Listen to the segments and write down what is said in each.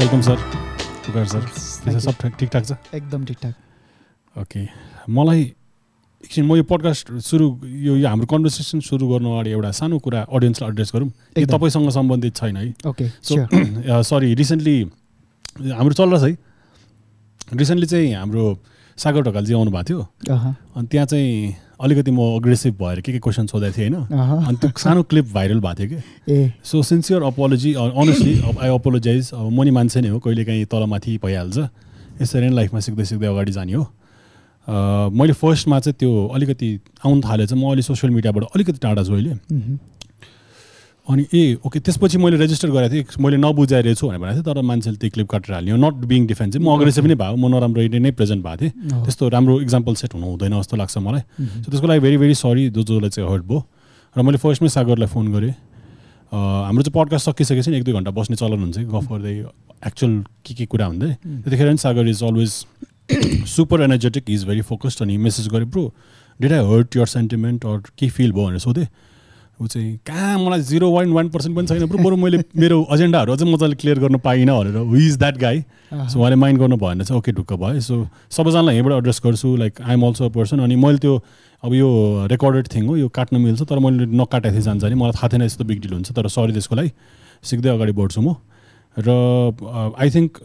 Welcome sir Pukar sir सब ठिक ठिकठाक छ एकदम ठिकठाक ओके मलाई एकछिन म यो पडकास्ट सुरु यो यो हाम्रो कन्भर्सेसन सुरु गर्नु अगाडि एउटा सानो कुरा अडियन्सलाई एड्रेस गरौँ। यो। तपाईँसँग सम्बन्धित छैन है। ओके सो सरी रिसेन्टली हाम्रो चल्दैछ है। रिसेन्टली चाहिँ हाम्रो सागर ढकालजी आउनुभएको थियो। अनि त्यहाँ चाहिँ अलिकति म अग्रेसिभ भएर के के क्वेसन सोधेको थिएँ होइन। अनि त्यो सानो क्लिप भाइरल भएको थियो कि। So sincere apology honestly I apologize अब म नि मान्छे नै हो कहिले काहीँ तलमाथि भइहाल्छ। यसरी नै लाइफमा सिक्दै सिक्दै अगाडि जाने हो। मैले फर्स्टमा चाहिँ त्यो अलिकति आउनु थाले चाहिँ म अहिले सोसियल मिडियाबाट अलिकति टाढा छु अहिले। अनि ए ओके त्यसपछि मैले रेजिस्टर गरेको थिएँ मैले नबुझाइ रहेछु भनेर भनेको थिएँ तर मान्छेले त्यो क्लिप काटेर हाल्यो। नट बिङ डिफेन्सिभ म अग्रेसिभ नै भयो म नराम्रो नै प्रेजेन्ट भएको थिएँ। त्यस्तो राम्रो इक्जाम्पल सेट हुनु हुँदैन जस्तो लाग्छ मलाई। सो त्यसको लागि भेरी भेरी सरी जो जसलाई चाहिँ हर्ट भयो। र मैले फर्स्टमै सागरलाई फोन गरेँ। हाम्रो चाहिँ पडकास्ट सकिसकेपछि एक दुई घन्टा बस्ने चलन हुन्छ कि गफ गर्दै एक्चुअल के के कुरा हुँदै। त्यतिखेर नि Sagar is always super energetic is very focused अनि मेसेज गरेँ bro did I hurt your sentiment or के फिल भयो? भनेर सोधेँ। ऊ चाहिँ कहाँ मलाई जिरो वान वान पर्सेन्ट पनि छैन ब्रो बरु मैले मेरो एजेन्डाहरू अझै मजाले क्लियर गर्न पाइनँ भनेर who is that guy so उहाँले माइन्ड गर्नु भयो भने चाहिँ ओके ढुक्क भयो। सो सबैजनालाई यहीँबाट एड्रेस गर्छु like I'm also a person अनि मैले त्यो अब यो रेकर्डेड थिङ हो यो काट्न मिल्छ तर मैले नकाटेको थिएँ जान्छ नि। मलाई थाहा थिएन यस्तो बिग डिल हुन्छ तर सरी त्यसको लागि। सिक्दै अगाडि बढ्छु म। र आई थिङ्क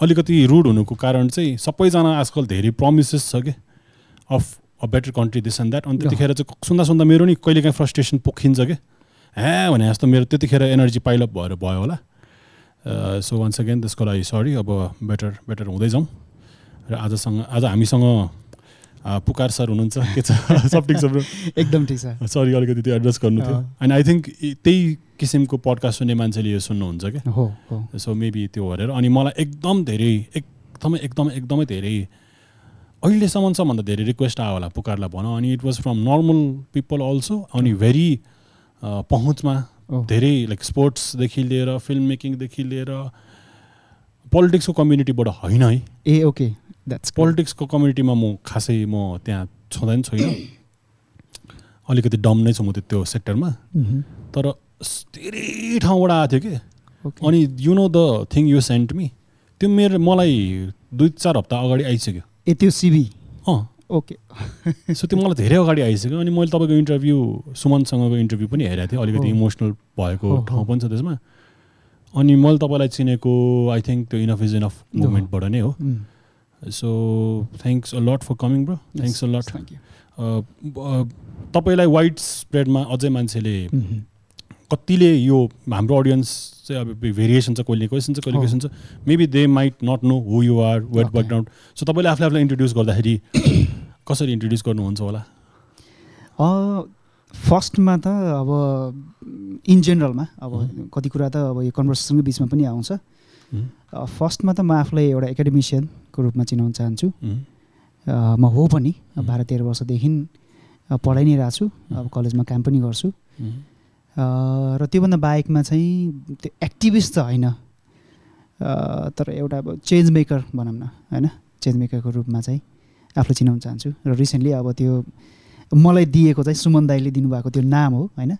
अलिकति रुड हुनुको कारण चाहिँ सबैजना आजकल धेरै प्रमिसेस छ कि of a better country this and that अनि त्यतिखेर चाहिँ सुन्दा सुन्दा मेरो नि कहिलेकाहीँ फ्रस्ट्रेसन पोखिन्छ कि? ह्या भने जस्तो मेरो त्यतिखेर एनर्जी पाइलअप भएर भयो होला। सो वान्स अगेन त्यसको लागि सरी अब बेटर बेटर हुँदै जाउँ। र आजसँग आज हामीसँग पुकार सर हुनुहुन्छ। के छ? सब ठिक छ एकदम ठिक छ। सरी अलिकति त्यो एड्रेस गर्नु थियो। अँ। एन्ड आई थिङ्क त्यही किसिमको पडकास्ट सुन्ने मान्छेले यो सुन्नुहुन्छ क्या सो मेबी त्यो हेरेर अनि मलाई एकदम धेरै एकदमै एकदमै एकदमै धेरै अहिलेसम्म सबभन्दा धेरै रिक्वेस्ट आयो होला पुकारलाई भनौँ अनि it was from normal people also अनि भेरी पहुँचमा ओ। धेरै लाइक स्पोर्ट्सदेखि लिएर फिल्म मेकिङदेखि लिएर पोलिटिक्सको कम्युनिटीबाट होइन है। ए ओके द्याट्स पोलिटिक्सको कम्युनिटीमा म खासै म त्यहाँ छँदैन छैन। अलिकति डम नै छु म त्यो- सेक्टरमा तर स- धेरै ठाउँबाट आएको थियो कि। अनि you know the thing you sent me त्यो मेरो मलाई दुई चार हप्ता अगाडि आइसक्यो। ए त्यो सिबी अँ। ओके सो त्यो मलाई धेरै अगाडि आइसक्यो अनि मैले तपाईँको इन्टरभ्यू सुमनसँगको इन्टरभ्यू पनि हेरेको थिएँ। अलिकति। इमोसनल भएको। ठाउँ पनि छ त्यसमा। अनि मैले तपाईँलाई चिनेको आई थिङ्क त्यो इनफ इज इनफ मुभमेन्टबाट नै हो। So thanks a lot for coming bro thanks a lot तपाईँलाई वाइड स्प्रेडमा अझै मान्छेले कतिले यो हाम्रो अडियन्स चाहिँ अब भेरिएसन छ कहिले क्वेसन छ कहिले। क्वेसन छ। Maybe they might not know who you are wait. Background so तपाईँले आफूले आफूलाई इन्ट्रोड्युस गर्दाखेरि कसरी इन्ट्रोड्युस गर्नुहुन्छ होला? फर्स्टमा त अब इन जेनरलमा अब कति कुरा त अब यो कन्भर्सेसनकै बिचमा पनि आउँछ। फर्स्टमा त म आफूलाई एउटा एकाडेमिसियनको रूपमा चिनाउन चाहन्छु। म हो पनि बाह्र तेह्र वर्षदेखि पढाइ नै रहेको छु अब कलेजमा काम पनि गर्छु। र त्योभन्दा बाहेकमा चाहिँ त्यो एक्टिभिस्ट त होइन। तर एउटा अब चेन्ज मेकर भनौँ न होइन? चेन्ज मेकरको रूपमा चाहिँ आफूलाई चिनाउन चाहन्छु। र रिसेन्टली अब त्यो मलाई दिएको चाहिँ सुमन दाईले दिनुभएको त्यो नाम हो होइन?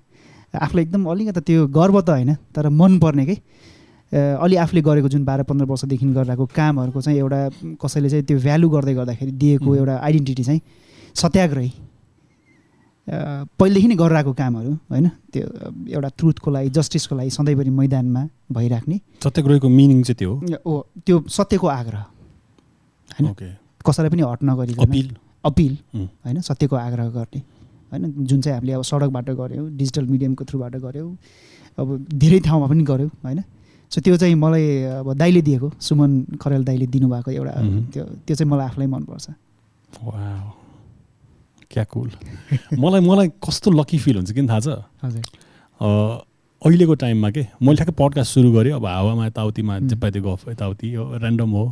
आफूलाई एकदम अलिकति त्यो गर्व त होइन तर मनपर्ने के? अलि आफूले गरेको जुन बाह्र पन्ध्र वर्षदेखि गरिरहेको कामहरूको चाहिँ एउटा कसैले चाहिँ त्यो भ्यालु गर्दै गर्दाखेरि दिएको. एउटा आइडेन्टिटी चाहिँ सत्याग्रही। पहिलेदेखि नै गरिरहेको कामहरू होइन? त्यो एउटा ट्रुथको लागि जस्टिसको लागि सधैँभरि मैदानमा भइराख्ने। सत्याग्रहीको मिनिङ चाहिँ त्यो ओ त्यो सत्यको आग्रह होइन? कसैलाई पनि हट नगरिकन अपिल अपिल. होइन? सत्यको आग्रह गर्ने होइन? जुन चाहिँ हामीले अब सडकबाट गऱ्यौँ डिजिटल मिडियमको थ्रुबाट गऱ्यौँ अब धेरै ठाउँमा पनि गऱ्यौँ होइन? सो त्यो चाहिँ मलाई अब दाइले दिएको सुमन खरेल दाइले दिनुभएको एउटा. त्यो त्यो चाहिँ मलाई आफूलाई मनपर्छ। क्या कुल मलाई मलाई कस्तो लकी फिल हुन्छ किन थाहा छ? अहिलेको टाइममा के? मैले ठ्याक्कै पडकास्ट सुरु गरेँ अब हावामा यताउतिमा उम्. जेपाइते गफ यताउति यो ऱ्यान्डम हो।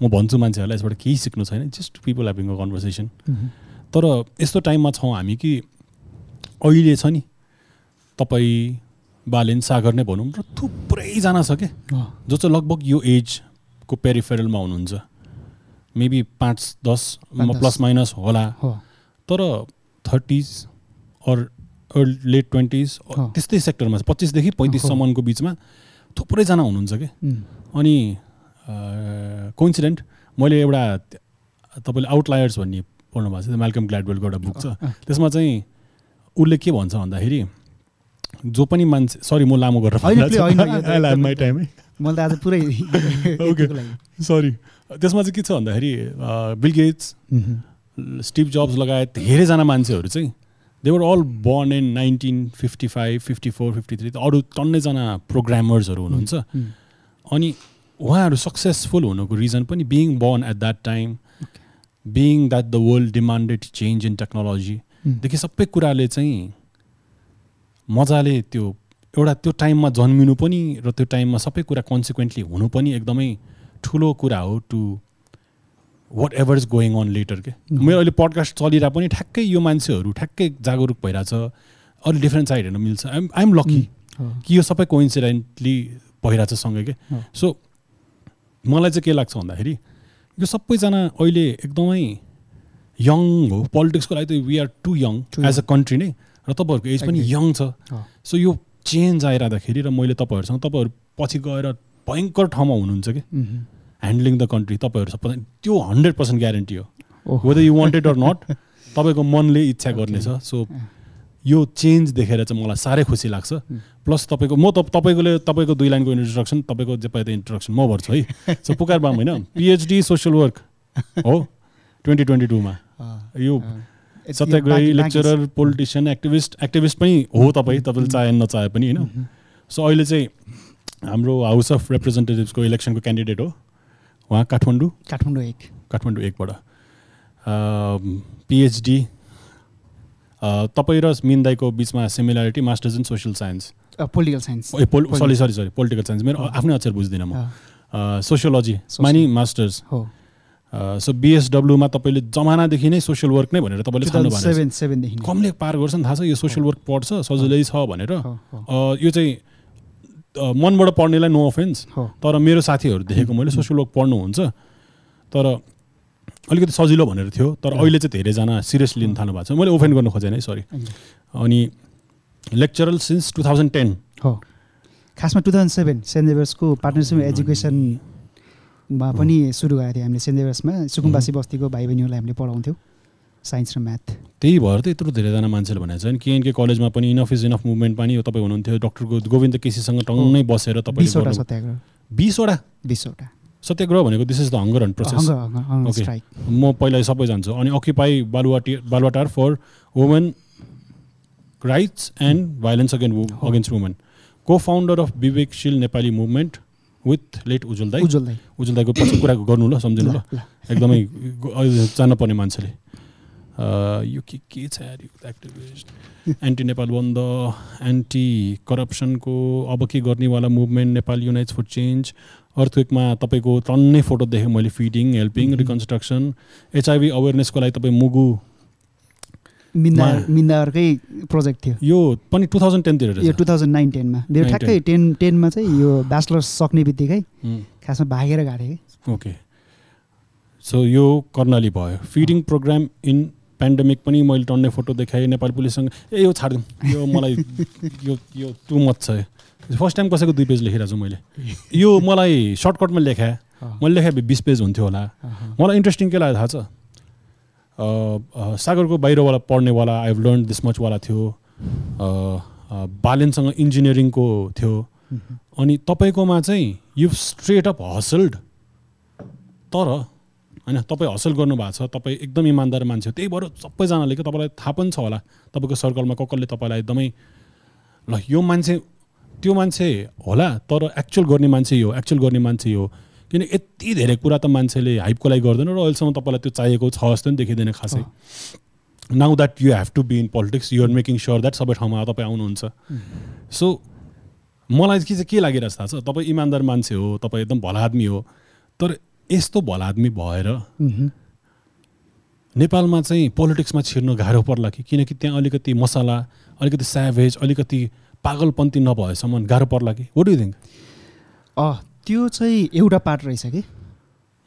म भन्छु मान्छेहरूलाई यसबाट केही सिक्नु छैन just people having a conversation. तर यस्तो टाइममा छौँ हामी कि अहिले छ नि तपाईँ बालेन सागर नै भनौँ र थुप्रैजना छ क्या जो चाहिँ लगभग यो एजको पेरिफेरलमा हुनुहुन्छ। मेबी पाँच दस। प्लस माइनस होला। तर थर्टिज अर लेट ट्वेन्टिज। त्यस्तै सेक्टरमा पच्चिसदेखि पैँतिससम्मको बिचमा थुप्रैजना हुनुहुन्छ कि? अनि कोइन्सिडेन्ट मैले एउटा तपाईँले आउटलायर्स भन्ने पढ्नु भएको छ म्यालकम ग्ल्याडवेलको एउटा बुक छ। त्यसमा चाहिँ उसले के भन्छ भन्दाखेरि जो पनि मान्छे सरी म लामो गरेर। सरी त्यसमा चाहिँ के छ भन्दाखेरि बिल गेट्स स्टिभ जब्स लगायत धेरैजना मान्छेहरू चाहिँ they were all born in nineteen fifty five fifty four fifty three अरू टन्नैजना प्रोग्रामर्सहरू हुनुहुन्छ। अनि उहाँहरू सक्सेसफुल हुनुको रिजन पनि being born at that time being that the world demanded change in technology um, देखि सबै कुराले चाहिँ मजाले त्यो एउटा त्यो टाइममा जन्मिनु पनि र त्यो टाइममा सबै कुरा कन्सिक्वेन्टली हुनु पनि एकदमै ठुलो कुरा हो to whatever is going on later के. मेरो अहिले पडकास्ट चलिरहेको पनि ठ्याक्कै यो मान्छेहरू ठ्याक्कै जागरुक भइरहेछ। अलिक डिफ्रेन्ट साइड हेर्न मिल्छ। I'm I'm lucky. कि यो सबै कोइन्सिडेन्टली भइरहेछ सँगै के। सो मलाई चाहिँ के लाग्छ भन्दाखेरि यो सबैजना अहिले एकदमै यङ हो। पोलिटिक्सको लागि त we are too young as a country नै। र तपाईँहरूको एज पनि. यङ छ। सो यो चेन्ज आइरहँदाखेरि र मैले तपाईँहरूसँग तपाईँहरू पछि गएर भयङ्कर ठाउँमा हुनुहुन्छ कि। ह्यान्डलिङ द कन्ट्री तपाईँहरू सबै त्यो हन्ड्रेड पर्सेन्ट ग्यारेन्टी हो। Whether you wanted or not तपाईँको मनले इच्छा गर्नेछ। सो यो चेन्ज देखेर चाहिँ मलाई साह्रै खुसी लाग्छ. प्लस तपाईँको म त तपाईँकोले तपाईँको दुई लाइनको इन्ट्रोडक्सन तपाईँको जे पाए इन्ट्रोडक्सन म गर्छु है। सो पुकार बाम होइन। पिएचडी सोसियल वर्क हो ट्वेन्टी ट्वेन्टी टूमा यो सत्याग्रही लेक्चरर पोलिटिसियन एक्टिभिस्ट एक्टिभिस्ट पनि हो तपाईँ तपाईँले चाहे नचाहे पनि होइन। सो अहिले चाहिँ हाम्रो हाउस अफ रिप्रेजेन्टेटिभ्सको इलेक्सनको क्यान्डिडेट हो। उहाँ काठमाडौँ काठमाडौँ एक काठमाडौँ एकबाट पिएचडी तपाईँ र मिन दाईको बिचमा similarity masters in social science political science A pole sorry sorry sorry political science मेरो आफ्नै अक्षर बुझ्दिनँ म सोसियोलोजीमा नि मास्टर्स हो सो बिएसडब्ल्यूमा तपाईँले जमानादेखि नै सोसियल वर्क नै भनेर तपाईँले छान्नु भएको। कमले पार गर्छ नि थाहा छ यो सोसियल वर्क पढ्छ सजिलै छ भनेर यो चाहिँ मनबाट पढ्नेलाई नो अफेन्स। तर मेरो साथीहरू देखेको मैले सोसियल वर्क पढ्नुहुन्छ तर अलिकति सजिलो भनेर थियो तर। अहिले चाहिँ धेरैजना सिरियसली लिन थाल्नु भएको छ। मैले ओफेन्ड गर्नु खोजेन है सरी अनि lecturer since two thousand ten हो। खासमा टु थाउजन्ड सेभेन सेन्ट जेभर्सको पार्टनरसिप एजुकेसनमा पनि सुरु गरेको थियो हामीले सेन्ट जेभर्समा सुकुम्बासी बस्तीको भाइ बहिनीहरूलाई हामीले पढाउँथ्यौँ। साइन्स र म्याथ। त्यही भएर त यत्रो धेरैजना मान्छेले भनेको छ नि केएनके कलेजमा पनि इनफ इज इनफ मुभमेन्ट पनि हो तपाईँ हुनुहुन्थ्यो। डक्टर गोविन्द केसीसँग टङ्गै बसेर तपाईँले सत्याग्रह। बिसवटा? बिसवटा। सत्याग्रह भनेको this is the hunger and process. Strike म पहिला सबै जान्छु। अनि occupy बालुवाटी Baluwatar for women rights and violence again against women को founder of Bibeksheel Nepali movement with late Ujjwal दाई उज्जवल दाईको पछि कुरा गर्नु ल सम्झिनु ल। एकदमै जान्नुपर्ने मान्छेले। यो के के छ एक्टिभिस्ट एन्टी नेपाल बन्द एन्टी करप्सनको अब के गर्नेवाला movement Nepal unites for change अर्थवेकमा तपाईँको टन्नै फोटो देखेँ मैले फिडिङ हेल्पिङ. रिकन्स्ट्रक्सन एचआइभी अवेरनेसको लागि तपाईँ मुगु मिन्दा मा- मिन्दाहरूकै प्रोजेक्ट थियो। यो पनि टु थाउजन्ड टेनतिर यो टु थाउजन्ड नाइन टेनमा मेरो ठ्याक्कै टेन टेनमा चाहिँ यो ब्याचलर्स सक्ने बित्तिकै उम्, खासमा भागेर गएको थिएँ कि। ओके सो यो कर्णाली भयो। फिडिङ प्रोग्राम इन पेन्डेमिक पनि मैले टन्ने फोटो देखाएँ नेपाली पुलिससँग। ए यो छाडिदिउँ। यो मलाई यो यो टु मच छ। फर्स्ट टाइम कसैको दुई पेज लेखिरहेको छु मैले। यो मलाई सर्टकटमा लेखाएँ। मैले लेखाएँ बिस पेज हुन्थ्यो होला। मलाई इन्ट्रेस्टिङ के लाग्यो थाहा छ? सागरको बाहिरवाला पढ्नेवाला आई हेभ लर्न दिस मचवाला थियो बालेनसँग इन्जिनियरिङको थियो। अनि तपाईँकोमा चाहिँ यु स्ट्रेट अप हसल्ड तर होइन तपाईँ हसल गर्नुभएको छ तपाईँ एकदम इमान्दार मान्छे हो त्यही भएर सबैजनाले क्या तपाईँलाई थाहा पनि छ होला तपाईँको सर्कलमा कसले तपाईँलाई एकदमै ल यो मान्छे त्यो मान्छे होला तर एक्चुअल गर्ने मान्छे यो एक्चुअल गर्ने मान्छे यो किन यति धेरै कुरा त मान्छेले हाइपको लागि गर्दैन र अहिलेसम्म तपाईँलाई त्यो चाहिएको छ जस्तो पनि देखिँदैन खासै। Now that you have to be in politics you're making sure that सबै ठाउँमा तपाईँ आउनुहुन्छ। सो मलाई के चाहिँ के लागिरहेको छ थाहा छ तपाईँ इमान्दार मान्छे हो तपाईँ एकदम भला आदमी हो तर यस्तो भला आदमी भएर। नेपालमा चाहिँ पोलिटिक्समा छिर्नु गाह्रो पर्ला कि? किनकि त्यहाँ अलिकति मसला अलिकति स्याभेज अलिकति पागलपन्थी नभएसम्म गाह्रो पर्ला कि? वाट यु थिङ्क अँ त्यो चाहिँ एउटा पार्ट रहेछ कि?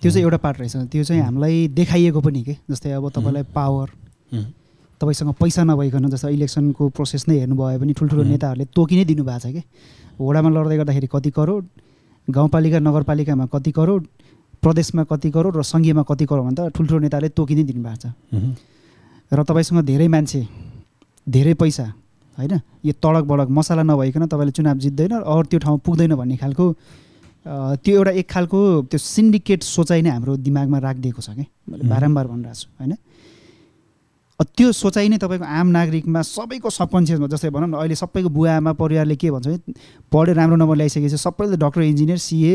त्यो चाहिँ एउटा पार्ट रहेछ। त्यो चाहिँ हामीलाई देखाइएको पनि के? जस्तै अब तपाईँलाई पावर तपाईँसँग पैसा नभइकन जस्तो इलेक्सनको प्रोसेस नै हेर्नुभयो भने ठुल्ठुलो. नेताहरूले तोकि नै दिनुभएको छ कि? वडामा लड्दै गर्दाखेरि कति करोड गाउँपालिका नगरपालिकामा कति करोड प्रदेशमा कति करोड र सङ्घीयमा कति करोड भने त ठुल्ठुलो नेताहरूले तोकि नै दिनुभएको छ। र तपाईँसँग धेरै मान्छे धेरै पैसा होइन? यो तडक बडक मसला नभइकन तपाईँले चुनाव जित्दैन अरू त्यो ठाउँ पुग्दैन भन्ने खालको त्यो एउटा एक खालको त्यो सिन्डिकेट सोचाइ नै हाम्रो दिमागमा राखिदिएको छ कि? मैले. बारम्बार भनिरहेको छु होइन? त्यो सोचाइ नै तपाईँको आम नागरिकमा सबैको सबकन्सियसमा जस्तै भनौँ न अहिले सबैको बुवा आमा परिवारले के भन्छ भने पढेर राम्रो नम्बर ल्याइसकेपछि सबैले डक्टर इन्जिनियर सिए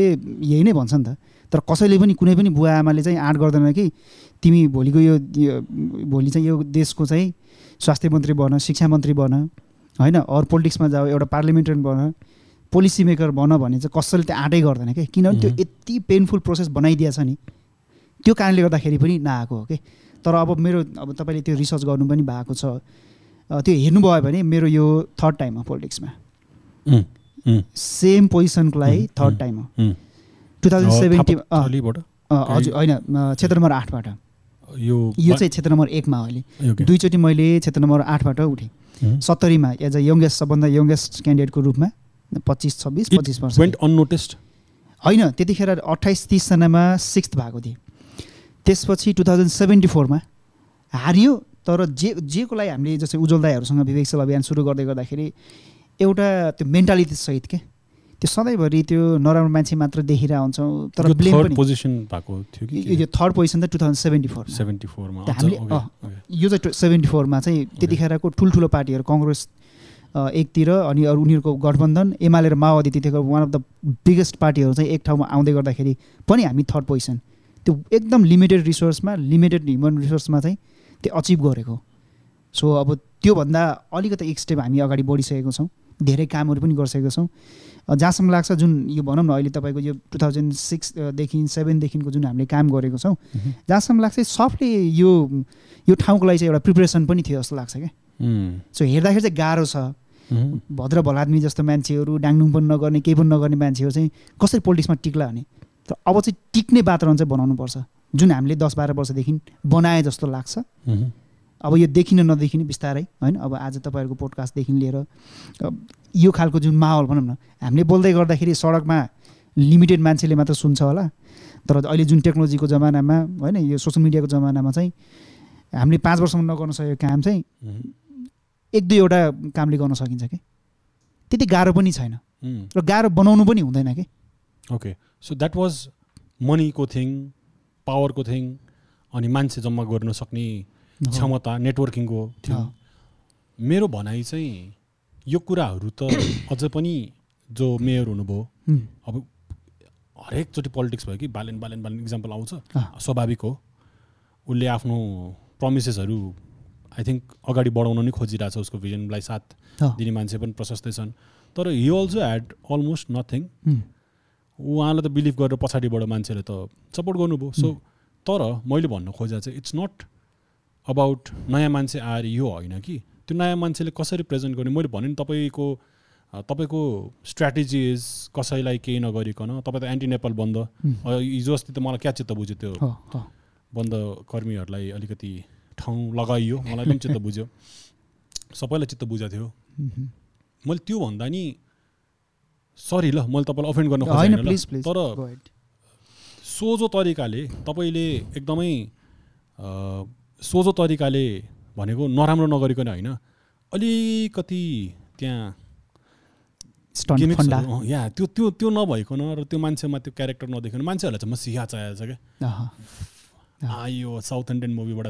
यही नै भन्छ नि त। तर कसैले पनि कुनै पनि बुवा आमाले चाहिँ आँट गर्दैन कि तिमी भोलिको यो भोलि चाहिँ यो देशको चाहिँ स्वास्थ्य मन्त्री बन शिक्षा मन्त्री बन होइन? अरू पोलिटिक्समा जाऊ एउटा पार्लिमेन्टेरियन बन पोलिसी मेकर बन भने चाहिँ कसैले त्यो आँटै गर्दैन कि? किनभने त्यो. यति पेनफुल प्रोसेस बनाइदिएछ नि। त्यो कारणले गर्दाखेरि पनि नआएको हो कि? तर अब मेरो अब तपाईँले त्यो रिसर्च गर्नु पनि भएको छ। त्यो हेर्नुभयो भने मेरो यो थर्ड टाइम हो पोलिटिक्समा। सेम पोजिसनको लागि. थर्ड टाइम हो। टु थाउजन्ड सेभेन्टी थापाथलीबाट हजुर होइन क्षेत्र नम्बर आठबाट। यो यो चाहिँ क्षेत्र नम्बर एकमा अहिले? दुईचोटि मैले क्षेत्र नम्बर आठबाट उठेँ। सत्तरीमा एज अ यङ्गेस्ट सबभन्दा यङ्गेस्ट क्यान्डिडेटको रूपमा पच्चिस छब्बिस पच्चिस वर्ष unnoticed. होइन त्यतिखेर अट्ठाइस तिसजनामा सिक्स्थ भएको थिएँ। त्यसपछि टु थाउजन्ड सेभेन्टी फोरमा हारियो तर जे जेको लागि हामीले जस्तै उज्जवल दाईहरूसँग विवेकशील अभियान सुरु गर्दै गर्दाखेरि एउटा त्यो मेन्टालिटी सहित के? त्यो सधैँभरि त्यो नराम्रो मान्छे मात्र देखिरह हुन्छौँ तर ब्लेम position भएको थियो कि यो- थर्ड पोजिसन त two thousand seventy four seventy फोरमा हामीले- यो चाहिँ सेभेन्टी फोरमा चाहिँ त्यतिखेरको ठुल्ठुलो पार्टीहरू कङ्ग्रेस एकतिर अनि अरू उनीहरूको गठबन्धन एमाले र माओवादी त्यतिखेर वान अफ द बिगेस्ट पार्टीहरू चाहिँ एक ठाउँमा आउँदै गर्दाखेरि पनि हामी थर्ड पोजिसन त्यो एकदम लिमिटेड रिसोर्समा लिमिटेड ह्युमन रिसोर्समा चाहिँ त्यो अचिभ गरेको सो अब त्योभन्दा अलिकति एक स्टेप हामी अगाडि बढिसकेको छौँ। धेरै कामहरू पनि गरिसकेको छौँ। जहाँसम्म लाग्छ जुन यो भनौँ न अहिले तपाईँको यो टु थाउजन्ड सिक्सदेखि सेभेनदेखिको जुन हामीले काम गरेको छौँ. जहाँसम्म लाग्छ सफ्टली यो यो ठाउँको लागि चाहिँ एउटा प्रिपरेसन पनि थियो जस्तो लाग्छ क्या। सो हेर्दाखेरि चाहिँ गाह्रो छ। भद्र भलाद्मी जस्तो मान्छेहरू डाङडुङ पनि नगर्ने केही पनि नगर्ने मान्छेहरू चाहिँ कसरी पोलिटिक्समा टिक्ला भने तर अब चाहिँ टिक्ने वातावरण चाहिँ बनाउनुपर्छ। जुन हामीले दस बाह्र वर्षदेखि बनाए जस्तो लाग्छ। अब यो देखिन नदेखिने बिस्तारै होइन? अब आज तपाईँहरूको पोडकास्टदेखि लिएर यो खालको जुन माहौल भनौँ न हामीले बोल्दै गर्दाखेरि सडकमा लिमिटेड मान्छेले मात्र सुन्छ होला। तर अहिले जुन टेक्नोलोजीको जमानामा होइन यो सोसियल मिडियाको जमानामा चाहिँ हामीले पाँच वर्षमा नगर्न सकेको काम चाहिँ एक दुईवटा कामले गर्न सकिन्छ कि? त्यति गाह्रो पनि छैन। र गाह्रो बनाउनु पनि हुँदैन कि? ओके सो द्याट वाज मनीको थिङ पावरको थिङ अनि मान्छे जम्मा गर्न सक्ने क्षमता नेटवर्किङको थियो। मेरो भनाइ चाहिँ यो कुराहरू त अझ पनि जो मेयर हुनुभयो अब हरेकचोटि पोलिटिक्स भयो कि बालेन बालेन बालेन इक्जाम्पल आउँछ। स्वाभाविक हो। उसले आफ्नो प्रमिसेसहरू आई थिङ्क अगाडि बढाउन नै खोजिरहेछ उसको भिजनलाई साथ। दिने मान्छे पनि प्रशस्तै छन्। तर he also had almost nothing उहाँलाई त बिलिभ गरेर पछाडिबाट मान्छेले त सपोर्ट गर्नुभयो। सो तर मैले भन्न खोजेको चाहिँ इट्स नट अबाउट नयाँ मान्छे आएर यो होइन कि? त्यो नयाँ मान्छेले कसरी प्रेजेन्ट गर्ने? मैले भने नि तपाईँको तपाईँको स्ट्राटेजी इज कसैलाई केही नगरिकन तपाईँ त एन्टी नेपाल बन्द हिजो अस्ति त मलाई क्या चित्त बुझ्यो त्यो। बन्द कर्मीहरूलाई अलिकति ठाउँ लगाइयो। मलाई पनि चित्त बुझ्यो। सबैलाई चित्त बुझाएको थियो। मैले त्यो भन्दा नि सरी ल मैले तपाईँलाई अफेन्ड गर्न होइन खोजेँ प्लिज प्लिज तर. सोझो तरिकाले तपाईँले एकदमै सोझो तरिकाले भनेको नराम्रो नगरिकन होइन अलिकति त्यहाँ या त्यो त्यो त्यो नभइकन र त्यो मान्छेमा त्यो क्यारेक्टर नदेखिकन मान्छेहरूलाई चाहिँ म सिहा चाहिएको छ क्या। यो साउथ इन्डियन मुभीबाट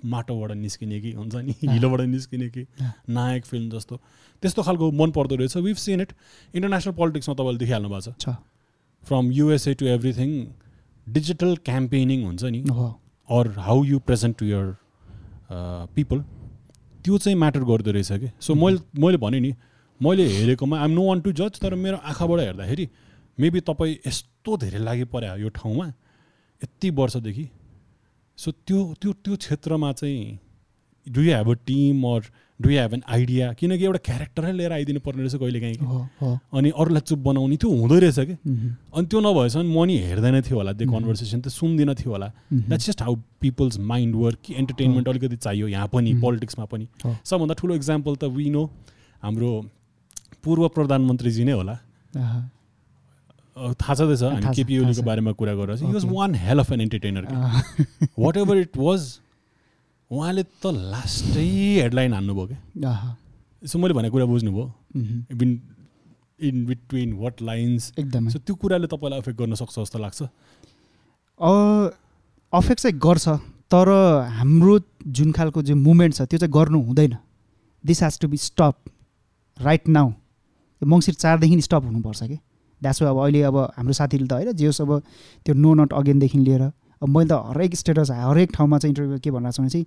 माटोबाट निस्किने कि हुन्छ नि हिलोबाट निस्किने कि। नायक फिल्म जस्तो। त्यस्तो खालको मन पर्दो रहेछ। विभ सिन इट इन्टरनेसनल पोलिटिक्समा तपाईँले देखिहाल्नु भएको छ। From USA to everything digital campaigning हुन्छ नि। Or how you present to your people त्यो चाहिँ म्याटर गर्दो रहेछ कि? सो मैले मैले भने नि मैले हेरेकोमा आइम नो वान टु जज तर मेरो आँखाबाट हेर्दाखेरि मेबी तपाईँ यस्तो धेरै लागि पर्यो यो ठाउँमा यति वर्षदेखि। सो त्यो त्यो त्यो क्षेत्रमा चाहिँ do you have a team or do you have an idea किनकि एउटा क्यारेक्टरै लिएर आइदिनु पर्ने रहेछ कहिले काहीँ। अनि अरूलाई चुप बनाउने त्यो हुँदो रहेछ कि? अनि त्यो नभएसम्म म नि हेर्दैन थियो होला त्यो। कन्भर्सेसन त सुन्दिनँ थियो होला। That's just how peoples mind work कि एन्टरटेनमेन्ट अलिकति चाहियो यहाँ पनि। पोलिटिक्समा पनि। सबभन्दा ठुलो इक्जाम्पल त विनो हाम्रो पूर्व प्रधानमन्त्रीजी नै होला। थाहा छँदैछ हामी केपी ओलीको। बारेमा कुरा गरेर. One hell of an entertainer whatever it was उहाँले त लास्टै हेडलाइन हान्नुभयो क्या सो मैले भनेको कुरा बुझ्नुभयो। Been in between what lines एकदमै। सो त्यो कुराले तपाईँलाई एफेक्ट गर्न सक्छ जस्तो लाग्छ। अफेक्ट चाहिँ गर्छ तर हाम्रो जुन खालको जो मुभमेन्ट छ त्यो चाहिँ गर्नु हुँदैन। This has to be stop right now मङ्सिर चारदेखि स्टप हुनुपर्छ कि? द्याट्स अब अहिले अब हाम्रो साथीले त होइन जे होस् अब त्यो नो नट अगेनदेखि लिएर मैले त हरेक स्टेटस हरेक ठाउँमा चाहिँ इन्टरभ्यू के भनिरहेको छु भने चाहिँ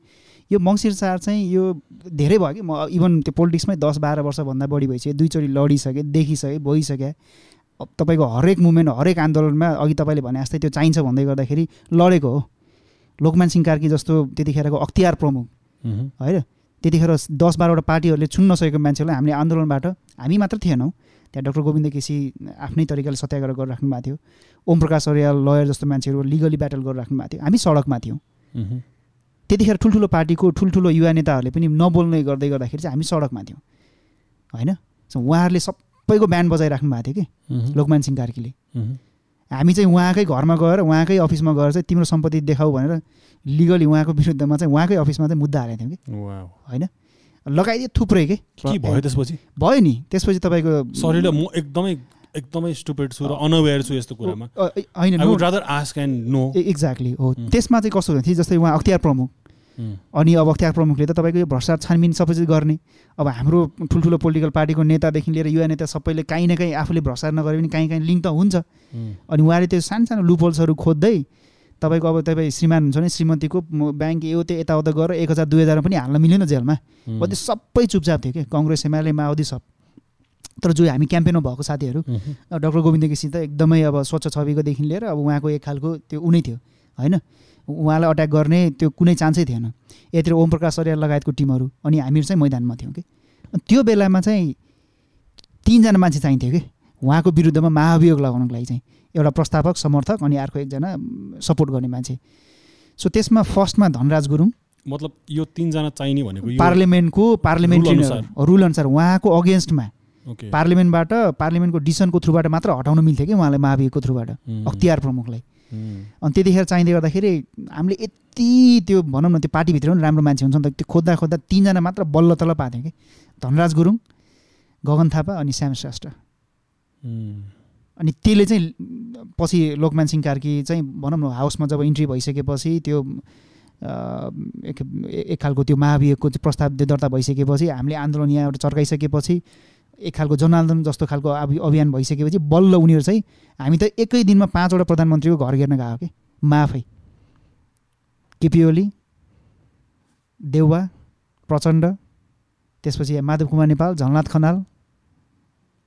यो मङ्सिर चार चाहिँ यो धेरै भयो कि। म इभन त्यो पोलिटिक्समै दस बाह्र वर्षभन्दा बढी भइसक्यो दुईचोटि लडिसकेँ देखिसकेँ भइसकेँ अब तपाईँको हरेक मुभमेन्ट हरेक आन्दोलनमा अघि तपाईँले भने जस्तै त्यो चाहिन्छ भन्दै गर्दाखेरि लडेको हो। लोकमान सिंह कार्की जस्तो त्यतिखेरको अख्तियार प्रमुख। होइन? त्यतिखेर दस बाह्रवटा पार्टीहरूले छुन्न नसकेको मान्छेहरूलाई हामीले आन्दोलनबाट हामी मात्र थिएनौँ। त्यहाँ डक्टर गोविन्द केसी आफ्नै तरिकाले सत्याग्रह गरिराख्नु भएको थियो। ओम प्रकाश अर्याल लयर जस्तो मान्छेहरू लिगली ब्याटल गरिराख्नु भएको थियो। हामी सडकमा थियौँ। त्यतिखेर ठुल्ठुलो पार्टीको ठुल्ठुलो युवा नेताहरूले पनि नबोल्ने गर्दै गर्दाखेरि चाहिँ हामी सडकमा थियौँ। होइन? उहाँहरूले सबैको ब्यान्ड बजाइराख्नु भएको थियो कि लोकमान सिंह कार्कीले हामी चाहिँ उहाँकै घरमा गएर उहाँकै अफिसमा गएर चाहिँ तिम्रो सम्पत्ति देखाऊ भनेर लिगली उहाँको विरुद्धमा चाहिँ उहाँकै अफिसमा चाहिँ मुद्दा हालेको थियौँ कि। होइन? लगाइदियो थुप्रै के? के भयो त्यसपछि? भयो नि त्यसपछि तपाईँको सरी ल म एकदमै एकदमै स्टुपेड छु र अनअवेयर छु यस्तो कुरामा। होइन I would know rather ask and know exactly हो। हुँ। त्यसमा चाहिँ कस्तो थियो? जस्तै उहाँ अख्तियार प्रमुख। अनि अब अख्तियार प्रमुखले त तपाईँको यो भ्रष्टाचार छानबिन सबै गर्ने। अब हाम्रो ठुल्ठुलो पोलिटिकल पार्टीको नेतादेखि लिएर युवा नेता सबैले काहीँ न काहीँ आफूले भ्रष्टाचार नगरे पनि काहीँ काहीँ लिङ्क त हुन्छ। अनि उहाँले त्यो सानो सानो लुपोल्सहरू खोज्दै तपाईँको अब तपाईँ श्रीमान हुन्छ भने श्रीमतीको ब्याङ्क यो त्यो यताउता गरेर एक हजार दुई हजार पनि हाल्न मिलेन जेलमा। अब त्यो सबै चुपचाप थियो कि? कङ्ग्रेस एमाले माओवादी सब। तर जो हामी क्याम्पेनमा भएको साथीहरू डक्टर गोविन्द केसी त एकदमै अब स्वच्छ छविकोदेखि लिएर अब उहाँको एक खालको त्यो उनै थियो होइन? उहाँलाई अट्याक गर्ने त्यो कुनै चान्सै थिएन। यतिर ओम प्रकाश अर्याल लगायतको टिमहरू अनि हामीहरू चाहिँ मैदानमा थियौँ कि? त्यो बेलामा चाहिँ तिनजना मान्छे चाहिन्थ्यो कि? उहाँको विरुद्धमा महाभियोग लगाउनको लागि चाहिँ एउटा प्रस्तावक समर्थक अनि अर्को एकजना सपोर्ट गर्ने मान्छे। सो त्यसमा फर्स्टमा धनराज गुरुङ। मतलब यो तिनजना चाहिने भनेको पार्लिमेन्ट्री अनुसार। रुल अनुसार उहाँको अगेन्स्टमा। ओके पार्लिमेन्टबाट पार्लिमेन्टको डिसिसनको थ्रुबाट मात्र हटाउन मिल्थ्यो कि उहाँलाई महाभियोगको थ्रुबाट? अख्तियार प्रमुखलाई। अनि त्यतिखेर चाहिँदै गर्दाखेरि हामीले यति त्यो भनौँ न त्यो पार्टीभित्र पनि राम्रो मान्छे हुन्छ नि त त्यो खोज्दा खोज्दा तिनजना मात्र बल्ल तल्ल पाएको थियो कि। धनराज गुरुङ गगन थापा अनि श्याम श्रेष्ठ। अनि त्यसले चाहिँ पछि लोकमान सिंह कार्की चाहिँ भनौँ न हाउसमा जब इन्ट्री भइसकेपछि त्यो एक एक खालको त्यो महाभियोगको प्रस्ताव दर्ता भइसकेपछि हामीले आन्दोलन यहाँ एउटा चर्काइसकेपछि एक खालको जनआन्दोलन जस्तो खालको अभि- अभियान भइसकेपछि बल्ल उनीहरू चाहिँ हामी त एकै दिनमा पाँचवटा प्रधानमन्त्रीको घर घेर्न गएको कि? माफै। केपी ओली देउवा प्रचण्ड त्यसपछि माधव कुमार नेपाल झलनाथ खनाल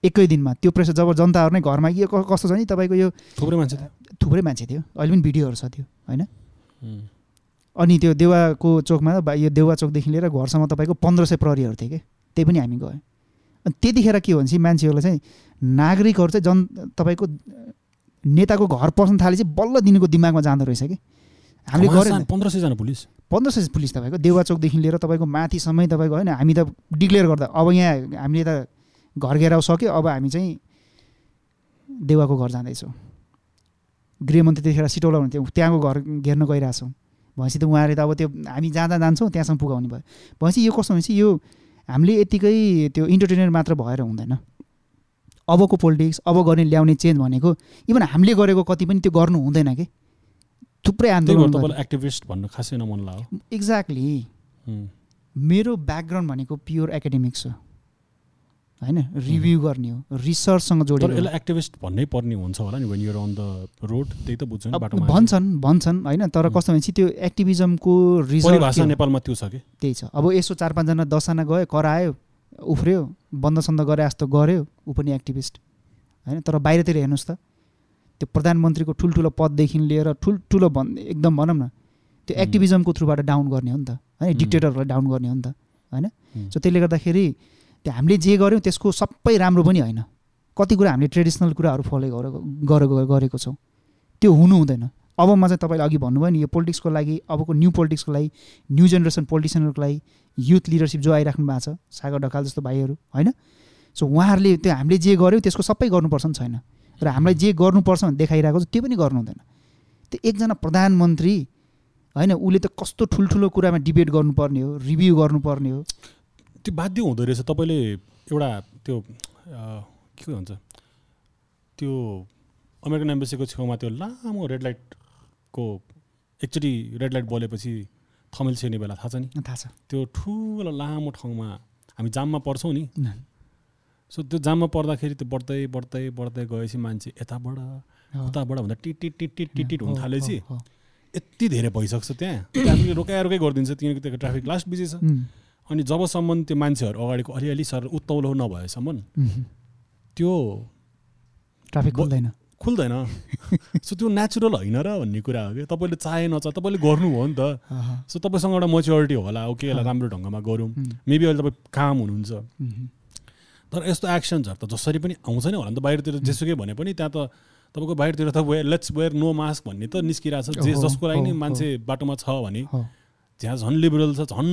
एकै दिनमा। त्यो प्रेसर जब जनताहरू नै घरमा क- कस्तो छ नि तपाईँको यो थुप्रै मान्छे थियो। थुप्रै मान्छे थियो। अहिले पनि भिडियोहरू छ त्यो होइन? अनि त्यो देवाको चोकमा यो देवा चोकदेखि लिएर घरसम्म तपाईँको पन्ध्र सय प्रहरीहरू थियो कि? त्यही पनि हामी गयौँ। अनि त्यतिखेर के भन्छ मान्छेहरूलाई चाहिँ नागरिकहरू चाहिँ जन तपाईँको नेताको घर पस्न थालेपछि बल्ल दिनको दिमागमा जाँदो रहेछ कि? हामीले सान- पन्ध्र सयजना पुलिस। पन्ध्र सय पुलिस तपाईँको देवा चोकदेखि लिएर तपाईँको माथिसम्मै तपाईँको होइन हामी त डिक्लेयर गर्दा अब यहाँ हामीले त घर घेराउ सक्यो अब हामी चाहिँ देवाको घर जाँदैछौँ। गृहमन्त्री त्यतिखेर सिटौला हुनुहुन्थ्यो। त्यहाँको घर घेर्न गइरहेछौँ। भनेपछि त उहाँले त अब त्यो हामी जाँदा जान्छौँ त्यहाँसम्म पुगाउने भयो। भनेपछि यो कस्तो भनेपछि यो हामीले यत्तिकै त्यो इन्टरटेनर मात्र भएर हुँदैन। अबको पोलिटिक्स अब गर्ने ल्याउने चेन्ज भनेको इभन हामीले गरेको कति पनि त्यो गर्नु हुँदैन कि? थुप्रै आन्दोलन एक्टिभिस्ट भन्न खासै नमन लाग्यो। एक्ज्याक्टली मेरो ब्याकग्राउन्ड भनेको प्योर एकाडेमिक्स हो। होइन रिभ्यू गर्ने हो रिसर्चसँग जोडेर यसलाई एक्टिभिस्ट भन्नै पर्ने हुन्छ होला नि when you're on the road त्यही त बुझ्छ भन्छन् भन्छन् होइन तर। कस्तो भनेपछि त्यो एक्टिभिजमको रिजल्ट नेपालमा त्यो छ कि त्यही छ अब यसो चार पाँचजना दसजना गयो करायो उफ्रियो बन्दसन्द गरे जस्तो गऱ्यो ऊ पनि एक्टिभिस्ट होइन तर बाहिरतिर हेर्नुहोस् त त्यो प्रधानमन्त्रीको ठुल्ठुलो पददेखि लिएर ठुल्ठुलो भन् एकदम भनौँ न त्यो. एक्टिभिजमको थ्रुबाट डाउन गर्ने हो नि त होइन. डिक्टेटरहरूलाई डाउन गर्ने हो नि त होइन. सो त्यसले गर्दाखेरि त्यो हामीले जे गऱ्यौँ त्यसको सबै राम्रो पनि होइन। कति कुरा हामीले ट्रेडिसनल कुराहरू फलो गरेको गरेको छौँ। त्यो हुनु हुँदैन। अबमा चाहिँ तपाईँले अघि भन्नुभयो नि यो पोलिटिक्सको लागि अबको न्यू पोलिटिक्सको लागि न्यू जेनेरेसन पोलिटिसियनहरूको लागि युथ लिडरसिप जो आइराख्नु भएको छ सागर ढकाल जस्तो भाइहरू होइन? सो उहाँहरूले त्यो हामीले जे गऱ्यौँ त्यसको सबै गर्नुपर्छ नि छैन। र हामीलाई जे गर्नुपर्छ भने देखाइरहेको छ त्यो पनि गर्नु हुँदैन। त्यो एकजना प्रधानमन्त्री होइन उसले त कस्तो ठुल्ठुलो कुरामा डिबेट गर्नुपर्ने हो रिभ्यू गर्नुपर्ने हो। त्यो बाध्य हुँदो रहेछ तपाईँले एउटा त्यो के भन्छ त्यो अमेरिकन एम्बेसीको छेउमा त्यो लामो रेड लाइटको एकचोटि रेड लाइट बलेपछि थमेल छिर्ने बेला थाहा छ नि? थाहा छ। त्यो ठुलो लामो ठाउँमा हामी जाममा पर्छौँ नि। सो त्यो जाममा पर्दाखेरि त्यो बढ्दै बढ्दै बढ्दै गएपछि मान्छे यताबाट उताबाट भन्दा टिट टिट टिट टिट टिट टिट हुन थालेपछि। यति धेरै भइसक्छ त्यहाँ। ट्राफिकले रोकाइ रोकाइ गरिदिन्छ किनकि त्यो ट्राफिक लास्ट बिजी छ। अनि जबसम्म त्यो मान्छेहरू अगाडिको अलिअलि सर उत्तौलो नभएसम्म त्यो ट्राफिक खुल्दैन। खुल्दैन। सो त्यो नेचुरल होइन र भन्ने कुरा हो कि तपाईँले चाहे नचाहे तपाईँले गर्नुभयो नि त। सो तपाईँसँग एउटा मेच्योरिटी होला ओके यसलाई। राम्रो ढङ्गमा गरौँ। मेबी अहिले तपाईँ काम हुनुहुन्छ। तर यस्तो एक्सन्सहरू त जसरी पनि आउँछ नै होला नि त। बाहिरतिर जेसुकै भने पनि त्यहाँ त तपाईँको बाहिरतिर त wear let's wear no mask भन्ने त निस्किरहेको छ जे जसको लागि नि मान्छे बाटोमा छ भने त्यहाँ झन् लिबरल छ झन्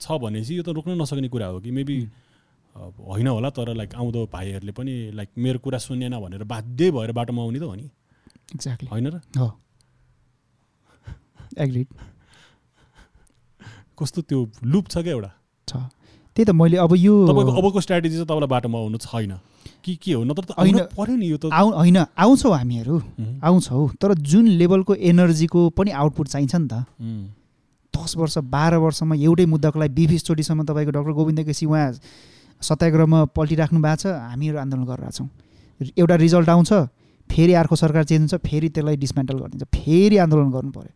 छ भनेपछि यो त रोक्न नसक्ने कुरा हो कि मेबी होइन होला तर लाइक आउँदो भाइहरूले पनि लाइक मेरो कुरा सुनेन भनेर बाध्य भएर बाटोमा आउने त हो नि। एक्ज्याक्टली होइन र? हो। एग्रिड कस्तो त्यो लुप छ क्या एउटा? छ। त्यही त मैले अब यो तपाईँको अबको स्ट्राटेजी चाहिँ तपाईँलाई बाटोमा आउनु छैन। कि के हो? नत्र त होइन। पर्यो नि यो त। आउ होइन। आउँछौँ हामीहरू। आउँछौँ। तर जुन लेभलको एनर्जीको पनि आउटपुट चाहिन्छ नि त। दस वर्ष बाह्र वर्षमा एउटै मुद्दाको लागि बिस बिस चोटिसम्म तपाईँको डक्टर गोविन्द केसी उहाँ सत्याग्रहमा पल्टिराख्नु भएको छ हामीहरू आन्दोलन गरिरहेको छौँ। एउटा रिजल्ट आउँछ फेरि अर्को सरकार चेन्ज हुन्छ फेरि त्यसलाई डिसमेन्टल गरिदिन्छ फेरि आन्दोलन गर्नु पऱ्यो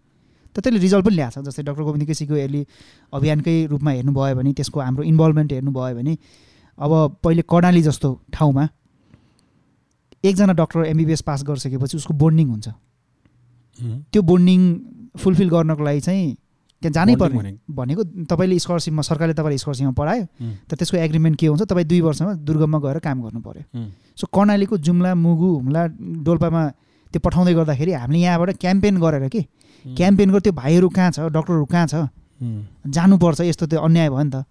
त त्यसले रिजल्ट पनि ल्याएको छ जस्तै डक्टर गोविन्द केसीको यसले अभियानकै रूपमा हेर्नुभयो भने त्यसको हाम्रो इन्भल्भमेन्ट हेर्नुभयो भने अब पहिले कर्णाली जस्तो ठाउँमा एकजना डक्टर एमबिबिएस पास गरिसकेपछि उसको बोन्डिङ हुन्छ। त्यो बोन्डिङ फुलफिल गर्नको लागि चाहिँ त्यहाँ जानै पर्ने। भनेको। तपाईँले स्कलरसिपमा सरकारले तपाईँले स्कलरसिपमा पढायो त त्यसको एग्रिमेन्ट के हुन्छ? तपाईँ दुई वर्षमा दुर्गममा गएर काम गर्नु पऱ्यो सो कर्णालीको जुम्ला मुगु हुम्ला डोल्पामा त्यो पठाउँदै गर्दाखेरि हामीले यहाँबाट क्याम्पेन गरेर के? क्याम्पेन गरेर त्यो भाइहरू कहाँ छ डक्टरहरू कहाँ छ? जानुपर्छ यस्तो त्यो अन्याय भयो नि त।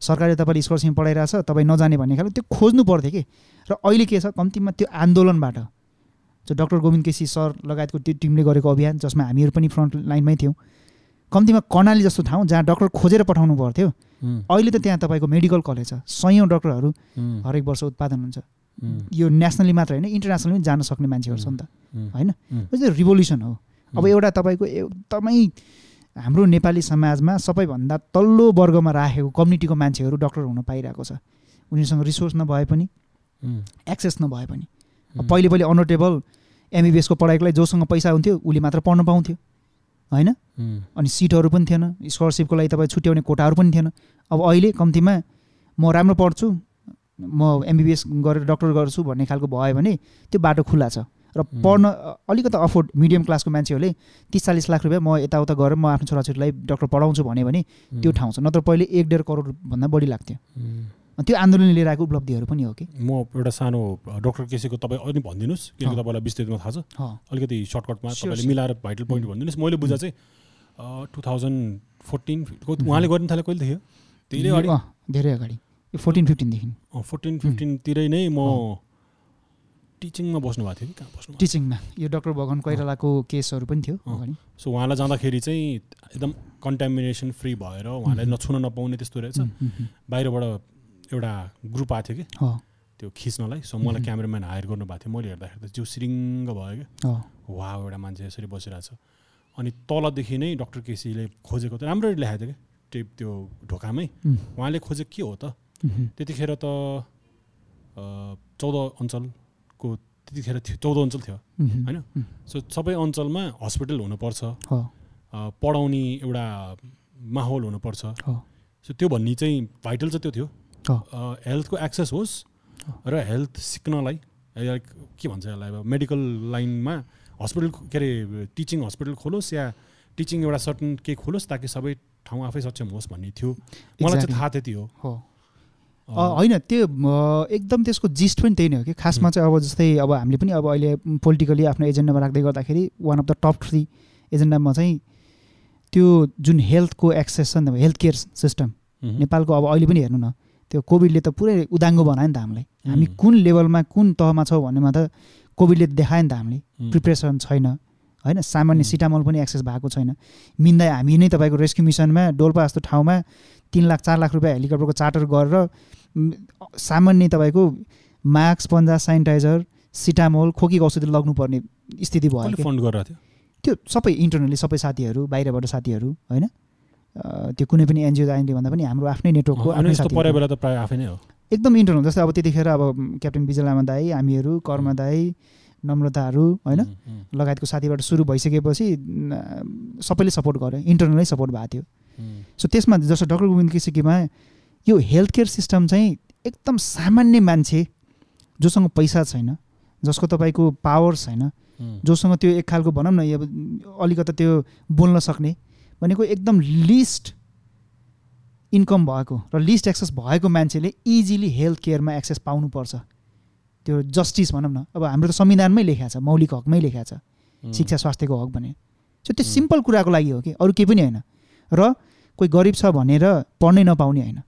सरकारले तपाईँले स्कलरसिप पढाइरहेछ तपाईँ नजाने भन्ने खालको त्यो खोज्नु पर्थ्यो कि? र अहिले के छ? कम्तीमा त्यो आन्दोलनबाट जो डक्टर गोविन्द केसी सर लगायतको त्यो टिमले गरेको अभियान जसमा हामीहरू पनि फ्रन्ट लाइनमै थियौँ कम्तीमा कर्णाली जस्तो ठाउँ जहाँ डक्टर खोजेर पठाउनु पर्थ्यो। अहिले त त्यहाँ तपाईँको मेडिकल कलेज छ। सयौँ डक्टरहरू हरेक वर्ष उत्पादन हुन्छ। यो नेसनली मात्र होइन इन्टरनेसनली पनि जान सक्ने मान्छेहरू छ नि त होइन? उम्, त्यो रिभोल्युसन हो। अब एउटा तपाईँको एकदमै हाम्रो नेपाली समाजमा सबैभन्दा तल्लो वर्गमा राखेको कम्युनिटीको मान्छेहरू डक्टर हुन पाइरहेको छ। उनीहरूसँग रिसोर्स नभए पनि एक्सेस नभए पनि। पहिले पहिले अनोटेबल एमबिबिएसको पढाइको लागि जोसँग पैसा हुन्थ्यो उसले मात्र पढ्न पाउँथ्यो। होइन? अनि सिटहरू पनि थिएन स्कलरसिपको लागि तपाईँ छुट्याउने कोटाहरू पनि थिएन। अब अहिले कम्तीमा म राम्रो पढ्छु म एमबिबिएस गरेर डक्टर गर्छु भन्ने खालको भयो भने त्यो बाटो खुल्ला छ। र. पढ्न अलिकति अफोर्ड मिडियम क्लासको मान्छेहरूले तिस चालिस लाख रुपियाँ म यताउता गरेर म आफ्नो छोराछोरीलाई डक्टर पढाउँछु भने भने त्यो ठाउँ छ। नत्र पहिले एक डेढ करोडभन्दा बढी लाग्थ्यो। त्यो आन्दोलनले लिएर आएको उपलब्धिहरू पनि हो कि? म एउटा सानो डक्टर केसीको तपाईँ अनि भनिदिनुहोस् किनकि। तपाईँलाई विस्तृतमा थाहा छ। अलिकति सर्टकटमा तपाईँले. मिलाएर भाइटल पोइन्ट भनिदिनुहोस्। मैले बुझा चाहिँ टु थाउजन्ड फोर्टिन उहाँले गर्न थाले कहिले थियो? धेरै अगाडि। धेरै अगाडि। फोर्टिन फिफ्टिनदेखि। फोर्टिन फिफ्टिनतिरै नै म टिचिङमा बस्नु भएको थियो कि? कहाँ बस्नु टिचिङमा। यो डक्टर भगवान कोइरालाको केसहरू पनि थियो सो उहाँलाई जाँदाखेरि चाहिँ एकदम कन्टामिनेसन फ्री भएर उहाँलाई. नछुन नपाउने त्यस्तो रहेछ। बाहिरबाट एउटा ग्रुप आएको थियो कि? त्यो खिच्नलाई। सो मलाई. क्यामेराम्यान हायर गर्नुभएको थियो। मैले हेर्दाखेरि त जिउ सिरिङ्ग भयो क्या। वा एउटा मान्छे यसरी बसिरहेको छ। अनि तलदेखि नै डक्टर केसीले खोजेको त राम्ररी लेखाएको थियो क्या। टेप त्यो ढोकामै। उहाँले खोजेको के हो त? त्यतिखेर त चौध अञ्चलको त्यतिखेर थियो। चौध अञ्चल थियो। होइन? सो सबै अञ्चलमा हस्पिटल हुनुपर्छ। पढाउने एउटा माहौल हुनुपर्छ। सो त्यो भन्ने चाहिँ भाइटल चाहिँ त्यो थियो। हेल्थको एक्सेस होस् र हेल्थ सिक्नलाई या के भन्छ यसलाई अब मेडिकल लाइनमा हस्पिटल के अरे टिचिङ हस्पिटल खोलोस् या टिचिङ एउटा सर्टन के खोलोस् ताकि सबै ठाउँ आफै सक्षम होस् भन्ने थियो। मलाई चाहिँ. थाहा त्यति हो। होइन त्यो एकदम त्यसको जिस्ट पनि त्यही नै हो कि खासमा चाहिँ अब जस्तै अब हामीले पनि अब अहिले पोलिटिकली आफ्नो एजेन्डामा राख्दै गर्दाखेरि one of the top three एजेन्डामा चाहिँ त्यो जुन हेल्थको एक्सेस छ नि हेल्थ केयर सिस्टम नेपालको अब अहिले पनि हेर्नु न त्यो कोभिडले त पुरै उदाङ्गो बनायो नि त हामीलाई। हामी कुन लेभलमा कुन तहमा छौँ भन्नेमा त कोभिडले देखायो नि त हामीले। प्रिपरेसन छैन। होइन सामान्य. सिटामोल पनि एक्सेस भएको छैन। मिन्दा हामी नै तपाईँको रेस्क्यु मिसनमा डोल्पा जस्तो ठाउँमा तिन लाख चार लाख रुपियाँ हेलिकप्टरको चार्टर गरेर सामान्य तपाईँको मास्क पन्जा सेनिटाइजर सिटामोल खोकी औषधि लग्नुपर्ने स्थिति भयो। फन्ड गरेर थियो त्यो सबै इन्टरनली सबै साथीहरू बाहिरबाट साथीहरू होइन? त्यो कुनै पनि एनजिओ आइएनडी भन्दा पनि हाम्रो आफ्नै नेटवर्कको आफ्नै यस्तो साथीहरू। परे बेला त प्रायः आफै नै हो। एकदम इन्टरनल जस्तै अब त्यतिखेर अब क्याप्टेन विजय लामा दाई हामीहरू कर्म दाई नम्रताहरू होइन? लगायतको साथीबाट सुरु भइसकेपछि सबैले सपोर्ट गर्यो। इन्टरनलै सपोर्ट भएको थियो। सो त्यसमा जस्तो डक्टर गोविन्द केसीकीमा यो हेल्थ केयर सिस्टम चाहिँ एकदम सामान्य मान्छे जोसँग पैसा छैन जसको तपाईँको पावर छैन जोसँग त्यो एक खालको भनौँ न अलिकता त्यो बोल्न सक्ने भनेको एकदम लिस्ट इन्कम भएको र लिस्ट एक्सेस भएको मान्छेले इजिली हेल्थ केयरमा एक्सेस पाउनुपर्छ। त्यो जस्टिस भनौँ न। अब हाम्रो त संविधानमै लेखा छ मौलिक हकमै लेखा छ शिक्षा स्वास्थ्यको हक भने सो त्यो. सिम्पल कुराको लागि हो कि अरू केही पनि होइन। र कोही गरिब छ भनेर पढ्नै नपाउने होइन।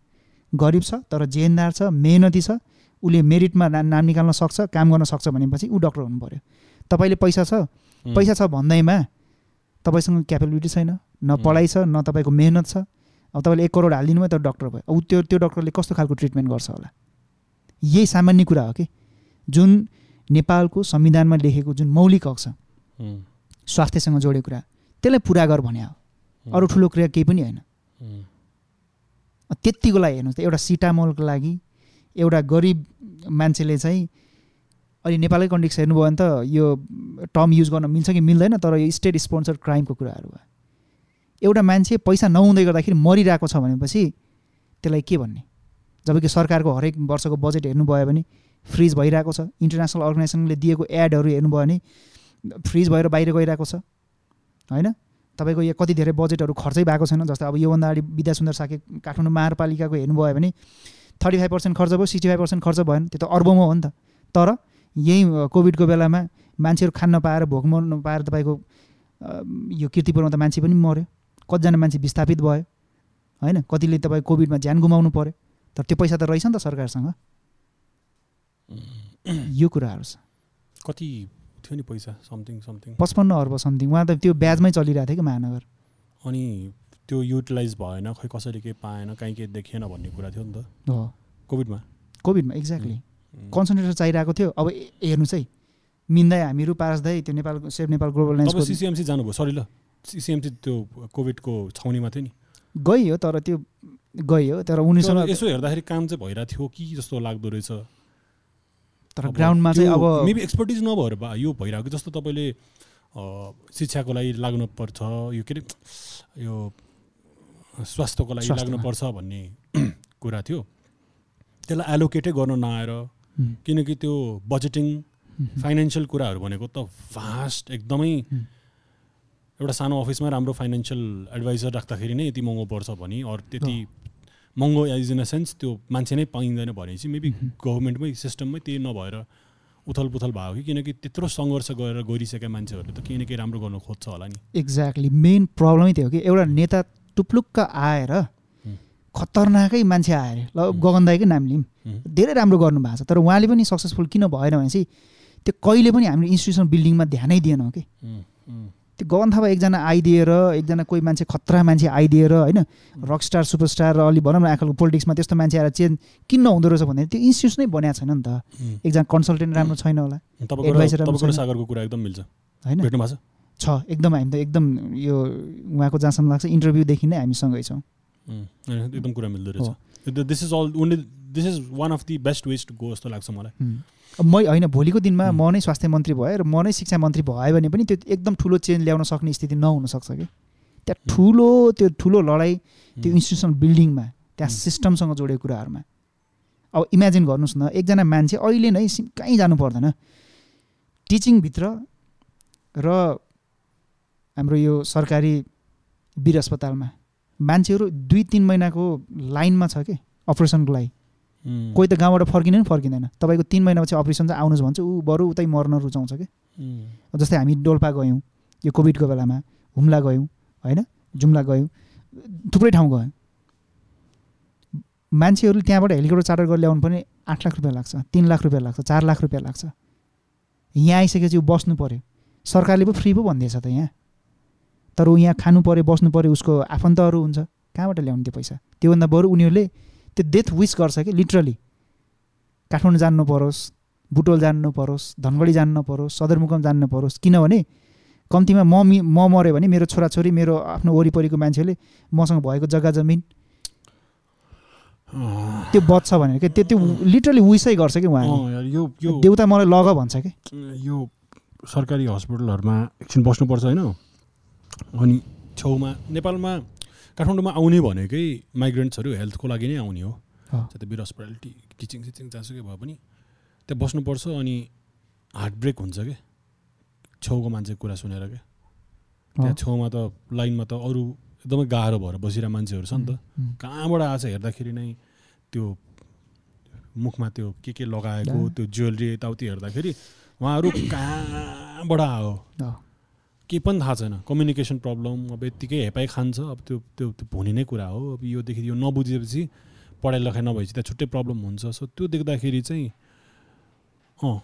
गरिब छ तर जेहेन्दार छ मेहनती छ उसले मेरिटमा ना- नाम निकाल्न सक्छ काम गर्न सक्छ भनेपछि ऊ डक्टर हुनु पऱ्यो तपाईँले पैसा छ? पैसा छ भन्दैमा तपाईँसँग क्यापेबिलिटी छैन। न. पढाइ छ न तपाईँको मेहनत छ अब तपाईँले एक करोड हालिदिनु भयो त डक्टर भयो। अब त्यो त्यो डक्टरले कस्तो खालको ट्रिटमेन्ट गर्छ होला? यही सामान्य कुरा हो कि? जुन नेपालको संविधानमा लेखेको जुन मौलिक हक छ स्वास्थ्यसँग जोडेको कुरा त्यसलाई पुरा गर भने हो। अरू ठुलो क्रिया केही पनि होइन। त्यत्तिको लागि हेर्नुहोस् त एउटा सिटामोलको लागि एउटा गरिब मान्छेले चाहिँ अहिले नेपालकै कन्डिक्स हेर्नुभयो भने त यो टर्म युज गर्न मिल्छ कि मिल्दैन तर यो स्टेट स्पोन्सर क्राइमको कुराहरू भयो। एउटा मान्छे पैसा नहुँदै गर्दाखेरि मरिरहेको छ भनेपछि त्यसलाई के भन्ने? जबकि सरकारको हरेक वर्षको बजेट हेर्नुभयो भने फ्रिज भइरहेको छ इन्टरनेसनल अर्गनाइजेसनले दिएको एडहरू हेर्नुभयो भने फ्रिज भएर बाहिर गइरहेको छ होइन? तपाईँको यो कति धेरै बजेटहरू खर्चै भएको छैन जस्तै अब योभन्दा अगाडि विद्यासुन्दर साके काठमाडौँ महानगरपालिकाको हेर्नुभयो भने थर्टी फाइभ पर्सेन्ट खर्च भयो सिक्सटी फाइभ पर्सेन्ट खर्च भएन त्यो त अर्बौँमा हो नि त। तर यही कोभिडको बेलामा मान्छेहरू खान नपाएर भोक मर्न नपाएर तपाईँको यो किर्तिपुरमा त मान्छे पनि मऱ्यो कतिजना मान्छे विस्थापित भयो होइन? कतिले तपाईँ कोभिडमा ज्यान गुमाउनु पऱ्यो तर त्यो पैसा त रहेछ नि त सरकारसँग। यो कुराहरू छ। कति थियो नि पैसा? Something something. पचपन्न अर्ब समथिङ। उहाँ त त्यो ब्याजमै चलिरहेको थियो कि महानगर? अनि त्यो युटिलाइज भएन खै कसरी केही पाएन कहीँ केही देखिएन भन्ने कुरा थियो नि त। हो। कोभिडमा? कोभिडमा एक्ज्याक्टली कन्सन्ट्रेटर चाहिरहेको थियो। अब हेर्नुहोस् है मिन्दै हामीहरू पारसदै त्यो Nepal save Nepal global CCMC जानुभयो सरी ल। सिसिएमसी त्यो कोभिडको छाउनीमा थियो नि। गइयो तर त्यो गइयो तर उनीसँग यसो हेर्दाखेरि काम चाहिँ भइरहेको थियो कि जस्तो लाग्दो रहेछ। तर ग्राउन्डमा चाहिँ अब मेबी एक्सपर्टिज नभएर यो भइरहेको जस्तो तपाईँले शिक्षाको लागि लाग्नुपर्छ यो के अरे यो स्वास्थ्यको लागि। लाग्नुपर्छ भन्ने कुरा थियो। त्यसलाई एलोकेटै गर्न नआएर किनकि त्यो बजेटिङ फाइनेन्सियल कुराहरू भनेको त भास्ट एकदमै। एउटा सानो अफिसमा राम्रो फाइनेन्सियल एडभाइजर राख्दाखेरि नै यति महँगो पर्छ भने अरू त्यति महँगो एज इन अ सेन्स त्यो मान्छे नै पाइँदैन भने चाहिँ मेबी। गभर्मेन्टमै सिस्टममै त्यही नभएर उथल पुथल भयो कि किनकि त्यत्रो सङ्घर्ष गरेर गइसकेका मान्छेहरूले त केही न केही राम्रो गर्न खोज्छ होला नि एक्ज्याक्टली मेन प्रब्लमै त्यो हो कि एउटा नेता टुप्लुक्क आएर। खतरनाकै मान्छे आएर ल। गगन दाईकै नाम लिउँ। धेरै राम्रो गर्नु भएको छ तर उहाँले पनि सक्सेसफुल किन भएन भने चाहिँ त्यो कहिले पनि हामीले इन्स्टिट्युसन बिल्डिङमा ध्यानै दिएनौँ कि त्यो गगन थापा एकजना आइदिएर एकजना कोही मान्छे खतरा मान्छे आइदिएर होइन रकस्टार सुपरस्टार र अलि भनौँ न आजकलको पोलिटिक्समा त्यस्तो मान्छे आएर चेन्ज किन हुँदो रहेछ भने त्यो इन्स्टिट्युसनै बनाएको छैन नि त। एकजना कन्सल्टेन्ट राम्रो छैन होला। सागरको कुरा एकदम मिल्छ। होइन। छ? एकदम हामी त एकदम यो उहाँको जहाँसम्म लाग्छ इन्टरभ्यूदेखि नै हामी सँगै छौँ। एकदम कुरा मिल्दो। रहेछ। This is all only this is one of the best ways to go जस्तो लाग्छ मलाई। मै होइन भोलिको दिनमा। म नै स्वास्थ्य मन्त्री भएँ र म नै शिक्षा मन्त्री भयो भने पनि त्यो एकदम ठुलो चेन्ज ल्याउन सक्ने स्थिति नहुनसक्छ कि त्यहाँ। ठुलो त्यो ठुलो लडाइँ त्यो इन्स्टिट्युसन बिल्डिङमा त्यहाँ। सिस्टमसँग जोडेको कुराहरूमा अब इमेजिन गर्नुहोस् न एकजना मान्छे अहिले नै कहीँ जानु पर्दैन टिचिङभित्र र हाम्रो यो सरकारी वीर अस्पतालमा मान्छेहरू दुई तिन महिनाको लाइनमा छ कि अपरेसनको लागि कोही त गाउँबाट फर्किने पनि फर्किँदैन। तपाईँको तिन महिनापछि अपरेसन चाहिँ आउनुहोस् भन्छ। ऊ बरु उतै मर्न रुचाउँछ कि? जस्तै हामी डोल्पा गयौँ यो कोभिडको बेलामा हुम्ला गयौँ होइन? जुम्ला गयौँ थुप्रै ठाउँ गयौँ। मान्छेहरूले त्यहाँबाट हेलिकप्टर चार्टर गरेर ल्याउनु पनि आठ लाख रुपियाँ लाग्छ तिन लाख रुपियाँ लाग्छ चार लाख रुपियाँ लाग्छ। यहाँ आइसकेपछि ऊ बस्नु पऱ्यो सरकारले पो फ्री पो भन्दैछ त यहाँ। तर ऊ यहाँ खानु पऱ्यो बस्नु पऱ्यो उसको आफन्तहरू हुन्छ। कहाँबाट ल्याउने त्यो पैसा? त्योभन्दा बरु उनीहरूले त्यो डेथ विस गर्छ कि लिटरली काठमाडौँ जानु परोस् बुटोल जानु परोस् धनगढी जानु परोस् सदरमुकाम जानु परोस् किनभने कम्तीमा म मि म मऱ्यो भने मेरो छोराछोरी मेरो आफ्नो वरिपरिको मान्छेले मसँग भएको जग्गा जमिन त्यो बच्छ भनेर क्या त्यो त्यो लिटरली विसै गर्छ कि उहाँले। देउता मलाई लग भन्छ कि? यो सरकारी हस्पिटलहरूमा एकछिन बस्नुपर्छ होइन? अनि छेउमा नेपालमा काठमाडौँमा आउने भनेकै माइग्रेन्ट्सहरू हेल्थको लागि नै आउने हो। अँ। चाहे त वीर अस्पताल टी टिचिङ सिचिङ जहाँसुकै भए पनि त्यहाँ बस्नुपर्छ अनि हार्ट ब्रेक हुन्छ क्या छेउको मान्छेको कुरा सुनेर क्या त्यहाँ छेउमा त लाइनमा त अरू एकदमै गाह्रो भएर बसिरहेको मान्छेहरू छ नि त कहाँबाट आएछ हेर्दाखेरि नै त्यो मुखमा त्यो के के लगाएको। त्यो ज्वेलरी यताउति हेर्दाखेरि उहाँहरू कहाँबाट आयो। केही पनि थाहा छैन। कम्युनिकेसन प्रब्लम अब यत्तिकै हेपाइ खान्छ। अब त्यो त्यो त्यो हुने नै कुरा हो। अब योदेखि यो नबुझेपछि पढाइ लेखाइ नभएपछि त्यहाँ छुट्टै प्रब्लम हुन्छ। सो त्यो देख्दाखेरि चाहिँ अँ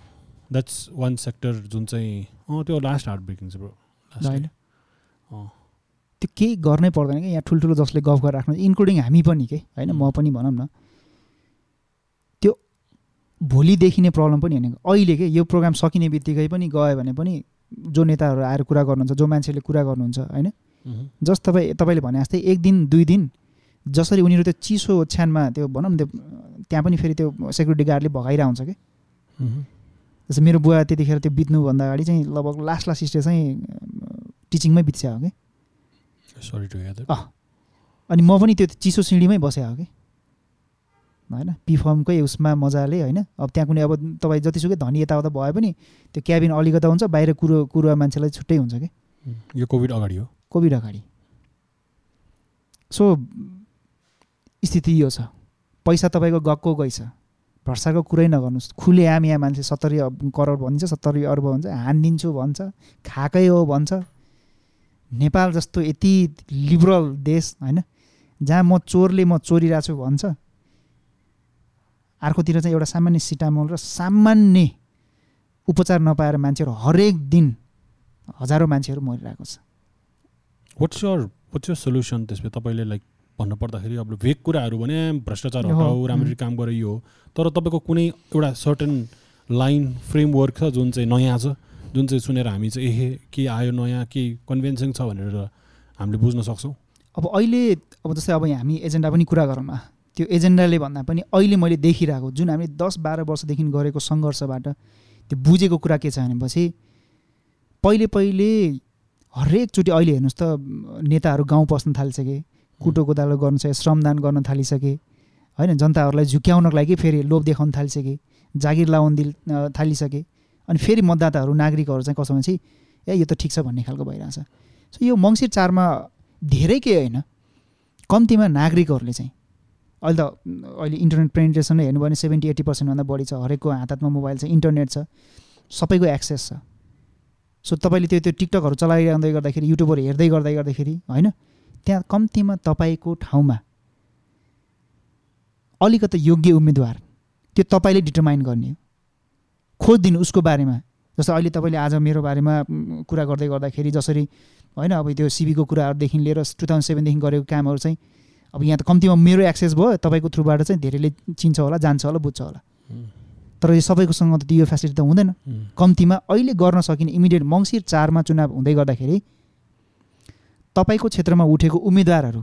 द्याट्स वान सेक्टर जुन चाहिँ अँ त्यो लास्ट हार्ट ब्रेकिङ छ ब्रो अँ। त्यो केही गर्नै पर्दैन कि यहाँ ठुल्ठुलो जसले गफ गरेर राख्नु इन्क्लुडिङ हामी पनि के? होइन म पनि भनौँ न। त्यो भोलि देखिने प्रब्लम पनि होइन। अहिले के? यो प्रोग्राम सकिने बित्तिकै पनि गयो भने पनि जो नेताहरू आएर कुरा गर्नुहुन्छ जो मान्छेले कुरा गर्नुहुन्छ होइन। जस्ट तपाईँ तपाईँले भने जस्तै एक दिन दुई दिन जसरी उनीहरू त्यो चिसो ओछ्यानमा त्यो भनौँ न त्यो त्यहाँ पनि फेरि त्यो सेक्युरिटी गार्डले भगाइरहेको हुन्छ कि। जस्तो मेरो बुवा त्यतिखेर त्यो बित्नुभन्दा अगाडि चाहिँ लगभग लास्ट लास्ट स्टेज चाहिँ टिचिङमै बित्स्या हो कि सरी अनि म पनि त्यो चिसो सिँढीमै बसेको हो कि होइन? पिफर्मकै उसमा मजाले होइन? अब त्यहाँ कुनै अब तपाईँ जतिसुकै धनी यताउता भए पनि त्यो क्याबिन अलिकता हुन्छ बाहिर कुरो कुरो मान्छेलाई छुट्टै हुन्छ कि? यो कोभिड अगाडि हो। कोभिड अगाडि। सो स्थिति यो छ। पैसा तपाईँको गएको गइछ भ्रष्टाचारको कुरै नगर्नुहोस्। खुले आम यहाँ मान्छे सत्तरी करोड भनिन्छ सत्तरी अर्ब भन्छ हानिदिन्छु भन्छ खाएकै हो भन्छ। नेपाल जस्तो यति लिबरल देश होइन? जहाँ म चोरले म चोरिरहेको छु भन्छ। अर्कोतिर चाहिँ एउटा सामान्य सिटामोल र सामान्य उपचार नपाएर मान्छेहरू हरेक दिन हजारौँ मान्छेहरू मरिरहेको छ। What's your what's your solution त्यसमा? तपाईँले लाइक भन्नु पर्दाखेरि अब भेग कुराहरू भने भ्रष्टाचार हो, हटाऊ राम्ररी काम गरे यो तर तपाईँको कुनै एउटा सर्टन लाइन फ्रेमवर्क छ जुन चाहिँ नयाँ छ? जुन चाहिँ सुनेर हामी चाहिँ एहे के आयो नयाँ के कन्भेन्सन छ? भनेर हामीले बुझ्न सक्छौँ। अब अहिले अब जस्तै अब हामी एजेन्डा पनि कुरा गरौँ न त्यो एजेन्डाले भन्दा पनि अहिले मैले देखिरहेको जुन हामीले दस बाह्र वर्षदेखि गरेको सङ्घर्षबाट त्यो बुझेको कुरा के छ भनेपछि पहिले पहिले हरेकचोटि अहिले हेर्नुहोस् त नेताहरू गाउँ पस्न थालिसके कुटो कोदालो गर्नु छ श्रमदान गर्न थालिसके होइन जनताहरूलाई झुक्याउनको लागि फेरि लोभ देखाउन थालिसके जागिर लाउन दिल थालिसके अनि फेरि मतदाताहरू नागरिकहरू चाहिँ कसो भनेपछि ए यो त ठिक छ भन्ने खालको भइरहेछ। सो यो मङ्सिर चारमा धेरै के होइन कम्तीमा नागरिकहरूले चाहिँ अहिले त अहिले इन्टरनेट पेनिट्रेसन हेर्नु भने सेभेन्टी एट्टी पर्सेन्टभन्दा बढी छ। हरेकको हात हातमा मोबाइल छ इन्टरनेट छ सबैको एक्सेस छ। सो तपाईँले त्यो त्यो टिकटकहरू चलाइरहँदै गर्दाखेरि युट्युबहरू हेर्दै गर्दै गर्दाखेरि होइन त्यहाँ कम्तीमा तपाईँको ठाउँमा अलिकति योग्य उम्मेदवार त्यो तपाईँले डिटरमाइन गर्ने खोजिदिनु उसको बारेमा। जस्तो अहिले तपाईँले आज मेरो बारेमा कुरा गर्दै गर्दाखेरि जसरी होइन अब त्यो सिबीको कुराहरूदेखि लिएर टु थाउजन्ड सेभेनदेखि गरेको कामहरू चाहिँ अब यहाँ त कम्तीमा मेरो एक्सेस भयो तपाईँको थ्रुबाट चाहिँ धेरैले चिन्छ होला जान्छ होला बुझ्छ होला। तर यो सबैकोसँग त यो फेसिलिटी त हुँदैन। कम्तीमा अहिले गर्न सकिने इमिडिएट मङ्सिर चारमा चुनाव हुँदै गर्दाखेरि तपाईँको क्षेत्रमा उठेको उम्मेदवारहरू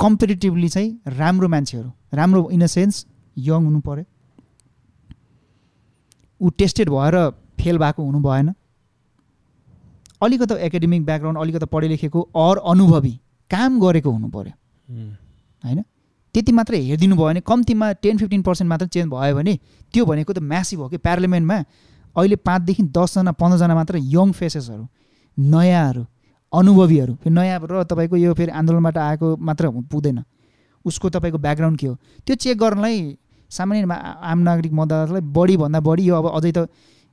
कम्पिटेटिभली चाहिँ राम्रो मान्छेहरू राम्रो इन अ सेन्स यङ हुनु पऱ्यो ऊ टेस्टेड भएर फेल भएको हुनु भएन। अलिकति एकाडेमिक ब्याकग्राउन्ड अलिकति पढे लेखेको अर अनुभवी काम गरेको हुनु पऱ्यो होइन? त्यति मात्रै हेरिदिनु भयो भने कम्तीमा टेन फिफ्टिन पर्सेन्ट मात्र चेन्ज भयो भने त्यो भनेको त म्यासिभ हो कि पार्लियामेन्टमा अहिले पाँचदेखि दसजना पन्ध्रजना मात्र यङ फेसेसहरू नयाँहरू अनुभवीहरू। फेरि नयाँ र तपाईँको यो फेरि आन्दोलनबाट आएको मात्र पुग्दैन। उसको तपाईँको ब्याकग्राउन्ड के हो? त्यो चेक गर्नलाई सामान्य आम नागरिक मतदातालाई बढीभन्दा बढी यो अब अझै त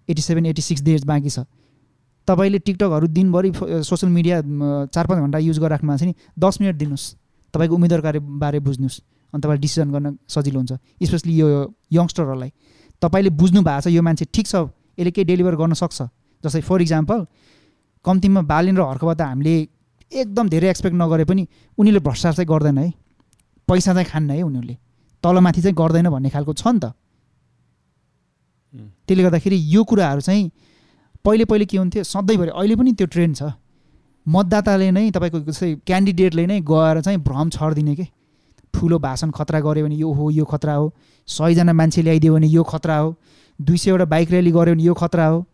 eighty seven eighty six days बाँकी छ। तपाईँले टिकटकहरू दिनभरि सोसियल मिडिया चार पाँच घन्टा युज गरिराख्नु भएको छ नि दस मिनट दिनुहोस्। तपाईँको उम्मेदवारको बारे बुझ्नुहोस्। अनि तपाईँले डिसिजन गर्न सजिलो हुन्छ। स्पेसली यो यङ्स्टरहरूलाई। तपाईँले बुझ्नु भएको छ यो मान्छे ठिक छ यसले केही डेलिभर गर्न सक्छ। जस्तै फर इक्जाम्पल कम्तीमा बालिन र हर्कबाट हामीले एकदम धेरै एक्सपेक्ट नगरे पनि उनीहरूले भ्रष्टाचार चाहिँ गर्दैन है। पैसा चाहिँ खान्न है उनीहरूले। तलमाथि चाहिँ गर्दैन भन्ने खालको छ नि त. त्यसले गर्दाखेरि यो कुराहरू चाहिँ पहिले पहिले के हुन्थ्यो? सधैँभरि अहिले पनि त्यो ट्रेन्ड छ। मतदाताले नै तपाईँको जस्तै क्यान्डिडेटले नै गएर चाहिँ भ्रम छरिदिने के? ठुलो भाषण खतरा गऱ्यो भने यो हो यो खतरा हो। सयजना मान्छे ल्याइदियो भने यो खतरा हो। दुई सयवटा बाइक र्याली गऱ्यो भने यो खतरा हो।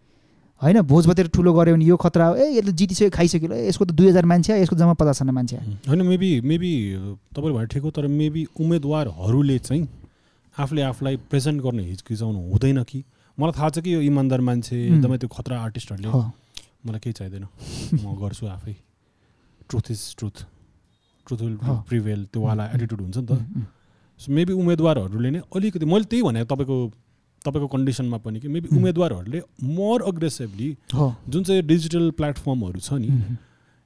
होइन? भोज भतेर ठुलो गऱ्यो भने यो खतरा हो। ए यसले जितिसक्यो खाइसक्यो। यसको त दुई हजार मान्छे यसको जम्मा पचासजना मान्छे होइन मेबी मेबी तपाईँले भने ठिक हो तर मेबी उम्मेदवारहरूले चाहिँ आफूले आफूलाई प्रेजेन्ट गर्न हिचकिचाउनु हुँदैन कि? मलाई थाहा छ कि यो इमान्दार मान्छे। एकदमै त्यो खतरा आर्टिस्टहरूले मलाई केही चाहिँदैन। म गर्छु आफै। Truth is truth truth will. Prevail त्यो वाला एटिट्युड हुन्छ नि त। सो मेबी उम्मेदवारहरूले नै अलिकति मैले त्यही भने तपाईँको तपाईँको कन्डिसनमा पनि कि मेबी उम्. उम्मेदवारहरूले मोर अग्रेसिभली जुन चाहिँ डिजिटल प्लेटफर्महरू छ नि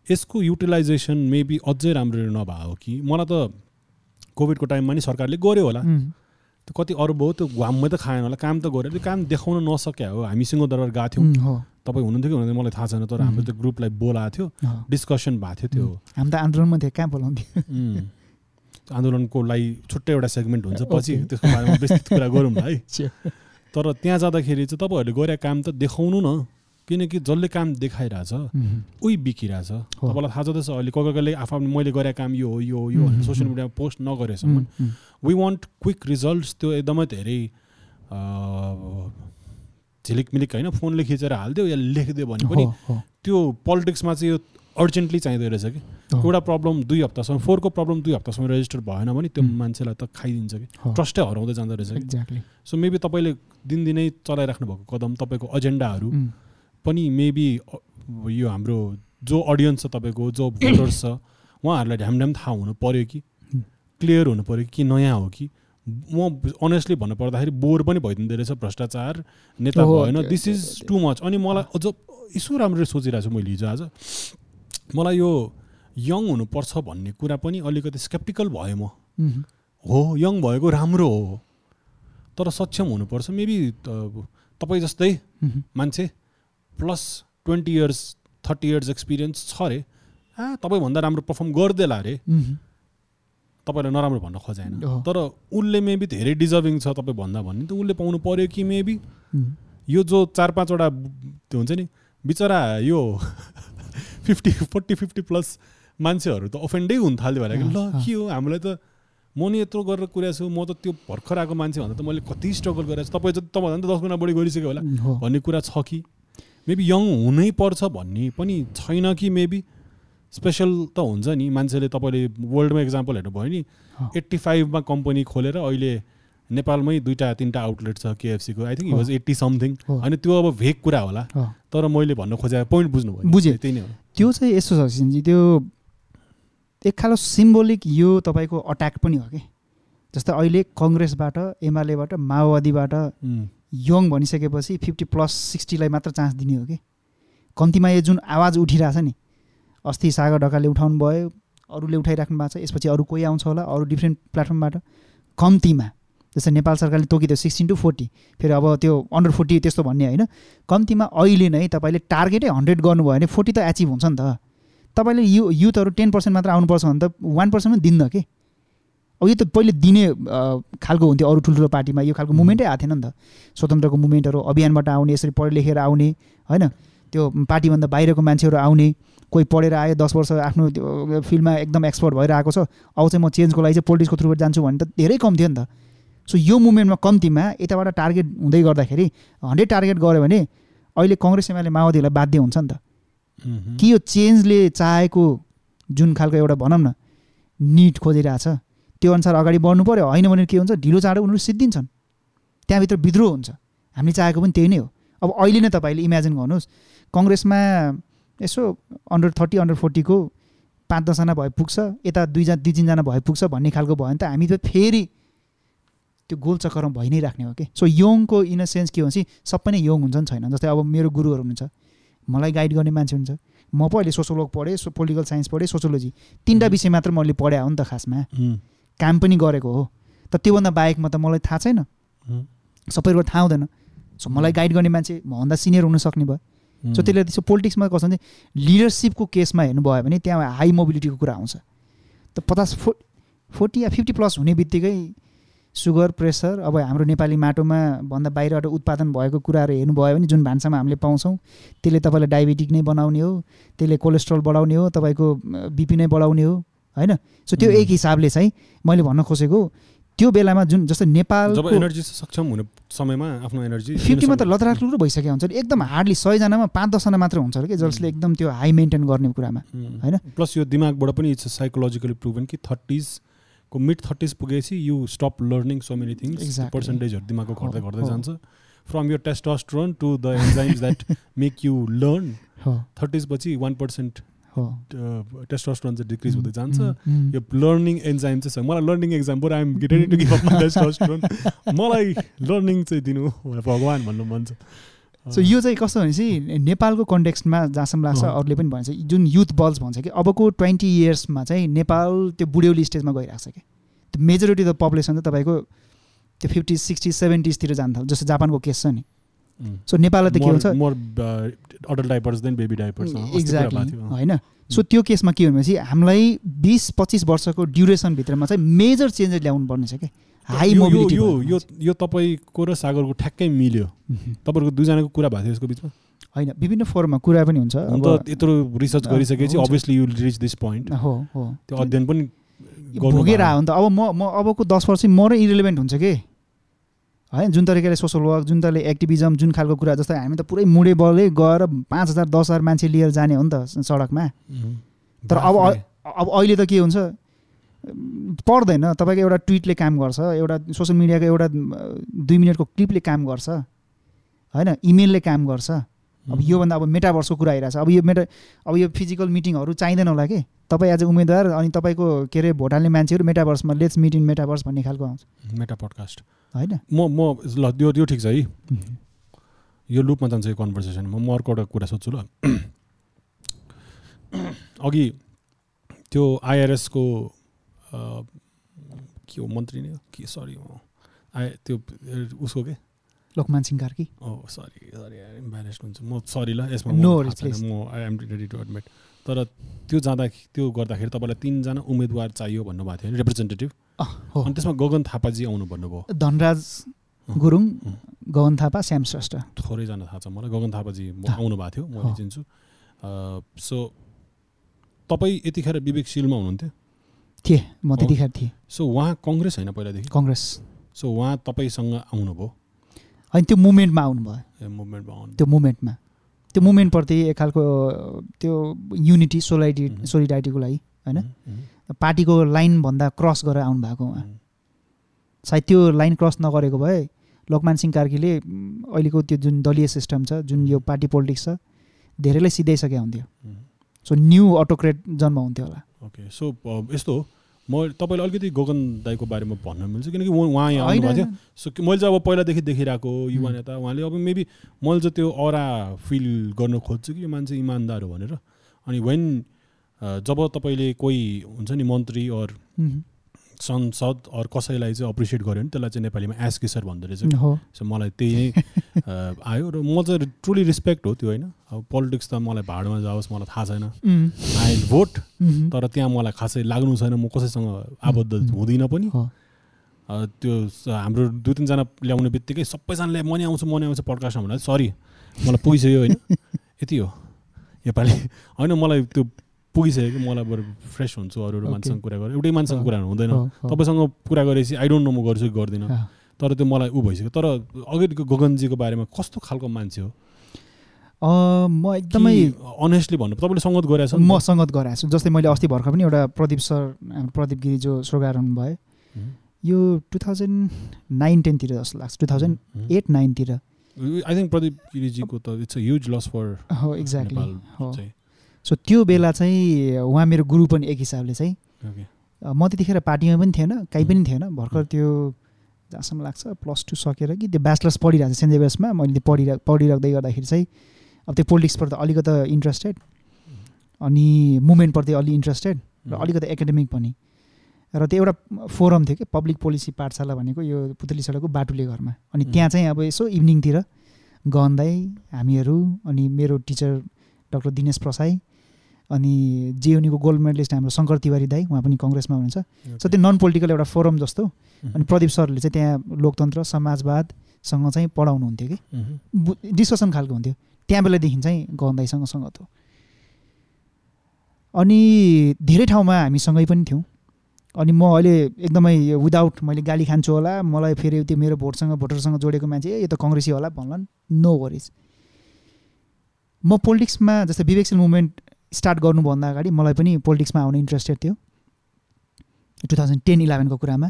यसको युटिलाइजेसन मेबी अझै राम्ररी नभए हो कि? मलाई त कोभिडको टाइममा नि सरकारले गर्यो होला। कति अरब हो त्यो घाममै त खाएन होला काम त गर्यो त्यो काम देखाउन नसक्या हो। हामी सिंहदरबार गएको थियौँ। तपाईँ हुनुहुन्थ्यो कि हुनुहुन्थ्यो मलाई थाहा छैन। तर हाम्रो त्यो ग्रुपलाई बोलाएको थियो। डिस्कसन भएको थियो त्यो। हामी त आन्दोलनमा थियो। कहाँ बोलाउँथ्यो आन्दोलनको लागि छुट्टै एउटा सेगमेन्ट हुन्छ। पछि. त्यसको बारेमा विस्तृत कुरा गरौँ है. तर त्यहाँ जाँदाखेरि चाहिँ तपाईँहरूले गरेको काम त देखाउनु न। किनकि जसले काम देखाइरहेछ उही बिकिरहेछ। तपाईँलाई थाहा छँदैछ अहिले कोही कोहीले आफू आफ्नो मैले गरेको काम यो हो यो हो यो सोसियल. मिडियामा पोस्ट नगरेसम्म वी वान्ट क्विक रिजल्ट्स त्यो एकदमै धेरै झिलिकमिलिक होइन फोनले खिचेर हालिदियो या लेखिदियो भने पनि त्यो पोलिटिक्समा चाहिँ यो अर्जेन्टली चाहिँदो रहेछ कि। एउटा प्रब्लम दुई हप्तासम्म फोरको प्रब्लम दुई हप्तासम्म रेजिस्टर भएन भने त्यो. मान्छेलाई त खाइदिन्छ कि। ट्रस्टै हराउँदै जाँदो रहेछ कि Exactly. सो मेबी तपाईँले दिनदिनै चलाइराख्नु भएको कदम तपाईँको एजेन्डाहरू पनि मेबी यो हाम्रो जो अडियन्स छ तपाईँको जो भोटर्स छ उहाँहरूलाई ढ्यामढ्याम थाहा हुनु पऱ्यो कि। क्लियर हुनु पऱ्यो कि? नयाँ हो कि? म अनेस्टली भन्नु पर्दाखेरि बोर पनि भइदिँदो रहेछ भ्रष्टाचार नेता भएन दिस इज टु मच अनि मलाई अझ यसो राम्ररी सोचिरहेको छु मैले हिजो आज। मलाई यो यङ हुनुपर्छ भन्ने कुरा पनि अलिकति स्केप्टिकल भयो म। हो। यङ भएको राम्रो हो। तर सक्षम हुनुपर्छ। मेबी तपाईँ जस्तै मान्छे। Plus twenty years thirty years experience छ अरे। आ तपाईँभन्दा राम्रो पर्फर्म गर्देला अरे। तपाईँलाई नराम्रो भन्न खोजेन हो। तर उसले मेबी धेरै डिजर्भिङ छ तपाईँ भन्दा भन्ने त उसले पाउनु पऱ्यो कि मेबी यो जो चार पाँचवटा त्यो हुन्छ नि बिचरा यो फिफ्टी फोर्टी फिफ्टी प्लस मान्छेहरू त अफेन्डै हुन थाल्यो भने ल। के हो? हामीलाई त म नि यत्रो गरेर कुरा छु म त त्यो भर्खर आएको मान्छे भन्दा त मैले कति स्ट्रगल गरेको छु। तपाईँ जति तपाईँभन्दा त दस गुणा बढी गरिसक्यो होला। भन्ने कुरा छ कि? मेबी यङ हुनै पर्छ भन्ने पनि छैन कि मेबी स्पेसल त हुन्छ नि मान्छेले तपाईँले वर्ल्डमा इक्जाम्पल हेर्नु भयो नि। एट्टी फाइभमा कम्पनी खोलेर अहिले नेपालमै दुईवटा तिनवटा आउटलेट छ केएफसीको I think. Was eighty something हो। अनि त्यो अब भेग कुरा होला। तर मैले भन्न खोजेको पोइन्ट बुझ्नुभयो? बुझेँ। त्यही नै हो त्यो चाहिँ यस्तो छ सिन्जी त्यो एक खालो सिम्बोलिक यो तपाईँको अट्याक पनि हो कि जस्तै अहिले कङ्ग्रेसबाट एमालेबाट माओवादीबाट यङ भनिसकेपछि फिफ्टी प्लस सिक्सटीलाई मात्र चान्स दिने हो कि? कम्तीमा यो जुन आवाज उठिरहेछ नि अस्ति सागर ढकालले उठाउनु भयो अरूले उठाइराख्नु भएको छ यसपछि अरू कोही आउँछ होला अरू डिफ्रेन्ट प्लेटफर्मबाट कम्तीमा जस्तै नेपाल सरकारले तोकिदियो सिक्सटिन टु फोर्टी फेरि अब त्यो अन्डर फोर्टी त्यस्तो भन्ने होइन। कम्तीमा अहिले नै तपाईँले टार्गेटै हन्ड्रेड गर्नुभयो भने फोर्टी त एचिभ हुन्छ नि त। तपाईँले यु युथहरू टेन पर्सेन्ट मात्र आउनुपर्छ भने त वान पर्सेन्ट पनि दिन्न कि? अब यो त पहिले दिने खालको हुन्थ्यो अरू ठुल्ठुलो पार्टीमा। यो खालको मुभमेन्टै आएको थिएन नि त। स्वतन्त्रको मुभमेन्टहरू अभियानबाट आउने यसरी पढे लेखेर आउने होइन? त्यो पार्टीभन्दा बाहिरको मान्छेहरू आउने कोही पढेर आयो दस वर्ष आफ्नो त्यो फिल्डमा एकदम एक्सपर्ट भएर आएको छ। अब चाहिँ म चेन्जको लागि चाहिँ पोलिटिक्सको थ्रुबाट जान्छु भने त धेरै कम थियो नि त। सो यो मुभमेन्टमा कम्तीमा यताबाट टार्गेट हुँदै गर्दाखेरि हन्ड्रेड टार्गेट गऱ्यो भने अहिले कङ्ग्रेस एमाले माओवादीहरूलाई बाध्य हुन्छ नि त। कि यो चेन्जले चाहेको जुन खालको एउटा भनौँ न निट खोजिरहेछ? त्यो अनुसार अगाडि बढ्नु पऱ्यो होइन भने के हुन्छ? ढिलो चाँडो उनीहरू सिद्धिन्छन्। त्यहाँभित्र विद्रोह हुन्छ। हामीले चाहेको पनि त्यही नै हो। अब अहिले नै तपाईँले इमेजिन गर्नुहोस् कङ्ग्रेसमा यसो अन्डर थर्टी अन्डर फोर्टीको पाँच दसजना भए पुग्छ यता दुईजना दुई तिनजना भए पुग्छ भन्ने खालको भयो भने त हामी त फेरि त्यो गोल चक्करमा भइ नै राख्ने हो कि? सो यङको इन अ सेन्स के भन्छ सबै नै यङ हुन्छ नि छैन। जस्तै अब मेरो गुरुहरू हुनुहुन्छ। मलाई गाइड गर्ने मान्छे हुन्छ। म पो अहिले सोसियोलोग पढेँ सो पोलिटिकल साइन्स पढेँ सोसियोलोजी तिनवटा. विषय मात्र मैले पढाएँ हो नि त खासमा। काम पनि गरेको हो। त त्योभन्दा बाहेकमा त मलाई थाहा छैन। सबै कुरो थाहा हुँदैन। सो मलाई गाइड गर्ने मान्छे मभन्दा सिनियर हुनसक्ने भयो। सो त्यसले त्यसो पोलिटिक्समा कसो भने लिडरसिपको केसमा हेर्नुभयो भने त्यहाँ हाई मोबिलिटीको कुरा आउँछ। त पचास फो फोर्टी या फिफ्टी प्लस हुने बित्तिकै सुगर प्रेसर अब हाम्रो नेपाली माटोमा भन्दा बाहिरबाट उत्पादन भएको कुराहरू हेर्नुभयो भने जुन भान्सामा हामीले पाउँछौँ त्यसले तपाईँलाई डायबिटिक नै बनाउने हो त्यसले कोलेस्ट्रोल बढाउने हो तपाईँको बिपी नै बढाउने हो। होइन सो त्यो. एक हिसाबले चाहिँ मैले भन्न खोजेको त्यो बेलामा जुन जस्तो जब नेपालको एनर्जी सक्षम हुने समयमा आफ्नो एनर्जी फिफ्टीमा त लद्राख्लु भइसकेको हुन्छ एकदम हार्डली सयजनामा पाँच दसजना मात्र हुन्छ कि जसले. एकदम त्यो हाई मेन्टेन गर्ने कुरामा होइन? प्लस यो दिमागबाट पनि इट्स साइकोलोजिकली प्रुभन कि थर्टिजको मिड थर्टिज पुगेपछि you stop learning so many things. पर्सेन्टेजहरू दिमागको घट्दै घट्दै। जान्छ फ्रम यो testosterone to the enzymes that make you learn thirties पछि वान पर्सेन्ट टेस्टोस्ट्रोन चाहिँ डिक्रिज हुँदै जान्छ यो लर्निङ एन्जाइम चाहिँ छ मलाई लर्निङ एक्जाम बरु I'm ready to give up testosterone मलाई लर्निङ चाहिँ दिनु भगवान् भन्नु मन छ। सो यो चाहिँ कस्तो भनेपछि नेपालको कन्टेक्स्टमा जहाँसम्म लाग्छ। अरूले पनि भन्छ जुन युथ बल्स भन्छ कि अबको ट्वेन्टी इयर्समा चाहिँ नेपाल त्यो बुढ्यौली स्टेजमा गइरहेको छ कि। त्यो मेजोरिटी अफ द पपुलेसन चाहिँ तपाईँको त्यो फिफ्टी सिक्सटी सेभेन्टिजतिर जान थाल्छ जस्तो जापानको केस छ नि. सो नेपाललाई त के हुन्छ? More adult diapers than baby diapers exactly होइन? सो त्यो केसमा के भनेपछि हामीलाई बिस पच्चिस वर्षको ड्युरेसनभित्रमा चाहिँ मेजर चेन्जेस ल्याउनु पर्ने छ कि? हाई मोबिलिटी यो यो यो तपाईँको र सागरको ठ्याक्कै मिल्यो। तपाईँहरूको दुईजनाको कुरा भएको थियो यसको बिचमा? होइन विभिन्न फोरममा कुरा पनि हुन्छ। यत्रो रिसर्च गरिसकेपछि। Obviously you reach this point हो हो। त्यो अध्ययन पनि भोगेर। आयो भने त। अब म म अबको दस वर्ष म र इरिलेभेन्ट हुन्छ कि? होइन जुन तरिकाले सोसल वर्क जुन तरिकाले एक्टिभिजम जुन खालको कुरा जस्तै हामी त पुरै मुडे बलै गएर पाँच हजार दस हजार मान्छे लिएर जाने हो नि त सडकमा. तर अब। अब अहिले त के हुन्छ पर्दैन तपाईँको एउटा ट्विटले काम गर्छ एउटा सोसियल मिडियाको एउटा दुई मिनटको क्लिपले काम गर्छ होइन इमेलले काम गर्छ अब. योभन्दा अब मेटाभर्सको कुरा आइरहेछ अब यो मेटा अब यो फिजिकल मिटिङहरू चाहिँदैन होला कि तपाईँ एज अ उम्मेदवार अनि तपाईँको के अरे भोट हाल्ने मान्छेहरू मेटाभर्समा लेट्स मिट इन मेटाभर्स भन्ने खालको आउँछ। मेटा पडकास्ट होइन? म म ल त्यो त्यो ठिक छ है। यो लुपमा जान्छ यो कन्भर्सेसन म म अर्को एउटा कुरा सोध्छु ल। अघि त्यो आइआरएसको के हो मन्त्री नै हो? के सरी आए त्यो उसको के? Lokman Singh Karki oh sorry sorry हुन्छ। म सरी ल यसमा. म I am ready to admit तर त्यो जाँदा त्यो गर्दाखेरि तपाईँलाई तिनजना उम्मेदवार चाहियो भन्नुभएको थियो रिप्रेजेन्टेटिभ अनि त्यसमा गगन थापाजी आउनु भन्नुभयो। धनराज गुरुङ। गगन थापा श्याम श्रेष्ठ। थोरैजना थाहा छ मलाई गगन थापाजी। आउनु भएको थियो म। चिन्छु सो तपाईँ यतिखेर विवेकशीलमा हुनुहुन्थ्यो? थिएँ म त्यतिखेर थिएँ। सो उहाँ कङ्ग्रेस होइन पहिलादेखि? कङ्ग्रेस। सो उहाँ तपाईँसँग आउनुभयो? होइन त्यो मुभमेन्टमा आउनुभयो। मुभमेन्टमा आउनु। त्यो मुभमेन्टमा। त्यो मुभमेन्टप्रति एक खालको त्यो युनिटी Mhm. सोलिडाइटीको लागि होइन? उम्, उम्, पार्टीको लाइनभन्दा क्रस गरेर आउनुभएको उहाँ। उम्, सायद त्यो लाइन क्रस नगरेको भए लोकमान सिंह कार्कीले अहिलेको त्यो जुन दलीय सिस्टम छ जुन यो पार्टी पोलिटिक्स छ धेरैलाई सिधाइसके हुन्थ्यो। सो न्यू अटोक्रेट जन्म हुन्थ्यो होला। ओके सो यस्तो हो म तपाईँले अलिकति गगन दाईको बारेमा भन्न मिल्छ किनकि उहाँ यहाँ आउनुभएको थियो। सो मैले चाहिँ अब पहिलादेखि देखिरहेको युवा। नेता उहाँले। अब मेबी मैले चाहिँ त्यो अरा फिल गर्न खोज्छु कि यो मान्छे इमान्दार हो भनेर। अनि वेन जब तपाईँले कोही हुन्छ नि मन्त्री अर संसद अर कसैलाई चाहिँ अप्रिसिएट गर्यो भने त्यसलाई चाहिँ नेपालीमा एस सर भन्दो रहेछ सो मलाई त्यही नै आयो र म चाहिँ ट्रुली रिस्पेक्ट हो त्यो होइन। अब पोलिटिक्स त मलाई भाडमा जाओस् मलाई थाहा छैन। आई भोट तर त्यहाँ मलाई खासै लाग्नु छैन म कसैसँग आबद्ध। हुँदिनँ पनि। त्यो हाम्रो दुई तिनजना ल्याउने बित्तिकै सबैजनाले म नि आउँछु म नि आउँछु पडकास्टमा भन्दा। सरी मलाई पुगिसक्यो होइन। यति हो। योपालि होइन मलाई त्यो पुगिसक्यो कि मलाई बरु फ्रेस हुन्छु अरू अरू. मान्छेसँग कुरा गरेर। एउटै मान्छेसँग कुरा हुँदैन। तपाईँसँग कुरा गरेपछि आई डोन्ट नो म गर्छु कि गर्दिनँ। तर त्यो मलाई ऊ भइसक्यो। तर अगाडिको गगनजीको बारेमा कस्तो खालको मान्छे हो? म एकदमै अनेस्टली भन्नु तपाईँले सङ्गत नि म? सङ्गत गराएको छु। जस्तै मैले अस्ति भर्खर पनि एउटा प्रदीप सर प्रदीप गिरी जो स्वर्गार हुनुभयो। यो टु थाउजन्ड नाइन टेनतिर जस्तो लाग्छ। Two thousand. एट नाइनतिर। आई थिङ्क प्रदीप गिरिजीको त it's a huge loss for हो एक्ज्याक्टली हो। सो त्यो बेला चाहिँ उहाँ मेरो गुरु पनि एक हिसाबले चाहिँ म त्यतिखेर पार्टीमा पनि थिएन कहीँ पनि थिएन। भर्खर त्यो जहाँसम्म लाग्छ प्लस टू सकेर कि त्यो ब्याचलर्स पढिरहेको छ सेन्ट जेभियर्समा मैले त्यो पढिरह पढिराख्दै गर्दाखेरि चाहिँ अब त्यो पोलिटिक्सप्रति अलिकति इन्ट्रेस्टेड अनि मुभमेन्टप्रति अलि इन्ट्रेस्टेड र अलिकति एकाडेमिक पनि। र त्यो एउटा फोरम थियो कि पब्लिक पोलिसी पाठशाला भनेको यो पुतली सडकको बाटुले घरमा। अनि. त्यहाँ चाहिँ अब यसो इभिनिङतिर गहन्दाई हामीहरू अनि मेरो टिचर डक्टर दिनेश प्रसाई अनि जेयुनीको गोल्ड मेडलिस्ट हाम्रो शङ्कर तिवारी दाई उहाँ पनि कङ्ग्रेसमा हुनुहुन्छ। सो त्यो नन पोलिटिकल एउटा फोरम जस्तो। अनि प्रदीप सरले चाहिँ त्यहाँ लोकतन्त्र समाजवादसँग चाहिँ पढाउनुहुन्थ्यो कि। बु- डिस्कसन खालको हुन्थ्यो। त्यहाँ बेलादेखि चाहिँ गहन्दाईसँग सङ्गत हो। अनि धेरै ठाउँमा हामी सँगै पनि थियौँ। अनि म अहिले एकदमै विदाउट मैले गाली खान्छु होला मलाई फेरि त्यो मेरो भोटसँग भोटरसँग जोडेको मान्छे ए यो त कङ्ग्रेसी होला भन्लान्। नो वरिज म पोलिटिक्समा जस्तै विवेकशील मुभमेन्ट स्टार्ट गर्नुभन्दा अगाडि मलाई पनि पोलिटिक्समा आउन इन्ट्रेस्टेड थियो। टु थाउजन्ड टेन इलेभेनको कुरामा।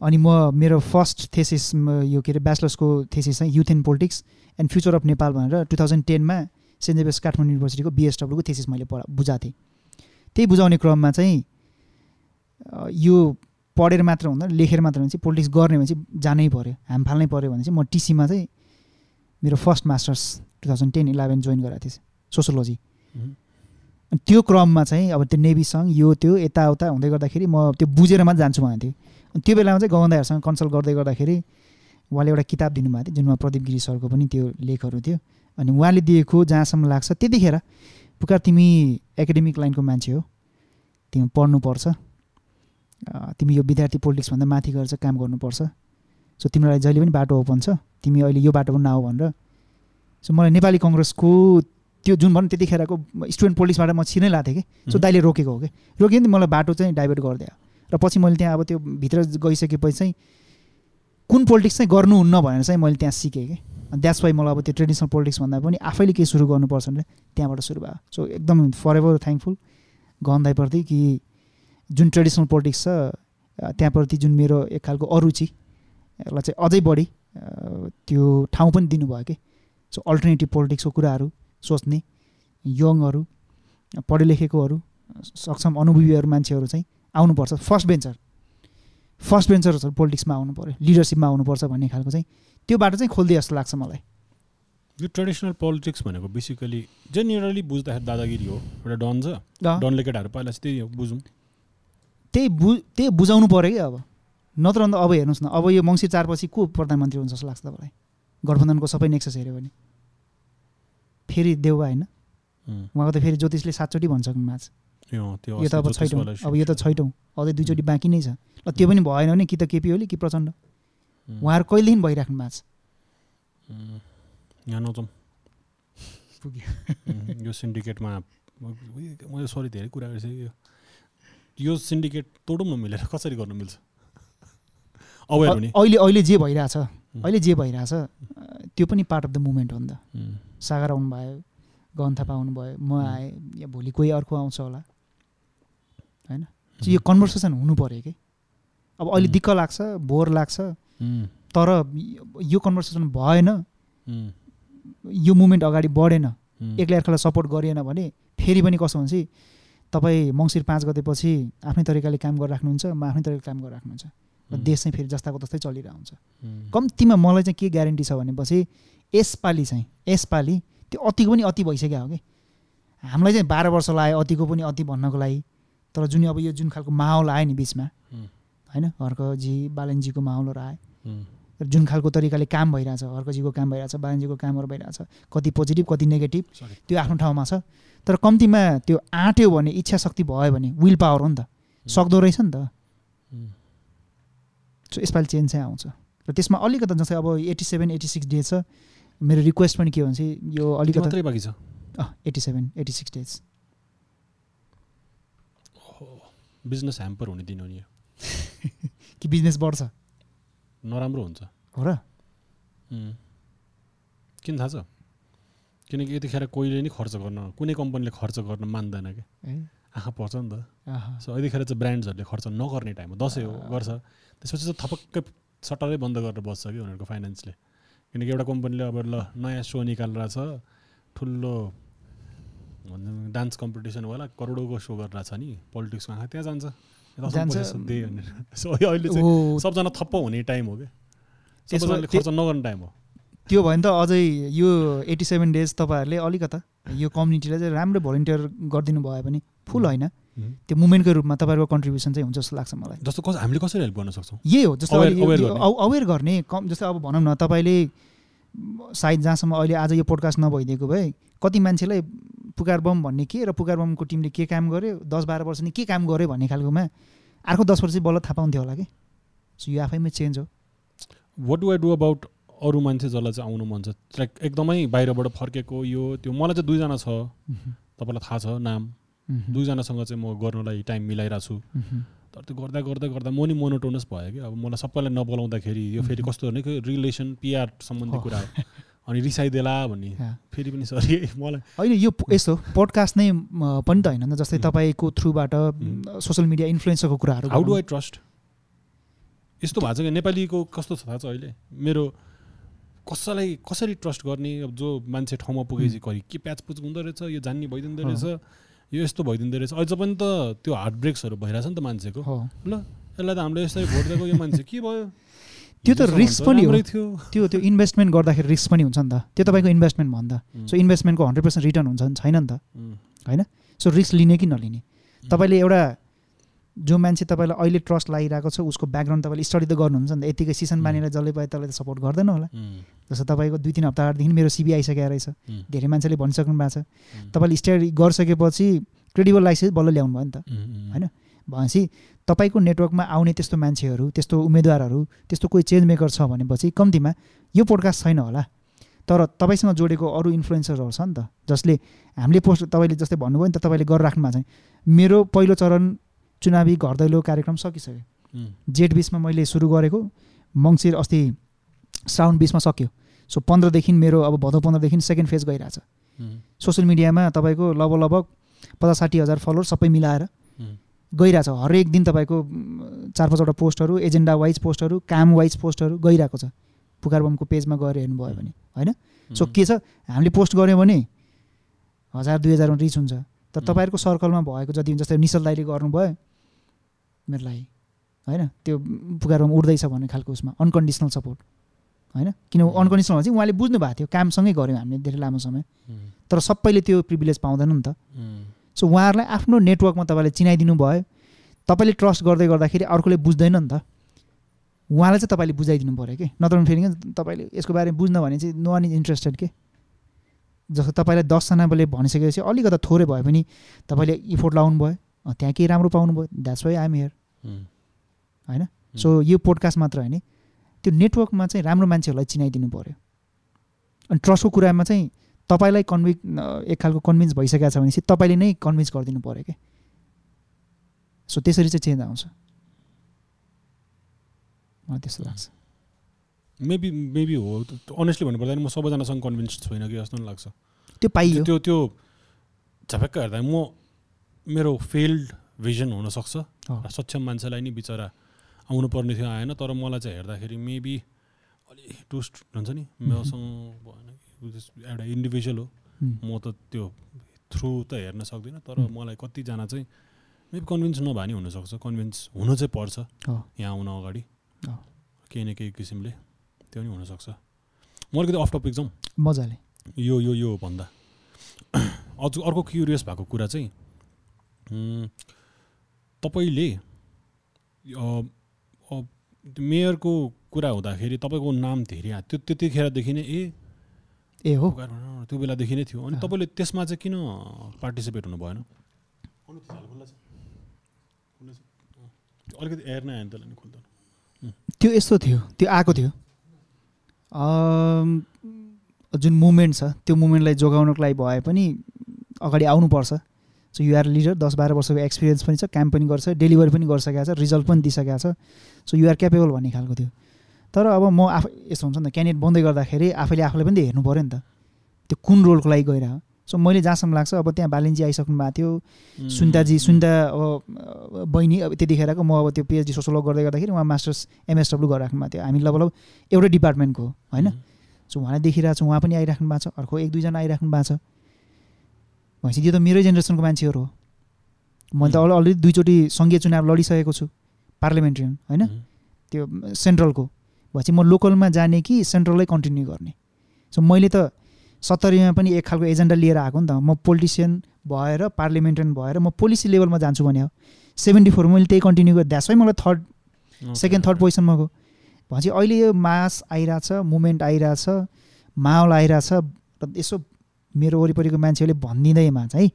अनि म मेरो फर्स्ट थेसिस यो के अरे ब्याचलर्सको थेसिस चाहिँ youth in politics and future of Nepal भनेर टु थाउजन्ड टेनमा सेन्ट जेभियर्स काठमाडौँ युनिभर्सिटीको बिएसडब्ल्यूको थेसिस मैले पढा बुझाएको थिएँ त्यही बुझाउने क्रममा चाहिँ यो पढेर मात्र हुँदैन लेखेर मात्र हुन्छ पोलिटिक्स गर्ने भने चाहिँ जानै पऱ्यो हाम फाल्नै पऱ्यो भने चाहिँ म टिसीमा चाहिँ मेरो first masters two thousand ten eleven join गरेको थिएँ सोसियोलोजी अनि त्यो क्रममा चाहिँ अब त्यो नेभी सङ्घ यो त्यो यताउता हुँदै गर्दाखेरि म त्यो बुझेर मात्रै जान्छु भनेको थिएँ। अनि त्यो बेलामा चाहिँ गवन्दाहरूसँग कन्सल्ट गर्दै गर्दाखेरि उहाँले एउटा किताब दिनुभएको थियो जुनमा प्रदीप गिरी सरको पनि त्यो लेखहरू थियो। अनि उहाँले दिएको जहाँसम्म लाग्छ त्यतिखेर पुकार तिमी एकाडेमिक लाइनको मान्छे हो तिमी पढ्नुपर्छ तिमी यो विद्यार्थी पोलिटिक्सभन्दा माथि गएर चाहिँ काम गर्नुपर्छ। सो तिम्रो लागि जहिले पनि बाटो ओपन छ तिमी अहिले यो बाटो पनि नआऊ भनेर। सो मलाई नेपाली कङ्ग्रेसको त्यो जुन भनौँ त्यतिखेरको स्टुडेन्ट पोलिटिक्सबाट म छिनै लाएको थिएँ कि। सो. दाइले रोकेको हो कि। रोक्यो नि मलाई बाटो चाहिँ डाइभर्ट गरिदियो। र पछि मैले त्यहाँ अब त्यो भित्र गइसकेपछि चाहिँ कुन पोलिटिक्स चाहिँ गर्नुहुन्न भनेर चाहिँ मैले त्यहाँ सिकेँ कि। द्याट्स वाइ मलाई अब त्यो ट्रेडिसनल पोलिटिक्स भन्दा पनि आफैले केही सुरु गर्नुपर्छ भने त्यहाँबाट सुरु भयो। सो एकदम फर एभर थ्याङ्कफुल गहन्दाईप्रति कि जुन ट्रेडिसनल पोलिटिक्स छ त्यहाँप्रति जुन मेरो एक खालको अरुचि यसलाई चाहिँ अझै बढी त्यो ठाउँ पनि दिनुभयो कि। सो अल्टरनेटिभ पोलिटिक्सको कुराहरू सोच्ने यङहरू पढे लेखेकोहरू सक्षम अनुभवीहरू मान्छेहरू चाहिँ आउनुपर्छ। फर्स्ट बेन्चर फर्स्ट बेन्चरहरू पोलिटिक्समा आउनु पऱ्यो लिडरसिपमा आउनुपर्छ भन्ने खालको चाहिँ त्यो बाटो चाहिँ खोल्दै जस्तो लाग्छ मलाई। यो ट्रेडिसनल पोलिटिक्स भनेको बेसिकली जेनरली बुझ्दाखेरि दादागिरी हो एउटा डन छ। डनले केटाहरू पहिला चाहिँ त्यही हो बुझौँ। त्यही बु त्यही बुझाउनु पऱ्यो कि अब। नत्र अन्त अब हेर्नुहोस् न अब यो मङ्सिर चारपछि को प्रधानमन्त्री हुन्छ जस्तो लाग्छ तपाईँलाई? गठबन्धनको सबै नेक्सस हेऱ्यो भने। फेरि देउवा होइन। उहाँको त फेरि ज्योतिषले सातचोटि भन्छ म्याच यो त अब छैटौँ। अब यो त छैटौँ। अझै दुईचोटि बाँकी नै छ। ल त्यो पनि भएन भने कि त केपी ओली कि प्रचण्ड। उहाँहरू कहिलेदेखि भइराख्नु भएको छ उम्, यहाँ नजाउँ। पुग्यो। उम्, यो सिन्डिकेटमा मैले सरी धेरै कुरा गरिसकेँ। यो सिन्डिकेट तोडौँ न मिलेर कसरी गर्न मिल्छ? अब अहिले अहिले जे भइरहेछ अहिले जे भइरहेछ त्यो पनि पार्ट अफ द मुभमेन्ट हो नि त। सागर आउनुभयो गहन थापा आउनुभयो म आएँ या भोलि कोही अर्को आउँछ होला होइन? यो कन्भर्सेसन हुनु पऱ्यो कि? अब अहिले. दिक्क लाग्छ बोर लाग्छ तर यो कन्भर्सेसन भएन यो मुभमेन्ट अगाडि बढेन एक्लै अर्कालाई सपोर्ट गरिएन भने फेरि पनि कसो हुन्छ तपाईँ मङ्सिर पाँच गतेपछि आफ्नै तरिकाले काम गरिराख्नुहुन्छ म आफ्नै तरिकाले काम गरिराख्नुहुन्छ र उम्, देश चाहिँ फेरि जस्ताको तस्तै चलिरहेको हुन्छ कम्तीमा मलाई चाहिँ के ग्यारेन्टी छ भनेपछि यसपालि चाहिँ यसपालि त्यो अतिको पनि अति भइसक्यो हो कि? हामीलाई चाहिँ बाह्र वर्ष लाग्यो अतिको पनि अति भन्नको लागि। तर जुन अब यो जुन खालको माहौल आयो नि बिचमा होइन? हर्कजी बालनजीको माहौलहरू आयो। जुन खालको तरिकाले काम भइरहेछ हर्कजीको काम भइरहेछ बालनजीको कामहरू भइरहेछ कति पोजिटिभ कति नेगेटिभ. त्यो आफ्नो ठाउँमा छ। तर कम्तीमा त्यो आँट्यो भने इच्छा शक्ति भयो भने विल पावर हो नि त। सक्दो रहेछ नि त। सो यसपालि चेन्ज चाहिँ आउँछ। र त्यसमा अलिकति जस्तै अब eighty seven eighty six days छ। मेरो रिक्वेस्ट पनि के भन्छ यो अलिकति मात्रै बाँकी छ। Eighty seven eighty six days business hamper हुने दिन नि कि बिजनेस बढ्छ? नराम्रो हुन्छ। हो र. किन थाहा छ? किनकि यतिखेर कोहीले नि खर्च गर्न कुनै कम्पनीले खर्च गर्न मान्दैन क्या आँखा पर्छ नि त। सो यतिखेर चाहिँ ब्रान्ड्सहरूले खर्च नगर्ने टाइम हो। दसैँ हो गर्छ। त्यसपछि चाहिँ थपक्कै सटरै बन्द गरेर बस्छ कि उनीहरूको फाइनेन्सले किनकि एउटा कम्पनीले अब ल नयाँ सो निकालेर छ ठुलो डान्स कम्पिटिसन होला करोडौँको सो गरेर छ नि पोलिटिक्समा। आँखा त्यहाँ जान्छ। दे भनेर सो अहिले चाहिँ सबजना थप्प हुने टाइम हो कि त्यसो भए सबैजनाले खर्च नगर्ने टाइम हो। त्यो भयो भने त अझै यो एट्टी सेभेन डेज तपाईँहरूले अलिकता यो कम्युनिटीलाई चाहिँ राम्रो भोलिन्टियर गरिदिनु भयो भने फुल होइन. त्यो मुभमेन्टको रूपमा तपाईँहरूको कन्ट्रिब्युसन चाहिँ हुन्छ जस्तो लाग्छ मलाई। जस्तो कस हामीले कसरी हेल्प गर्न सक्छौँ? यही हो जस्तो अवेर गर्ने। कम जस्तै अब भनौँ न तपाईँले सायद जहाँसम्म अहिले आज यो पोडकास्ट नभइदिएको भए कति मान्छेलाई पुकार बम भन्ने के र पुकार बमको टिमले के काम गर्यो दस बाह्र वर्ष नि के काम गर्यो भन्ने खालकोमा अर्को दस वर्ष बल्ल थाहा पाउँथ्यो होला कि? सो यो आफैमा चेन्ज हो। What do I do about अरू मान्छे जसलाई चाहिँ आउनु मन छ? लाइक एकदमै बाहिरबाट फर्केको यो त्यो मलाई चाहिँ दुईजना छ। तपाईँलाई थाहा छ नाम। दुईजनासँग चाहिँ म गर्नुलाई टाइम मिलाइरहेको छु तर त्यो गर्दा गर्दा गर्दा म नि मोनोटोनस भयो कि अब मलाई सबैलाई नबोलाउँदाखेरि यो फेरि। कस्तो भने कि रिलेसन पिआर सम्बन्धी। कुरा हो अनि रिसाइदेला भन्ने। फेरि पनि सरी मलाई होइन यो यस्तो पोडकास्ट नै पनि त होइन जस्तै। तपाईँको थ्रुबाट। सोसियल मिडिया इन्फ्लुएन्सरको कुराहरू हाउ डु। आई ट्रस्ट यस्तो भएको छ कि नेपालीको कस्तो छ थाहा छ अहिले मेरो कसैलाई कसरी ट्रस्ट गर्ने अब जो मान्छे ठाउँमा पुगेपछि करि के प्याचपुच हुँदो रहेछ यो जान्ने भइदिँदो। रहेछ यो यस्तो भइदिँदो रहेछ। अझ पनि त त्यो हार्ट ब्रेक्सहरू भइरहेछ नि त मान्छेको। ल यसलाई त हामीले यसरी भोट दिएको यो मान्छे के भयो? त्यो त त पनि हो। त्यो त्यो इन्भेस्टमेन्ट गर्दाखेरि रिस्क पनि हुन्छ नि त। त्यो तपाईँको इन्भेस्टमेन्ट उम्, सो इन्भेस्टमेन्टको हन्ड्रेड पर्सेन्ट रिटर्न हुन्छ नि छैन नि त। उम्, सो रिस्क लिने कि नलिने? तपाईँले एउटा जो मान्छे तपाईँलाई अहिले ट्रस्ट लागिरहेको छ उसको ब्याकग्राउन्ड तपाईँले स्टडी त गर्नुहुन्छ नि त। यतिकै सिसन. बानीलाई जसले पाए त्यसलाई त सपोर्ट गर्दैन होला। जस्तो तपाईँको दुई तिन हप्ता अगाडिदेखि मेरो सिबी आइसकेको रहेछ। धेरै मान्छेले भनिसक्नु भएको छ। तपाईँले स्टडी गरिसकेपछि क्रेडिबल लाइसेन्स बल्ल ल्याउनु भयो नि त। होइन? भनेपछि तपाईँको नेटवर्कमा आउने त्यस्तो मान्छेहरू त्यस्तो उम्मेदवारहरू त्यस्तो कोही चेन्ज मेकर छ भनेपछि कम्तीमा यो पोडकास्ट छैन होला। तर तपाईँसँग जोडेको अरू इन्फ्लुएन्सरहरू छ नि त जसले हामीले पोस्ट तपाईँले जस्तै भन्नुभयो नि त तपाईँले गरेर राख्नु भएको छ। मेरो पहिलो चरण चुनावी घर दैलो कार्यक्रम सकिसक्यो। जेठ बिसमा मैले सुरु गरेको मङ्सिर अस्ति श्रावण बिसमा सक्यो। सो पन्ध्रदेखि मेरो अब भदौ पन्ध्रदेखि सेकेन्ड फेज गइरहेछ। सोसियल मिडियामा तपाईँको लगभग लगभग पचास साठी हजार फलोवर सबै मिलाएर गइरहेछ। हरेक दिन तपाईँको चार पाँचवटा पोस्टहरू एजेन्डा वाइज पोस्टहरू काम वाइज पोस्टहरू गइरहेको छ। पुकार बमको पेजमा गएर हेर्नुभयो भने होइन? सो के छ? हामीले पोस्ट गऱ्यौँ भने हजार दुई हजारमा रिच हुन्छ। तर. तपाईँहरूको सर्कलमा भएको जति हुन्छ जस्तै निशल दाइले गर्नुभयो मेरो लागि होइन? त्यो पुकार बम उड्दैछ भन्ने खालको उसमा अनकन्डिसनल सपोर्ट होइन? किन. अनकन्डिसनल चाहिँ उहाँले बुझ्नु भएको थियो कामसँगै गऱ्यौँ हामीले धेरै लामो समय। तर सबैले त्यो प्रिभिलेज पाउँदैन नि त। सो उहाँहरूलाई आफ्नो नेटवर्कमा तपाईँले चिनाइदिनु भयो। तपाईँले ट्रस्ट गर्दै गर्दाखेरि अर्कोले बुझ्दैन नि त। उहाँलाई चाहिँ तपाईँले बुझाइदिनु पऱ्यो कि? नत्र फेरि तपाईँले यसको बारेमा बुझ्न भने चाहिँ नो वान इज इन्ट्रेस्टेड के? जस्तो तपाईँलाई दसजनाले भनिसकेपछि अलिकता थोरै भए पनि तपाईँले इफोर्ट लाउनु भयो त्यहाँ केही राम्रो पाउनु भयो। द्याट्स वाइ आइएम हियर होइन? सो यो पोडकास्ट मात्र होइन। त्यो नेटवर्कमा चाहिँ राम्रो मान्छेहरूलाई चिनाइदिनु पऱ्यो अनि ट्रस्टको कुरामा चाहिँ तपाईँलाई कन्भिक एक खालको कन्भिन्स भइसकेको छ भनेपछि तपाईँले नै कन्भिन्स गरिदिनु पऱ्यो क्या सो त्यसरी चाहिँ चेन्ज आउँछ। मलाई त्यस्तो लाग्छ। मेबी मेबी हो। अनेस्टली भन्नुपर्दा म सबैजनासँग कन्भिन्स छुइनँ कि जस्तो लाग्छ। त्यो पाइयो। त्यो त्यो झपक्क हेर्दा म मेरो फेल्ड भिजन हुनसक्छ। र सक्षम मान्छेलाई नि बिचरा आउनु पर्ने थियो आएन तर मलाई चाहिँ हेर्दाखेरि मेबी अलि टुस्ट हुन्छ नि। मसँग भएन एउटा इन्डिभिजुअल हो। म त त्यो थ्रु त हेर्न सक्दिनँ तर। मलाई कतिजना चाहिँ मेबी कन्भिन्स नभए नि हुनसक्छ। कन्भिन्स हुनु चाहिँ पर्छ। यहाँ आउन अगाडि। केही न केही किसिमले त्यो नि हुनसक्छ। म अलिकति अफ टपिक जाउँ। मजाले। यो यो यो भन्दा। अझ अर्को क्युरियस भएको कुरा चाहिँ तपाईँले अ, अ, त्यो मेयरको कुरा हुँदाखेरि तपाईँको नाम धेरै आयो। त्यो त्यतिखेरदेखि नै ए ए हो। त्यो बेलादेखि नै थियो। अनि। तपाईँले त्यसमा चाहिँ किन पार्टिसिपेट हुनु भएन? अलिकति एयर नै आयो त्यसलाई खुल्दैन त्यो यस्तो थियो त्यो आएको थियो। जुन मुभमेन्ट छ त्यो मुभमेन्टलाई जोगाउनको लागि भए पनि अगाडि आउनुपर्छ। सो युआर लिडर दस बाह्र वर्षको एक्सपिरियन्स पनि छ काम पनि गर्छ डेलिभरी पनि गरिसकेको छ रिजल्ट पनि दिइसकेको छ। सो युआर क्यापेबल भन्ने खालको थियो। तर अब म आफै यस्तो हुन्छ नि त क्यान्डिडेट बन्दै गर्दाखेरि आफैले आफूलाई पनि त हेर्नु पऱ्यो नि त। त्यो कुन रोलको लागि गइरह सो मैले जहाँसम्म लाग्छ अब त्यहाँ बालिन्जी आइसक्नु भएको थियो। सुन्ताजी सुन्ता अब बहिनी अब त्यतिखेरको म अब त्यो पिएचडी सोसियोलग गर्दै गर्दाखेरि उहाँ मास्टर्स एमएसडब्लु गरिराख्नु भएको थियो। हामी लगभग एउटै डिपार्टमेन्टको होइन? सो उहाँलाई देखिरहेको छ उहाँ पनि आइराख्नु भएको छ अर्को एक दुईजना आइराख्नु भएको छ। भनेपछि यो त मेरै जेनेरेसनको मान्छेहरू हो। मैले त अलरेडी दुईचोटि सङ्घीय चुनाव लडिसकेको छु पार्लियामेन्ट्री होइन. त्यो सेन्ट्रलको। भएपछि म लोकलमा जाने कि सेन्ट्रलै कन्टिन्यू गर्ने। सो मैले त सत्तरीमा पनि एक खालको एजेन्डा लिएर आएको नि त। म पोलिटिसियन भएर पार्लियामेन्टेरियन भएर म पोलिसी लेभलमा जान्छु भने हो। सेभेन्टी फोर मैले त्यही कन्टिन्यू गरेँ। द्याट्स वाइ मलाई थर्ड सेकेन्ड थर्ड पोजिसनमा गयो भनेपछि अहिले यो मास आइरहेछ मुभमेन्ट आइरहेछ माहौल आइरहेछ र यसो मेरो वरिपरिको मान्छेहरूले भनिदिँदैमा चाहिँ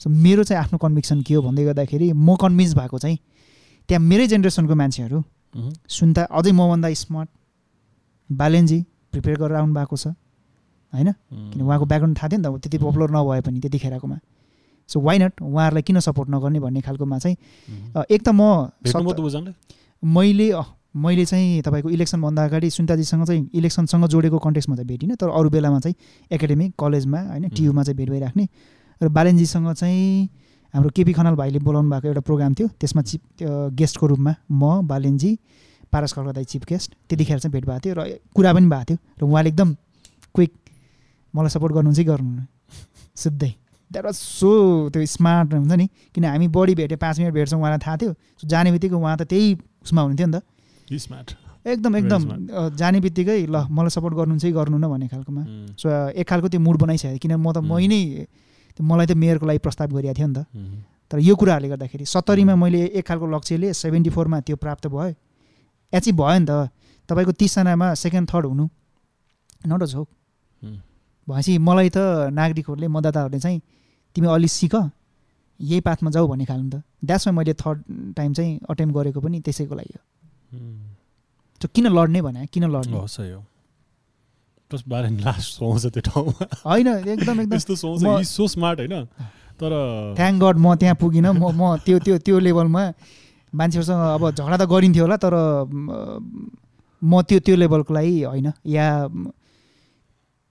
सो मेरो चाहिँ आफ्नो कन्भिक्सन के हो भन्दै गर्दाखेरि म कन्भिन्स भएको चाहिँ त्यहाँ मेरै जेनेरेसनको मान्छेहरू. सुन्दा अझै मभन्दा स्मार्ट बालेन्जी प्रिपेयर गरेर आउनु भएको छ होइन. किन उहाँको ब्याकग्राउन्ड थाहा थियो नि त त्यति पपुलर नभए पनि त्यतिखेरकोमा सो वाइ नट उहाँहरूलाई किन सपोर्ट नगर्ने भन्ने खालकोमा चाहिँ एक त म मैले मैले चाहिँ तपाईँको इलेक्सनभन्दा अगाडि सुन्ताजीसँग चाहिँ इलेक्सनसँग जोडेको कन्टेक्समा चाहिँ भेटिनँ तर अरू बेलामा चाहिँ एकाडेमिक कलेजमा होइन टियुमा चाहिँ भेट भइराख्ने। र बालेन्जीसँग चाहिँ हाम्रो केपी खनाल भाइले बोलाउनु भएको एउटा प्रोग्राम थियो त्यसमा चिफ गेस्टको रूपमा म बालेन्जी पारस खड्का दाई चिफ गेस्ट त्यतिखेर चाहिँ भेट भएको थियो र कुरा पनि भएको थियो र उहाँले एकदम क्विक मलाई सपोर्ट गर्नुहुन्छ कि गर्नुहुन्न। सिधै। द्याट वाज सो त्यो स्मार्ट हुन्छ नि किन हामी बढी भेट्यो पाँच मिनट भेट्छौँ उहाँलाई थाहा थियो। सो जाने बित्तिकै उहाँ त त्यही उसमा हुनुहुन्थ्यो नि त. एकदम एकदम जाने बित्तिकै ल मलाई सपोर्ट गर्नुहुन्छ कि गर्नुहुन्न भन्ने खालकोमा. सो अ, एक खालको त्यो मुड बनाइसकेको किन म त Mm. मै नै मलाई त मेयरको लागि प्रस्ताव गरिएको थियो नि त Mhm. तर यो कुराहरूले गर्दाखेरि सत्तरीमा मैले एक खालको लक्ष्यले सेभेन्टी फोरमा त्यो प्राप्त भयो एचिभ भयो नि त तपाईँको तिसजनामा सेकेन्ड थर्ड हुनु नट अ झोक. भनेपछि मलाई त नागरिकहरूले मतदाताहरूले चाहिँ तिमी अलि सिक यही पाथमा जाऊ भन्ने खालको त द्याट्समा मैले थर्ड टाइम चाहिँ अटेम्प गरेको पनि त्यसैको लागि हो. त्यो किन लड्ने भने किन लड्ने? हो सही हो। प्लस लास्ट सुहाउँछ त्यो ठाउँमा। होइन एकदम एकदम। यस्तो सुहाउँछ हि सो स्मार्ट होइन? तर थ्याङ्क गड म त्यहाँ पुगिनँ। म म त्यो त्यो त्यो लेभलमा मान्छेहरूसँग अब झगडा त गरिन्थ्यो होला तर म त्यो त्यो लेभलको लागि होइन। या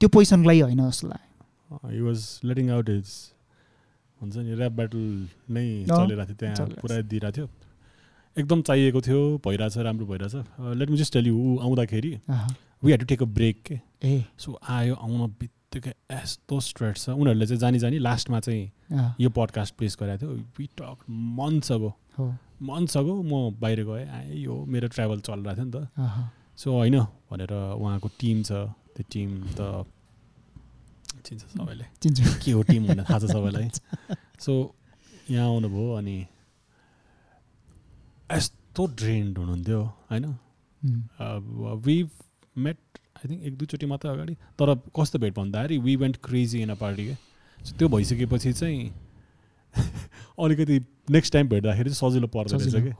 त्यो पोजिसनको लागि होइन जस्तो लाग्यो। He was letting out is हुन्छ नि ऱ्याप ब्याटल नै चलिरहेको थियो त्यहाँ पुरा दिइरहेको थियो। एकदम चाहिएको थियो भइरहेछ राम्रो भइरहेछ। Let me just tell you ऊ आउँदाखेरि we had to take a break के? ए। सो आयो आउन बित्तिकै यस्तो स्ट्रेट छ। उनीहरूले चाहिँ जानी जानी लास्टमा चाहिँ यो पडकास्ट प्लेस गरेको थियो। We talk months ago months ago म बाहिर गएँ। आएँ यो मेरो ट्राभल चलिरहेको थियो नि त। सो होइन भनेर उहाँको टिम छ। त्यो टिम त चिन्छ सबैले। चिन्छु। के हो टिम भन्ने थाहा छ सबैलाई। सो यहाँ आउनुभयो अनि यस्तो ड्रेन्ड हुनुहुन्थ्यो होइन? वी मेट आई थिङ्क एक दुईचोटि मात्रै अगाडि तर कस्तो भेट भन्दाखेरि we went crazy in a party के? सो त्यो भइसकेपछि चाहिँ अलिकति नेक्स्ट टाइम भेट्दाखेरि चाहिँ सजिलो पर्दो रहेछ कि?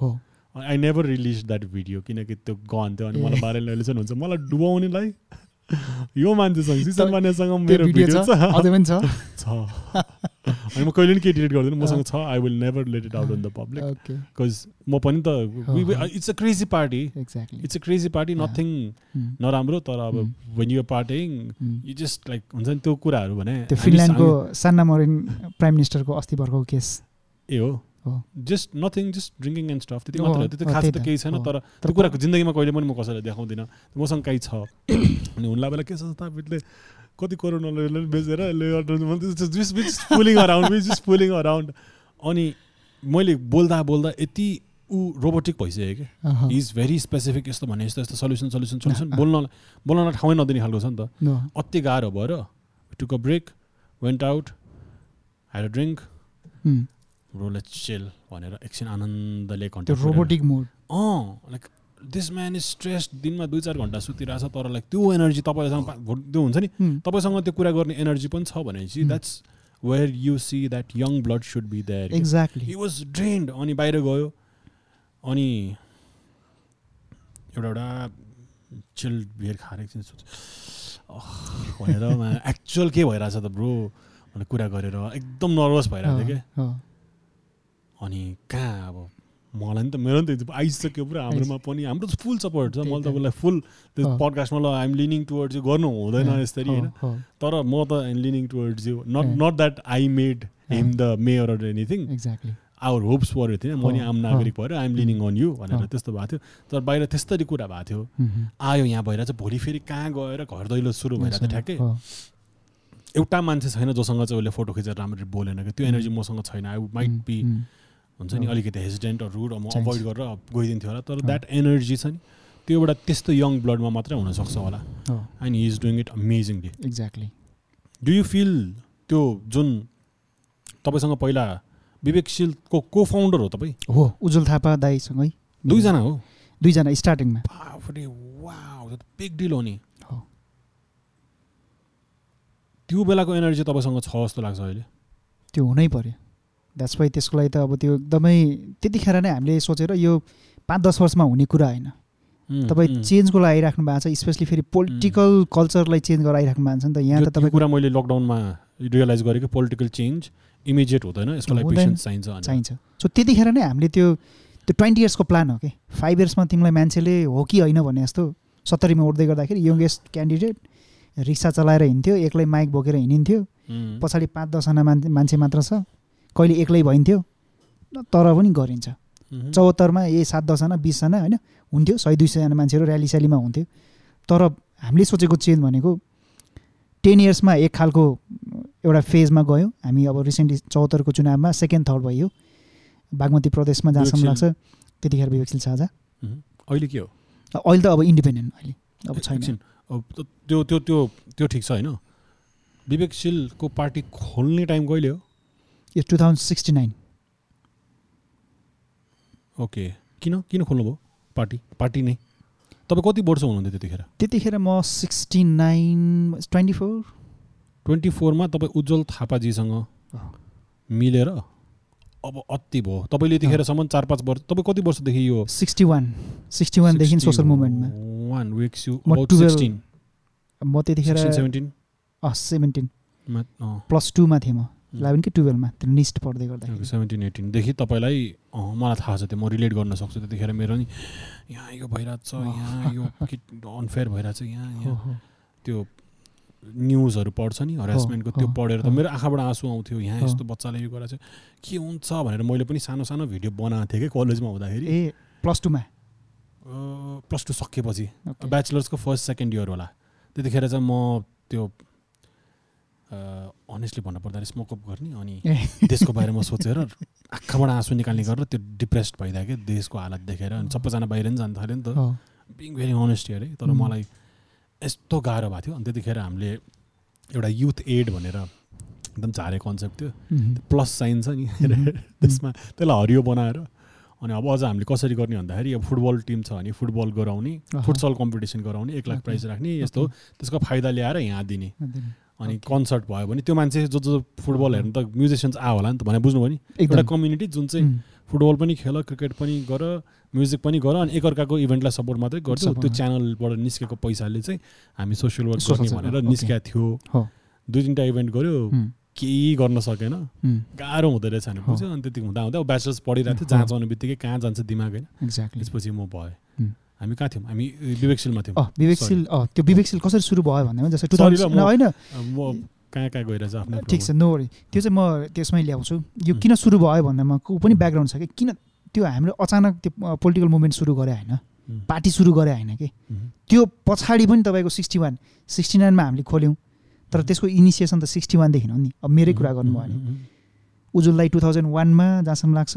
I never release that video किनकि त्यो गन थियो अनि। मलाई बारेल अहिले हुन्छ। मलाई डुबाउनेलाई यो मान्छेसँग सिसन त्यो मेरो भिडियो छ। अनि म कहिले पनि केही डिलिट गर्दैन। मसँग छ I will never let it out in the public because म पनि त। It's a. Crazy party exactly it's a crazy party. Nothing नराम्रो तर अब. When you're partying you just like हुन्छ नि त्यो कुराहरू भने त्यो फिनल्यान्डको सान्ना मरिन प्राइम मिनिस्टरको अस्ति भर्खरको केस। ए हो। Just nothing just drinking and stuff त्यति मात्र त्यो खास त केही छैन। तर त्यो कुराको जिन्दगीमा कहिले पनि म कसैलाई देखाउँदिनँ। मसँग केही छ। अनि हुन्ला बेला के छ स्थापितले कति करोडले बेचेर अराउन्ड जस्ट फुलिङ अराउन्ड अनि मैले बोल्दा बोल्दा यति ऊ रोबोटिक भइसक्यो कि। अहँ, इज भेरी स्पेसिफिक यस्तो भने यस्तो यस्तो सल्युसन सल्युसन सल्युसन। बोल्न बोल्न ठाउँै नदिने खालको छ नि त। अति गाह्रो भएर took a break went out had a drink um, role chill भनेर एकछिन आनन्दले कन्ट्याक्ट रोबोटिक मोड अँ like this man is stress दिनमा दुई चार घन्टा सुतिरहेछ तर लाइक त्यो एनर्जी तपाईँसँग त्यो हुन्छ नि तपाईँसँग त्यो कुरा गर्ने एनर्जी पनि छ भनेपछि. That's where you see that young blood should be there exactly he was drained अनि बाहिर गयो अनि एउटा एउटा चिल बियर खाएर एकछिन सोच भनेर एक्चुअल के भइरहेछ त ब्रो भनेर कुरा गरेर एकदम नर्भस भइरहेको थियो क्या अनि कहाँ अब मलाई नि त मेरो नि त आइसक्यो पुरा हाम्रोमा पनि हाम्रो त फुल सपोर्ट छ मैले त। तपाईँलाई फुल त्यो। पडकास्टमा ल आइएम लिनिङ टुवर्ड्स यु गर्नु हुँदैन यसरी होइन। तर म त I'm leaning towards you not. Not that I made him. The mayor or anything exactly our hopes पऱ्यो थिएन म नि आम। नागरिक भएर आइएम लिनिङ अन यु भनेर। त्यस्तो भएको थियो। तर बाहिर त्यस्तरी कुरा भएको थियो। आयो यहाँ भएर चाहिँ भोलि फेरि कहाँ गएर घर दैलो सुरु थियो ठ्याक्कै। एउटा मान्छे छैन जोसँग चाहिँ उसले फोटो खिचेर राम्ररी बोलेन कि त्यो एनर्जी मसँग छैन। आई माइट बी हुन्छ नि। अलिकति हेजिटेन्ट रुड म। अभोइड गरेर गइदिन्थ्यो होला। तर। द्याट एनर्जी छ नि त्यो एउटा त्यस्तो यङ ब्लडमा मात्रै हुनसक्छ होला। And he is doing it amazingly exactly do you feel त्यो जुन तपाईँसँग पहिला विवेकशीलको को फाउन्डर हो तपाईँ? हो उज्जवल थापा दाईसँगै। दुईजना हो? दुईजना स्टार्टिङमा बिग डिल हो नि। हो। त्यो बेलाको एनर्जी तपाईँसँग छ जस्तो लाग्छ अहिले। त्यो हुनै पर्यो। द्याट्स वाइ त्यसको लागि त अब त्यो एकदमै त्यतिखेर नै हामीले सोचेर यो पाँच दस वर्षमा हुने कुरा होइन। तपाईँ। चेन्जको लागि आइराख्नु भएको छ स्पेसली फेरि पोलिटिकल कल्चरलाई चेन्ज गरेर आइराख्नु भएको छ नि त। यहाँ त त्यो तपाईँको कुरा मैले लकडाउनमा रियलाइज गरेँ कि पोलिटिकल चेन्ज इमिडिएट हुँदैन यसको लागि चाहिन्छ। चाहिन्छ। सो त्यतिखेर नै हामीले त्यो त्यो ट्वेन्टी इयर्सको प्लान हो कि? फाइभ इयर्समा तिमीलाई मान्छेले हो कि होइन भने जस्तो सत्तरीमा उठ्दै गर्दाखेरि यङ्गेस्ट क्यान्डिडेट रिक्सा चलाएर हिँड्थ्यो एक्लै माइक बोकेर हिँडिन्थ्यो। पछाडि पाँच दसजना मान्छे मान्छे मात्र छ। कहिले एक्लै भइन्थ्यो तर पनि गरिन्छ। चौहत्तरमा ए सात दसजना बिसजना होइन हुन्थ्यो। सय दुई सयजना मान्छेहरू ऱ्याली स्यालीमा हुन्थ्यो। तर हामीले सोचेको चेन्ज भनेको टेन इयर्समा एक खालको एउटा फेजमा गयो। हामी अब रिसेन्टली चौहत्तरको चुनावमा सेकेन्ड थर्ड भयो बागमती प्रदेशमा जहाँसम्म। लाग्छ त्यतिखेर विवेकशील साझा। अहिले के हो? अहिले त अब इन्डिपेन्डेन्ट अहिले। अब छैन। अब त्यो त्यो त्यो त्यो ठिक छ होइन? विवेकशीलको पार्टी खोल्ने टाइम कहिले हो? यो two thousand sixty nine okay किन किन खोल्नुभयो पार्टी पार्टी नै तपाईँ कति वर्ष हुनुहुन्थ्यो त्यतिखेर त्यतिखेर म sixty nine twenty four twenty फोरमा तपाईँ उज्जवल थापाजीसँग मिलेर अब अति भयो तपाईँले यतिखेरसम्म चार पाँच वर्ष तपाईँ कति वर्षदेखि यो सिक्सटी वान सिक्सटी वानदेखि सोसल मुभमेन्टमा वान विक्स यु म अबाउट 12 सिक्सटिन म त्यतिखेर सेभेन्टिनमा सेभेन्टिन प्लस टूमा थिएँ म इलेभेन कि टुवेल्भमा त्यो निस्ट पढ्दै गर्दाखेरि। सेभेन्टिन एटिनदेखि तपाईँलाई मलाई थाहा छ त्यो। म रिलेट गर्न सक्छु त्यतिखेर मेरो नि यहाँ यो भइरहेको छ यहाँ यो अनफेयर भइरहेको छ यहाँ यहाँ। त्यो न्युजहरू पढ्छ नि हरेसमेन्टको त्यो पढेर त। मेरो आँखाबाट आँसु आउँथ्यो यहाँ। यस्तो बच्चाले यो गरेर चाहिँ के हुन्छ भनेर मैले पनि सानो सानो भिडियो बनाएको थिएँ कि कलेजमा हुँदाखेरि। ए प्लस टूमा प्लस टू सकिएपछि. ब्याचलर्सको फर्स्ट सेकेन्ड इयर होला। त्यतिखेर चाहिँ म त्यो अनेस्टली भन्नु पर्दाखेरि स्मोकअप गर्ने अनि देशको बारेमा सोचेर आँखाबाट आँसु निकाल्ने गरेर त्यो डिप्रेस्ड भइदियो कि देशको हालत देखेर अनि सबैजना बाहिर नि जानु थाल्यो नि त बिङ भेरी अनेस्ट अरे तर. मलाई यस्तो गाह्रो भएको थियो। अनि त्यतिखेर हामीले एउटा युथ एड भनेर एकदम झारे कन्सेप्ट थियो। प्लस साइन छ नि। त्यसमा त्यसलाई हरियो बनाएर अनि अब अझ हामीले कसरी गर्ने भन्दाखेरि अब फुटबल टिम छ भने फुटबल गराउने। फुटसल कम्पिटिसन गराउने एक लाख. प्राइज राख्ने यस्तो त्यसको फाइदा ल्याएर यहाँ दिने। अनि. कन्सर्ट भयो भने त्यो मान्छे जो जो फुटबल हेर्नु त म्युजिसियन्स आयो होला नि त भने बुझ्नुभयो नि एउटा कम्युनिटी जुन चाहिँ फुटबल पनि खेल क्रिकेट पनि गर म्युजिक पनि गर अनि एकअर्काको इभेन्टलाई सपोर्ट मात्रै Support, त्यो। च्यानलबाट निस्केको पैसाले चाहिँ हामी सोसियल वर्क गर्ने भनेर. निस्किया थियो हो। दुई तिनवटा इभेन्ट गऱ्यो केही गर्न सकेन गाह्रो हुँदो रहेछ भने हो। बुझ्यो अनि त्यति हुँदा हुँदा ब्याचलर्स पढिरहेको थियो। जहाँ जानु बित्तिकै कहाँ जान्छ दिमाग होइन त्यसपछि म भएँ. हामी कहाँ थियौँ? हामी विवेकशीलमा थियौँ। अँ विवेकशील अँ त्यो विवेकशील कसरी सुरु भयो भन्दा जस्तै टु थाउजन्ड होइन। कहाँ कहाँ गइरहेछ आफ्नो ठिक छ नो वरी। त्यो चाहिँ म त्यसमै ल्याउँछु। यो. किन सुरु भयो भन्दामा को पनि ब्याकग्राउन्ड छ कि? किन त्यो हाम्रो अचानक त्यो पोलिटिकल मुभमेन्ट सुरु गरे होइन. पार्टी सुरु गरे होइन कि. त्यो पछाडि पनि तपाईँको सिक्सटी वान सिक्सटी नाइनमा हामीले खोल्यौँ। तर. त्यसको इनिसिएसन त सिक्सटी वानदेखि हो नि। अब मेरै कुरा गर्नुभयो भने उज्जवललाई टु थाउजन्ड वानमा जहाँसम्म लाग्छ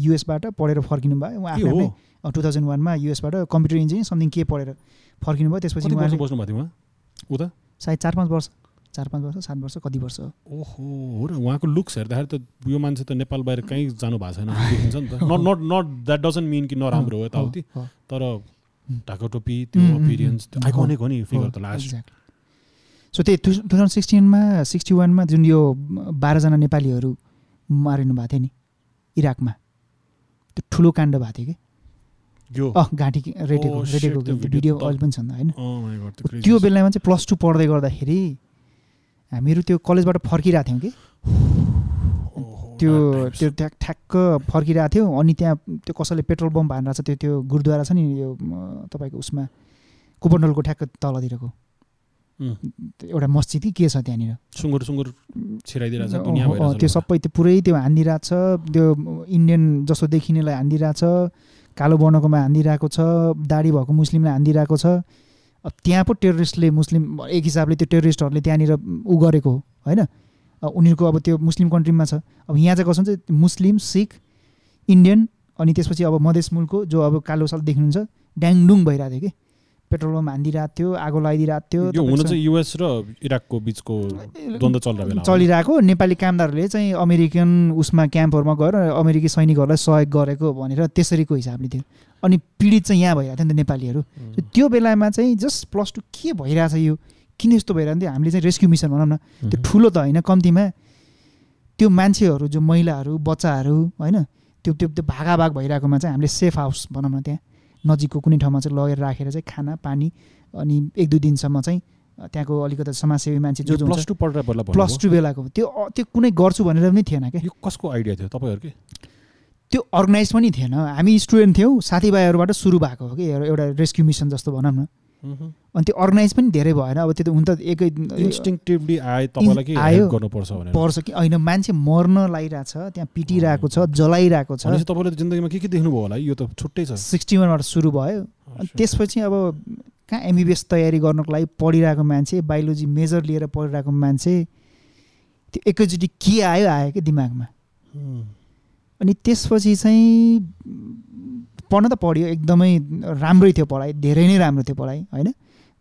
युएसबाट पढेर फर्किनु भयो उहाँ आफ्नो टु थाउजन्ड वानमा युएसबाट कम्प्युटर इन्जिनियरिङ समथिङ के पढेर फर्किनु भयो त्यसपछि उहाँ? उता सायद चार पाँच वर्ष चार पाँच वर्ष सात वर्ष कति वर्ष ओहो हो र उहाँको लुक्स हेर्दाखेरि त यो मान्छे त नेपाल बाहिर कहीँ जानु भएको छैन देखिन्छ नि त। Not not not that doesn't mean कि नराम्रो हो यताउति। तर ढाको टोपी त्यो अपिरियन्स आइकोनिक हो नि फिगर त लास्ट. सो त्यही टु टु थाउजन्ड सिक्सटिनमा सिक्सटी वानमा जुन यो बाह्रजना नेपालीहरू मारिनु भएको थियो नि इराकमा त्यो ठुलो काण्ड भएको थियो कि? अँ घाँटी रेटेको Oh, रेटेको भिडियो अहिले पनि छ नि त होइन oh त्यो छ। बेलामा चाहिँ प्लस टू पढ्दै गर्दाखेरि हामीहरू त्यो कलेजबाट फर्किरहेको थियौँ कि त्यो. त्यो ठ्याक ठ्याक्क फर्किरहेको थियो अनि त्यहाँ त्यो कसैले पेट्रोल बम हानेर छ त्यो त्यो गुरुद्वारा छ नि यो तपाईँको उसमा कुपन्डलको ठ्याक्क तलतिरको एउटा मस्जिद कि के छ त्यहाँनिर सुँगुर सुँगुर अँ, भइरहेछ त्यो। सबै त्यो पुरै त्यो हानिदिरहेको छ त्यो इन्डियन जस्तो देखिनेलाई हानिदिरहेको छ कालो वर्णकोमा हानिदिरहेको छ दाढी भएको मुस्लिमलाई हानिदिरहेको छ। अब त्यहाँ पो टेरोरिस्टले मुस्लिम एक हिसाबले त्यो टेरोरिस्टहरूले त्यहाँनिर ऊ गरेको हो होइन? उनीहरूको अब त्यो मुस्लिम कन्ट्रीमा छ। अब यहाँ चाहिँ कसो हुन्छ मुस्लिम सिख इन्डियन अनि त्यसपछि अब मधेस मुलको जो अब कालो साल देख्नुहुन्छ ड्याङडुङ भइरहेको थियो कि। पेट्रोल पम्प हानिदिरहेको थियो आगो लगाइदिरहेको थियो हुन चाहिँ युएस र इराकको बिचको द्वन्द्व चलिरहेको। चलिरहेको नेपाली कामदारहरूले चाहिँ अमेरिकन उसमा क्याम्पहरूमा गएर अमेरिकी सैनिकहरूलाई सहयोग गरेको भनेर त्यसरीको हिसाबले थियो। अनि पीडित चाहिँ यहाँ भइरहेको थियो नि त नेपालीहरू। त्यो बेलामा चाहिँ जस्ट प्लस टू के भइरहेछ यो? किन यस्तो भइरहेको थियो? हामीले चाहिँ रेस्क्यु मिसन भनौँ न। त्यो ठुलो त होइन कम्तीमा त्यो मान्छेहरू जो महिलाहरू बच्चाहरू होइन त्यो त्यो त्यो भागाभाग भइरहेकोमा चाहिँ हामीले सेफ हाउस भनौँ न त्यहाँ। नजिकको कुनै ठाउँमा चाहिँ लगेर राखेर चाहिँ खाना पानी अनि एक दुई दिनसम्म चाहिँ त्यहाँको अलिकति समाजसेवी मान्छे जो प्लस टू पढेर बेला प्लस टू बेलाको। त्यो त्यो कुनै गर्छु भनेर पनि थिएन क्या यो कसको आइडिया थियो तपाईँहरूकै? त्यो अर्गनाइज पनि थिएन। हामी स्टुडेन्ट थियौँ साथीभाइहरूबाट सुरु भएको हो कि एउटा रेस्क्यु मिसन जस्तो भनौँ न। अनि त्यो अर्गनाइज पनि धेरै भएन। अब त्यो त हुन त एकै इन्स्टिङटिभली आए तपाईँलाई के आयो। गर्नुपर्छ पर्छ कि होइन मान्छे मर्न लागिरहेछ त्यहाँ पिटिरहेको छ जलाइरहेको छ। तपाईँले त जिन्दगीमा के के देख्नुभयो होला? यो त छुट्टै छ। सिक्सटी वानबाट सुरु भयो। अनि त्यसपछि अब कहाँ एमबिबिएस तयारी गर्नको लागि पढिरहेको मान्छे बायोलोजी मेजर लिएर पढिरहेको मान्छे त्यो एकैचोटि के आयो आयो कि दिमागमा? अनि त्यसपछि चाहिँ पढ्न त पढ्यो एकदमै राम्रै थियो पढाइ धेरै नै राम्रो थियो पढाइ होइन?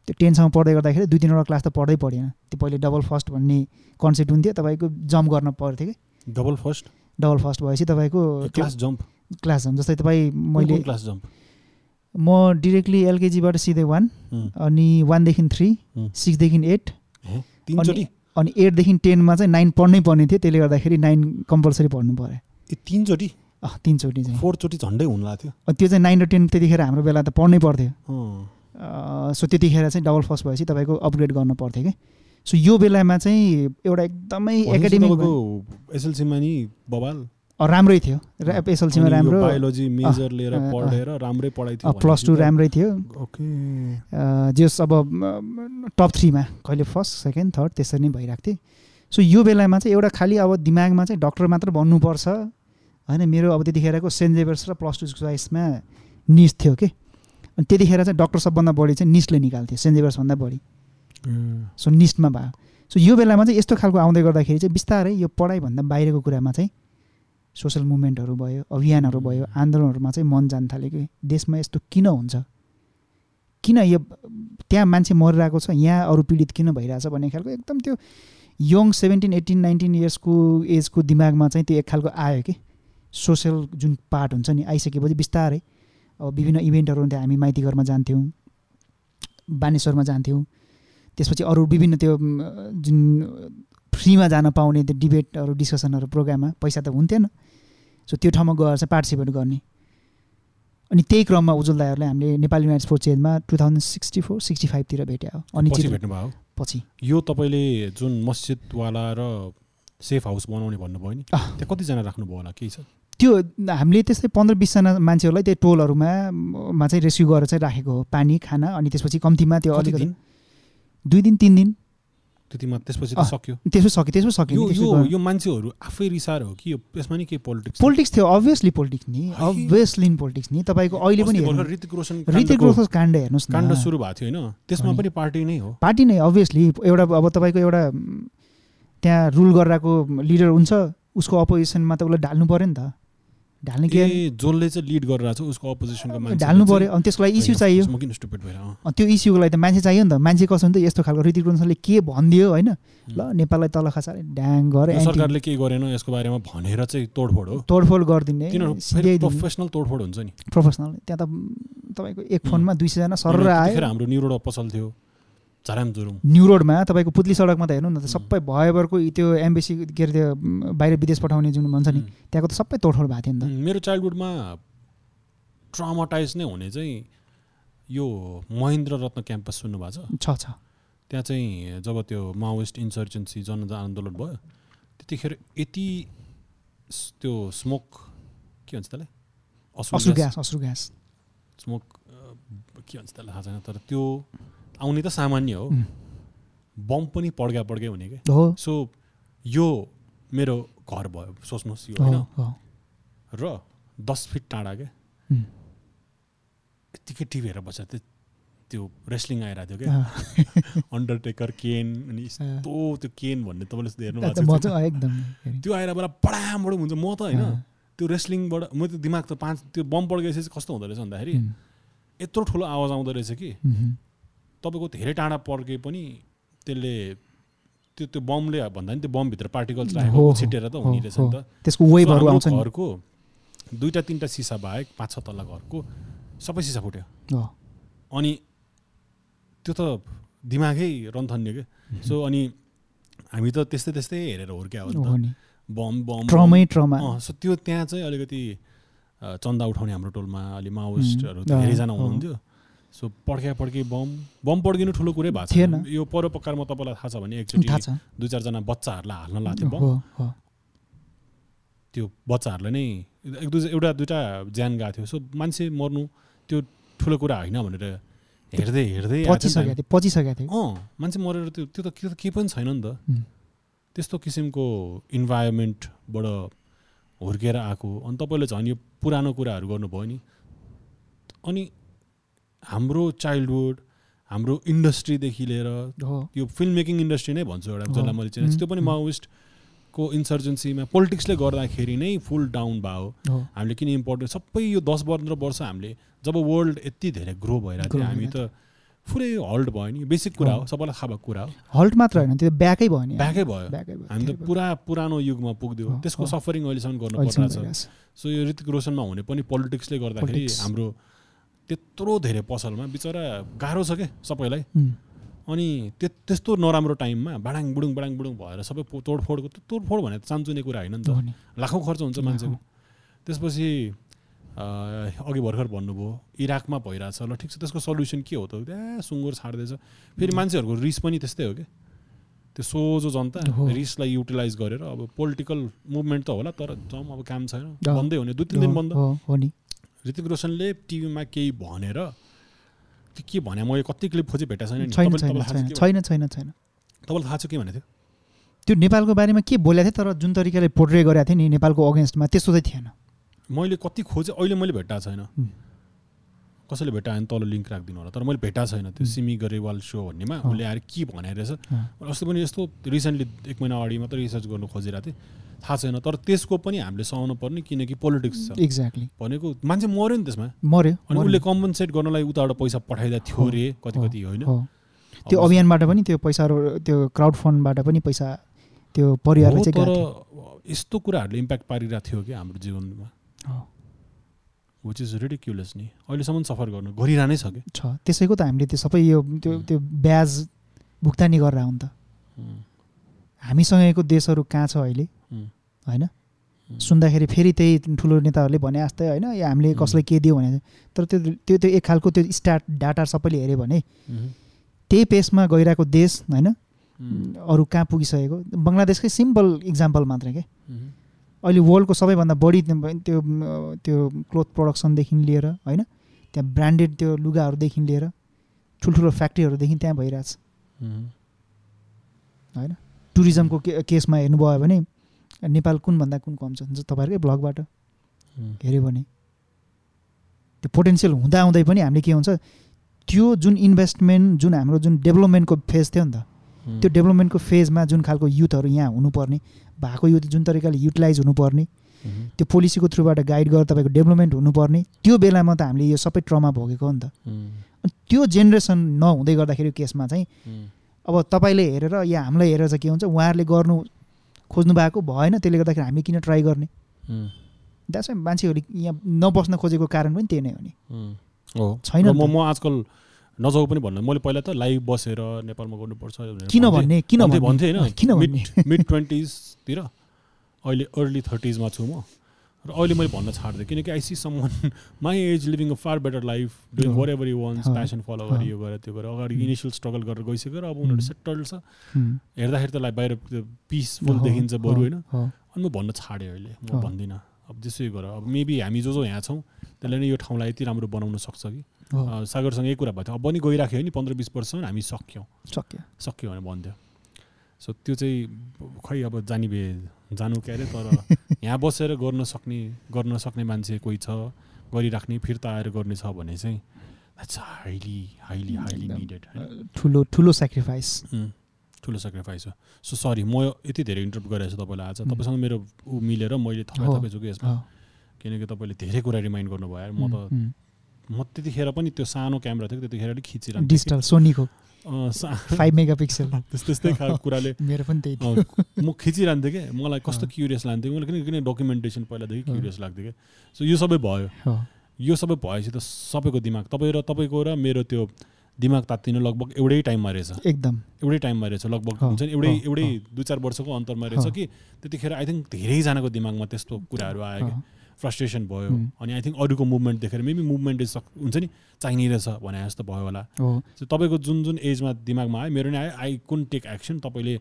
त्यो टेनसम्म पढ्दै गर्दाखेरि दुई तिनवटा क्लास त पढ्दै पढेन त्यो पहिले डबल फर्स्ट भन्ने कन्सेप्ट हुन्थ्यो तपाईँको जम्प गर्न पर्थ्यो कि डबल फर्स्ट? डबल फर्स्ट भएपछि तपाईँको क्लास जम्प? क्लास जम्प जस्तै तपाईँ मैले क्लास जम्प? म डिरेक्टली एलकेजीबाट सिधै वान अनि वानदेखि थ्री। सिक्सदेखि एट अनि एटदेखि टेनमा चाहिँ नाइन पढ्नै पर्ने थियो त्यसले गर्दाखेरि नाइन कम्पलसरी पढ्नु पऱ्यो। तिनचोटि? तिनचोटि चाहिँ। फोरचोटि झन्डै हुन लाग्थ्यो अनि त्यो चाहिँ नाइन र टेन त्यतिखेर हाम्रो बेला त पढ्नै पर्थ्यो। सो त्यतिखेर चाहिँ डबल फर्स्ट भएपछि तपाईँको अपग्रेड गर्नु पर्थ्यो कि। सो यो बेलामा चाहिँ एउटा एकदमै एकाडेमिक एसएलसीमा नि बबाल। राम्रै थियो। र एसएलसीमा राम्रो। बायोलोजी मेजर लिएर। पढेर राम्रै पढाइ थियो प्लस टू राम्रै थियो। ओके। जस अब टप थ्रीमा कहिले फर्स्ट सेकेन्ड थर्ड त्यसरी नै भइरहेको थिएँ सो यो बेलामा चाहिँ एउटा खालि अब दिमागमा चाहिँ डक्टर मात्र बन्नुपर्छ। होइन मेरो अब त्यतिखेरको सेन्ट जेभर्स र प्लस टू चोइसमा निस थियो कि। अनि त्यतिखेर चाहिँ डक्टर सबभन्दा बढी चाहिँ निसले निकाल्थ्यो सेन्ट जेभर्सभन्दा बढी। सो निस्टमा भयो। सो यो बेलामा चाहिँ यस्तो खालको आउँदै गर्दाखेरि चाहिँ बिस्तारै यो पढाइभन्दा बाहिरको कुरामा चाहिँ सोसल मुभमेन्टहरू भयो अभियानहरू भयो आन्दोलनहरूमा चाहिँ मन जान थाल्यो कि। देशमा यस्तो किन हुन्छ? किन यो त्यहाँ मान्छे मरिरहेको छ यहाँ अरू पीडित किन भइरहेछ भन्ने खालको एकदम त्यो यङ सेभेन्टिन एट्टिन नाइन्टिन इयर्सको एजको दिमागमा चाहिँ त्यो एक खालको आयो कि। सोसल जुन पार्ट हुन्छ नि आइसकेपछि बिस्तारै अब विभिन्न इभेन्टहरू हुन्थ्यो हामी माइती घरमा जान्थ्यौँ बानेश्वरमा जान्थ्यौँ त्यसपछि अरू विभिन्न त्यो जुन फ्रीमा जान पाउने त्यो डिबेटहरू डिस्कसनहरू प्रोग्राममा पैसा त हुन्थेन। सो त्यो ठाउँमा गएर चाहिँ पार्टिसिपेट गर्ने। अनि त्यही क्रममा उज्जवल दाईहरूले हामीले Nepali united sports चेन्जमा two thousand sixty four sixty फाइभतिर भेट्यो अनि पछि। यो तपाईँले जुन मस्जिदवाला र सेफ हाउस बनाउने भन्नुभयो नि। त्यहाँ कतिजना राख्नुभयो होला? केही छ? त्यो हामीले त्यस्तै पन्ध्र बिसजना मान्छेहरूलाई त्यो टोलहरूमा मा चाहिँ रेस्क्यु गरेर चाहिँ राखेको हो। पानी खाना अनि त्यसपछि कम्तीमा त्यो कति अलिकति दिन? दुई दिन तिन दिन। त्यतिमा त्यसपछि त सक्यो। त्यसो सक्यो त्यसो सक्यो यो यो मान्छेहरू आफै रिसाएर हो कि यो यसमा नि केही पोलिटिक्स पोलिटिक्स थियो अभियसली पोलिटिक्स नि। अभियसली पोलिटिक्स नि। तपाईँको अहिले पनि ऋतिक रोशन ऋतिक रोशन काण्ड हेर्नुहोस् काण्ड सुरु भएको थियो होइन। त्यसमा पनि पार्टी नै हो। पार्टी नै अभियसली एउटा अब तपाईँको एउटा त्यहाँ रुल गरिरहेको लिडर हुन्छ उसको अपोजिसनमा त उसलाई ढाल्नु पऱ्यो नि त। ढाल्ने के? जसले चाहिँ लिड गरेर छ उसको अपोजिसनको मान्छे ढाल्नु पऱ्यो अनि त्यसको लागि इस्यु चाहियो। त्यो इस्युको लागि त मान्छे चाहियो नि त। मान्छे कसो नि त यस्तो खालको ऋतिक रोशनले के भनिदियो होइन? ल नेपाललाई तल खसाले ड्याङ गरे सरकारले केही गरेन यसको बारेमा भनेर चाहिँ तोडफोड हो। तोडफोड गरिदिने प्रोफेसनल तोडफोड हुन्छ नि। प्रोफेसनल त्यहाँ त तपाईँको एक फोनमा दुई सयजना सर आयो। हाम्रो न्युरोड पसल थियो। झराम जुरुम न्यु रोडमा तपाईँको पुतली सडकमा त हेर्नु न त सबै भयभरको त्यो एम्बेसी के अरे त्यो बाहिर विदेश पठाउने जुन भन्छ नि त्यहाँको त सबै तोडफोड भएको थियो नि त। मेरो चाइल्डहुडमा ट्रामाटाइज नै हुने चाहिँ यो महेन्द्र रत्न क्याम्पस सुन्नुभएको छ? छ छ। त्यहाँ चाहिँ जब त्यो माओइस्ट इन्सर्जेन्सी जन आन्दोलन भयो त्यतिखेर यति त्यो स्मोक के भन्छ त्यसलाई? अश्रु ग्यास। ग्यास स्मोक के भन्छ त्यसलाई थाहा छैन तर त्यो आउने त सामान्य हो. बम पनि पड्का पड्कै हुने कि? हो। सो यो मेरो घर भयो सोच्नुहोस् यो होइन। र दस फिट टाढा क्या. यत्तिकै टिभी हेरेर बस्छ त्यो त्यो रेस्लिङ आइरहेको थियो क्या अन्डरटेकर केन अनि यस्तो त्यो केन भन्ने तपाईँले हेर्नु भएको छ। त्यो आएर बेला बडामबाट हुन्छ म त होइन। त्यो रेस्लिङबाट म त्यो दिमाग त पाँच त्यो बम पड्केपछि कस्तो हुँदो रहेछ भन्दाखेरि यत्रो ठुलो आवाज आउँदो रहेछ कि। तपाईँको धेरै टाढा पड्के पनि त्यसले त्यो त्यो बमले भन्दा नि त्यो बमभित्र पार्टिकल्स राखेको छिटेर त हुने रहेछ नि त। त्यसको घरको दुईवटा तिनवटा सिसा बाहेक पाँच छ तल्ला घरको सबै सिसा फुट्यो। अनि त्यो त दिमागै रन्थन्यो क्या सो अनि हामी त त्यस्तै त्यस्तै हेरेर हुर्क्या हो नि त। बम बम ट्रमै ट्रमा। अँ, सो त्यो त्यहाँ चाहिँ अलिकति चन्दा उठाउने हाम्रो टोलमा अलि माओिस्टहरू धेरैजना। हुनुहुन्थ्यो। सो पड्क्या पड्की बम बम पड्किनु ठुलो कुरै भएको थिएन। यो परोपकारमा तपाईँलाई थाहा छ भने एकचोटि दुई चारजना बच्चाहरूलाई हाल्न लाग्थ्यो बम। त्यो बच्चाहरूलाई नै एक दुई एउटा दुइटा ज्यान गएको थियो। सो मान्छे मर्नु त्यो ठुलो कुरा होइन भनेर हेर्दै हेर्दै पचिसकेको थियो अँ मान्छे मरेर त्यो त्यो त त्यो त केही पनि छैन नि त। त्यस्तो किसिमको इन्भाइरोमेन्टबाट हुर्केर आएको। अनि तपाईँले झन् यो पुरानो कुराहरू गर्नुभयो नि। अनि हाम्रो चाइल्डहुड हाम्रो इन्डस्ट्रीदेखि लिएर यो फिल्म मेकिङ इन्डस्ट्री नै भन्छु एउटा। जसलाई मैले चिनेको छु। त्यो पनि उम्, माओइस्टको इन्सर्जेन्सीमा पोलिटिक्सले गर्दाखेरि नै फुल डाउन भयो। हामीले किन इम्पोर्टेन्ट सबै यो दस पन्ध्र वर्ष हामीले जब वर्ल्ड यति धेरै ग्रो भइरहेको थियो हामी त पुरै हल्ट भयो नि। बेसिक कुरा हो सबैलाई थाहा भएको कुरा हो। हल्ट मात्र होइन त्यो ब्याकै भयो नि। ब्याकै भयो। हामी त। पुरा पुरानो युगमा पुग्दियो। त्यसको। सफरिङ अहिलेसम्म गर्नु। सो यो ऋतिक रोशनमा हुने पनि पोलिटिक्सले गर्दाखेरि। हाम्रो त्यत्रो धेरै पसलमा बिचरा गाह्रो छ क्या सबैलाई। अनि त्यो त्यस्तो नराम्रो टाइममा बाडाङ बुडुङ बाडाङ बुडुङ भएर सबै तोडफोडको तोडफोड भने त चान्चुने कुरा होइन नि त। लाखौँ खर्च हुन्छ मान्छेको। त्यसपछि अघि भर्खर भन्नुभयो इराकमा भइरहेछ ल ठिक छ त्यसको सल्युसन के हो त? त्यहाँ सुँगुर छाड्दैछ। फेरि मान्छेहरूको रिस पनि त्यस्तै हो क्या त्यो सोझो जनता। रिसलाई युटिलाइज गरेर अब पोलिटिकल मुभमेन्ट त होला तर जम अब काम छैन। बन्दै हुने दुई तिन दिन बन्द। हो हो नि। ऋतिक रोशनले टिभीमा केही भनेर त्यो के भने? मैले कति क्लिप खोजी भेटेको छैन छैन छैन तपाईँलाई थाहा छ छैन तपाईँलाई थाहा छ के भनेको थियो? त्यो नेपालको बारेमा के बोलेको थियो तर जुन तरिकाले पोर्ट्रे गरेको थियो नि नेपालको अगेन्स्टमा त्यस्तो चाहिँ थिएन। मैले कति खोजेँ अहिले मैले भेट्टाएको छैन। कसैले भेटायो भने तल लिङ्क राखिदिनु होला तर मैले भेटाएको छैन त्यो। सिमी गरेवाल सो भन्नेमा। उसले आएर के भनेर रहेछ। अस्ति पनि यस्तो रिसेन्टली एक महिना अगाडि मात्रै रिसर्च गर्नु खोजिरहेको थिएँ। थाहा छैन तर त्यसको पनि हामीले सहनु पर्ने किनकि पोलिटिक्स छ। एक्ज्याक्टली भनेको मान्छे मऱ्यो नि त्यसमा। मऱ्यो अनि। उसले कम्पन्सेट गर्नलाई उताबाट पैसा पठाइदिएको थियो अरे कति कति होइन? त्यो अभियानबाट पनि त्यो पैसाहरू त्यो क्राउड फन्डबाट पनि पैसा त्यो परिवारलाई हो, चाहिँ तर। यस्तो कुराहरूले इम्प्याक्ट पारिरहेको थियो कि हाम्रो जीवनमा। विच इज रिडिक्युलस नि। अहिलेसम्म सफर गर्नु गरिरहनै छ कि? छ। त्यसैको त हामीले त्यो सबै यो त्यो। त्यो ब्याज भुक्तानी गरेर नि त। हामीसँगको देशहरू कहाँ छ अहिले? होइन? सुन्दाखेरि फेरि त्यही ठुलो नेताहरूले भने जस्तै होइन या हामीले। कसलाई के दियो भने तर त्यो त्यो त्यो एक खालको त्यो स्टार्ट डाटा सबैले हेऱ्यो भने त्यही पेसमा गइरहेको देश होइन अरू कहाँ पुगिसकेको? बङ्गलादेशकै सिम्पल इक्जाम्पल मात्रै के? अहिले वर्ल्डको सबैभन्दा बढी त्यो त्यो क्लोथ प्रडक्सनदेखि लिएर होइन त्यहाँ ब्रान्डेड त्यो लुगाहरूदेखि लिएर ठुल्ठुलो फ्याक्ट्रीहरूदेखि त्यहाँ भइरहेछ। होइन? टुरिज्मको के केसमा हेर्नुभयो भने नेपाल कुनभन्दा कुन कम छ तपाईँहरूकै ब्लगबाट? हेऱ्यो भने। त्यो पोटेन्सियल हुँदा हुँदै पनि हामीले के हुन्छ त्यो जुन इन्भेस्टमेन्ट जुन हाम्रो जुन डेभलपमेन्टको फेज थियो नि त त्यो डेभलपमेन्टको फेजमा जुन खालको युथहरू यहाँ हुनुपर्ने भएको युथ जुन तरिकाले युटिलाइज हुनुपर्ने त्यो पोलिसीको थ्रुबाट गाइड गरेर तपाईँको डेभलपमेन्ट हुनुपर्ने त्यो बेलामा त हामीले यो सबै ट्रमा भोगेको हो नि त। अनि त्यो जेनेरेसन नहुँदै गर्दाखेरि केसमा चाहिँ अब तपाईँले हेरेर या हामीलाई हेरेर चाहिँ के हुन्छ उहाँहरूले गर्नु खोज्नु भएको भएन त्यसले गर्दाखेरि हामी किन ट्राई गर्ने? द्याट्स मान्छेहरूले यहाँ नबस्न खोजेको कारण पनि त्यही नै हो नि। छैन म। म आजकल नजाऊ पनि भन्नु। मैले पहिला त लाइभ बसेर नेपालमा गर्नुपर्छ किन। भन्ने? किन भन्थेँ होइन। किन भन्ने? मिड ट्वेन्टिजतिर। अहिले अर्ली थर्टिजमा छु म। र अहिले मैले भन्न छाड्दै किनकि I see someone my age living a far better life doing. Wherever you wants. Passion follow हो। गरी यो गरेर त्यो गरेर अगाडि। इनिसियल स्ट्रगल गरेर गइसक्यो र अब उनीहरू। सेटल छ हेर्दाखेरि त लाइक बाहिर पिसफुल देखिन्छ बरु होइन अनि म भन्न छाडेँ अहिले म। भन्दिनँ अब त्यसै गर अब मेबी हामी जो जो यहाँ छौँ त्यसले नै यो ठाउँलाई यति राम्रो बनाउन सक्छ कि सागरसँग यही कुरा भएको थियो अब पनि गइराख्यो नि पन्ध्र बिस वर्षसम्म हामी सक्यौँ सक्यो सक्यो भने भन्थ्यो सो त्यो चाहिँ खै अब जानी भए जानु के अरे तर यहाँ बसेर गर्न सक्ने गर्न सक्ने मान्छे कोही छ गरिराख्ने फिर्ता आएर गर्ने छ भने चाहिँ that's highly highly highly. Needed ठुलो ठुलो सेक्रिफाइस ठुलो सेक्रिफाइस हो। सो सरी म यति धेरै इन्टरप्ट गरिरहेको छु तपाईँलाई आज. तपाईँसँग मेरो ऊ मिलेर मैले थपे हो, थपेछु कि यसमा। किनकि तपाईँले धेरै कुरा रिमाइन्ड गर्नुभयो म त म त्यतिखेर पनि त्यो सानो क्यामेरा थियो त्यतिखेर अलिक खिचिरहन्थेँ डिजिटल सोनीको फाइभ मेगा पिक्सल त्यस्तै त्यस्तै खालको कुराले मेरो पनि त्यही म खिचिरहन्थेँ कि मलाई कस्तो। क्युरियस लाग्थ्यो मलाई किन किन डकुमेन्टेसन पहिलादेखि। क्युरियस लाग्थ्यो कि सो यो सबै भयो यो सबै भएपछि त सबैको दिमाग तपाईँ र तपाईँको र मेरो त्यो दिमाग तात्तिनु लगभग एउटै टाइममा रहेछ एकदम. एउटै टाइममा रहेछ लगभग हुन्छ नि एउटै एउटै। दुई चार वर्षको अन्तरमा रहेछ। कि त्यतिखेर आई थिङ्क धेरैजनाको दिमागमा त्यस्तो कुराहरू आयो कि अँ, फ्रस्ट्रेसन भयो. अनि आई थिङ्क अरूको मुभमेन्ट देखेर मेबी मुभमेन्ट इज हुन्छ नि चाहिने रहेछ भने जस्तो भयो होला। तपाईँको जुन जुन एजमा दिमागमा आयो मेरो नि आयो आई कुन टेक एक्सन तपाईँले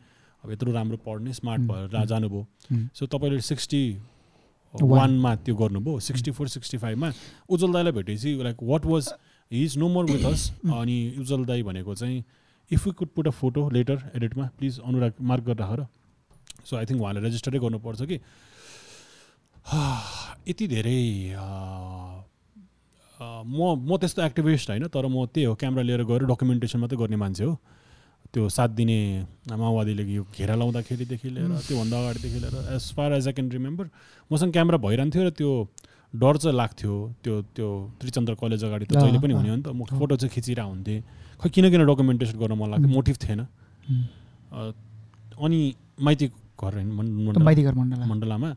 अब यत्रो राम्रो पढ्ने स्मार्ट भएर जानुभयो. सो तपाईँले सिक्सटी वान. वानमा त्यो गर्नुभयो सिक्सटी फोर सिक्सटी फाइभमा उज्जवल दाईलाई भेटेपछि like what was he is no more with us अनि उज्जवल दाई भनेको चाहिँ if you could put a photo letter एडिटमा please Anurag mark गरेर राख र। सो आई थिङ्क उहाँले रेजिस्टरै गर्नुपर्छ कि। यति धेरै म म त्यस्तो एक्टिभिस्ट होइन तर म त्यही हो क्यामेरा लिएर गएर डकुमेन्टेसन मात्रै गर्ने मान्छे हो। त्यो सात दिने माओवादीले यो घेरा लाउँदाखेरिदेखि लिएर त्योभन्दा अगाडिदेखि लिएर as far as I can remember मसँग क्यामेरा भइरहन्थ्यो र त्यो डर चाहिँ लाग्थ्यो त्यो त्यो त्रिचन्द्र कलेज अगाडि त जहिले पनि हुने हो नि त म। फोटो चाहिँ खिचिरहेको हुन्थेँ। खै किन किन डकुमेन्टेसन गर्न मन लाग्थ्यो. मोटिभ थिएन। अनि माइती घर मण्डल- मण्डलामा.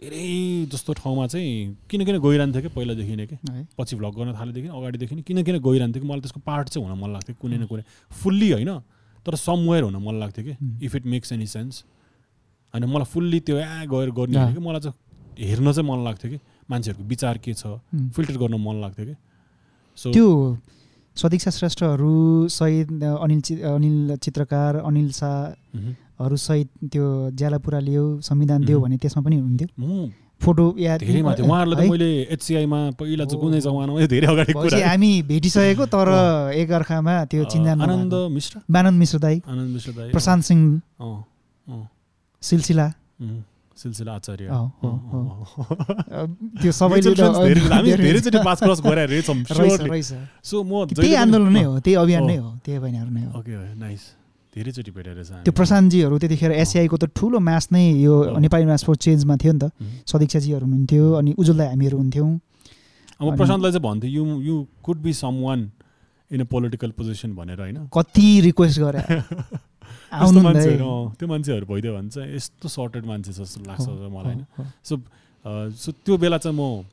धेरै जस्तो ठाउँमा चाहिँ किन किन गइरहन्थ्यो कि पहिलादेखि नै कि? पछि भ्लग गर्न थालेदेखि अगाडिदेखि नै। किन किन गइरहन्थ्यो कि मलाई त्यसको पार्ट चाहिँ हुन मन लाग्थ्यो कुनै न कुनै। फुल्ली होइन तर समवेयर हुन मन लाग्थ्यो कि. If it makes any sense होइन मलाई फुल्ली त्यो ए गएर गर्ने कि मलाई चाहिँ हेर्न चाहिँ मन लाग्थ्यो कि? मान्छेहरूको विचार के छ. फिल्टर गर्न मन लाग्थ्यो कि? सो त्यो सदीक्षा श्रेष्ठहरू सहित अनिल चि अनिल चित्रकार अनिल शाहहरू सहित त्यो ज्याला पुरा लियो संविधान दियो. भने त्यसमा पनि हुन्थ्यो। म? फोटो या धेरै हामी भेटिसकेको तर एकअर्कामा त्यो चिन्जान आनन्द। मिश्र? मानन्द मिश्र दाई। आनन्द मिश्र दाई प्रशान्त सिंह। सिलसिला। सिलसिला आचार्य। त्यो सबैले रहेछौँ सो म त्यही आन्दोलन नै हो त्यही अभियान। नै हो त्यही अभियानहरू नै हो। Okay nice. धेरैचोटि भेटेर। त्यो प्रशान्तजीहरू त्यतिखेर एसिआईको त ठुलो म्याच नै यो। नेपाली म्याच फर चेन्जमा थियो नि त. सदीक्षाजीहरू हुनुहुन्थ्यो अनि उज्जवल दाई हामीहरू हुन्थ्यौँ। अब प्रशान्तलाई चाहिँ भन्थ्यो you you could be someone in a political position भनेर होइन? कति रिक्वेस्ट गरे। आउनु त्यो मान्छेहरू भइदियो भने चाहिँ यस्तो सर्टेड मान्छे जस्तो लाग्छ मलाई होइन। सो सो त्यो बेला चाहिँ म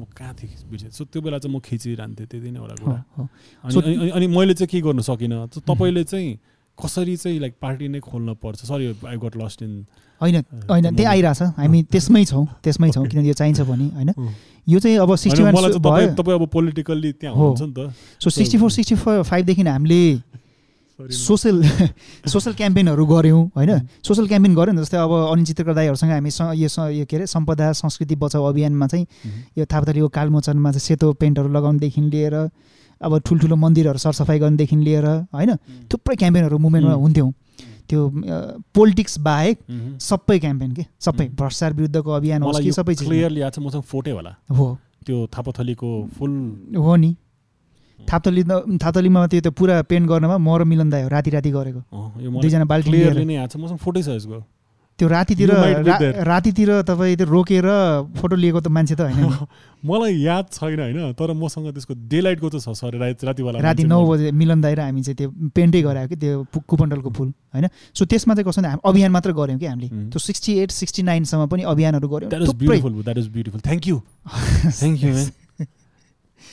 म कहाँ थिएँ बिर्सेँ सो त्यो बेला चाहिँ म खिचिरहन्थेँ त्यति नै एउटा कुरा। अनि अनि- मैले चाहिँ के गर्नु सकिनँ? तपाईँले चाहिँ कसरी चाहिँ लाइक पार्टी नै खोल्न पर्छ? Sorry I got lost in होइन होइन त्यही आइरहेछ। हामी त्यसमै छौँ त्यसमै छौँ किनभने यो चाहिन्छ भने होइन? अँ। यो चाहिँ अब सिक्सटी वान तपाईँ अब पोलिटिकल्ली त्यहाँ हो। हुनुहुन्छ नि त। सो सिक्सटी फोर सिक्सटी फाइभदेखि हामीले सोसल सोसल क्याम्पेनहरू गऱ्यौँ होइन? सोसल क्याम्पेन गऱ्यौँ नि जस्तै अब अनिल चित्रकर दाईहरूसँग हामी यो यो के अरे सम्पदा संस्कृति बचाउ अभियानमा चाहिँ मह्म। यो थापाथलीको कालमोचनमा चाहिँ सेतो पेन्टहरू लगाउनुदेखि लिएर अब ठुल्ठुलो मन्दिरहरू सरसफाइ गर्नुदेखि लिएर होइन थुप्रै क्याम्पेनहरू मुभमेन्टमा. हुन्थ्यौँ। त्यो पोलिटिक्स बाहेक। सबै क्याम्पेन के? सबै. भ्रष्टाचार विरुद्धको अभियान होस् कि सबै क्लियरली याद छ मसँग फोटै होला। हो। त्यो थापाथलीको फुल हो नि। थाप्तली थाप्तलीमा त्यो त पुरा पेन्ट गर्नमा म र मिलन हो राति राति गरेको। दुईजना बाल्टी नै याद छ मसँग फोटै छ यसको। त्यो रातितिर. रातितिर तपाईँ त्यो रोकेर फोटो लिएको त मान्छे त होइन। मलाई याद छैन होइन तर मसँग त्यसको डे लाइटको त छ सर राति रातिवाला राति नौ बजे मिलन दाई र हामी चाहिँ त्यो पेन्टै गरायो कि त्यो कुपन्डलको फुल होइन? सो त्यसमा चाहिँ भने हामी अभियान मात्र गऱ्यौँ कि हामीले. त्यो सिक्सटी एट सिक्सटी नाइनसम्म पनि अभियानहरू गऱ्यौँ। थ्याङ्क यू थ्याङ्क यू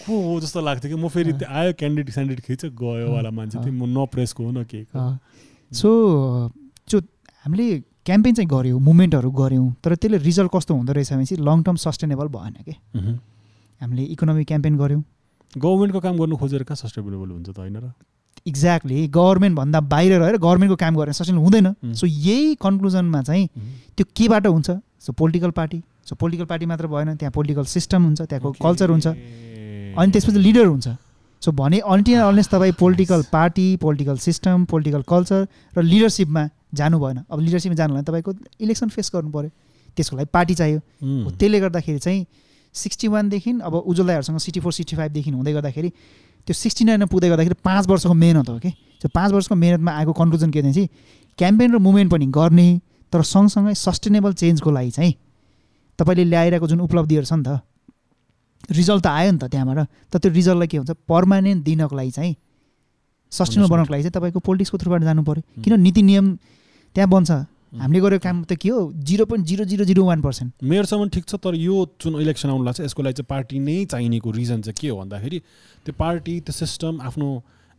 को हो जस्तो लाग्थ्यो कि म फेरि त्यो आयो क्यान्डिडेट स्यान्डिडेट खिच गयोवाला मान्छे। थिएँ म न प्रेसको हो न के। सो जो हामीले क्याम्पेन चाहिँ गऱ्यौँ मुभमेन्टहरू गऱ्यौँ तर त्यसले रिजल्ट कस्तो हुँदो रहेछ भने चाहिँ लङ टर्म सस्टेनेबल भएन कि। हामीले इकोनोमिक क्याम्पेन गऱ्यौँ गभर्मेन्टको काम गर्नु खोजेर कहाँ सस्टेनेबल हुन्छ त होइन र एक्ज्याक्टली गभर्मेन्टभन्दा बाहिर रहेर गभर्मेन्टको काम गरेर सस्टेनेबल हुँदैन. सो यही कन्क्लुजनमा चाहिँ। त्यो केबाट हुन्छ so political party so political party मात्र भएन त्यहाँ पोलिटिकल सिस्टम हुन्छ त्यहाँको. कल्चर हुन्छ अनि त्यसपछि लिडर हुन्छ सो भने अन्टी अनलेस तपाईँ political party political system political culture र लिडरसिपमा जानु भएन। अब लिडरसिपमा जानु भने तपाईँको इलेक्सन फेस गर्नु पऱ्यो त्यसको लागि पार्टी चाहियो. हो, त्यसले गर्दाखेरि चाहिँ सिक्सटी वानदेखि अब उज्जवल दाईहरूसँग सिक्सटी फोर सिक्सटी फाइभदेखि हुँदै गर्दाखेरि त्यो सिक्सटी नाइनमा पुग्दै गर्दाखेरि पाँच वर्षको मेहनत हो कि? त्यो पाँच वर्षको मेहनतमा आएको कन्क्लुजन के चाहिँ क्याम्पेन र मुभमेन्ट पनि गर्ने तर सँगसँगै सस्टेनेबल चेन्जको लागि चाहिँ तपाईँले ल्याइरहेको जुन उपलब्धिहरू छ नि त रिजल्ट त आयो नि त त्यहाँबाट। तर त्यो रिजल्टलाई के हुन्छ? पर्मानेन्ट दिनको लागि चाहिँ सस्टेनेबल बनाउनको लागि चाहिँ तपाईँको पोलिटिक्सको थ्रुबाट जानु पऱ्यो किन? नीति नियम त्यहाँ बन्छ। हामीले गरेको काम त के हो? Zero point zero zero zero one percent मेयरसम्म ठिक छ तर यो जुन इलेक्सन आउनु लाग्छ यसको लागि चाहिँ पार्टी नै चाहिनेको रिजन चाहिँ के हो भन्दाखेरि त्यो पार्टी त्यो सिस्टम आफ्नो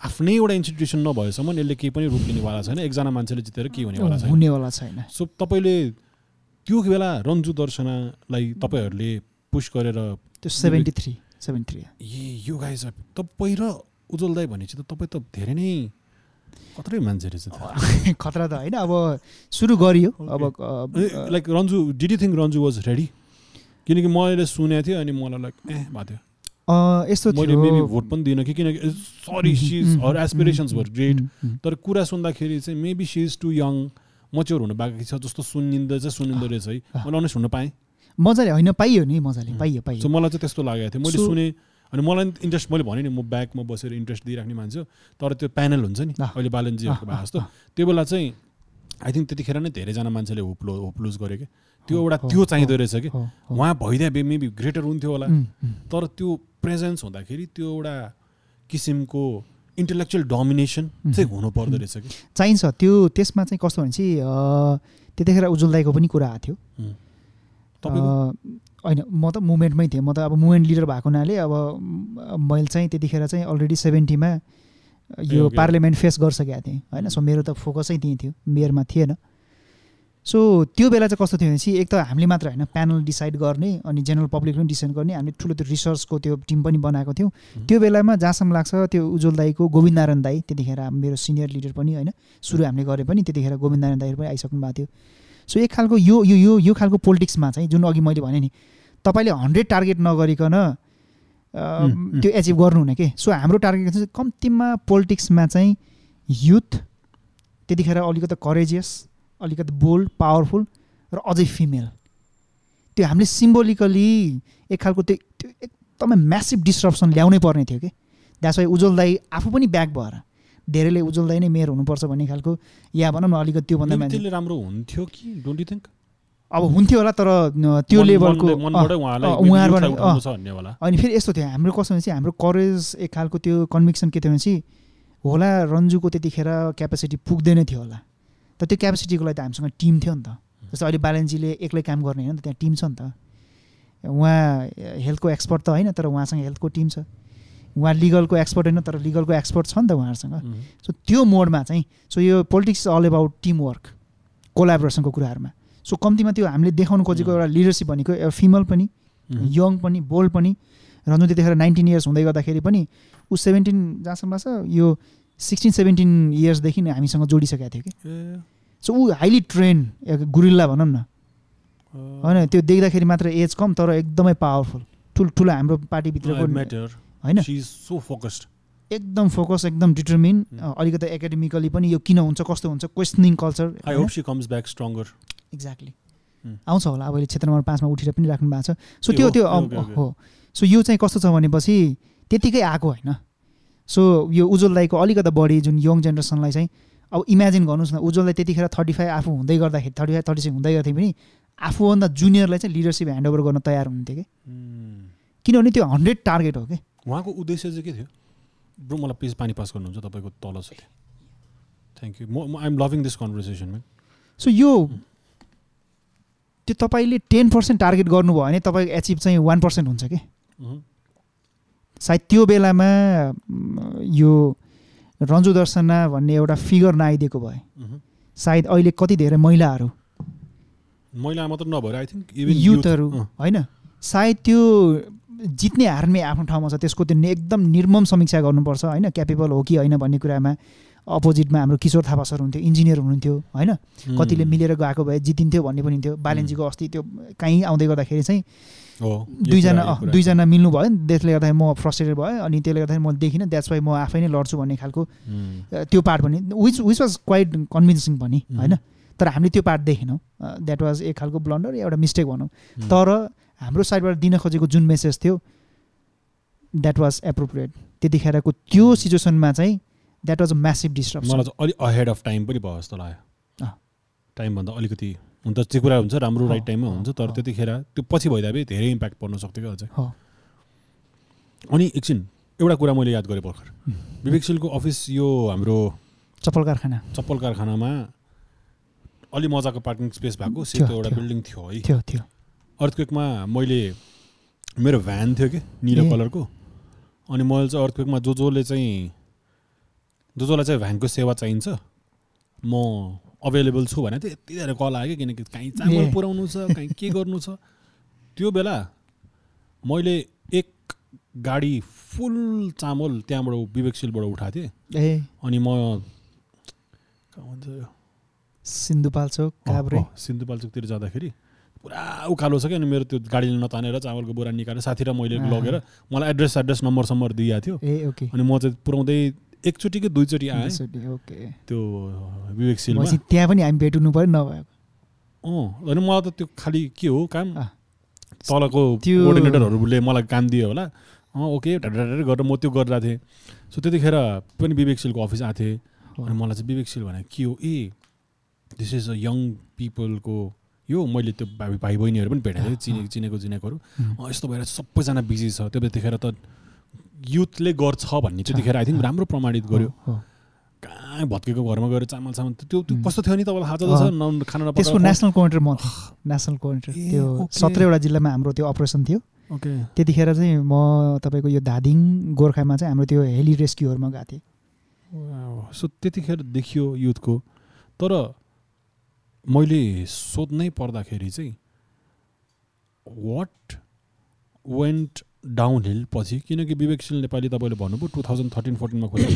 आफ्नै एउटा इन्स्टिट्युसन नभएसम्म यसले केही पनि रूप लिनेवाला छैन। एकजना मान्छेले जितेर के हुनेवाला छैन। हुनेवाला छैन। सो तपाईँले त्यो बेला रन्जु दर्शनालाई तपाईँहरूले पुस गरेर त्यो सेभेन्टी थ्री सेभेन्टी थ्री ए यो गाई तपाईँ र उज्जवल दाई भनेपछि त तपाईँ त धेरै नै खत्रै मान्छे रहेछ खतरा त होइन अब सुरु गरियो अब like Ranju did you think Ranju was ready किनकि मैले सुनेको थिएँ अनि मलाई लाइक ए भएको थियो। यस्तो मैले मेबी भोट पनि दिइनँ कि किनकि sorry she's her aspirations were great तर कुरा सुन्दाखेरि चाहिँ maybe she is too young mature हुनु बाँकी छ जस्तो सुनिँदा चाहिँ सुनिँदो रहेछ है। मैले अनेस्ट हुन पाएँ। मजाले होइन पाइयो नि मजाले पाइयो पाइयो। मलाई चाहिँ त्यस्तो लागेको थियो। मैले सुने अनि मलाई इन्ट्रेस्ट मैले भने नि म ब्याकमा बसेर इन्ट्रेस्ट दिइराख्ने मान्छे तर त्यो प्यानल हुन्छ नि अहिले बालनजीहरूको भए जस्तो त्यो बेला चाहिँ आई थिङ्क त्यतिखेर नै धेरैजना मान्छेले होप्लो होप्लुज गऱ्यो कि? त्यो एउटा त्यो चाहिँदो रहेछ कि? उहाँ भइदिए बे मेबी ग्रेटर हुन्थ्यो होला। तर त्यो प्रेजेन्स हुँदाखेरि त्यो एउटा किसिमको इन्टेलेक्चुअल डोमिनेसन चाहिँ हुनु पर्दो रहेछ कि? चाहिन्छ त्यो त्यसमा चाहिँ कस्तो भने चाहिँ त्यतिखेर उज्जवल दाईको पनि कुरा आएको थियो। होइन म त मुभमेन्टमै थिएँ। म त अब मुभमेन्ट लिडर भएको हुनाले अब मैले चाहिँ त्यतिखेर चाहिँ अलरेडी सेभेन्टीमा यो पार्लियामेन्ट फेस गरिसकेको थिएँ होइन? सो मेरो त फोकसै त्यहीँ थियो मेयरमा थिएन। सो त्यो बेला चाहिँ कस्तो थियो भनेपछि एक त हामीले मात्र होइन प्यानल डिसाइड गर्ने अनि जेनरल पब्लिक पनि डिसाइड गर्ने हामीले ठुलो त्यो रिसर्चको त्यो टिम पनि बनाएको थियौँ। त्यो बेलामा जहाँसम्म लाग्छ त्यो उज्जवल दाईको गोविन्द नारायण दाई त्यतिखेर मेरो सिनियर लिडर पनि होइन सुरु हामीले गरे पनि त्यतिखेर गोविन्द नारायण दाईहरू पनि आइसक्नु भएको थियो। सो एक खालको यो यो यो यो खालको पोलिटिक्समा चाहिँ जुन अघि मैले भने नि तपाईँले हन्ड्रेड टार्गेट नगरिकन त्यो एचिभ गर्नुहुने के? सो हाम्रो टार्गेट चाहिँ कम्तीमा पोलिटिक्समा चाहिँ युथ त्यतिखेर अलिकति करेजियस अलिकति बोल्ड पावरफुल र अझै फिमेल। त्यो हामीले सिम्बोलिकली एक खालको त्यो त्यो एकदमै म्यासिभ डिस्ट्रप्सन ल्याउनै पर्ने थियो कि? द्याट्स वाइ उज्जवल दाई आफू पनि ब्याक भएर। धेरैले उज्जवल दाई नै मेयर हुनुपर्छ भन्ने खालको या भनौँ न अलिकति त्योभन्दा राम्रो हुन्थ्यो कि? डोन्ट यु थिङ्क अब हुन्थ्यो होला तर त्यो लेभलको अनि फेरि यस्तो थियो हाम्रो कस्तो भने चाहिँ हाम्रो करेज एक खालको त्यो कन्भिक्सन के थियो भने चाहिँ होला रन्जुको त्यतिखेर क्यापेसिटी पुग्दैन थियो होला। तर त्यो क्यापेसिटीको लागि त हामीसँग टिम थियो नि त। जस्तो अहिले बालनजीले एक्लै काम गर्ने होइन त्यहाँ टिम छ नि त। उहाँ हेल्थको एक्सपर्ट त होइन तर उहाँसँग हेल्थको टिम छ। उहाँ लिगलको एक्सपर्ट होइन तर लिगलको एक्सपर्ट छ नि त उहाँहरूसँग। सो त्यो मोडमा चाहिँ सो यो politics all about team work कोलाबोरेसनको कुराहरूमा। सो कम्तीमा त्यो हामीले देखाउनु खोजेको एउटा लिडरसिप भनेको एउटा फिमेल पनि यङ पनि बोल्ड पनि रन्जु त्यतिखेर नाइन्टिन इयर्स हुँदै गर्दाखेरि पनि ऊ सेभेन्टिन जहाँसम्म छ यो सिक्सटिन सेभेन्टिन इयर्सदेखि हामीसँग जोडिसकेको थियो कि। सो ऊ हाइली ट्रेन गुरिल्ला भनौँ न। होइन त्यो देख्दाखेरि मात्र एज कम तर एकदमै पावरफुल। ठुल्ठुलो हाम्रो पार्टीभित्रको होइन? एकदम फोकस एकदम डिटर्मिन अलिकति एकाडेमिकली पनि यो किन हुन्छ कस्तो हुन्छ क्वेसनिङ कल्चर एक्ज्याक्टली आउँछ होला अब अहिले क्षेत्र नम्बर पाँचमा उठेर पनि राख्नु भएको छ। सो त्यो त्यो हो। सो यो चाहिँ कस्तो छ भनेपछि त्यतिकै आएको होइन। सो यो उज्जवल दाईको अलिकति बढी जुन यङ जेनेरेसनलाई चाहिँ अब इमेजिन गर्नुहोस् न उज्जवललाई त्यतिखेर थर्टी फाइभ आफू हुँदै गर्दाखेरि थर्टी फाइभ थर्टी सिक्स हुँदै गर्थ्यो पनि आफूभन्दा जुनियरलाई चाहिँ लिडरसिप ह्यान्डओभर गर्न तयार हुन्थ्यो कि? किनभने त्यो हन्ड्रेड टार्गेट हो कि? उहाँको उद्देश्य चाहिँ के थियो? ब्रो मलाई प्लिज पानी पास गर्नुहुन्छ तपाईँको तल छ थ्याङ्क यू म I'm loving this conversation so यो त्यो तपाईँले टेन पर्सेन्ट टार्गेट गर्नुभयो भने तपाईँको एचिभ चाहिँ वान पर्सेन्ट हुन्छ कि? सायद त्यो बेलामा यो रन्जु दर्शना भन्ने एउटा फिगर नआइदिएको भए। सायद अहिले कति धेरै महिलाहरू। महिला मात्र नभएर आई थिङ्क युथहरू होइन? सायद त्यो जित्ने हार्ने आफ्नो ठाउँमा छ त्यसको त्यो एकदम निर्मम समीक्षा गर्नुपर्छ होइन? क्यापेबल हो कि होइन भन्ने कुरामा अपोजिटमा हाम्रो किशोर थापा सर हुन्थ्यो इन्जिनियर हुनुहुन्थ्यो होइन? कतिले मिलेर गएको भए जितिन्थ्यो भन्ने पनि थियो बालेन्जीको अस्ति त्यो कहीँ आउँदै गर्दाखेरि चाहिँ दुईजना दुईजना मिल्नु भयो नि त्यसले गर्दाखेरि म फ्रस्ट्रेटेड भयो अनि त्यसले गर्दाखेरि म देखिनँ द्याट्स वाइ म आफै नै लड्छु भन्ने खालको त्यो पार्ट पनि which which was quite convincing पनि होइन? तर हामीले त्यो पार्ट देखेनौँ। द्याट वाज एक खालको ब्लन्डर एउटा मिस्टेक भनौँ। तर हाम्रो साइडबाट दिन खोजेको जुन मेसेज थियो द्याट वाज एप्रोप्रिएट त्यतिखेरको त्यो सिचुएसनमा चाहिँ that was a massive disruption मलाई चाहिँ अलिक अहेड अफ टाइम पनि भयो जस्तो लाग्यो। टाइमभन्दा अलिकति हुन त त्यो कुरा हुन्छ राम्रो राइट टाइममा हुन्छ तर। त्यतिखेर त्यो पछि भइदिए पनि धेरै इम्प्याक्ट पर्न सक्थ्यो क्या अझै। हो। अनि एकछिन एउटा कुरा मैले याद गरेँ भर्खर। विवेकशीलको अफिस यो हाम्रो चप्पल कारखाना। चप्पल कारखानामा अलि मजाको पार्किङ स्पेस भएको थियो, सेतो एउटा। बिल्डिङ थियो है। थियो थियो। अर्थक्वेकमा मैले मेरो भ्यान थियो कि निलो ए। कलरको। अनि मैले चाहिँ अर्थक्वेकमा जो जसले चाहिँ जो जसलाई चाहिँ भ्यानको सेवा चाहिन्छ म अभाइलेबल छु भने चाहिँ यति धेरै कल आयो कि किनकि कहीँ चामल। पुऱ्याउनु छ कहीँ के गर्नु छ। त्यो बेला मैले एक गाडी फुल चामल त्यहाँबाट विवेकशीलबाट उठाएको थिएँ। अनि म भन्छ सिन्धुपाल्चोक काभ्रे। सिन्धुपाल्चोकतिर जाँदाखेरि पुरा उकालो छ कि अनि मेरो त्यो गाडीले नतानेर चामलको बोरा निकालेर साथी र मैले। लगेर मलाई एड्रेस एड्रेस नम्बर सम्बर दिएको थियो। ए ओके। अनि म चाहिँ पुऱ्याउँदै एकचोटि कि दुईचोटि आएँ। त्यो विवेकशीलमा भनेपछि त्यहाँ पनि हामी भेट्नु पऱ्यो नभएको। अँ अनि मलाई त त्यो खालि के हो काम। तलको त्यो- कोअर्डिनेटरहरूले मलाई काम दियो होला। अँ ओके ढाडा गरेर म त्यो गरिरहेको थिएँ। सो त्यतिखेर पनि विवेकशीलको अफिस आएको थिएँ। अनि मलाई चाहिँ विवेकशील भने के हो? ए दिस इज अ यङ पिपलको यो मैले त्यो भाइ भाइ बहिनीहरू पनि भेटेको थिएँ चिने चिनेको चिनेकोहरू। यस्तो भएर सबैजना बिजी छ। त्यो त्यतिखेर त युथले गर्छ भन्ने चाहिँ त्यतिखेर आई थिङ्क राम्रो प्रमाणित गर्यो। कहाँ भत्केको घरमा गएर चामल सामल त्यो त्यो. कस्तो थियो नि तपाईँलाई थाहा छ न खाना त्यसको नेसनल कोअर्डिनेटर म नेसनल कोअर्डिनेटर ए, त्यो। सत्रवटा जिल्लामा हाम्रो त्यो अपरेसन थियो। ओके। त्यतिखेर चाहिँ म तपाईँको यो धादिङ गोर्खामा चाहिँ हाम्रो त्यो हेली रेस्क्युहरूमा गएको थिएँ। सो त्यतिखेर देखियो युथको। तर मैले सोध्नै पर्दाखेरि चाहिँ वाट वेन्ट डाउन हिल पछि किनकि विवेकशील नेपाली तपाईँले भन्नुभयो टु थाउजन्ड थर्टिन फोर्टिनमा खोल्यो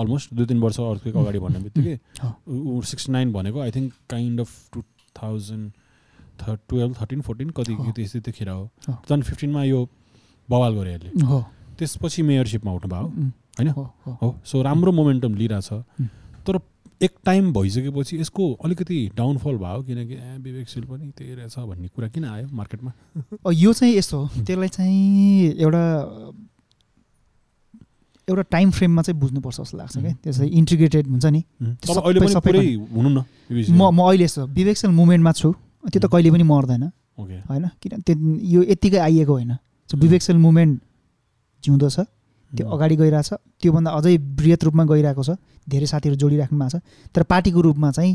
अलमोस्ट दुई तिन वर्ष अर्थक्वेक अगाडि भन्ने बित्तिकै सिक्सटी नाइन भनेको I think kind of two thousand थ टुवेल्भ थर्टिन फोर्टिन कति। त्यस्तै त्यतिखेर हो। हो। टु थाउजन्ड फिफ्टिनमा यो बवाल हो। त्यसपछि मेयरसिपमा उठ्नु भयो उम्, होइन? हो, सो राम्रो मोमेन्टम लिइरहेछ. तर एक टाइम भइसकेपछि यसको अलिकति डाउनफल भयो किनकि ए विवेकशील पनि त्यही रहेछ भन्ने कुरा किन आयो मार्केटमा यो चाहिँ यस्तो हो। त्यसलाई चाहिँ एउटा एउटा टाइम फ्रेममा चाहिँ बुझ्नुपर्छ जस्तो लाग्छ क्या। उम्. त्यसै इन्टिग्रेटेड हुन्छ नि। म म अहिले यस्तो विवेकशील मुभमेन्टमा छु। त्यो त. कहिले पनि मर्दैन। होइन? किन त्यो यो यत्तिकै आइएको होइन। विवेकशील मुभमेन्ट जिउँदो छ। त्यो. अगाडि गइरहेछ। त्योभन्दा अझै बृहत रूपमा गइरहेको छ। धेरै साथीहरू जोडिराख्नु भएको छ। तर पार्टीको रूपमा चाहिँ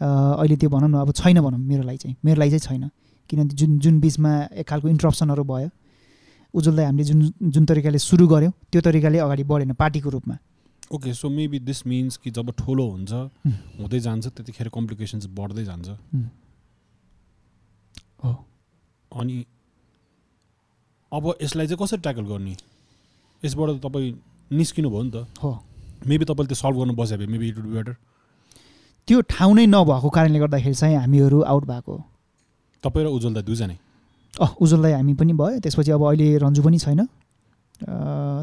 अहिले त्यो भनौँ न अब छैन भनौँ मेरो लागि चाहिँ। मेरो लागि चाहिँ छैन। किनभने जुन जुन बिचमा एक खालको इन्ट्रप्सनहरू भयो उज्जवललाई हामीले जुन जुन तरिकाले सुरु गऱ्यौँ त्यो तरिकाले अगाडि बढेन पार्टीको रूपमा। Okay so maybe this means कि जब ठुलो हुन्छ. हुँदै जान्छ त्यतिखेर कम्प्लिकेसन्स बढ्दै जान्छ। अनि अब यसलाई चाहिँ कसरी ट्याकल गर्ने? यसबाट त तपाईँ निस्किनु भयो नि त। हो। मेबी तपाईँले त्यो सल्भ गर्नु बस्यो maybe it would be better त्यो ठाउँ नै नभएको कारणले गर्दाखेरि चाहिँ हामीहरू आउट भएको। तपाईँ र उज्जवल दाइ दुईजनै। अँ उज्जवललाई हामी पनि भयो। त्यसपछि अब अहिले रन्जु पनि छैन।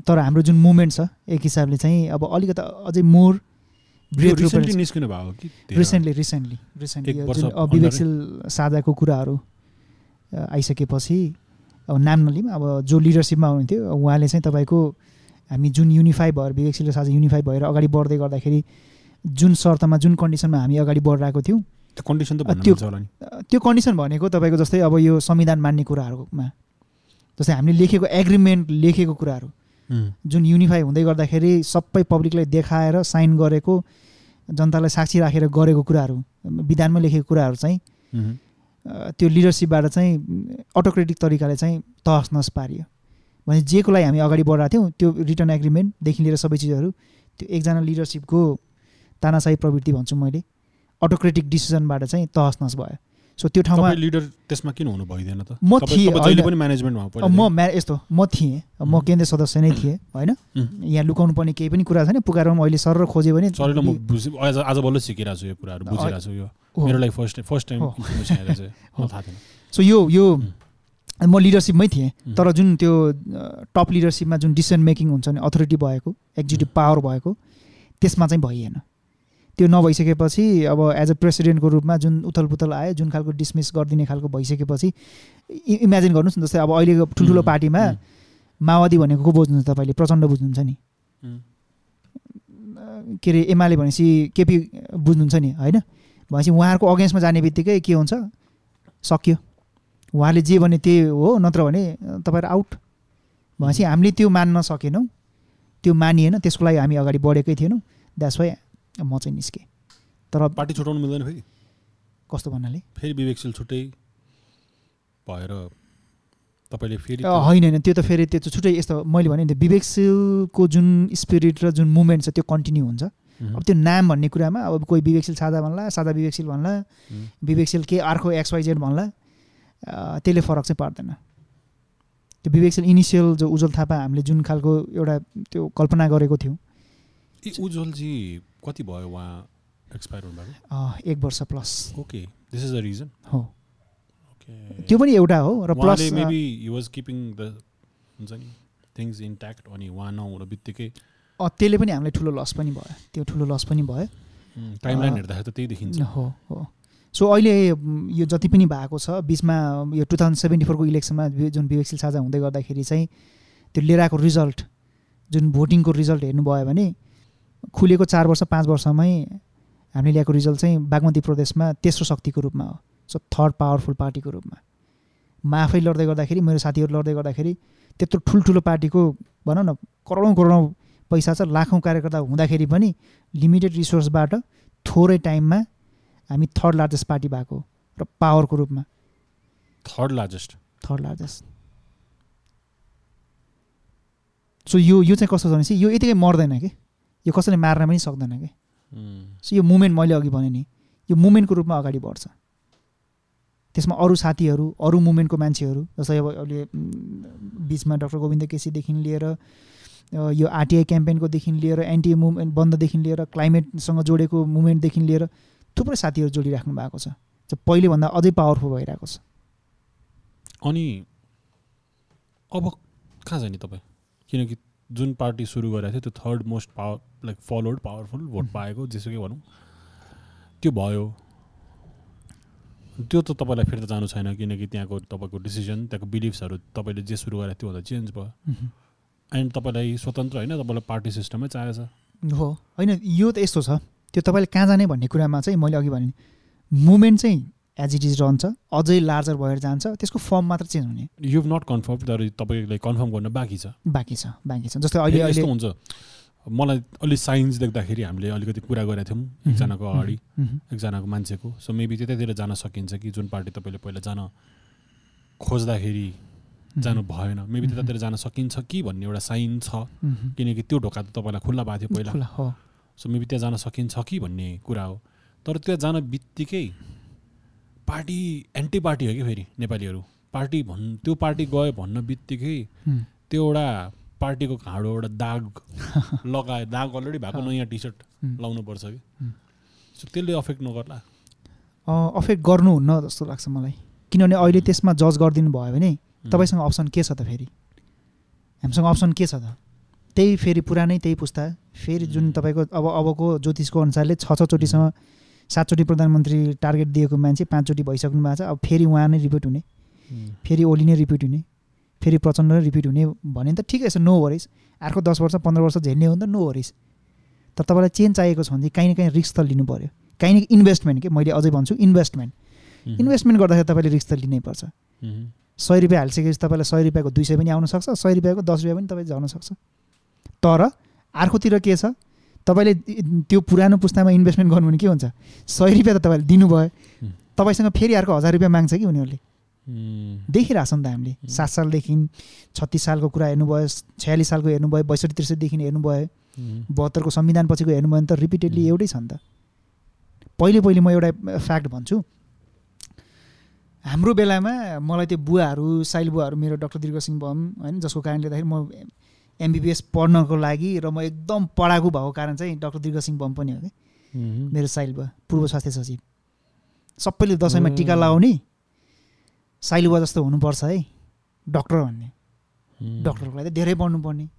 तर हाम्रो जुन मुभमेन्ट छ एक हिसाबले चाहिँ अब अलिकति अझै मोर निस्किनु भएको कि? Recently recently recently? विवेकशील साझाको कुराहरू आइसकेपछि अब नाम नलिउँ अब जो लिडरसिपमा हुनुहुन्थ्यो उहाँले चाहिँ तपाईँको हामी जुन युनिफाई भएर विवेकशील साझा युनिफाई भएर अगाडि बढ्दै गर्दाखेरि जुन शर्तमा जुन कन्डिसनमा हामी अगाडि बढिरहेको थियौँ त्यो कन्डिसन त्यो- त्यो कन्डिसन भनेको तपाईँको जस्तै अब यो संविधान मान्ने कुराहरूमा जस्तै हामीले लेखेको एग्रिमेन्ट लेखेको कुराहरू जुन युनिफाई हुँदै गर्दाखेरि सबै पब्लिकलाई देखाएर साइन गरेको जनतालाई साक्षी राखेर गरेको कुराहरू विधानमा लेखेको कुराहरू चाहिँ त्यो लिडरसिपबाट चाहिँ अटोक्रेटिक तरिकाले चाहिँ तहस नहस पारियो। भने जेको लागि हामी अगाडि बढेका थियौँ त्यो रिटर्न एग्रिमेन्टदेखि लिएर सबै चिजहरू त्यो एकजना लिडरसिपको तानासाही प्रवृत्ति भन्छु मैले अटोक्रेटिक डिसिजनबाट चाहिँ तहस नहस भयो। सो त्यो ठाउँमा लिडर त्यसमा किन हुनु भइदिएन त? म थिएँ, म म्या यस्तो म थिएँ म. केन्द्रीय सदस्य नै थिएँ होइन. यहाँ लुकाउनु पर्ने केही पनि कुरा छैन पुकारमा अहिले सर खोज्यो भने आज बल्ल सिकिरहेको छु यो कुराहरू बुझिरहेको छु यो। मेरो लागि फर्स्ट फर्स्ट टाइम थाहा थिएन। सो यो यो. म लिडरसिपमै थिएँ. तर जुन त्यो टप लिडरसिपमा जुन डिसिसन मेकिङ हुन्छ नि अथोरिटी भएको एक्जिक्युटिभ पावर भएको त्यसमा चाहिँ भइएन। त्यो नभइसकेपछि अब एज अ प्रेसिडेन्टको रूपमा जुन उथलपुथल आयो जुन खालको डिसमिस गरिदिने खालको भइसकेपछि इमेजिन गर्नुहोस् न जस्तै अब अहिलेको ठुल्ठुलो. पार्टीमा. माओवादी भनेको को बुझ्नुहुन्छ तपाईँले? प्रचण्ड बुझ्नुहुन्छ नि. के अरे एमाले भनेपछि केपी बुझ्नुहुन्छ नि होइन? भनेपछि उहाँहरूको अगेन्स्टमा जाने बित्तिकै के हुन्छ? सक्यो। उहाँले जे भने त्यही हो नत्र भने तपाईँहरू आउट भनेपछि हामीले त्यो मान्न सकेनौँ। त्यो मानिएन त्यसको लागि हामी अगाडि बढेकै थिएनौँ। द्याट्स वाइ म चाहिँ निस्केँ। तर पार्टी छुटाउनु मिल्दैन फेरि? कस्तो भन्नाले? फेरि विवेकशील छुट्टै भएर तपाईँले फेरि होइन होइन त्यो त फेरि त्यो छुट्टै यस्तो मैले भने त्यो विवेकशीलको जुन स्पिरिट र जुन मुभमेन्ट छ त्यो कन्टिन्यू हुन्छ. अब त्यो नाम भन्ने कुरामा अब कोही विवेकशील साझा भन्ला साझा विवेकशील भन्ला. विवेकशील के अर्को एक्सवाइजेड भन्ला त्यसले फरक चाहिँ पार्दैन। त्यो विवेकशील इनिसियल जो उज्जवल थापा हामीले जुन खालको एउटा त्यो कल्पना गरेको थियौँ ए उज्जवलजी कति भयो उहाँ एक्सपायर हुनुभएको? एक वर्ष plus okay this is the reason हो। त्यो पनि एउटा हो र plus maybe he was keeping the हुन्छ नि थिङ्स इन्ट्याक्ट अनि उहाँ नहुनु बित्तिकै त्यसले पनि हामीलाई ठुलो लस पनि भयो। त्यो ठुलो लस पनि भयो। टाइमलाइन हेर्दाखेरि त त्यही देखिन्छ। हो हो। सो अहिले यो जति पनि भएको छ बिचमा यो टु थाउजन्ड सेभेन्टी फोरको इलेक्सनमा जुन विवेकशील साझा हुँदै गर्दाखेरि चाहिँ त्यो लिएर आएको रिजल्ट जुन भोटिङको रिजल्ट हेर्नुभयो भने खुलेको चार वर्ष पाँच वर्षमै हामीले ल्याएको रिजल्ट चाहिँ बागमती प्रदेशमा तेस्रो शक्तिको रूपमा हो। सो थर्ड पावरफुल पार्टीको रूपमा। म आफै लड्दै गर्दाखेरि मेरो साथीहरू लड्दै गर्दाखेरि त्यत्रो ठुल्ठुलो पार्टीको भनौँ न करोडौँ करोडौँ पैसा छ लाखौँ कार्यकर्ता हुँदाखेरि पनि लिमिटेड रिसोर्सबाट थोरै टाइममा हामी थर्ड लार्जेस्ट पार्टी भएको र पावरको रूपमा। Third largest third largest so यो यो चाहिँ कस्तो छ भनेपछि यो यतिकै मर्दैन कि? यो कसैले मार्न पनि सक्दैन कि? सो यो मुभमेन्ट मैले अघि भने नि यो मुभमेन्टको रूपमा अगाडि बढ्छ। त्यसमा अरू साथीहरू अरू मुभमेन्टको मान्छेहरू जस्तै अब अहिले बिचमा डक्टर गोविन्द केसीदेखि लिएर यो आरटिआई क्याम्पेनकोदेखि लिएर एन्टी मुभमेन्ट बन्ददेखि लिएर क्लाइमेटसँग जोडेको मुभमेन्टदेखि लिएर थुप्रै साथीहरू जोडिराख्नु भएको छ पहिलेभन्दा अझै पावरफुल भइरहेको छ। अनि अब कहाँ जाने तपाईँ? किनकि जुन पार्टी सुरु गरेको थियो त्यो third most power like followed powerful vote पाएको जेसुकै भनौँ। त्यो भयो। त्यो त तपाईँलाई फेरि त जानु छैन किनकि त्यहाँको तपाईँको डिसिजन त्यहाँको बिलिफ्सहरू तपाईँले जे सुरु थियो त्योभन्दा चेन्ज भयो। एन्ड तपाईँलाई स्वतन्त्र होइन तपाईँलाई पार्टी सिस्टमै चाहिएछ हो। होइन यो त यस्तो छ। त्यो तपाईँले कहाँ जाने भन्ने कुरामा चाहिँ मैले अघि भने मुभमेन्ट चाहिँ एज इट इज रहन्छ अझै लार्जर भएर जान्छ त्यसको फर्म मात्र चेन्ज हुने। यु नट कन्फर्म तर तपाईँलाई कन्फर्म गर्न बाँकी छ। बाँकी छ बाँकी छ। जस्तै अहिले अहिले हुन्छ। मलाई अलिक साइन्स देख्दाखेरि हामीले अलिकति कुरा गरेका थियौँ एकजनाको अगाडि एकजनाको मान्छेको। सो मेबी त्यतैतिर जान सकिन्छ कि जुन पार्टी तपाईँले पहिला जान खोज्दाखेरि जानु भएन। मेबी त्यतातिर जान सकिन्छ कि भन्ने एउटा साइन छ। किनकि त्यो ढोका त तपाईँलाई खुल्ला भएको थियो पहिला। सो मेबी त्यहाँ जान सकिन्छ कि भन्ने कुरा हो। तर त्यहाँ जान बित्तिकै पार्टी एन्टी पार्टी हो कि फेरि नेपालीहरू? पार्टी भन् त्यो पार्टी गयो भन्न बित्तिकै त्यो एउटा पार्टीको घाँडो एउटा दाग लगाए दाग अलरेडी भएको। नयाँ टी सर्ट। लाउनुपर्छ कि। सो त्यसले अफेक्ट नगर्ला। अफेक्ट गर्नुहुन्न जस्तो लाग्छ मलाई। किनभने अहिले त्यसमा जज गरिदिनु भयो भने तपाईँसँग अप्सन के छ त फेरि? हामीसँग अप्सन के छ त? त्यही फेरि पुरानै त्यही पुस्ता। फेरि जुन तपाईँको अब अबको ज्योतिषको अनुसारले छ छचोटिसम्म सातचोटि प्रधानमन्त्री टार्गेट दिएको मान्छे पाँचचोटि भइसक्नु भएको छ। अब फेरि उहाँ नै रिपिट हुने। फेरि ओली नै रिपिट हुने। फेरि प्रचण्ड नै रिपिट हुने भने त ठिकै छ नो वरिस अर्को दस वर्ष पन्ध्र वर्ष झेल्ने हो भने त नो वरिस तर तपाईँलाई चेन्ज चाहिएको छ भने चाहिँ काहीँ न काहीँ रिस्क त लिनु पऱ्यो काहीँ न इन्भेस्टमेन्ट के? मैले अझै भन्छु इन्भेस्टमेन्ट। इन्भेस्टमेन्ट गर्दाखेरि तपाईँले रिस्क त लिनै पर्छ। सय रुपियाँ हालिसकेपछि तपाईँलाई सय रुपियाँको दुई सय पनि आउन सक्छ सय रुपियाँको दस रुपियाँ पनि तपाईँ झर्न सक्छ। तर अर्कोतिर के छ? तपाईँले त्यो पुरानो पुस्तामा इन्भेस्टमेन्ट गर्नु भने के हुन्छ? सय रुपियाँ त तपाईँले दिनुभयो। तपाईँसँग फेरि अर्को हजार रुपियाँ माग्छ कि उनीहरूले? हुँ। देखिरहेको छ नि त हामीले सात सालदेखि छत्तिस सालको कुरा हेर्नुभयो छयालिस सालको हेर्नुभयो बैसठी त्रिसठीदेखि हेर्नुभयो। बहत्तरको संविधान पछिको हेर्नुभयो भने त रिपिटेडली। एउटै छ नि त पहिले पहिले म एउटा फ्याक्ट भन्छु हाम्रो बेलामा मलाई त्यो बुवाहरू साइल बुवाहरू मेरो डक्टर दीर्घ सिंह बम होइन जसको कारणले गर्दाखेरि म एमबिबिएस पढ्नको लागि र म एकदम पढाएको भएको कारण चाहिँ डक्टर दीर्घ सिंह बम पनि हो कि। मेरो साइल बुवा पूर्व स्वास्थ्य सचिव सबैले दसैँमा टिका। लगाउने साइल बुवा जस्तो हुनुपर्छ है डक्टर भन्ने। डक्टरको लागि त धेरै पढ्नुपर्ने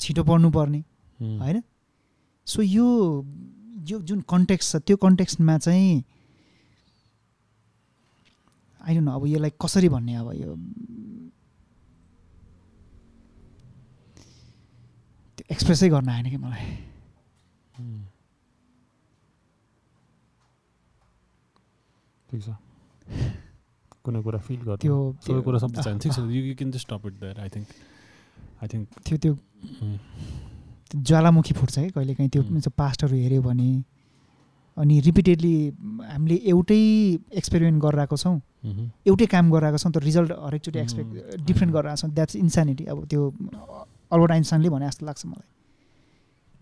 छिटो पढ्नुपर्ने। होइन? सो यो यो जुन कन्टेक्स्ट छ त्यो कन्टेक्स्टमा चाहिँ आइडोन्ट नो अब यसलाई कसरी भन्ने अब यो? एक्सप्रेसै गर्न आएन कि मलाई। ठिक छ। कुनै कुरा फिल गर्नु। त्यो सबै कुरा सब त्यो- चाहिन्छ। ठिक छ you you can just stop it there I think I think त्यो त्यो त्यो ज्वालामुखी फुट्छ है कहिले काहीँ त्यो। पास्टहरू हेऱ्यो भने अनि रिपिटेडली हामीले एउटै एक्सपेरिमेन्ट गरिरहेको छौँ। एउटै काम गरिरहेको छौँ तर रिजल्ट हरेकचोटि। एक्सपेक्ट डिफ्रेन्ट गरिरहेको छौँ। द्याट्स इन्सानिटी अब त्यो अल्बर्ट आइन्स्टाइनले भने जस्तो लाग्छ मलाई।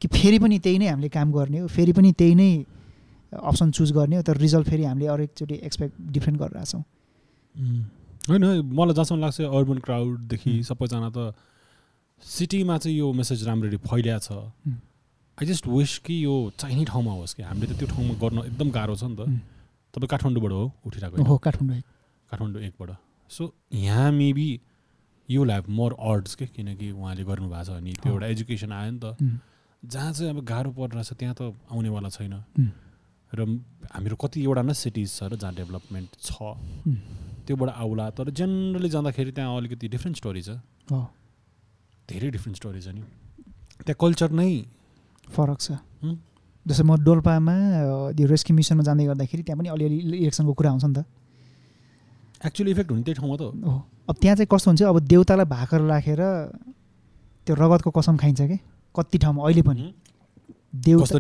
कि फेरि पनि त्यही नै हामीले काम गर्ने हो। फेरि पनि त्यही नै अप्सन चुज गर्ने हो। तर रिजल्ट फेरि हामीले हरेकचोटि एक्सपेक्ट डिफ्रेन्ट गरिरहेछौँ होइन मलाई जहाँसम्म लाग्छ अर्बन क्राउडदेखि। सबैजना त सिटीमा चाहिँ यो मेसेज राम्ररी फैलिया छ। आई जस्ट विस कि यो चाहिने ठाउँमा होस् कि हामीले त त्यो ठाउँमा गर्न एकदम गाह्रो छ नि त। तपाईँ काठमाडौँबाट हो उठिरहेको? हो काठमाडौँ काठमाडौँ एकबाट सो यहाँ maybe you have more odds के किनकि उहाँले गर्नुभएको छ अनि त्यो। एउटा एजुकेसन आयो नि त। जहाँ चाहिँ अब गाह्रो परिरहेछ त्यहाँ त आउनेवाला छैन। र हामीहरू कतिवटा न सिटिज छ र जहाँ डेभलपमेन्ट छ। त्योबाट आउला। तर जेनरली जाँदाखेरि त्यहाँ अलिकति डिफ्रेन्ट स्टोरी छ। धेरै डिफ्रेन्ट स्टोरी छ नि। त्यहाँ कल्चर नै फरक छ। जस्तै म डोल्पामा त्यो रेस्क्यु मिसनमा जाँदै गर्दाखेरि त्यहाँ पनि अलिअलि इलेक्सनको कुरा आउँछ नि त। एक्चुअली इफेक्ट हुने त्यही ठाउँमा त हो। अब त्यहाँ चाहिँ कस्तो हुन्छ अब देउतालाई भाकर राखेर त्यो रगतको कसम खाइन्छ कि? कति ठाउँमा? अहिले पनि। देउता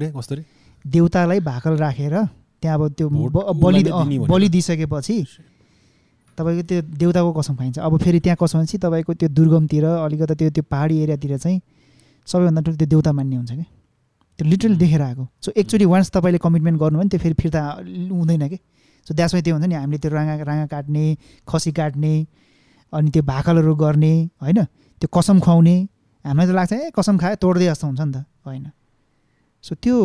देउतालाई भाकल राखेर त्यहाँ अब त्यो बलि। बलि दिइसकेपछि तपाईँको त्यो देउताको कसम खाइन्छ। अब फेरि त्यहाँ कसो भनेपछि तपाईँको त्यो दुर्गमतिर अलिकति त्यो त्यो पहाडी एरियातिर चाहिँ सबैभन्दा ठुलो त्यो देउता मान्ने हुन्छ कि? त्यो लिटरली हुँ। देखेर आएको। सो एकचोटि वान्स तपाईँले कमिटमेन्ट गर्नुभयो भने त्यो फेरि फिर्ता हुँदैन कि? सो द्याट्स वाइ त्यो हुन्छ नि हामीले त्यो राँगा राँगा काट्ने खसी काट्ने अनि त्यो भाकलहरू गर्ने होइन? त्यो कसम खुवाउने हामीलाई त लाग्छ ए कसम खायो तोड्दै जस्तो हुन्छ नि त। होइन। सो त्यो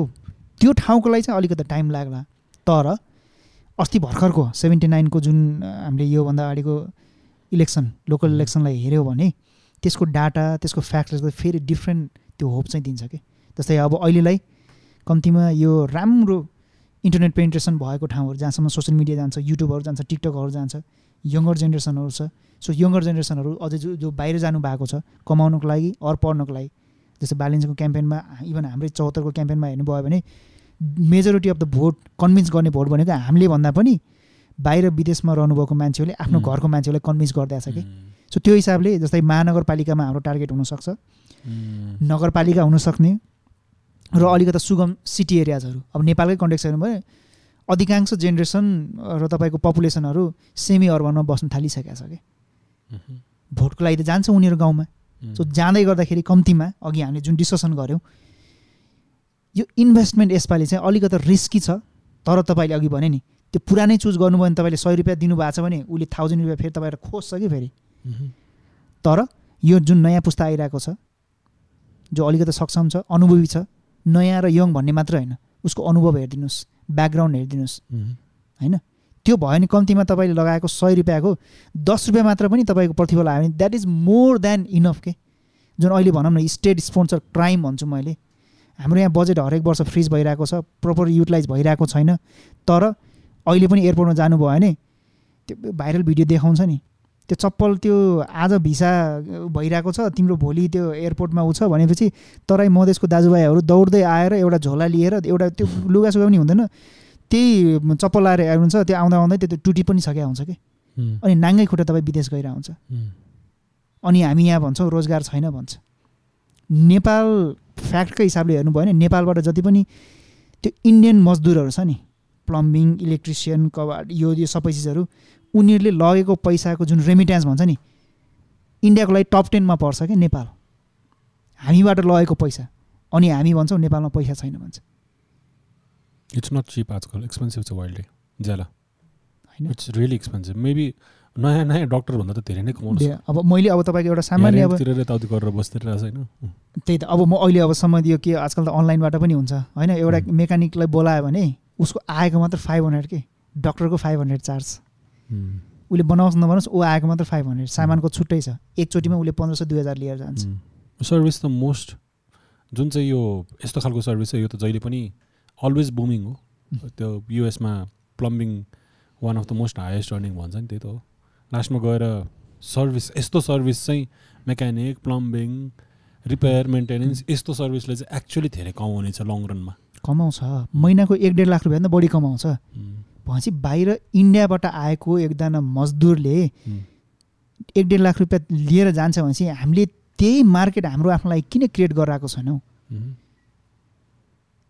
त्यो ठाउँको लागि चाहिँ अलिकति टाइम लाग्ला। तर अस्ति भर्खरको सेभेन्टी नाइनको जुन हामीले योभन्दा अगाडिको इलेक्सन लोकल। इलेक्सनलाई हेऱ्यौँ भने त्यसको डाटा त्यसको फ्याक्टले चाहिँ फेरि डिफ्रेन्ट त्यो होप चाहिँ दिन्छ कि जस्तै अब अहिलेलाई कम्तीमा यो राम्रो इन्टरनेट पेनिट्रेसन भएको ठाउँहरू जहाँसम्म सोसियल मिडिया जान्छ युट्युबहरू जान्छ टिकटकहरू जान्छ यङ्गर जेनेरेसनहरू छ सो यङ्गर जेनेरेसनहरू अझै जो जो बाहिर जानु भएको छ कमाउनुको लागि अरू पढ्नुको लागि जस्तै बालिन्सको क्याम्पेनमा इभन हाम्रै चौहत्तरको क्याम्पेनमा हेर्नुभयो भने majority of the vote convince गर्ने भोट भनेको हामीले भन्दा पनि बाहिर विदेशमा रहनुभएको मान्छेहरूले आफ्नो हुँ। घरको मान्छेहरूलाई कन्भिन्स गरिदिएको छ कि? सो त्यो हिसाबले जस्तै महानगरपालिकामा हाम्रो टार्गेट हुनसक्छ। उम्, नगरपालिका हुनसक्ने र अलिकति सुगम सिटी एरियाजहरू अब नेपालकै कन्टेक्स हेर्नु भयो अधिकांश जेनेरेसन र तपाईँको पपुलेसनहरू सेमी अर्बनमा बस्न थालिसकेको छ कि? भोटको लागि त जान्छ उनीहरू गाउँमा। उम्, सो जाँदै गर्दाखेरि कम्तीमा अघि हामीले जुन डिस्कसन गऱ्यौँ यो इन्भेस्टमेन्ट यसपालि चाहिँ अलिकति रिस्की छ तर तपाईँले अघि भने नि त्यो पुरानै चुज गर्नुभयो भने तपाईँले सय रुपियाँ दिनुभएको छ भने उसले थाउजन्ड रुपियाँ फेरि तपाईँलाई खोज्छ कि फेरि? तर यो जुन नयाँ पुस्ता आइरहेको छ जो अलिकति सक्षम छ अनुभवी छ नयाँ र यङ भन्ने मात्र होइन उसको अनुभव हेरिदिनुहोस् ब्याकग्राउन्ड हेरिदिनुहोस्। होइन? त्यो भयो भने कम्तीमा तपाईँले लगाएको सय रुपियाँको दस रुपियाँ मात्र पनि तपाईँको प्रतिफल आयो भने that is more than enough के? जुन अहिले भनौँ न स्टेट स्पोन्सर क्राइम भन्छु मैले हाम्रो यहाँ बजेट हरेक वर्ष फ्रिज भइरहेको छ प्रपर युटिलाइज भइरहेको छैन। तर अहिले पनि एयरपोर्टमा जानुभयो भने त्यो भाइरल भिडियो देखाउँछ नि। त्यो चप्पल त्यो आज भिसा भइरहेको छ तिम्रो भोलि त्यो एयरपोर्टमा ऊ छ भनेपछि तराई मधेसको दाजुभाइहरू दौड्दै आएर एउटा झोला लिएर एउटा त्यो लुगासुगा पनि हुँदैन त्यही चप्पल लाएर आउनुहुन्छ त्यो आउँदा आउँदै त्यो टुटी पनि सकेको हुन्छ कि। अनि नाङ्गै खुट्टा तपाईँ विदेश गएर हुन्छ अनि हामी यहाँ भन्छौँ रोजगार छैन भन्छ। नेपाल फ्याक्टकै हिसाबले हेर्नुभयो भने नेपालबाट जति पनि त्यो इन्डियन मजदुरहरू छ नि प्लम्बिङ इलेक्ट्रिसियन कबाड यो यो सबै चिजहरू उनीहरूले लगेको पैसाको जुन रेमिट्यान्स भन्छ नि इन्डियाको लागि टप टेनमा पर्छ कि नेपाल। हामीबाट लगेको पैसा। अनि हामी भन्छौँ नेपालमा पैसा छैन भन्छ। इट्स नट चिप आजकल एक्सपेन्सिभ छ वाइल्डली ज्याला। होइन। इट्स रियली एक्सपेन्सिभ मेबी नयाँ नयाँ डक्टरभन्दा त धेरै नै कमाउनु दे- अब मैले अब तपाईँको एउटा सामान्य अब यताउति गरेर बस्दिरहेको छ होइन। त्यही त अब म अहिले अब सम्म यो के आजकल त अनलाइनबाट पनि हुन्छ। होइन एउटा। मेकानिकलाई बोलायो भने उसको आएको मात्र फाइभ हन्ड्रेड के? डक्टरको फाइभ हन्ड्रेड चार्ज। उसले बनाओस् नबनाओस् ऊ आएको मात्र फाइभ हन्ड्रेड। सामानको छुट्टै छ। एकचोटिमा उसले पन्ध्र सय दुई हजार लिएर जान्छ. सर्भिस त मोस्ट जुन चाहिँ यो यस्तो खालको सर्भिस छ यो त जहिले पनि अलवेज बुमिङ हो. त्यो युएसमा plumbing one of the most highest earning भन्छ नि त्यही त हो। लास्टमा गएर सर्भिस यस्तो सर्भिस चाहिँ मेकानिक प्लम्बिङ रिपेयर मेन्टेनेन्स यस्तो सर्भिसले चाहिँ एक्चुली धेरै कमाउने छ लङ रनमा कमाउँछ। महिनाको एक डेढ लाख रुपियाँ त बढी कमाउँछ। भनेपछि बाहिर इन्डियाबाट आएको एकजना मजदुरले एक डेढ लाख रुपियाँ लिएर जान्छ भनेपछि हामीले त्यही मार्केट हाम्रो आफ्नो लागि किन क्रिएट गराएको छैनौँ?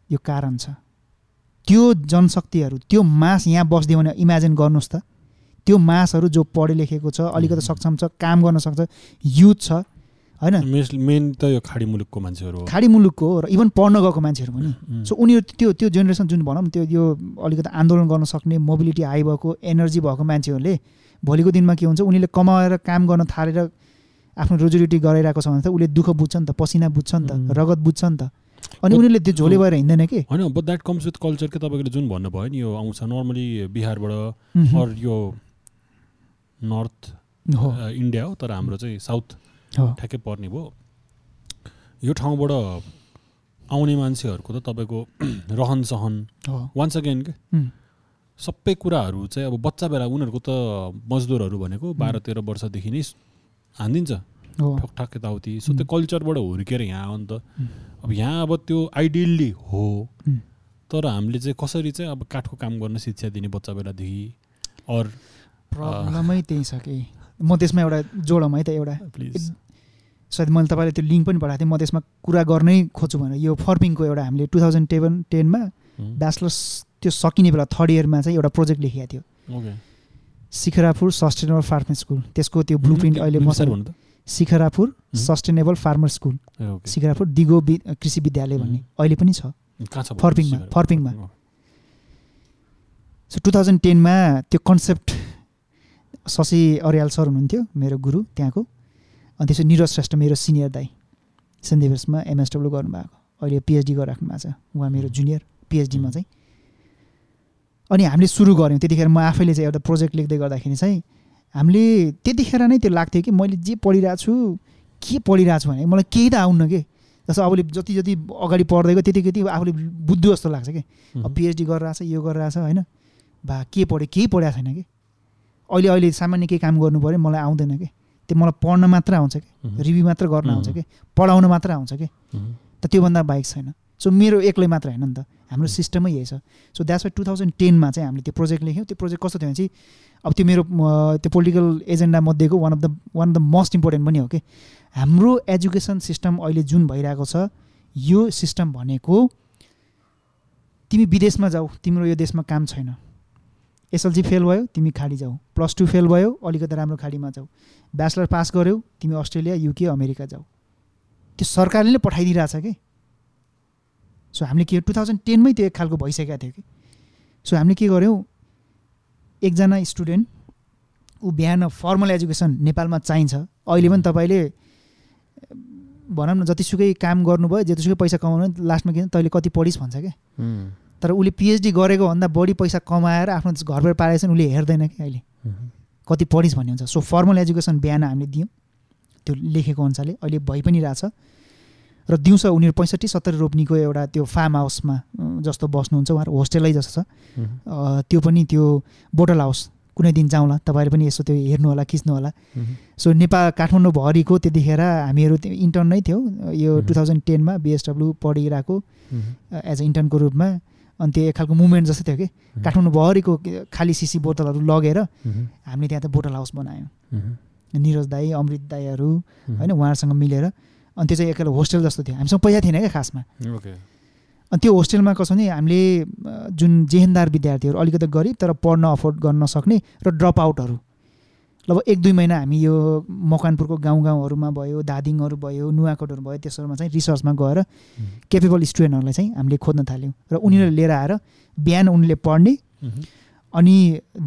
यो कारण छ। त्यो जनशक्तिहरू त्यो मास यहाँ बसिदियो भने इमेजिन गर्नुहोस् त। त्यो मासहरू जो पढे लेखेको छ अलिकति सक्षम छ काम गर्न सक्छ युथ छ होइन? मेन त यो खाडी मुलुकको मान्छेहरू खाडी मुलुकको र इभन पढ्न गएको मान्छेहरू पनि। सो उनीहरू त्यो त्यो जेनेरेसन जुन भनौँ त्यो यो अलिकति आन्दोलन गर्न सक्ने मोबिलिटी हाई भएको एनर्जी भएको मान्छेहरूले भोलिको दिनमा के हुन्छ उनीहरूले कमाएर काम गर्न थालेर आफ्नो रोजीरोटी गराइरहेको छ भने त उसले दुःख बुझ्छ नि त पसिना बुझ्छ नि त रगत बुझ्छ नि त। अनि उनीहरूले त्यो झोले भएर हिँड्दैन कि? होइन but that comes with culture के तपाईँले जुन भन्नुभयो नि यो आउँछ। नर्मली बिहारबाट अर यो नर्थ इन्डिया हो तर हाम्रो चाहिँ साउथ ठ्याक्कै पर्ने भयो। यो ठाउँबाट आउने मान्छेहरूको त तपाईँको रहन सहन वान्स अगेन के? सबै कुराहरू चाहिँ अब बच्चा बेला उनीहरूको त मजदुरहरू भनेको बाह्र तेह्र वर्षदेखि नै हानिदिन्छ। ठकठाक यताउति। सो त्यो कल्चरबाट हुर्केर यहाँ आयो नि त। अब यहाँ अब त्यो आइडियल्ली हो। तर हामीले चाहिँ कसरी चाहिँ अब काठको काम गर्न शिक्षा दिने बच्चा बेलादेखि अरू प्रब्लमै त्यही छ कि? म त्यसमा एउटा जोडौँ है त एउटा प्लिज सायद मैले तपाईँले त्यो लिङ्क पनि पठाएको थिएँ म त्यसमा कुरा गर्नै खोज्छु भनेर। यो फर्पिङको एउटा हामीले टु थाउजन्ड टेन टेनमा ब्याचलर्स त्यो सकिने बेला थर्ड इयरमा चाहिँ एउटा प्रोजेक्ट लेखिएको थियो। Shikharapur sustainable farming school. त्यसको त्यो ब्लु प्रिन्ट अहिले म Shikharapur sustainable farmer school. Shikharapur दिगो कृषि विद्यालय भन्ने। अहिले पनि छ। फर्पिङमा फर्पिङमा। सो टु थाउजन्ड टेनमा त्यो कन्सेप्ट शशि अर्याल सर हुनुहुन्थ्यो मेरो गुरु त्यहाँको। अनि त्यसो निरज श्रेष्ठ मेरो सिनियर दाई डेभिसमा एमएसडब्लु गर्नुभएको। अहिले पिएचडी गरिराख्नु भएको छ। उहाँ मेरो जुनियर पिएचडीमा चाहिँ। अनि हामीले सुरु गऱ्यौँ। त्यतिखेर म आफैले चाहिँ एउटा प्रोजेक्ट लेख्दै गर्दाखेरि चाहिँ हामीले त्यतिखेर नै त्यो लाग्थ्यो कि मैले जे पढिरहेको छु के पढिरहेको छु भने मलाई केही त आउन्न कि? जस्तो आफूले जति जति अगाडि पढ्दै गयो त्यति त्यति आफूले बुझ्दो जस्तो लाग्छ कि? अब पिएचडी गरिरहेछ यो गरिरहेछ होइन? भा के पढ्यो केही पढाएको छैन कि? अहिले अहिले सामान्य केही काम गर्नु पऱ्यो मलाई आउँदैन कि? त्यो मलाई पढ्न मात्र आउँछ कि? रिभ्यू मात्र गर्न आउँछ कि? पढाउन मात्र आउँछ कि? त त्योभन्दा बाइक छैन। सो मेरो एक्लै मात्र होइन नि त। हाम्रो सिस्टमै यही छ। So that's why two thousand टेनमा चाहिँ हामीले त्यो प्रोजेक्ट लेख्यौँ। त्यो प्रोजेक्ट कस्तो थियो भने चाहिँ अब त्यो मेरो त्यो पोलिटिकल एजेन्डा मध्येको one of the one of the most important पनि हो कि? हाम्रो एजुकेसन सिस्टम अहिले जुन भइरहेको छ यो सिस्टम भनेको तिमी विदेशमा जाऊ तिम्रो यो देशमा काम छैन। एसएलसी फेल भयो तिमी खाडी जाऊ। प्लस टू फेल भयो अलिकति राम्रो खाडीमा जाऊ। ब्याचलर पास गऱ्यौ तिमी अस्ट्रेलिया युके अमेरिका जाऊ। त्यो सरकारले नै पठाइदिइरहेछ कि? सो हामीले के टु थाउजन्ड टेनमै त्यो एक खालको भइसकेको थियो कि? सो हामीले के गऱ्यौँ एकजना स्टुडेन्ट ऊ बिहान फर्मल एजुकेसन नेपालमा चाहिन्छ। अहिले पनि तपाईँले भनौँ न जतिसुकै काम गर्नुभयो जतिसुकै पैसा कमाउनु लास्टमा के तैँले कति पढिस् भन्छ क्या तर उसले पिएचडी गरेको भन्दा बढी पैसा कमाएर आफ्नो घरबाट पारेको उसले हेर्दैन कि अहिले। कति पढिस् भन्ने हुन्छ। सो फर्मल एजुकेसन बिहान हामीले दियौँ। त्यो लेखेको अनुसारले अहिले भइ पनि रहेछ। र दिउँसो उनीहरू पैँसठी सत्तरी रोप्नीको एउटा त्यो फार्म हाउसमा जस्तो बस्नुहुन्छ उहाँहरू होस्टेलै जस्तो छ। त्यो पनि त्यो बोटल हाउस कुनै दिन जाउँला। तपाईँहरू पनि यसो त्यो हेर्नु होला खिच्नु होला सो नेपाल काठमाडौँभरिको त्यतिखेर हामीहरू त्यो इन्टर्न नै थियौँ। यो टु थाउजन्ड टेनमा बिएसडब्लु पढिरहेको एज अ इन्टर्नको रूपमा। अनि त्यो एक खालको मुभमेन्ट जस्तो थियो कि। काठमाडौँभरिको खाली सिसी बोतलहरू लगेर हामीले त्यहाँ त बोटल हाउस बनायौँ। निरज दाई अमृत दाईहरू होइन उहाँहरूसँग मिलेर अनि त्यो चाहिँ एक होस्टेल जस्तो थियो। हामीसँग पैसा थिएन क्या खासमा। अनि त्यो होस्टेलमा कसो भने हामीले जुन जेहेन्दार विद्यार्थीहरू अलिकति गरिब तर पढ्न अफोर्ड गर्न नसक्ने र ड्रप आउटहरू। लगभग एक दुई महिना हामी यो मकवानपुरको गाउँ गाउँहरूमा भयो दादिङहरू भयो नुवाकोटहरू भयो त्यसहरूमा चाहिँ रिसर्चमा गएर केपेबल स्टुडेन्टहरूलाई चाहिँ हामीले खोज्न थाल्यौँ र उनीहरूले लिएर आएर बिहान उनीहरूले पढ्ने अनि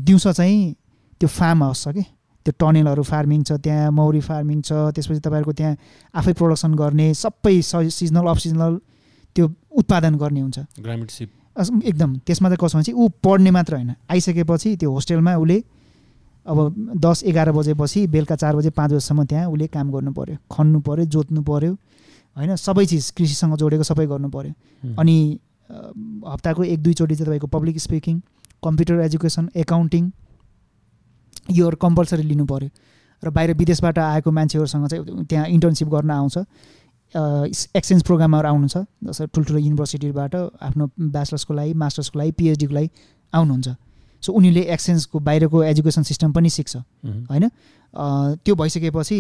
दिउँसो चाहिँ त्यो फार्म हाउस छ कि त्यो टनेलहरू फार्मिङ छ त्यहाँ मौरी फार्मिङ छ त्यसपछि तपाईँहरूको त्यहाँ आफै प्रोडक्सन गर्ने सबै सिजनल अफ सिजनल त्यो उत्पादन गर्ने हुन्छ। एकदम त्यसमा चाहिँ कसो भने चाहिँ ऊ पढ्ने मात्र होइन। आइसकेपछि त्यो होस्टेलमा उसले अब दस एघार बजेपछि बेलुका चार बजे पाँच बजीसम्म त्यहाँ उसले काम गर्नु पऱ्यो खन्नु पऱ्यो जोत्नु पऱ्यो होइन? सबै चिज कृषिसँग जोडेको सबै गर्नु पऱ्यो अनि हप्ताको एक दुईचोटि चाहिँ तपाईँको public speaking computer education accounting योहरू कम्पलसरी लिनु पऱ्यो र बाहिर विदेशबाट आएको मान्छेहरूसँग चाहिँ त्यहाँ इन्टर्नसिप गर्न आउँछ। एक्सचेन्ज प्रोग्रामहरू आउनुहुन्छ जस्तै ठुल्ठुलो युनिभर्सिटीबाट आफ्नो ब्याचलर्सको लागि मास्टर्सको लागि पिएचडीको लागि आउनुहुन्छ। सो उनीहरूले एक्सचेन्जको बाहिरको एजुकेसन सिस्टम पनि सिक्छ होइन? त्यो भइसकेपछि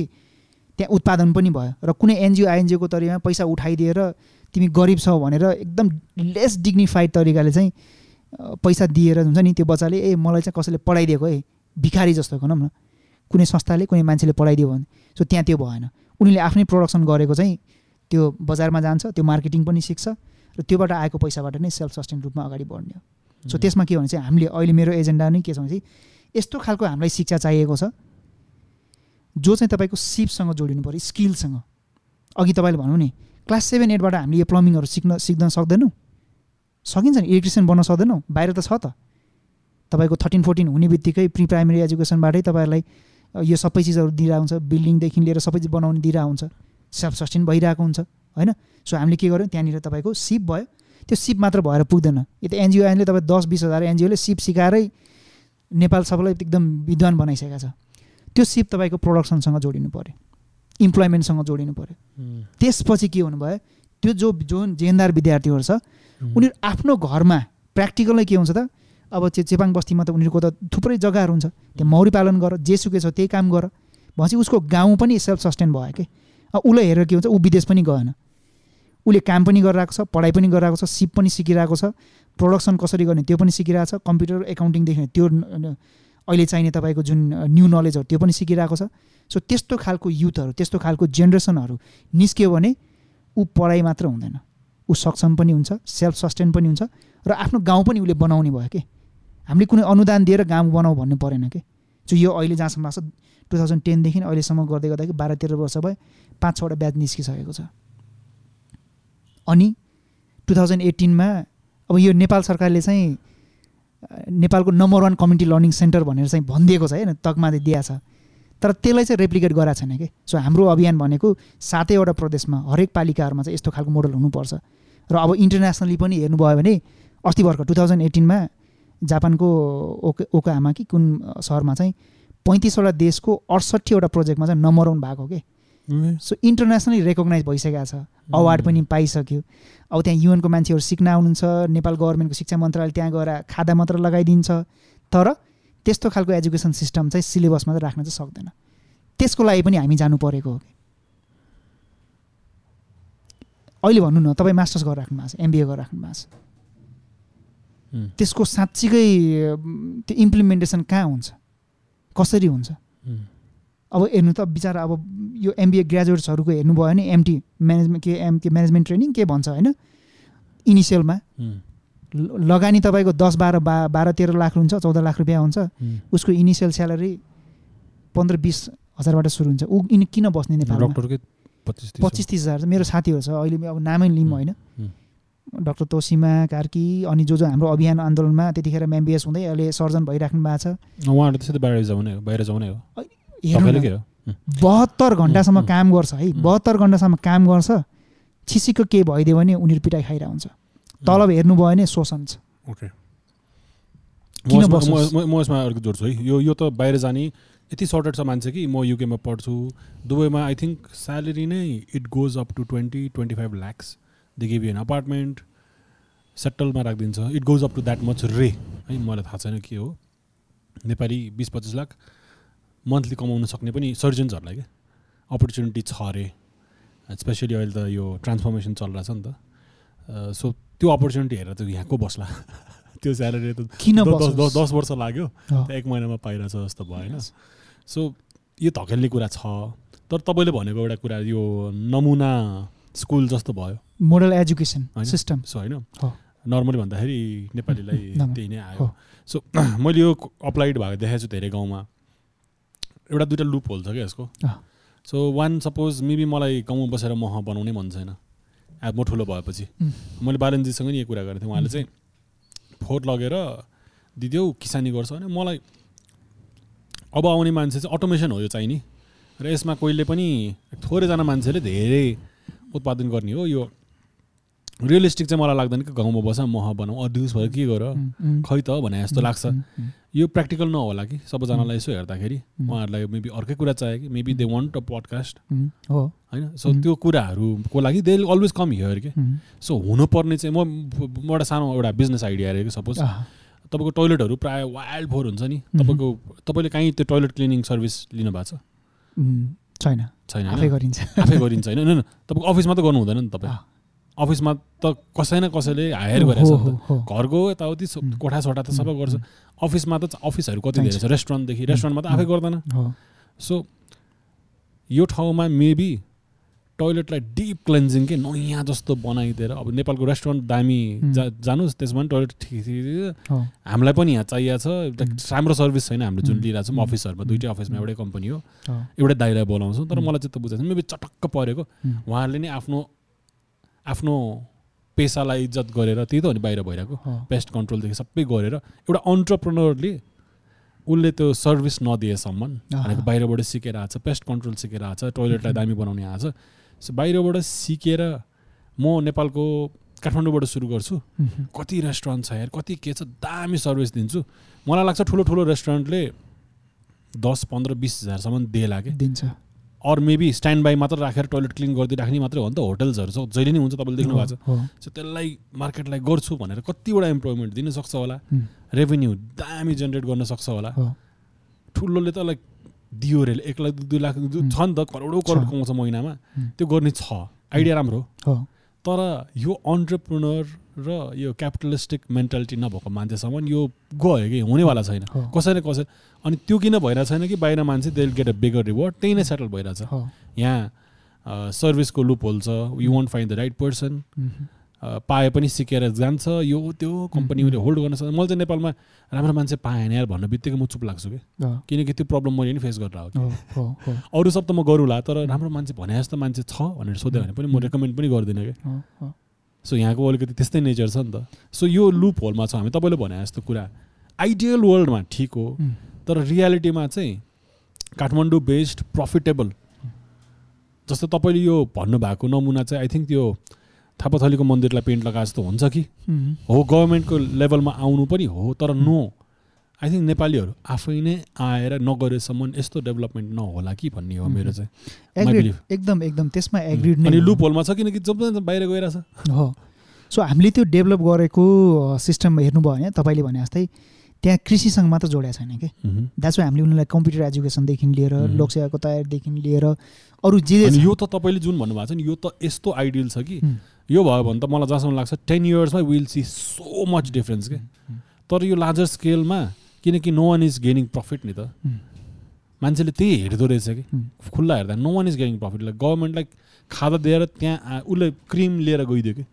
त्यहाँ उत्पादन पनि भयो र कुनै एनजिओ आइएनजिओको तरिकामा पैसा उठाइदिएर तिमी गरिब छौ भनेर एकदम लेस डिग्निफाइड तरिकाले चाहिँ पैसा दिएर हुन्छ नि त्यो बच्चाले ए मलाई चाहिँ कसैले पढाइदिएको? है भिखारी जस्तो भनौँ न। कुनै संस्थाले कुनै मान्छेले पढाइदियो भने। सो त्यहाँ त्यो भएन। उनीहरूले आफ्नै प्रोडक्सन गरेको चाहिँ त्यो बजारमा जान्छ त्यो मार्केटिङ पनि सिक्छ र त्योबाट आएको पैसाबाट नै सेल्फ सस्टेन रूपमा अगाडि बढ्ने हो। सो त्यसमा के भने चाहिँ हामीले अहिले मेरो एजेन्डा नै के छ भने चाहिँ यस्तो खालको हामीलाई शिक्षा चाहिएको छ जो चाहिँ तपाईँको सिपसँग जोडिनु पऱ्यो स्किलसँग। अघि तपाईँले भनौँ नि क्लास सेभेन एटबाट हामीले यो प्लम्बिङहरू सिक्न सिक्न सक्दैनौँ। सकिन्छ नि इलेक्ट्रिसियन बन्न सक्दैनौँ बाहिर त छ त। तपाईँको थर्टिन फोर्टिन हुने बित्तिकै प्रि प्राइमेरी एजुकेसनबाटै तपाईँहरूलाई यो सबै चिजहरू दिइरहेको हुन्छ बिल्डिङदेखि लिएर सबै चिज बनाउने दिइरहेको हुन्छ सेल्फ सस्टेन भइरहेको हुन्छ होइन? सो हामीले के गर्यौँ त्यहाँनिर तपाईँको सिप भयो। त्यो सिप मात्र भएर पुग्दैन। यो त एनजिओ तपाईँ दस बिस हजार एनजिओले सिप सिकाएरै नेपाल सबैलाई एकदम विद्वान बनाइसकेको छ त्यो सिप तपाईँको प्रोडक्सनसँग जोडिनु पऱ्यो इम्प्लोइमेन्टसँग जोडिनु पऱ्यो त्यसपछि के हुनुभयो त्यो जो जुन जेनदार विद्यार्थीहरू छ उनीहरू आफ्नो घरमा प्र्याक्टिकलै के हुन्छ त अब त्यो चेपाङ बस्तीमा त उनीहरूको त थुप्रै जग्गाहरू हुन्छ त्यो मौरी पालन गर जेसुकै छ त्यही काम गर भनेपछि उसको गाउँ पनि सेल्फ सस्टेन भयो कि? उसलाई हेरेर के हुन्छ ऊ विदेश पनि गएन। उसले काम पनि गरिरहेको छ पढाइ पनि गरिरहेको छ सिप पनि सिकिरहेको छ प्रोडक्सन कसरी गर्ने त्यो पनि सिकिरहेको छ कम्प्युटर एकाउन्टिङदेखि त्यो अहिले चाहिने तपाईँको जुन न्यू नलेजहरू त्यो पनि सिकिरहेको छ। सो त्यस्तो खालको युथहरू त्यस्तो खालको जेनेरेसनहरू निस्क्यो भने ऊ पढाइ मात्र हुँदैन। ऊ सक्षम पनि हुन्छ सेल्फ सस्टेन पनि हुन्छ र आफ्नो गाउँ पनि उसले बनाउने भयो कि? हामीले कुनै अनुदान दिएर गाउँ बनाऊ भन्नु परेन कि? जो यो अहिले जहाँसम्म लाग्छ टु थाउजन्ड टेनदेखि अहिलेसम्म गर्दै गर्दाखेरि बाह्र तेह्र वर्ष भयो पाँच छवटा ब्याच निस्किसकेको छ। अनि टु थाउजन्ड एट्टिनमा अब यो नेपाल सरकारले चाहिँ नेपालको number one community learning centre भनेर चाहिँ भनिदिएको छ होइन तकमा दिएको छ। तर त्यसलाई चाहिँ रेप्लिकेट गराएको छैन कि? सो हाम्रो अभियान भनेको सातैवटा प्रदेशमा हरेक पालिकाहरूमा चाहिँ यस्तो खालको मोडल हुनुपर्छ। र अब इन्टरनेसनली पनि हेर्नुभयो भने अस्ति भर्खर टु थाउजन्ड एटिनमा जापानको ओके ओकामा कि कुन सहरमा चाहिँ पैँतिसवटा देशको अडसट्ठीवटा प्रोजेक्टमा चाहिँ नम्बर वान भएको के? सो इन्टरनेसनली रेकगनाइज भइसकेको छ। अवार्ड पनि पाइसक्यो। अब त्यहाँ युएनको मान्छेहरू सिक्न आउनुहुन्छ नेपाल गभर्मेन्टको शिक्षा मन्त्रालय त्यहाँ गएर खादा मात्र लगाइदिन्छ। तर त्यस्तो खालको एजुकेसन सिस्टम चाहिँ सिलेबसमा चाहिँ राख्न चाहिँ सक्दैन। त्यसको लागि पनि हामी जानु परेको हो कि? अहिले भन्नु न तपाईँ मास्टर्स गरेर राख्नु भएको छ एमबिए गरेर राख्नु भएको छ। त्यसको साँच्चीकै त्यो इम्प्लिमेन्टेसन कहाँ हुन्छ? कसरी हुन्छ? अब हेर्नु त बिचरा अब यो एमबिए ग्रेजुएट्सहरूको हेर्नुभयो भने एमटी म्यानेजमेन्ट के एम के म्यानेजमेन्ट ट्रेनिङ के भन्छ होइन? इनिसियलमा लगानी तपाईँको दस बाह्र बा बाह्र तेह्र लाख हुन्छ चौध लाख रुपियाँ हुन्छ। उसको इनिसियल स्यालेरी पन्ध्र बिस हजारबाट सुरु हुन्छ। ऊ इन किन बस्ने नेपाल पच्चिस तिस हजार मेरो साथीहरू छ अहिले अब नामै लिउँ होइन। डक्टर तोसिमा कार्की अनि जो जो हाम्रो अभियान आन्दोलनमा त्यतिखेर एमबिएस हुँदै अहिले सर्जन भइराख्नु भएको छ। बहत्तर घन्टासम्म काम गर्छ है? बहत्तर घन्टासम्म काम गर्छ छिसीको के भइदियो भने उनीहरू पिटाइ खाइरहेको हुन्छ तलब हेर्नुभयो भने शोषण छ। ओके। म यसमा अर्को जोड्छु है। यो यो त बाहिर जाने यति सर्टेड छ मान्छे कि म युकेमा पढ्छु। दुबईमा आई थिङ्क स्यालेरी नै it goes up to twenty twenty five lakhs they give an apartment सेटलमा राखिदिन्छ। It goes up to that much रे है मलाई थाहा छैन के हो। नेपाली बिस पच्चिस लाख। मन्थली कमाउन सक्ने पनि सर्जन्सहरूलाई क्या अपर्च्युनिटी छ अरे। स्पेसली अहिले त यो ट्रान्सफर्मेसन चलिरहेछ नि त। सो त्यो अपर्च्युनिटी हेरेर त यहाँको बस्ला। त्यो स्यालेरी त किन दस वर्ष लाग्यो। एक महिनामा पाइरहेछ जस्तो भयो होइन? सो यो धकेल्ने कुरा छ। तर तपाईँले भनेको एउटा कुरा यो नमुना स्कुल जस्तो भयो। मोडल एजुकेसन सिस्टम सो होइन? नर्मली भन्दाखेरि नेपालीलाई त्यही नै आयो। सो मैले यो अप्लाइड भएको देखाएको छु धेरै गाउँमा। एउटा दुइटा लुप होल छ क्या यसको। सो वान सपोज मेबी मलाई गाउँमा बसेर मह बनाउनै मन छैन। अब म ठुलो भएपछि। मैले बालनजीसँग नि यो कुरा गरेको थिएँ। उहाँले चाहिँ फोहोर लगेर दिदियो किसानी गर्छ भने मलाई अब आउने मान्छे चाहिँ अटोमेसन हो यो चाहिने। र यसमा कोहीले पनि थोरैजना मान्छेले धेरै उत्पादन गर्ने हो। यो रियलिस्टिक चाहिँ मलाई लाग्दैन कि गाउँमा बस मह बनाऊ अड्युस भएर के गर? खै त भने जस्तो लाग्छ। यो प्र्याक्टिकल नहोला कि सबैजनालाई यसो हेर्दाखेरि। उहाँहरूलाई मेबी अर्कै कुरा चाहियो कि maybe they want a podcast हो। होइन? सो. त्यो कुराहरूको लागि दे अलवेज कम हियर के। सो हुनुपर्ने चाहिँ म एउटा सानो एउटा बिजनेस आइडिया अरे कि सपोज तपाईँको टोइलेटहरू प्रायः वाइल्ड फोर हुन्छ नि। तपाईँको तपाईँले काहीँ त्यो टोइलेट क्लिनिङ सर्भिस लिनु भएको छ? छैन। छैन आफै? गरिन्छ। आफै गरिन्छ होइन? होइन तपाईँको अफिसमा त गर्नु हुँदैन नि तपाईँ। अफिसमा त कसै न कसैले हायर हो, घरको यताउति उम्. कोठासोठा त सबै गर्छ अफिसमा त अफिसहरू कति धेरै छ। रेस्टुरेन्टदेखि रेस्टुरेन्टमा त. आफै गर्दैन सो यो ठाउँमा मेबी टोइलेटलाई डिप क्लेन्जिङ के नयाँ जस्तो बनाइदिएर अब नेपालको रेस्टुरेन्ट दामी. जा जानुहोस् त्यसमा पनि टोइलेट ठिक ठिक हामीलाई पनि यहाँ चाहिएको छ. राम्रो सर्भिस छैन हामीले जुन. लिइरहेको छौँ. अफिसहरूमा दुइटै अफिसमा एउटै कम्पनी हो एउटै दाइलाई बोलाउँछौँ तर. मलाई चाहिँ त बुझाएको मेबी चटक्क परेको. उहाँहरूले नि आफ्नो आफ्नो पेसालाई इज्जत गरेर त्यही त हो नि बाहिर भइरहेको। पेस्ट कन्ट्रोलदेखि सबै गरेर एउटा अन्टरप्रेनरले उसले त्यो सर्भिस नदिएसम्म। भनेको बाहिरबाट सिकेर आएको छ पेस्ट कन्ट्रोल सिकेर आएको छ टोइलेटलाई. दामी बनाउने आएको छ। सो बाहिरबाट सिकेर म नेपालको काठमाडौँबाट सुरु गर्छु। कति रेस्टुरेन्ट छ यार कति के छ दामी सर्भिस दिन्छु। मलाई लाग्छ ठुलो ठुलो रेस्टुरेन्टले दस पन्ध्र बिस हजारसम्म देला कि दिन्छ। अर मेबी स्ट्यान्ड बाई मात्र राखेर टोइलेट क्लिन गरिदिइराख्ने मात्रै हो नि त होटल्सहरू छ। जहिले नै हुन्छ तपाईँले देख्नु भएको छ सो त्यसलाई मार्केटलाई गर्छु भनेर कतिवटा इम्प्लोइमेन्ट दिन सक्छ होला। रेभेन्यू दामी जेनेरेट गर्न सक्छ होला। ठुलोले त लाइक दियो रे। एक लाख दुई लाख. छ नि त करोडौँ करोड। कमाउँछ महिनामा. त्यो गर्ने छ। आइडिया राम्रो हो। तर यो अन्टरप्रिनर र यो क्यापिटलिस्टिक मेन्टालिटी नभएको मान्छेसम्म यो गयो कि हुनेवाला छैन। कसै न कसै अनि त्यो किन भइरहेको छैन कि बाहिर मान्छे they get a bigger reward त्यही नै सेटल भइरहेछ। यहाँ सर्भिसको लुप होल छ you won't find the right person पाए पनि सिकेर जान्छ यो त्यो कम्पनीले होल्ड गर्न सक्छ। मैले चाहिँ नेपालमा राम्रो मान्छे पाएन यार भन्ने बित्तिकै म चुप लाग्छु कि। किनकि त्यो प्रब्लम मैले नि फेस गरेर हो कि हो हो हो। अरू सब त म गरौँला तर राम्रो मान्छे भने जस्तो मान्छे छ भनेर सोध्यो भने पनि म रेकमेन्ड पनि गर्दिनँ कि। सो यहाँको अलिकति त्यस्तै नेचर छ नि त। सो यो लुप होलमा छ हामी। तपाईँले भने जस्तो कुरा। आइडियल वर्ल्डमा ठिक हो तर रियालिटीमा चाहिँ काठमाडौँ बेस्ड प्रफिटेबल जस्तो तपाईँले यो भन्नुभएको नमुना चाहिँ आई थिङ्क त्यो थापाथलीको मन्दिरलाई पेन्ट लगाए जस्तो हुन्छ कि? हो। गभर्मेन्टको लेभलमा आउनु पनि हो तर नो आई थिङ्क नेपालीहरू आफै नै आएर नगरेसम्म यस्तो डेभलपमेन्ट नहोला कि भन्ने हो मेरो चाहिँ. एकदम एकदम त्यसमा एग्रिड नै। लुप होलमा छ किनकि जब बाहिर गइरहेछ हो सो हामीले त्यो डेभलप गरेको सिस्टम हेर्नुभयो भने तपाईँले भने जस्तै त्यहाँ कृषिसँग मात्र जोडेको छैन कि वाइ हामीले उनीहरूलाई कम्प्युटर एजुकेसनदेखि लिएर. लोकसेवाको तयारीदेखि लिएर अरू जे छ यो त तपाईँले जुन भन्नुभएको छ नि यो त यस्तो आइडियल छ कि। यो भयो भने त मलाई जहाँसम्म लाग्छ ten इयर्समा will see so much difference के तर यो लार्जर स्केलमा किनकि no one is gaining profit नि त। हुँ। मान्छेले त्यही हेर्दो रहेछ कि। हुँ। खुल्ला हेर्दा no one is gaining profit like गभर्मेन्टलाई खादा दिएर त्यहाँ उसले क्रिम लिएर गइदियो कि।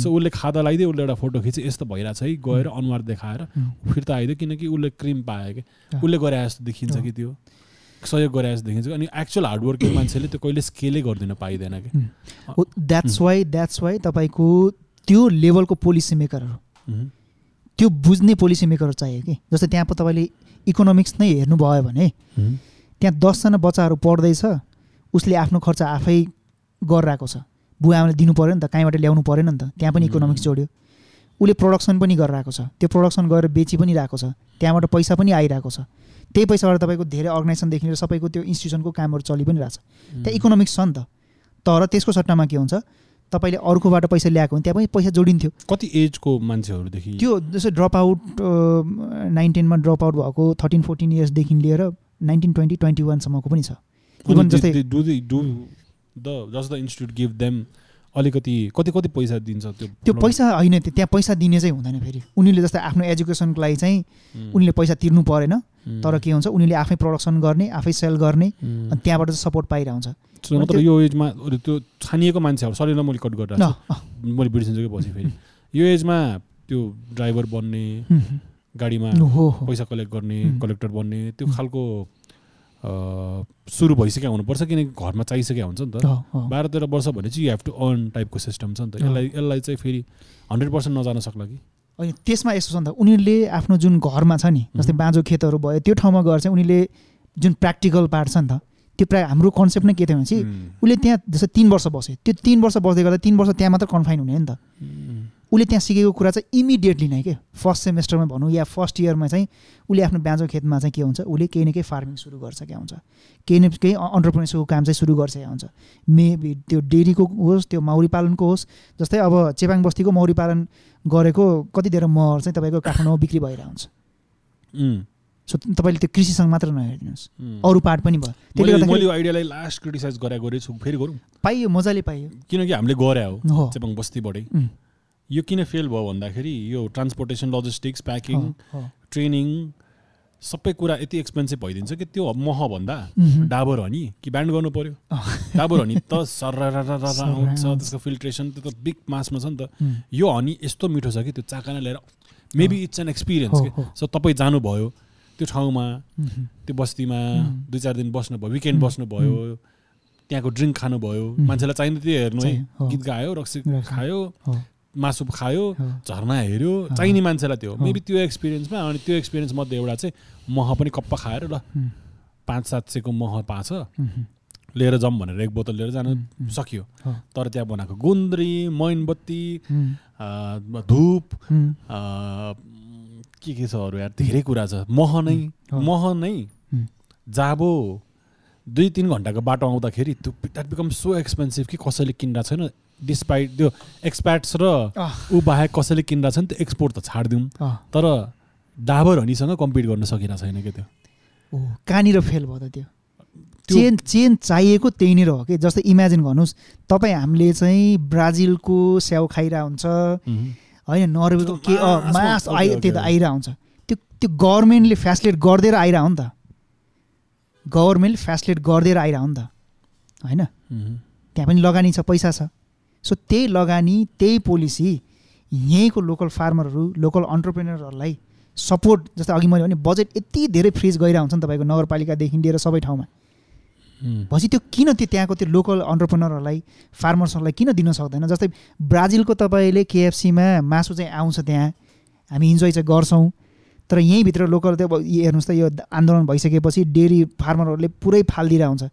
सो उसले खादा लगाइदियो उसले एउटा फोटो खिच्यो यस्तो भइरहेको छ है। गएर अनुहार देखाएर। फिर्ता आइदियो किनकि उसले क्रिम पायो कि। उसले गरे जस्तो देखिन्छ। कि त्यो। सहयोग गरे जस्तो देखिन्छ अनि एक्चुअल हार्डवर्किङ मान्छेले त्यो कहिले स्केलै गर्दैन पाइँदैन कि। द्याट्स वाइ द्याट्स वाइ तपाईँको त्यो लेभलको पोलिसी मेकरहरू। त्यो बुझ्ने पोलिसी मेकरहरू चाहियो कि? जस्तै त्यहाँ पो तपाईँले इकोनोमिक्स नै हेर्नुभयो भने। त्यहाँ दसजना बच्चाहरू पढ्दैछ उसले आफ्नो खर्च आफै गरिरहेको छ। बुवा आमाले दिनु पऱ्यो नि त कहीँबाट ल्याउनु परेन नि त त्यहाँ पनि। इकोनोमिक्स जोड्यो। उसले प्रडक्सन पनि गरिरहेको छ। त्यो प्रडक्सन गरेर बेची पनि रहेको छ। त्यहाँबाट पैसा पनि आइरहेको छ। त्यही पैसाबाट तपाईँको धेरै अर्गनाइजेसनदेखि लिएर सबैको त्यो इन्स्टिट्युसनको कामहरू चलि पनि रहेछ। त्यहाँ इकोनोमिक्स छ नि त। तर त्यसको सट्टामा के हुन्छ? तपाईँले अर्कोबाट पैसा ल्याएको भने त्यहाँ पनि पैसा जोडिन्थ्यो। कति एजको मान्छेहरूदेखि? त्यो जस्तै ड्रप आउट नाइन टेनमा ड्रप आउट भएको थर्टिन फोर्टिन इयर्सदेखि लिएर नाइन्टिन ट्वेन्टी ट्वेन्टी वानसम्मको पनि छ। इभन जस्तै अलिकति कति कति पैसा दिन्छ त्यो त्यो पैसा होइन त्यो त्यहाँ पैसा दिने चाहिँ हुँदैन फेरि उनीहरूले जस्तै आफ्नो एजुकेसनको लागि चाहिँ। उनीहरूले पैसा तिर्नु परेन। तर के हुन्छ उनीहरूले आफै प्रडक्सन गर्ने आफै सेल गर्ने। अनि त्यहाँबाट चाहिँ सपोर्ट पाइरहेको हुन्छ सो मतलब यो एजमा त्यो छानिएको मान्छेहरू सरी न मैले कट छु मैले बिर्सिन्छु कि पछि फेरि यो एजमा त्यो ड्राइभर बन्ने गाडीमा पैसा कलेक्ट गर्ने। कलेक्टर बन्ने त्यो। खालको सुरु भइसक्यो हुनुपर्छ किनकि घरमा चाहिसकेको हुन्छ नि त। बाह्र तेह्र वर्ष भनेपछि यु हेभ टु अर्न टाइपको सिस्टम छ नि त। यसलाई यसलाई चाहिँ फेरि हन्ड्रेड पर्सेन्ट नजान सक्ला कि? अनि त्यसमा यस्तो छ नि त उनीहरूले आफ्नो जुन घरमा छ नि जस्तै। बाँझो खेतहरू भयो त्यो ठाउँमा गएर चाहिँ उनीहरूले जुन प्र्याक्टिकल पार्ट छ नि त त्यो प्रायः हाम्रो कन्सेप्ट नै के थियो भनेपछि उसले त्यहाँ जस्तो तिन वर्ष बस्यो। त्यो तिन वर्ष बस्दै गर्दा तिन वर्ष त्यहाँ मात्र कन्फाइन हुने नि त। उसले त्यहाँ सिकेको कुरा चाहिँ इमिडिएटली नै के? फर्स्ट सेमेस्टरमा भनौँ या फर्स्ट इयरमा चाहिँ उसले आफ्नो ब्याजो खेतमा चाहिँ के हुन्छ? उसले केही न केही फार्मिङ सुरु गर्छ क्या हुन्छ। केही न केही अन्टरप्रेनरसिपको काम चाहिँ सुरु गर्छ क्या हुन्छ। मेबी त्यो डेरीको होस् त्यो मौरी पालनको होस् जस्तै अब चेपाङ बस्तीको मौरी पालन गरेको कति धेरै महर चाहिँ तपाईँको काठमाडौँमा बिक्री भइरहेको हुन्छ। सो तपाईँले त्यो कृषिसँग मात्र नहेरिदिनुहोस्। अरू पार्ट पनि भयो। त्यसले गर्दा मैले आइडियालाई लास्ट क्रिटिसाइज गरेको फेरि गरौँ। पाइयो मजाले पाइयो। किनकि हामीले गरे हो चेपाङ बस्तीबाटै। यो किन फेल भयो भन्दाखेरि यो ट्रान्सपोर्टेसन लजिस्टिक्स प्याकिङ ट्रेनिङ सबै कुरा यति एक्सपेन्सिभ भइदिन्छ कि त्यो महभन्दा डाबर हनी कि ब्यान्ड गर्नु पऱ्यो डाबर हनी त सर आउँछ त्यसको फिल्ट्रेसन त्यो त बिग मासमा छ नि त यो हनी यस्तो मिठो छ कि त्यो चाकाना लिएर मेबी इट्स एन एक्सपिरियन्स कि सो तपाईँ जानुभयो त्यो ठाउँमा त्यो बस्तीमा दुई चार दिन बस्नुभयो विकेन्ड बस्नुभयो त्यहाँको ड्रिङ्क खानुभयो मान्छेलाई चाहिने त्यो हेर्नु है गीत गायो रक्सी खायो मासु खायो झर्ना हेऱ्यो चाहिने मान्छेलाई त्यो मेबी त्यो एक्सपिरियन्समा अनि त्यो एक्सपिरियन्स मध्ये एउटा चाहिँ मह पनि कप्पा खाएर ल पाँच सात सयको मह पाछ। लिएर जाउँ भनेर एक बोतल लिएर जानु सकियो। तर त्यहाँ बनाएको गुन्द्री मैनबत्ती धुप के के छ अरू यार? धेरै कुरा छ। मह नै मह नै। जाबो दुई तिन घन्टाको बाटो आउँदाखेरि त्यो द्याट बिकम सो एक्सपेन्सिभ कि कसैले किन्दा छैन। डिस्पाइट त्यो एक्सप्याट्स र ऊ बाहेक कसैले किन्दा छ नि त्यो एक्सपोर्ट त छाडिदिउँ। तर डाबर हनीसँग कम्पिट गर्न सकिरहेको छैन क्या त्यो? कहाँनिर फेल भयो त त्यो? चेन चेन चाहिएको त्यहीँनिर हो कि? जस्तै इमेजिन गर्नुहोस् तपाईँ हामीले चाहिँ ब्राजिलको स्याउ खाइरह हुन्छ होइन नर्वेको के मास आइ त्यो त आइरह हुन्छ। त्यो त्यो गभर्मेन्टले फेसिलिट गरिदिएर आइरह हो नि त। गभर्मेन्टले फेसिलिट गरिदिएर आइरह हो नि त। होइन? त्यहाँ पनि लगानी छ पैसा छ। सो त्यही लगानी त्यही पोलिसी यहीँको लोकल फार्मरहरू लोकल अन्टरप्रेनरहरूलाई सपोर्ट जस्तै अघि मैले भने बजेट यति धेरै फ्रिज गइरहेको हुन्छ नि तपाईँको नगरपालिकादेखि लिएर सबै ठाउँमा। भएपछि त्यो किन त्यो त्यहाँको त्यो लोकल अन्टरप्रेनरहरूलाई फार्मर्सहरूलाई किन दिन सक्दैन? जस्तै ब्राजिलको तपाईँले केएफसीमा मासु चाहिँ आउँछ त्यहाँ हामी इन्जोय चाहिँ गर्छौँ। तर यहीँभित्र लोकल त्यो हेर्नुहोस् त यो आन्दोलन भइसकेपछि डेरी फार्मरहरूले पुरै फालिदिरहेको हुन्छ।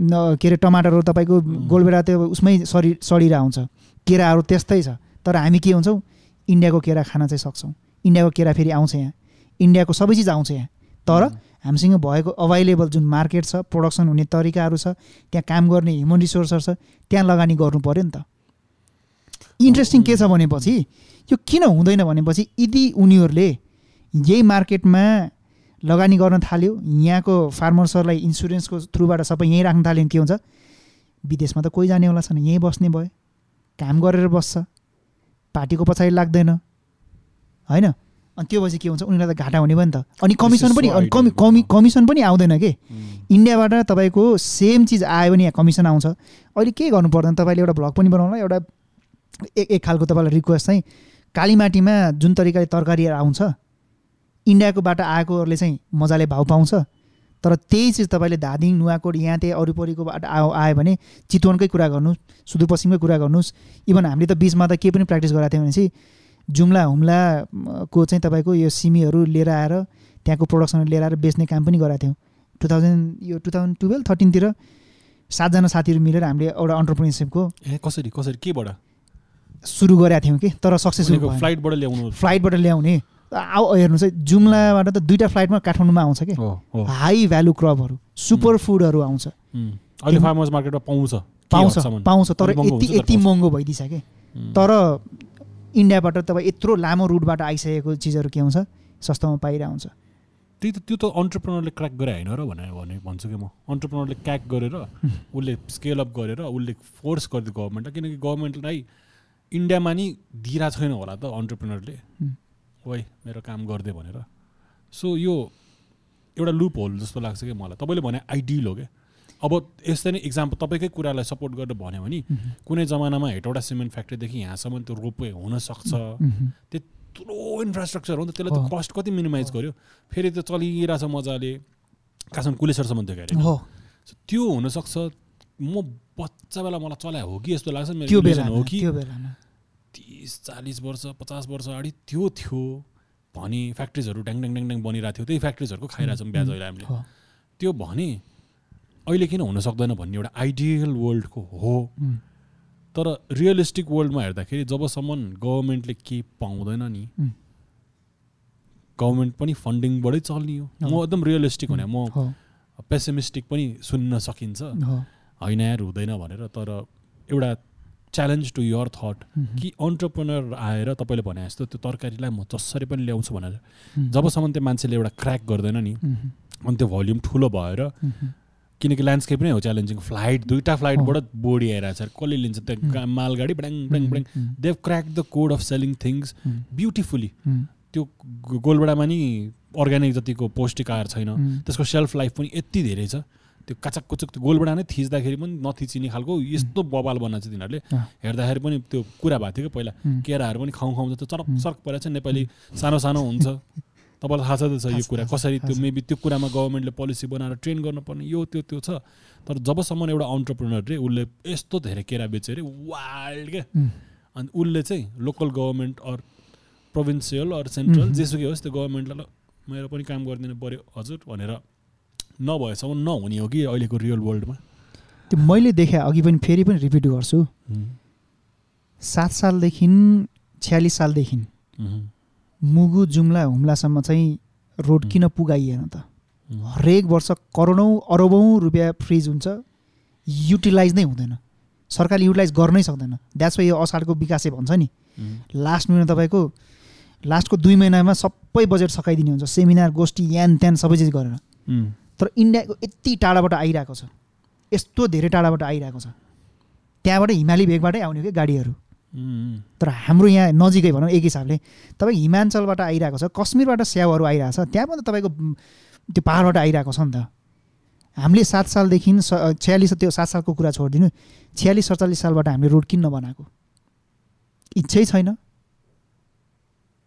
के अरे टमाटरहरू तपाईँको गोलबेडा त्यो उसमै सरी सडिरहेको हुन्छ। केराहरू त्यस्तै छ। तर हामी के हुन्छौँ? इन्डियाको केरा खान चाहिँ सक्छौँ। इन्डियाको केरा फेरि आउँछ यहाँ। इन्डियाको सबै चिज आउँछ यहाँ। तर हामीसँग भएको अभाइलेबल जुन मार्केट छ प्रोडक्सन हुने तरिकाहरू छ त्यहाँ काम गर्ने ह्युमन रिसोर्सहरू छ त्यहाँ लगानी गर्नु पऱ्यो नि त। इन्ट्रेस्टिङ के छ भनेपछि यो किन हुँदैन भनेपछि यदि उनीहरूले यही मार्केटमा लगानी गर्न थाल्यो। यहाँको फार्मर्सहरूलाई इन्सुरेन्सको थ्रुबाट सबै यहीँ राख्न थाल्यो भने के हुन्छ? विदेशमा त कोही जानेवाला छैन। यहीँ बस्ने भयो। काम गरेर बस्छ। पार्टीको पछाडि लाग्दैन। होइन? अनि त्यो भएपछि के हुन्छ? उनीहरूलाई त घाटा हुने भयो नि त। अनि कमिसन पनि कमि कमि कमिसन पनि आउँदैन कि? इन्डियाबाट तपाईँको सेम चिज आयो भने यहाँ कमिसन आउँछ। अहिले के गर्नु पर्दैन? तपाईँले एउटा भ्लग पनि बनाउनु एउटा एक एक खालको तपाईँलाई रिक्वेस्ट चाहिँ कालीमाटीमा जुन तरिकाले तरकारी आउँछ इन्डियाकोबाट आएकोहरूले चाहिँ मजाले भाउ पाउँछ। तर त्यही चिज तपाईँले धादिङ नुवाकोट यहाँ त्यही अरूपरिकोबाट आयो आयो भने चितवनकै कुरा गर्नुहोस् सुदूरपश्चिमकै कुरा गर्नुहोस्। इभन हामीले त बिचमा त केही पनि प्र्याक्टिस गराएको थियौँ भनेपछि जुम्ला हुम्लाको चाहिँ तपाईँको यो सिमीहरू लिएर आएर त्यहाँको प्रोडक्सनहरू लिएर आएर बेच्ने काम पनि गराएको थियौँ। टु थाउजन्ड यो टु थाउजन्ड टुवेल्भ थर्टिनतिर सातजना साथीहरू मिलेर हामीले एउटा अन्टरप्रिनेसिपको ए कसरी कसरी केबाट? सुरु गरेका थियौँ कि तर सक्सेसफुल फ्लाइटबाट ल्याउनु। फ्लाइटबाट ल्याउने। आउ हेर्नुहोस् है जुम्लाबाट त दुईवटा फ्लाइटमा काठमाडौँमा आउँछ कि? हाई भ्यालु क्रपहरू सुपर फुडहरू आउँछ। मार्केटमा पाउँछ पाउँछ पाउँछ तर यति यति महँगो भइदिइसक्यो तर इन्डियाबाट तपाईँ यत्रो लामो रुटबाट आइसकेको चिजहरू के हुन्छ? सस्तोमा पाइरहेको हुन्छ त्यही त त्यो त अन्टरप्रेनरले क्र्याक गरे होइन र भने भने भन्छु कि म? अन्टरप्रेनरले क्याक गरेर उसले स्केल अप गरेर उसले फोर्स गरिदियो गभर्मेन्टलाई। किनकि गभर्मेन्टलाई इन्डियामा नि दिइरहेको छैन होला त अन्टरप्रेनरले। ओइ मेरो काम गरिदियो भनेर। सो यो एउटा लुप होल जस्तो लाग्छ कि मलाई? तपाईँले भने आइडियल हो क्या अब यस्तै नै इक्जाम्पल तपाईँकै कुरालाई सपोर्ट गरेर भन्यो भने कुनै जमानामा हेटौँडा सिमेन्ट फ्याक्ट्रीदेखि यहाँसम्म त्यो रोपवे हुनसक्छ। त्यत्रो इन्फ्रास्ट्रक्चर हो नि त त्यसलाई त कस्ट कति मिनिमाइज गर्यो? फेरि त्यो चलिरहेछ मजाले खासमा कुलेश्वरसम्म थियो क्यारे त्यो हुनसक्छ। म बच्चा बेला मलाई चलाए हो कि यस्तो लाग्छ मेरो हो कि? तिस चालिस वर्ष पचास वर्ष अगाडि त्यो थियो भने फ्याक्ट्रिजहरू ड्याङ ड्याङ ड्याङ ड्याङ बनिरहेको थियो। त्यही फ्याक्ट्रिजहरूको खाइरहेको छौँ ब्याज अहिले हामीले। त्यो भने अहिले किन हुन सक्दैन भन्ने एउटा आइडियल वर्ल्डको हो। तर रियलिस्टिक वर्ल्डमा हेर्दाखेरि जबसम्म गभर्मेन्टले केही पाउँदैन नि गभर्मेन्ट पनि फन्डिङबाटै चल्ने हो। म। एकदम रियलिस्टिक भने म पेसिमिस्टिक पनि सुन्न सकिन्छ। होइन यार हुँदैन भनेर तर एउटा च्यालेन्ज टु यर थट कि अन्टरप्रेनर आएर तपाईँले भने जस्तो त्यो तरकारीलाई म जसरी पनि ल्याउँछु भनेर। जबसम्म त्यो मान्छेले एउटा क्र्याक गर्दैन नि अनि त्यो भोल्युम ठुलो भएर किनकि ल्यान्डस्केप नै हो च्यालेन्जिङ फ्लाइट दुईवटा फ्लाइटबाट बोडी आइरहेको छ कसले लिन्छ त्यो मालगाडी bang bang bang. They've crack the code of selling things um, त्यो गोलबडामा नि अर्ग्यानिक जतिको पौष्टिक आहार छैन त्यसको सेल्फ लाइफ पनि यति धेरै छ। त्यो काचक कुचुक त्यो गोलबडा नै थिच्दाखेरि पनि नथिचिने खालको यस्तो बबाल बनाएको छ तिनीहरूले। हेर्दाखेरि पनि त्यो कुरा भएको थियो कि पहिला। केराहरू पनि खाउँ खाउँ त चरक. चरक परेको छ नेपाली सानो सानो हुन्छ। तपाईँलाई थाहा छ त छ यो कुरा। कसरी त्यो। मेबी त्यो कुरामा गभर्मेन्टले पोलिसी बनाएर ट्रेन गर्नुपर्ने यो त्यो त्यो छ। तर जबसम्म एउटा अन्टरप्रिनरले उसले यस्तो धेरै केरा बेच्यो अरे वाइल्ड क्या अनि उसले चाहिँ local government or provincial or central. जेसुकै होस् त्यो गभर्मेन्टलाई ल मेरो पनि काम गरिदिनु पऱ्यो हजुर भनेर नभएसम्म नहुने हो कि अहिलेको रियल वर्ल्डमा त्यो मैले देखेँ अघि पनि फेरि पनि रिपिट गर्छु। सात सालदेखि छ्यालिस सालदेखि मुगु जुम्ला हुम्लासम्म चाहिँ रोड। किन पुगाइएन त? हरेक वर्ष करोडौँ अरबौँ रुपियाँ फ्रिज हुन्छ। युटिलाइज नै हुँदैन। सरकारले युटिलाइज गर्नै सक्दैन। द्याट्स यो असाढको विकासे भन्छ नि। लास्ट महिना तपाईँको लास्टको दुई महिनामा सबै बजेट सकाइदिने हुन्छ। सेमिनार गोष्ठी यान त्यान सबै चिज गरेर। तर इन्डियाको यति टाढाबाट आइरहेको छ। यस्तो धेरै टाढाबाट आइरहेको छ। त्यहाँबाट हिमाली भेगबाटै आउने क्या गाडीहरू? तर हाम्रो यहाँ नजिकै भनौँ एक हिसाबले। तपाईँको हिमाञ्चलबाट आइरहेको छ कश्मीरबाट स्याउहरू आइरहेको छ त्यहाँ पनि त तपाईँको त्यो पाहाडबाट आइरहेको छ नि त। हामीले सात सालदेखि स छ्यालिस त्यो सात सालको कुरा छोडिदिनु। छ्यालिस सडचालिस सालबाट हामीले रोड किन नबनाएको इच्छै छैन।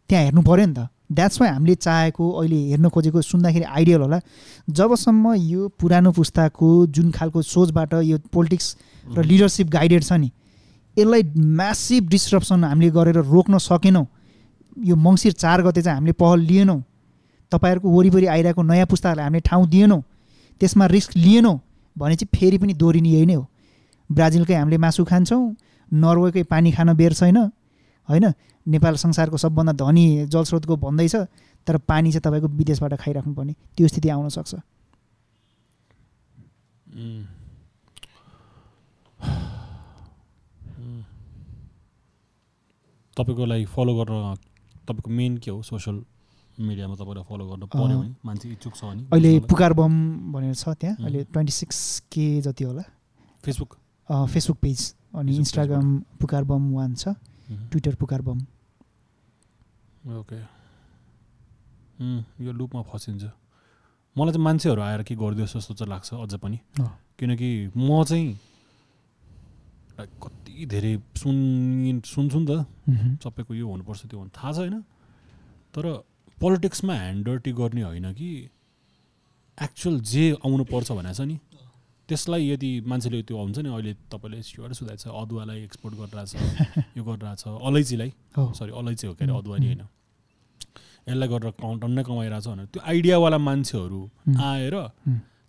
त्यहाँ हेर्नु पऱ्यो नि त। द्याट्स वाइ हामीले चाहेको अहिले हेर्न खोजेको सुन्दाखेरि आइडियल होला। जबसम्म यो पुरानो पुस्ताको जुन खालको सोचबाट यो पोलिटिक्स र लिडरसिप गाइडेड छ नि यसलाई म्यासिभ डिस्ट्रप्सन हामीले गरेर रोक्न सकेनौँ। यो मङ्सिर चार गते चाहिँ हामीले पहल लिएनौँ। तपाईँहरूको वरिपरि आइरहेको नयाँ पुस्ताहरूलाई हामीले ठाउँ दिएनौँ। त्यसमा रिस्क लिएनौँ भने चाहिँ फेरि पनि दोहोरिने यही नै हो। ब्राजिलकै हामीले मासु खान्छौँ नर्वेकै पानी खान बेर छैन। होइन? नेपाल संसारको सबभन्दा धनी जलस्रोतको भन्दैछ तर पानी चाहिँ तपाईँको विदेशबाट खाइराख्नु पर्ने त्यो स्थिति आउन सक्छ। तपाईँको लागि फलो गर्न तपाईँको मेन के हो? सोसियल मिडियामा तपाईँलाई फलो गर्न पऱ्यो अँ। भने मान्छे इच्छुक छ भने अहिले पुकार बम भनेर छ त्यहाँ. अहिले ट्वेन्टी सिक्स के जति होला? फेसबुक फेसबुक पेज अनि इन्स्टाग्राम पुकार बम वान छ. ट्विटर पुकार बम। ओके। यो लुपमा फसिन्छ। मलाई चाहिँ मान्छेहरू आएर के गरिदियोस् जस्तो चाहिँ लाग्छ अझ पनि। किनकि म चाहिँ लाइक कति धेरै सुन् सुन्छु नि त। मह्म. सबैको यो हुनुपर्छ त्यो भन्नु थाहा छैन। तर पोलिटिक्समा ह्यान्ड डर्टी गर्ने होइन कि एक्चुअल जे आउनु पर्छ भनेको छ नि। त्यसलाई यदि मान्छेले त्यो हुन्छ नि अहिले तपाईँले स्योर सुधाएको छ अदुवालाई एक्सपोर्ट गरिरहेछ यो गरिरहेछ अलैँचीलाई सरी अलैँची हो के अरे अदुवा नि होइन। यसलाई गरेर टन्नै कमाइरहेछ भनेर। त्यो आइडियावाला मान्छेहरू. आएर.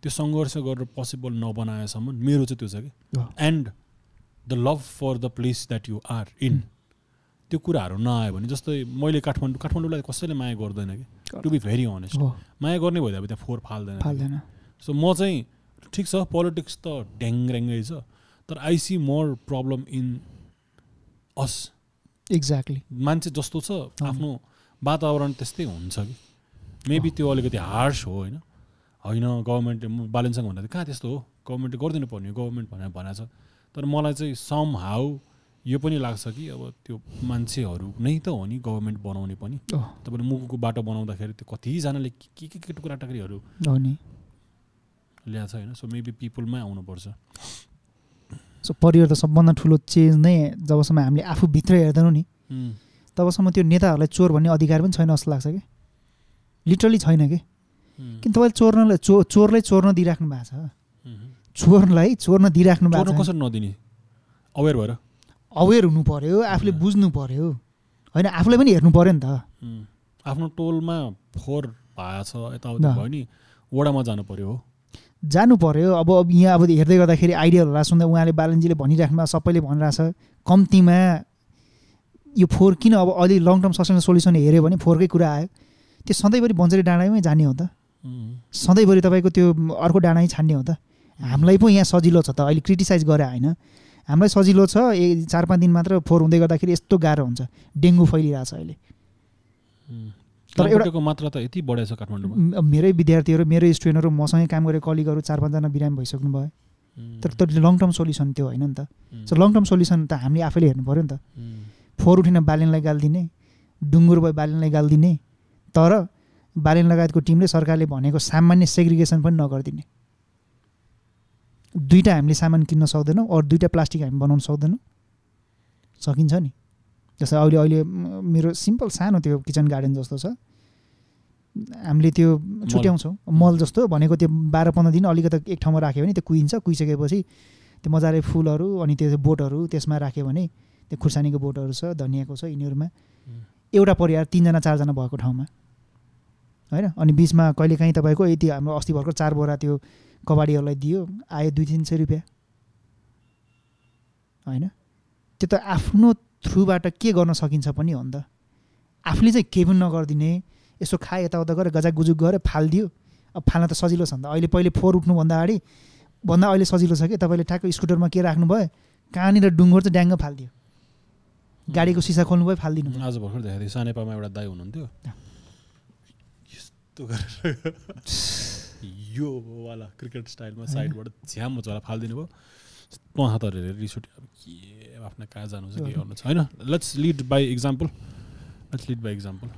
त्यो सङ्घर्ष गरेर पोसिबल नबनाएसम्म मेरो चाहिँ त्यो छ कि। And the love for the place that you are in. त्यो कुराहरू नआयो भने जस्तै मैले काठमाडौँ काठमाडौँलाई कसैले माया गर्दैन कि? टु बी भेरी अनेस्ट माया गर्ने भयो भने त्यहाँ फोहोर फाल्दैन फाल्दैन। सो म चाहिँ ठिक छ पोलिटिक्स त ढ्याङ्ग्याङ्गै छ तर I see more problem in us exactly मान्छे जस्तो छ आफ्नो वातावरण त्यस्तै हुन्छ कि। मेबी त्यो अलिकति हार्स हो होइन? होइन गभर्मेन्टले म बालेन्सँग भन्दा कहाँ त्यस्तो हो? गभर्मेन्टले गरिदिनु पर्ने हो गभर्मेन्ट भनेर भनेको छ तर मलाई चाहिँ सम हाउ यो पनि लाग्छ कि अब त्यो मान्छेहरू नै त हो नि गभर्मेन्ट बनाउने पनि। तपाईँले मुगुको बाटो बनाउँदाखेरि त्यो कतिजनाले के के के टुक्रा टाक्रीहरू ल्याएको छ होइन सो मेबी पिपुलमै आउनुपर्छ। सो परिवार त सबभन्दा ठुलो चेन्ज नै जबसम्म हामीले आफूभित्र हेर्दैनौँ नि तबसम्म त्यो नेताहरूलाई चोर भन्ने अधिकार पनि छैन जस्तो लाग्छ कि? लिटरली छैन कि? किन तपाईँले चोर्नलाई चो चोरलाई चोर्न दिइराख्नु भएको छ। चोरलाई चोर्न दिइराख्नु भएको छ कसरी नदिने? अवेर भएर। अवेर हुनु पर्यो आफूले। बुझ्नु पर्यो। होइन आफूलाई पनि हेर्नु पर्यो नि त। आफ्नो टोलमा फोहोर भएको छ यताउति ल। भयो नि वडामा जानु पर्यो हो। जानु पर्यो। अब अब यहाँ अब हेर्दै गर्दाखेरि आइडियलहरूलाई सुन्दा उहाँले बालनजीले भनिराख्नुमा सबैले भनिरहेछ कम्तीमा यो फोहोर किन अब अहिले लङ टर्म सस्टेन सोल्युसन हेऱ्यो भने फोहोरकै कुरा आयो। त्यो सधैँभरि बन्जरी डाँडामै जाने हो त। सधैँभरि तपाईँको त्यो अर्को डाँडै छान्ने हो त। हामीलाई पो यहाँ सजिलो छ त। अहिले क्रिटिसाइज गरे होइन। हामीलाई सजिलो छ ए चार पाँच दिन मात्र फोहोर हुँदै गर्दाखेरि यस्तो गाह्रो हुन्छ। डेङ्गु फैलिरहेछ अहिले। तर एउटा- तर मात्रा त यति बढेछ काठमाडौँमा। म- मेरै विद्यार्थीहरू मेरो स्टुडेन्टहरू मसँगै काम गरेको कलिगहरू चार पाँचजना बिरामी भइसक्नु भयो। तर तर लङ टर्म सोल्युसन त्यो होइन नि त। सो लङ टर्म सोल्युसन त हामीले आफैले हेर्नु पऱ्यो नि त। फोहोर उठेन बालेनलाई गालिदिने डुङ्गुर भयो बालेनलाई गालिदिने तर बालेन लगायतको टिमले सरकारले भनेको सामान्य सेग्रिगेसन पनि नगरिदिने। दुईवटा हामीले सामान किन्न सक्दैनौँ अरू दुईवटा प्लास्टिक हामी बनाउन सक्दैनौँ। सकिन्छ नि। जस्तै अहिले अहिले मेरो सिम्पल सानो त्यो किचन गार्डन जस्तो छ। हामीले त्यो छुट्याउँछौँ। मल जस्तो भनेको त्यो बाह्र पन्ध्र दिन अलिकति एक ठाउँमा राख्यो भने त्यो कुहिन्छ। कुहिसकेपछि त्यो मजाले फुलहरू अनि त्यो बोटहरू त्यसमा राख्यो भने त्यो खुर्सानीको बोटहरू छ धनियाँको छ यिनीहरूमा। एउटा परिवार तिनजना चारजना भएको ठाउँमा। होइन? अनि बिचमा कहिलेकाहीँ तपाईँको यति हाम्रो अस्ति भर्खर चार बोरा त्यो कबाडीहरूलाई दियो आयो दुई तिन सय रुपियाँ। होइन? त्यो त आफ्नो थ्रुबाट के गर्न सकिन्छ पनि हो नि त। आफूले चाहिँ केही पनि नगरिदिने यसो खाए यताउता गरेर गजाक गुजुक गरेर फालिदियो। अब फाल्न त सजिलो छ नि त। अहिले पहिले फोहोर उठ्नुभन्दा अगाडि भन्दा अहिले सजिलो छ कि? तपाईँले ठ्याक्क स्कुटरमा के राख्नुभयो? कहाँनिर डुङ्गोर चाहिँ ड्याङ्ग फालिदियो? गाडीको सिसा फालिदिनु भयो। आज भर्खर देखाएको थिएँ सानेपामा एउटा दाई हुनुहुन्थ्यो। यस्तो गरेर। यो वाला क्रिकेट स्टाइलमा साइडबाट झ्याम फालिदिनु भयो। त हेरेर रिस उठ्यो अब के आफ्नो कहाँ जानु छ के गर्नु छ होइन let's lead by example let's lead by example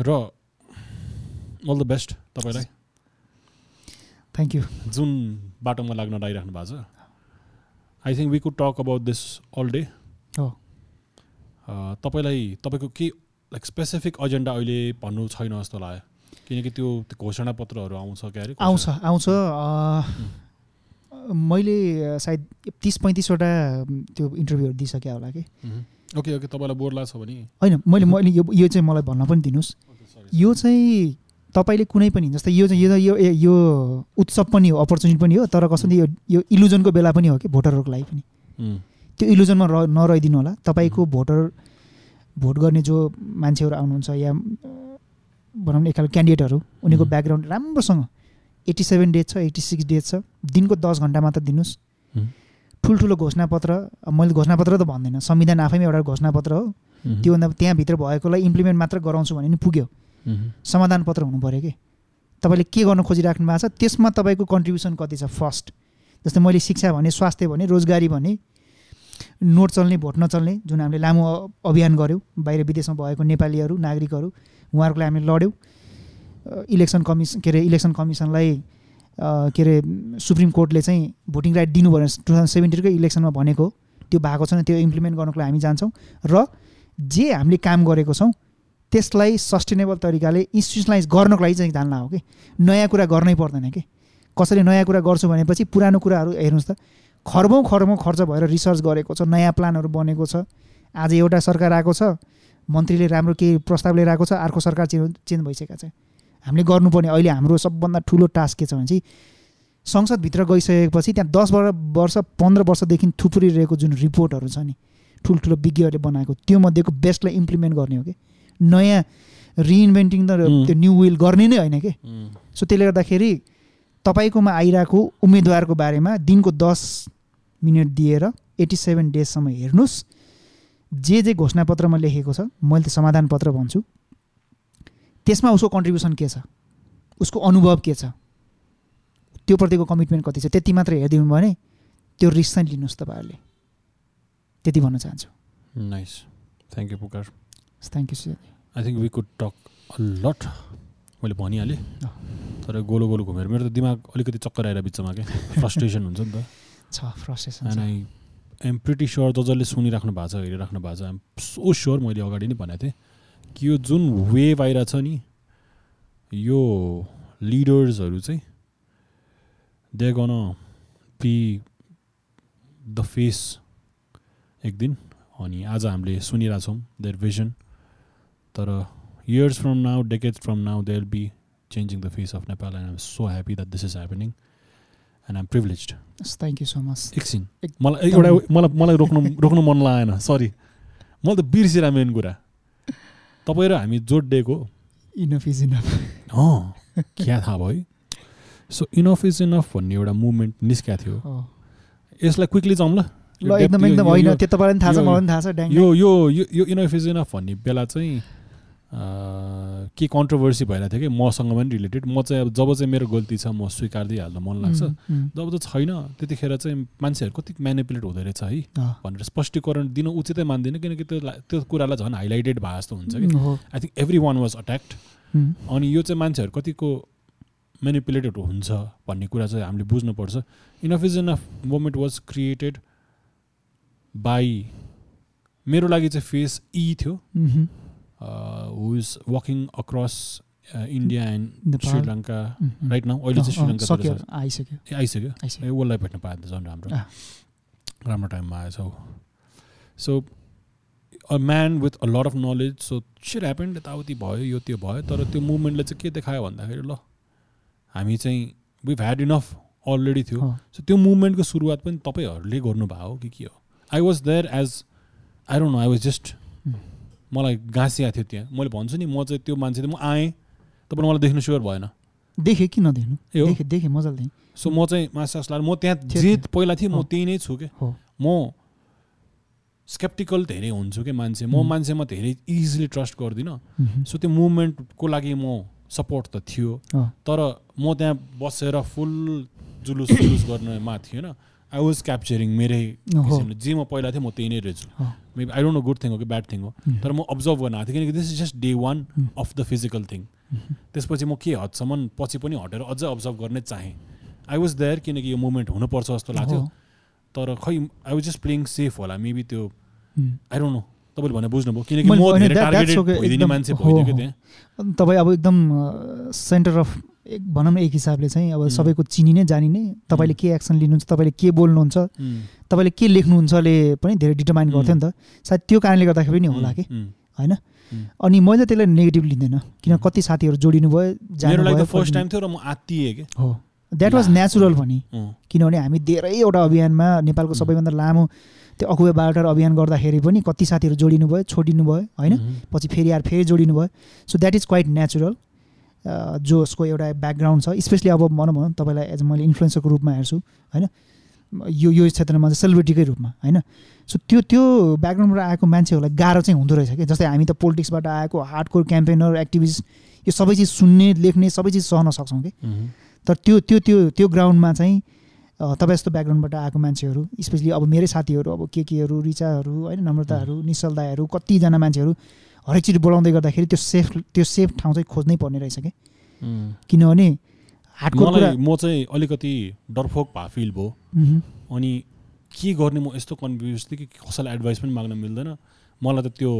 र अल द बेस्ट तपाईँलाई थ्याङ्क यू जुन बाटोमा लाग्न लागिराख्नु भएको छ I think we could talk about this all day हो तपाईँलाई तपाईँको के लाइक स्पेसिफिक एजेन्डा अहिले भन्नु छैन जस्तो लाग्यो किनकि त्यो त्यो घोषणापत्रहरू आउँछ क्या अरे? आउँछ आउँछ। मैले सायद तिस पैँतिसवटा त्यो इन्टरभ्यूहरू दिइसकेँ होला कि। ओके ओके तपाईँलाई बोर लाग्छ भने। होइन मैले मैले यो यो चाहिँ मलाई भन्न पनि दिनुहोस्। यो चाहिँ तपाईँले कुनै पनि जस्तै यो चाहिँ यो यो उत्सव पनि हो अपर्च्युनिटी पनि हो तर कसरी यो यो इलुजनको बेला पनि हो कि भोटरहरूको लागि पनि। त्यो इलुजनमा र नरहिदिनु होला। तपाईँको भोटर भोट गर्ने जो मान्छेहरू आउनुहुन्छ या भनौँ न एकखाल क्यान्डिडेटहरू उनीको Mhm. ब्याकग्राउन्ड राम्रोसँग एट्टी सेभेन डेज छ एट्टी सिक्स डेज छ दिनको दस घन्टा मात्र दिनुहोस्. ठुल्ठुलो घोषणापत्र मैले घोषणापत्र त भन्दैन संविधान आफैमा एउटा घोषणापत्र हो। त्योभन्दा त्यहाँभित्र भएकोलाई इम्प्लिमेन्ट मात्र गराउँछु भने नि पुग्यो। समाधान पत्र हुनु पऱ्यो कि तपाईँले के गर्न खोजिराख्नु भएको छ त्यसमा तपाईँको कन्ट्रिब्युसन कति छ फर्स्ट जस्तै मैले शिक्षा भने स्वास्थ्य भने रोजगारी भने नोट चल्ने भोट नचल्ने जुन हामीले लामो अभियान गऱ्यौँ बाहिर विदेशमा भएको नेपालीहरू नागरिकहरू उहाँहरूको हामीले लड्यौँ। इलेक्सन कमिसन के अरे इलेक्सन कमिसनलाई के अरे सुप्रिम कोर्टले चाहिँ भोटिङ राइट दिनु भनेर टु थाउजन्ड सेभेन्टिनकै इलेक्सनमा भनेको त्यो भएको छैन त्यो इम्प्लिमेन्ट गर्नको लागि हामी जान्छौँ। र जे हामीले काम गरेको छौँ त्यसलाई सस्टेनेबल तरिकाले इन्स्टिट्युसनलाइज गर्नको लागि चाहिँ जान्ला हो कि। नयाँ कुरा गर्नै पर्दैन कि। कसैले नयाँ कुरा गर्छु भनेपछि पुरानो कुराहरू हेर्नुहोस् त। खर्बौँ खर्बौँ खर्च भएर रिसर्च गरेको छ नयाँ प्लानहरू बनेको छ। आज एउटा सरकार आएको छ मन्त्रीले राम्रो केही प्रस्ताव लिएर आएको छ अर्को सरकार चेन्ज चेन्ज भइसकेको छ। हामीले गर्नुपर्ने अहिले हाम्रो सबभन्दा ठुलो टास्क के छ भने चाहिँ संसदभित्र गइसकेपछि त्यहाँ दस वर्ष वर्ष पन्ध्र वर्षदेखि थुप्रिरहेको जुन रिपोर्टहरू छ नि ठुल्ठुलो विज्ञहरूले बनाएको त्यो मध्येको बेस्टलाई इम्प्लिमेन्ट गर्ने हो कि? नयाँ रिइन्भेन्टिङ उम्. त्यो न्यू विल गर्ने नै होइन कि? सो त्यसले गर्दाखेरि तपाईँकोमा आइरहेको उम्मेदवारको बारेमा दिनको दस मिनट दिएर एट्टी सेभेन डेजसम्म हेर्नुहोस्। जे जे घोषणापत्रमा लेखेको छ मैले त समाधान पत्र भन्छु। त्यसमा उसको कन्ट्रिब्युसन के छ? उसको अनुभव के छ? त्योप्रतिको कमिटमेन्ट कति छ? त्यति मात्र हेरिदिनु भयो भने त्यो रिस्क चाहिँ लिनुहोस् तपाईँहरूले। त्यति भन्न चाहन्छु। Nice thank you Pukar thank you sir I think we could talk a lot मैले भनिहालेँ। तर गोलो गोलो घुमेर मेरो त दिमाग अलिकति चक्कर आएर बिचमा क्या फ्रस्ट्रेसन हुन्छ नि त। छ फ्रस्ट्रेसन एम प्रिटी स्योर ज जसले सुनिराख्नु भएको छ हेरिराख्नु भएको छ। आइम सो स्योर मैले अगाडि नै भनेको थिएँ कि यो जुन वेभ आइरहेछ नि यो लिडर्सहरू चाहिँ they gonna be the face एक दिन अनि आज हामीले सुनिरहेछौँ देयर भिजन तर years from now decades from now they will be changing the face of Nepal, and I'm so happy that this is happening. And I'm privileged. Thank you so much एकछिन। मलाई एउटा मलाई मलाई रोक्नु रोक्नु मन लागेन. सरी मैले त बिर्सिरहेँ मेन कुरा. तपाईँ र हामी जोडिदिएको इनफ इज इनफ अँ क्या थाहा भयो? है सो इनफ इज इनफ भन्ने एउटा मुभमेन्ट निस्किएको थियो। यसलाई क्विकली जाउँ ल। एकदम एकदम होइन त्यो तपाईँलाई पनि थाहा छ मलाई पनि थाहा छ यो यो यो इनफ इज इनफ भन्ने बेला चाहिँ के कन्ट्रोभर्सी भइरहेको थियो कि मसँग पनि रिलेटेड म चाहिँ अब जब चाहिँ मेरो गल्ती छ म स्वीकार्दिहाल्न मन लाग्छ। जब त छैन त्यतिखेर चाहिँ मान्छेहरू कति म्यानिपुलेट हुँदो रहेछ है भनेर स्पष्टीकरण दिन उचितै मान्दिनँ किनकि त्यो त्यो कुरालाई झन् हाइलाइटेड भए जस्तो हुन्छ कि। I think everyone was attacked um, अनि यो चाहिँ मान्छेहरू कतिको मेनिपुलेटेड हुन्छ भन्ने कुरा चाहिँ हामीले बुझ्नुपर्छ। Enough is enough moment was created by मेरो लागि चाहिँ फेस ई थियो। उम्, हु is walking across India and. Sri Lanka right now अहिले चाहिँ श्रीलङ्का सक्यो आइसक्यो आइसक्यो ए उसलाई भेट्न त झन् राम्रो। राम्रो टाइममा आएछ हौ so a man with a lot of knowledge so shit happened यताउति भयो यो त्यो भयो तर त्यो मुभमेन्टले चाहिँ के देखायो भन्दाखेरि ल हामी चाहिँ विभ ह्याड इनफ अलरेडी थियो सो त्यो मुभमेन्टको सुरुवात पनि तपाईँहरूले गर्नुभयो हो कि के हो I was there as I don't know I was just. मलाई गाँसिएको थियो त्यहाँ। मैले भन्छु नि म चाहिँ त्यो मान्छे म आएँ तपाईँले मलाई देख्नु स्योर भएन। देखेँ किन नदेख्नु देखेँ देखेँ मजाले देखेँ। सो म चाहिँ मासास लाएर म त्यहाँ थियो, जे थियो। पहिला थिएँ म। त्यही नै छु क्या म स्केप्टिकल धेरै हुन्छु कि मान्छे। म। मान्छेमा धेरै इजिली ट्रस्ट गर्दिनँ। सो त्यो मुभमेन्टको लागि म सपोर्ट त थियो। तर म त्यहाँ बसेर फुल जुलुस जुलुस गर्नमा थिएन। आई वाज क्याप्चरिङ मेरै जे म पहिला थिएँ म त्यही नै रहेछु। Maybe I don't know good thing हो कि ब्याड थिङ हो तर म अब्जर्भ गर्न आएको थिएँ किनकि this is just day one. Of the physical thing त्यसपछि म के हदसम्म पछि पनि हटेर अझै अब्जर्भ गर्ने चाहेँ आई वाज देयर किनकि यो मुभमेन्ट हुनुपर्छ जस्तो लाग्थ्यो तर खै I was just playing safe होला मेबी त्यो। आई डोन्ट नो तपाईँले भने बुझ्नुभयो किनकि म धेरै टार्गेटेड भइदिने मान्छे। त्यहाँ तपाईँ अब एकदम सेन्टर अफ एक भनौँ न एक हिसाबले चाहिँ अब. सबैको चिनिने जानिने तपाईँले. के एक्सन लिनुहुन्छ तपाईँले के बोल्नुहुन्छ तपाईँले के लेख्नुहुन्छले पनि धेरै डिटर्माइन गर्थ्यो नि त। सायद त्यो कारणले गर्दाखेरि पनि होला कि? होइन. अनि मैले त्यसलाई नेगेटिभ लिँदैन किन. कति साथीहरू जोडिनु भयो फर्स्ट टाइम थियो र हो। द्याट वाज नेचुरल अँ, किनभने हामी धेरैवटा अभियानमा नेपालको. सबैभन्दा लामो त्यो अकुवे बायोटर अभियान गर्दाखेरि पनि कति साथीहरू जोडिनु भयो छोडिनु भयो होइन? पछि फेरि आएर फेरि जोडिनु भयो। So that is quite natural जसको एउटा ब्याकग्राउन्ड छ। स्पेसली अब भनौँ भनौँ तपाईँलाई एज मैले इन्फ्लुएन्सरको रूपमा हेर्छु होइन? यो यो क्षेत्रमा चाहिँ सेलिब्रिटीकै रूपमा होइन? सो त्यो त्यो ब्याकग्राउन्डबाट आएको मान्छेहरूलाई गाह्रो चाहिँ हुँदो रहेछ कि? जस्तै हामी त पोलिटिक्सबाट आएको हार्डकोर क्याम्पेनर एक्टिभिस्ट यो सबै चिज सुन्ने लेख्ने सबै चिज सहन सक्छौँ कि? तर त्यो त्यो त्यो त्यो ग्राउन्डमा चाहिँ तपाईँ जस्तो ब्याकग्राउन्डबाट आएको मान्छेहरू स्पेसली अब मेरै साथीहरू अब के केहरू रिचाहरू होइन? नम्रताहरू निश्चल दाईहरू कतिजना मान्छेहरू हरेकचोटि बोलाउँदै गर्दाखेरि त्यो सेफ त्यो सेफ ठाउँ चाहिँ खोज्नै पर्ने रहेछ कि। किनभने हाटको मलाई म चाहिँ अलिकति डरफोक भए फिल भयो। अनि के गर्ने म यस्तो कन्फ्युज थिएँ कि कसैलाई एडभाइस पनि माग्न मिल्दैन। मलाई त त्यो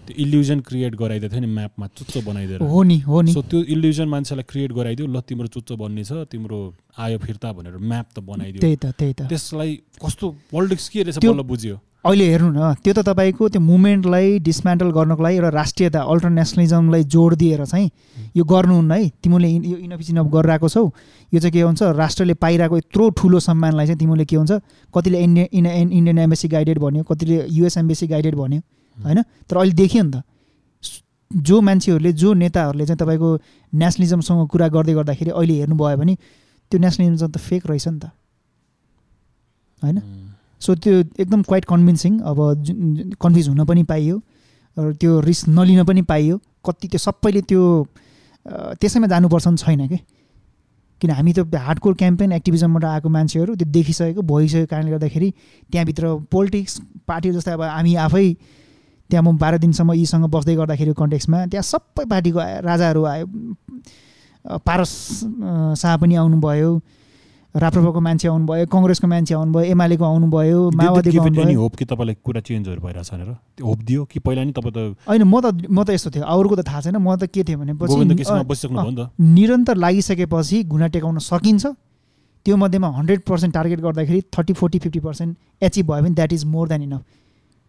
त्यो इल्युजन क्रिएट गराइदिएको थियो नि म्यापमा चुच्चो बनाइदिएर। हो नि हो नि। सो त्यो इल्युजन मान्छेलाई क्रिएट गराइदियो ल तिम्रो चुच्चो बन्ने छ तिम्रो आयो फिर्ता भनेर म्याप त बनाइदियो। त्यही त त्यही त। त्यसलाई कस्तो पोलिटिक्स के रहेछ बल्ल बुझ्यो? अहिले हेर्नु न त्यो त तपाईँको त्यो मुभमेन्टलाई डिसमेन्टल गर्नको लागि एउटा राष्ट्रियता अल्टर नेसनलिजमलाई जोड दिएर चाहिँ यो गर्नुहुन्न है। तिमीले इन- यो इनअफिसिनअफ गरिरहेको छौ। यो चाहिँ के हुन्छ राष्ट्रले पाइरहेको यत्रो ठुलो सम्मानलाई चाहिँ तिमीले के हुन्छ कतिले India in in- Indian embassy guided भन्यो कतिले युएस एम्बेसी गाइडेड भन्यो होइन? तर अहिले देखियो नि त। जो मान्छेहरूले जो नेताहरूले चाहिँ तपाईँको नेसनलिजमसँग कुरा गर्दै गर्दाखेरि अहिले हेर्नुभयो भने त्यो नेसनलिजम त फेक रहेछ नि त। होइन? सो त्यो एकदम क्वाइट कन्भिन्सिङ अब जुन कन्फ्युज हुन पनि पाइयो र त्यो रिस्क नलिन पनि पाइयो। कति त्यो सबैले त्यो त्यसैमा जानुपर्छ छैन कि? किन हामी त हार्डकोर क्याम्पेन एक्टिभिजमबाट आएको मान्छेहरू त्यो देखिसकेको भइसकेको कारणले गर्दाखेरि त्यहाँभित्र पोलिटिक्स पार्टी जस्तै अब हामी आफै त्यहाँ म बाह्र दिनसम्म यीसँग बस्दै गर्दाखेरि कन्टेक्समा त्यहाँ सबै पार्टीको राजाहरू आयो। पारस शाह पनि आउनुभयो। राप्रपाको मान्छे आउनुभयो कङ्ग्रेसको मान्छे आउनुभयो एमालेको आउनुभयो माओवादीको आउनुभयो। hope कि तपाईँलाई कुरा चेन्जहरू भनेर? होप दियो कि पहिला नि तपाईँ त होइन म त म त यस्तो थियो। अरूको त थाहा छैन म त के थियो भनेपछि गोविन्द केसीमा अ, बसिसक्नु भयो नि त? निरन्तर लागिसकेपछि घुना टेकाउन सकिन्छ। त्यो मध्येमा हन्ड्रेड पर्सेन्ट टार्गेट गर्दाखेरि thirty forty fifty percent achieve भयो भने that is more than enough.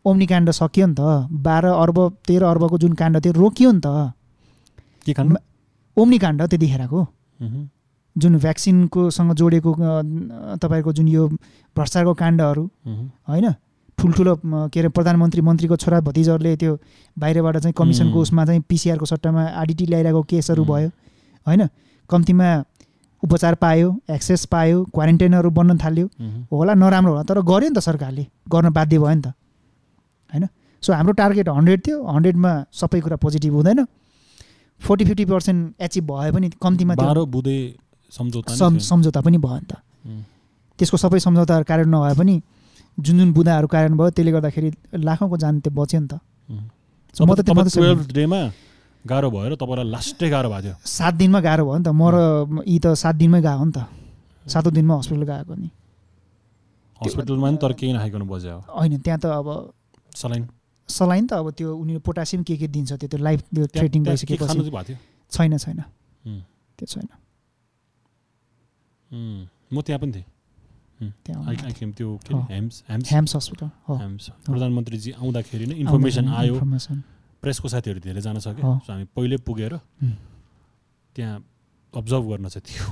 Omni काण्ड सकियो नि त। बाह्र अर्ब तेह्र अर्बको जुन काण्ड थियो रोकियो नि त। ओम्नी काण्ड त्यतिखेरको। जुन भ्याक्सिनकोसँग जोडेको तपाईँको जुन यो भ्रष्टाचारको काण्डहरू। होइन ठुल्ठुलो के अरे प्रधानमन्त्री मन्त्रीको छोरा भतिजहरूले त्यो बाहिरबाट चाहिँ कमिसनको. उसमा चाहिँ पिसिआरको सट्टामा आडिटी ल्याइरहेको केसहरू. भयो होइन कम्तीमा उपचार पायो एक्सेस पायो क्वारेन्टाइनहरू बन्न थाल्यो। होला नराम्रो होला तर गर्यो नि त सरकारले गर्न बाध्य भयो नि त होइन सो हाम्रो टार्गेट हन्ड्रेड थियो हन्ड्रेडमा सबै कुरा पोजिटिभ हुँदैन फोर्टी फिफ्टी पर्सेन्ट एचिभ भयो भने कम्तीमा सम्झौता पनि भयो नि त. त्यसको सबै सम्झौताहरू कार्य नभए पनि जुन जुन बुदाहरू कारण भयो त्यसले गर्दाखेरि लाखौँको जान त्यो बच्यो नि त। म त त्यो- म त तपाईँ त्यो- 12th डेमा गाह्रो भयो र तपाईँलाई लास्टै गाह्रो भएको थियो। सात दिनमा गाह्रो भयो नि त। म र यी त सात दिनमै गएको नि त। सातौँ दिनमा हस्पिटल गएको नि। हस्पिटलमा नि तर केही नखाइकन बज्यो होइन त्यहाँ त अब सलाइन। सलाइन त अब त्यो उनीहरू पोटासियम के के दिन्छ त्यो त्यो लाइफ थ्रेटिङ भइसकेपछि छैन छैन. त्यो छैन. म त्यहाँ पनि थिएँ त्यो। हेम्स ह्याम्स हस्पिटल प्रधानमन्त्रीजी आउँदाखेरि नै इन्फर्मेसन आयो प्रेसको साथीहरू धेरै जान सक्यो। सो हामी पहिले पुगेर. त्यहाँ अब्जर्भ गर्न चाहिँ थियो.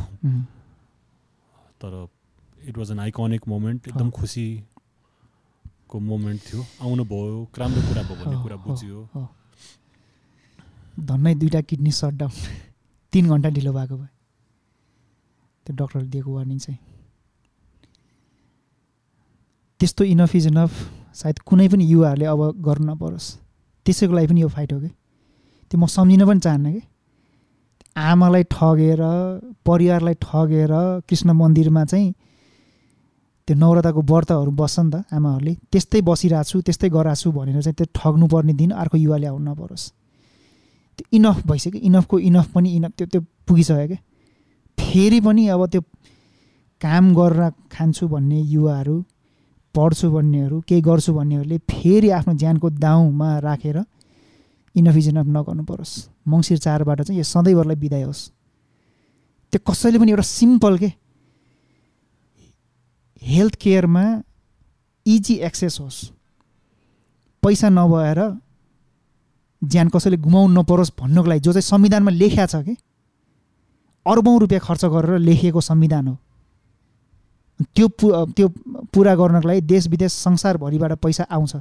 तर it was an iconic moment एकदम। खुसीको मोमेन्ट थियो आउनु भयो राम्रो कुरा भयो भन्ने कुरा बुझ्यो। धन्नै दुइटा किडनी सटडाउन तिन घन्टा ढिलो भएको भयो त्यो डक्टरले दिएको वार्निङ चाहिँ त्यस्तो इनफ इज इनफ सायद कुनै पनि युवाहरूले अब गर्नु नपरोस्। त्यसैको लागि पनि यो फाइट हो कि? त्यो म सम्झिन पनि चाहन्न कि? आमालाई ठगेर परिवारलाई ठगेर कृष्ण मन्दिरमा चाहिँ त्यो नवरताको व्रतहरू बस्छ नि त आमाहरूले। त्यस्तै बसिरहेको छु त्यस्तै गराएको छु भनेर चाहिँ त्यो ठग्नुपर्ने दिन अर्को युवाले आउनु नपरोस्। त्यो इनफ भइसक्यो। इनफको इनफ पनि इनफ त्यो त्यो पुगिसक्यो क्या फेरि पनि अब त्यो काम गरेर खान्छु भन्ने युवाहरू पढ्छु भन्नेहरू केही गर्छु भन्नेहरूले फेरि आफ्नो ज्यानको दाउमा राखेर इनफ इज इनफ नगर्नु परोस्। मङ्सिर चारबाट चाहिँ यो सधैँभरलाई बिदाय होस्। त्यो कसैले पनि एउटा सिम्पल के? हेल्थ केयरमा इजी एक्सेस होस्। पैसा नभएर ज्यान कसैले गुमाउनु नपरोस् भन्नुको लागि जो चाहिँ संविधानमा लेखिया छ कि? अर्बौँ रुपियाँ खर्च गरेर लेखिएको संविधान हो। त्यो पु त्यो पुरा गर्नको लागि देश विदेश संसारभरिबाट पैसा आउँछ।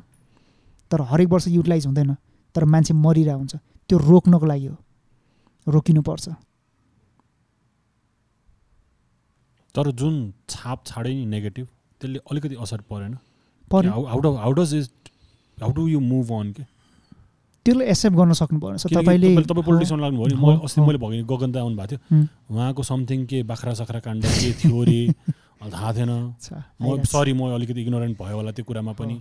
तर हरेक वर्ष युटिलाइज हुँदैन। तर मान्छे मरिरहेको हुन्छ। त्यो रोक्नको लागि हो। रोकिनुपर्छ। तर जुन छाप छाडे नि नेगेटिभ त्यसले अलिकति असर परेन? पर्यो how does it how do you move on के त्यसलाई एक्सेप्ट गर्न सक्नु पर्छ किनकि तपाईँले तपाईँ पोलिटिक्समा लाग्नुभयो नि म अस्ति। मैले भगेँ गगन दा आउनु भएको थियो। उहाँको समथिङ के बाख्रा साख्रा काण्ड के थियो अरे थाहा थिएन। म। सरी म अलिकति इग्नोरेन्ट भयो होला त्यो कुरामा पनि।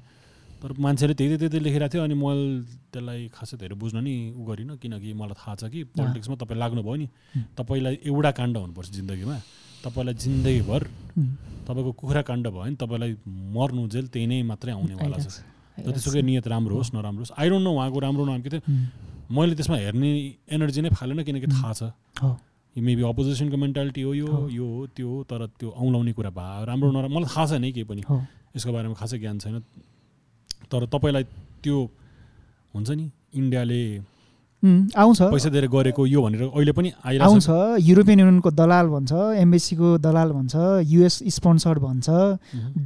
तर मान्छेले त्यही त्यही त्यही लेखिरहेको थियो अनि मैले त्यसलाई खासै धेरै बुझ्न नि उ गरिनँ किनकि मलाई थाहा छ कि पोलिटिक्समा तपाईँ लाग्नुभयो नि। तपाईँलाई एउटा काण्ड हुनुपर्छ जिन्दगीमा। तपाईँलाई जिन्दगीभर तपाईँको कुखुरा काण्ड भयो भने तपाईँलाई मर्नु जेल त्यही नै मात्रै आउनेवाला छ। जतिसुकै नियत राम्रो होस् नराम्रो होस्। आई डोन्ट नो उहाँको राम्रो नराम्रो के थियो मैले त्यसमा हेर्ने एनर्जी नै फालेन किनकि थाहा छ। हो, मेबी अपोजिसनको मेन्टालिटी हो यो। यो हो त्यो हो तर त्यो औँलाउने कुरा भयो राम्रो नराम्रो मलाई थाहा छैन है केही पनि। यसको बारेमा खासै ज्ञान छैन। तर तपाईँलाई त्यो हुन्छ नि इन्डियाले आउँछ। पैसा दिएर गरेको यो भनेर अहिले पनि आउँछ। युरोपियन युनियनको दलाल भन्छ एम्बेसीको दलाल भन्छ युएस स्पोन्सर्ड भन्छ।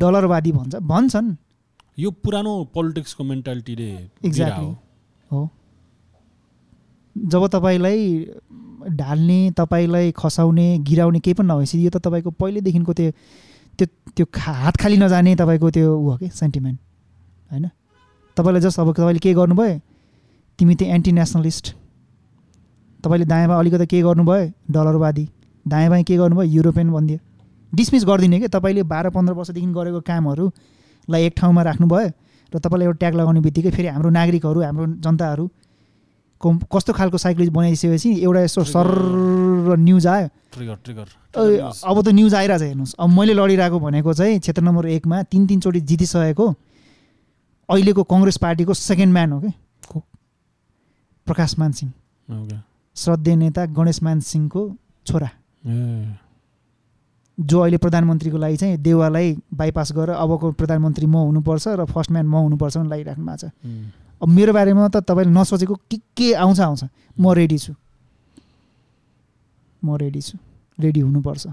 डलरवादी भन्छ भन्छन्। यो पुरानो पोलिटिक्सको मेन्टालिटीले Exactly. हो। जब तपाईँलाई ढाल्ने तपाईँलाई खसाउने गिराउने केही पनि नभएपछि यो त तपाईँको पहिल्यैदेखिको त्यो त्यो त्यो खा हात खाली नजाने तपाईँको त्यो ऊ हो कि सेन्टिमेन्ट होइन? तपाईँलाई जस्ट अब तपाईँले के गर्नुभयो? तिमी त्यो एन्टी नेसनलिस्ट तपाईँले दायाँ बायाँ अलिकति के गर्नुभयो? डलरवादी। दायाँ बायाँ के गर्नुभयो? युरोपियन भनिदियो डिसमिस गरिदिने कि तपाईँले बाह्र पन्ध्र वर्षदेखि गरेको कामहरूलाई एक ठाउँमा राख्नुभयो र तपाईँलाई एउटा ट्याग लगाउने बित्तिकै फेरि हाम्रो नागरिकहरू हाम्रो जनताहरू को कस्तो खालको साइकोलोजी बनाइसकेपछि एउटा यस्तो सर न्युज आयो। ट्रिगर ट्रिगर अ- अब त न्युज आइरहेछ हेर्नुहोस्। अब मैले लडिरहेको भनेको चाहिँ क्षेत्र नम्बर एकमा तिन तिनचोटि जितिसकेको अहिलेको कङ्ग्रेस पार्टीको सेकेन्ड म्यान हो कि? प्रकाश मान सिंह। ओके श्रद्धेय नेता गणेश मान सिंहको छोरा। जो अहिले प्रधानमन्त्रीको लागि चाहिँ देवालाई बाइपास गरेर अबको प्रधानमन्त्री म हुनुपर्छ र फर्स्ट म्यान म हुनुपर्छ भने लागिराख्नु भएको छ। अब मेरो बारेमा त तपाईँले नसोचेको के के आउँछ आउँछ। म रेडी छु। म रेडी छु। रेडी हुनुपर्छ।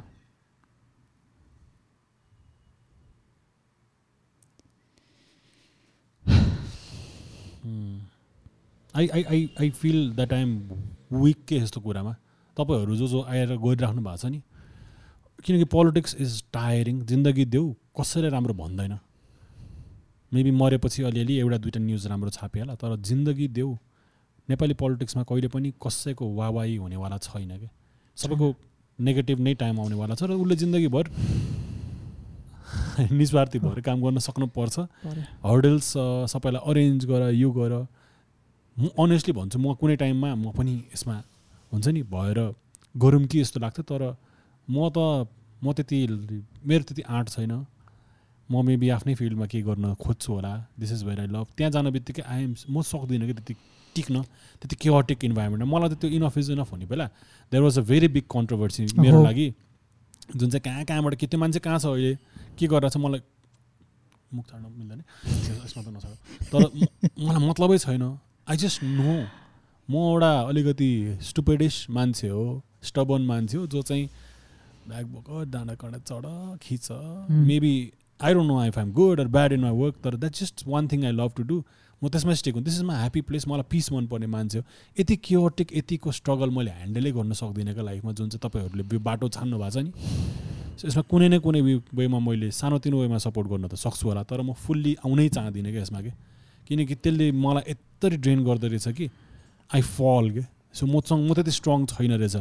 I I I I feel that I'm weak के यस्तो कुरामा। तपाईँहरू जो जो आएर गइराख्नु भएको छ नि किनकि पोलिटिक्स इज टायरिङ जिन्दगी देऊ कसैले राम्रो भन्दैन। मेबी मरेपछि अलिअलि एउटा दुइटा न्युज राम्रो छापिहाल तर जिन्दगी देऊ नेपाली पोलिटिक्समा कहिले पनि कसैको वावाई हुनेवाला छैन क्या सबैको नेगेटिभ नै टाइम आउनेवाला छ र उसले जिन्दगीभर निस्वार्थी भएर काम गर्न सक्नुपर्छ। हर्डल्स सबैलाई अरेन्ज गर यो गर। म अनेस्टली भन्छु म कुनै टाइममा म पनि यसमा हुन्छ नि भएर गरौँ कि जस्तो लाग्थ्यो तर म त म त्यति मेरो त्यति आँट छैन। म मेबी आफ्नै फिल्डमा केही गर्न खोज्छु होला। This is where I love त्यहाँ जान बित्तिकै आइएम म सक्दिनँ कि त्यति टिक्न त्यति केटिक इन्भाइरोमेन्ट मलाई त त्यो इनफ इज इनफ हुने बेला। There was a very big controversy मेरो लागि। जुन चाहिँ कहाँ कहाँबाट के त्यो मान्छे कहाँ छ अहिले? के गरेर छ? मलाई मुख छाड्न मिल्दैन। यसमा त नछाड। तर मलाई मतलबै छैन। आई जस्ट नो म एउटा अलिकति स्टुपेडिस मान्छे हो। स्टबन मान्छे हो जो चाहिँ ब्याग बोक डाँडा काँडा चढ खिच। Maybe I don't know if I'm good or bad in my work तर that just one thing I love to do म त्यसमा स्टेक हुँ। This is my happy place मलाई पिस मनपर्ने मान्छे हो। यति क्योटिक यतिको स्ट्रगल मैले ह्यान्डलै गर्न सक्दिनँ क्या लाइफमा जुन चाहिँ तपाईँहरूले बाटो छान्नु भएको छ नि। यसमा कुनै न कुनै वेमा मैले सानोतिनो वेमा सपोर्ट गर्न त सक्छु होला तर म फुल्ली आउनै चाहदिनँ क्या यसमा कि? किनकि त्यसले मलाई यत्तरी ड्रेन गर्दो रहेछ कि। आई फल के। सो मसँग म त्यति स्ट्रङ छैन रहेछ।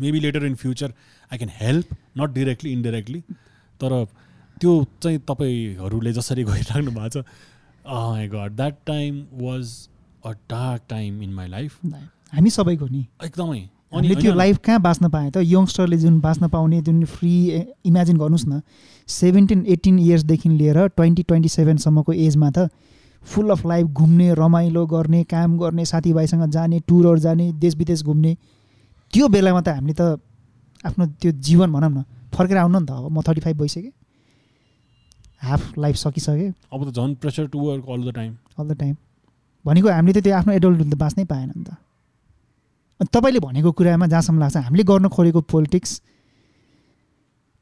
Maybe later in future I can help not directly indirectly तर त्यो चाहिँ तपाईँहरूले जसरी गइराख्नु भएको छ I got that time was a dark time in my life हामी सबैको नि। एकदमै। अनि त्यो लाइफ कहाँ बाँच्न पाएँ त? यङ्स्टरले जुन बाँच्न पाउने जुन फ्री इमेजिन गर्नुहोस् न सेभेन्टिन एटिन इयर्सदेखि लिएर ट्वेन्टी ट्वेन्टी सेभेनसम्मको एजमा त फुल अफ लाइफ घुम्ने रमाइलो गर्ने काम गर्ने साथीभाइसँग जाने टुरहरू जाने देश विदेश घुम्ने त्यो बेलामा त हामीले त आफ्नो त्यो जीवन भनौँ न फर्केर आउनु नि त अब म थर्टी फाइभ भइसकेँ। हाफ लाइफ सकिसकेँ। अब त झन् pressure to work all the time all the time भनेको हामीले त त्यो आफ्नो एडल्टहुड त बाँच्नै पाएन नि त। अनि तपाईँले भनेको कुरामा जहाँसम्म लाग्छ हामीले गर्न खोजेको पोलिटिक्स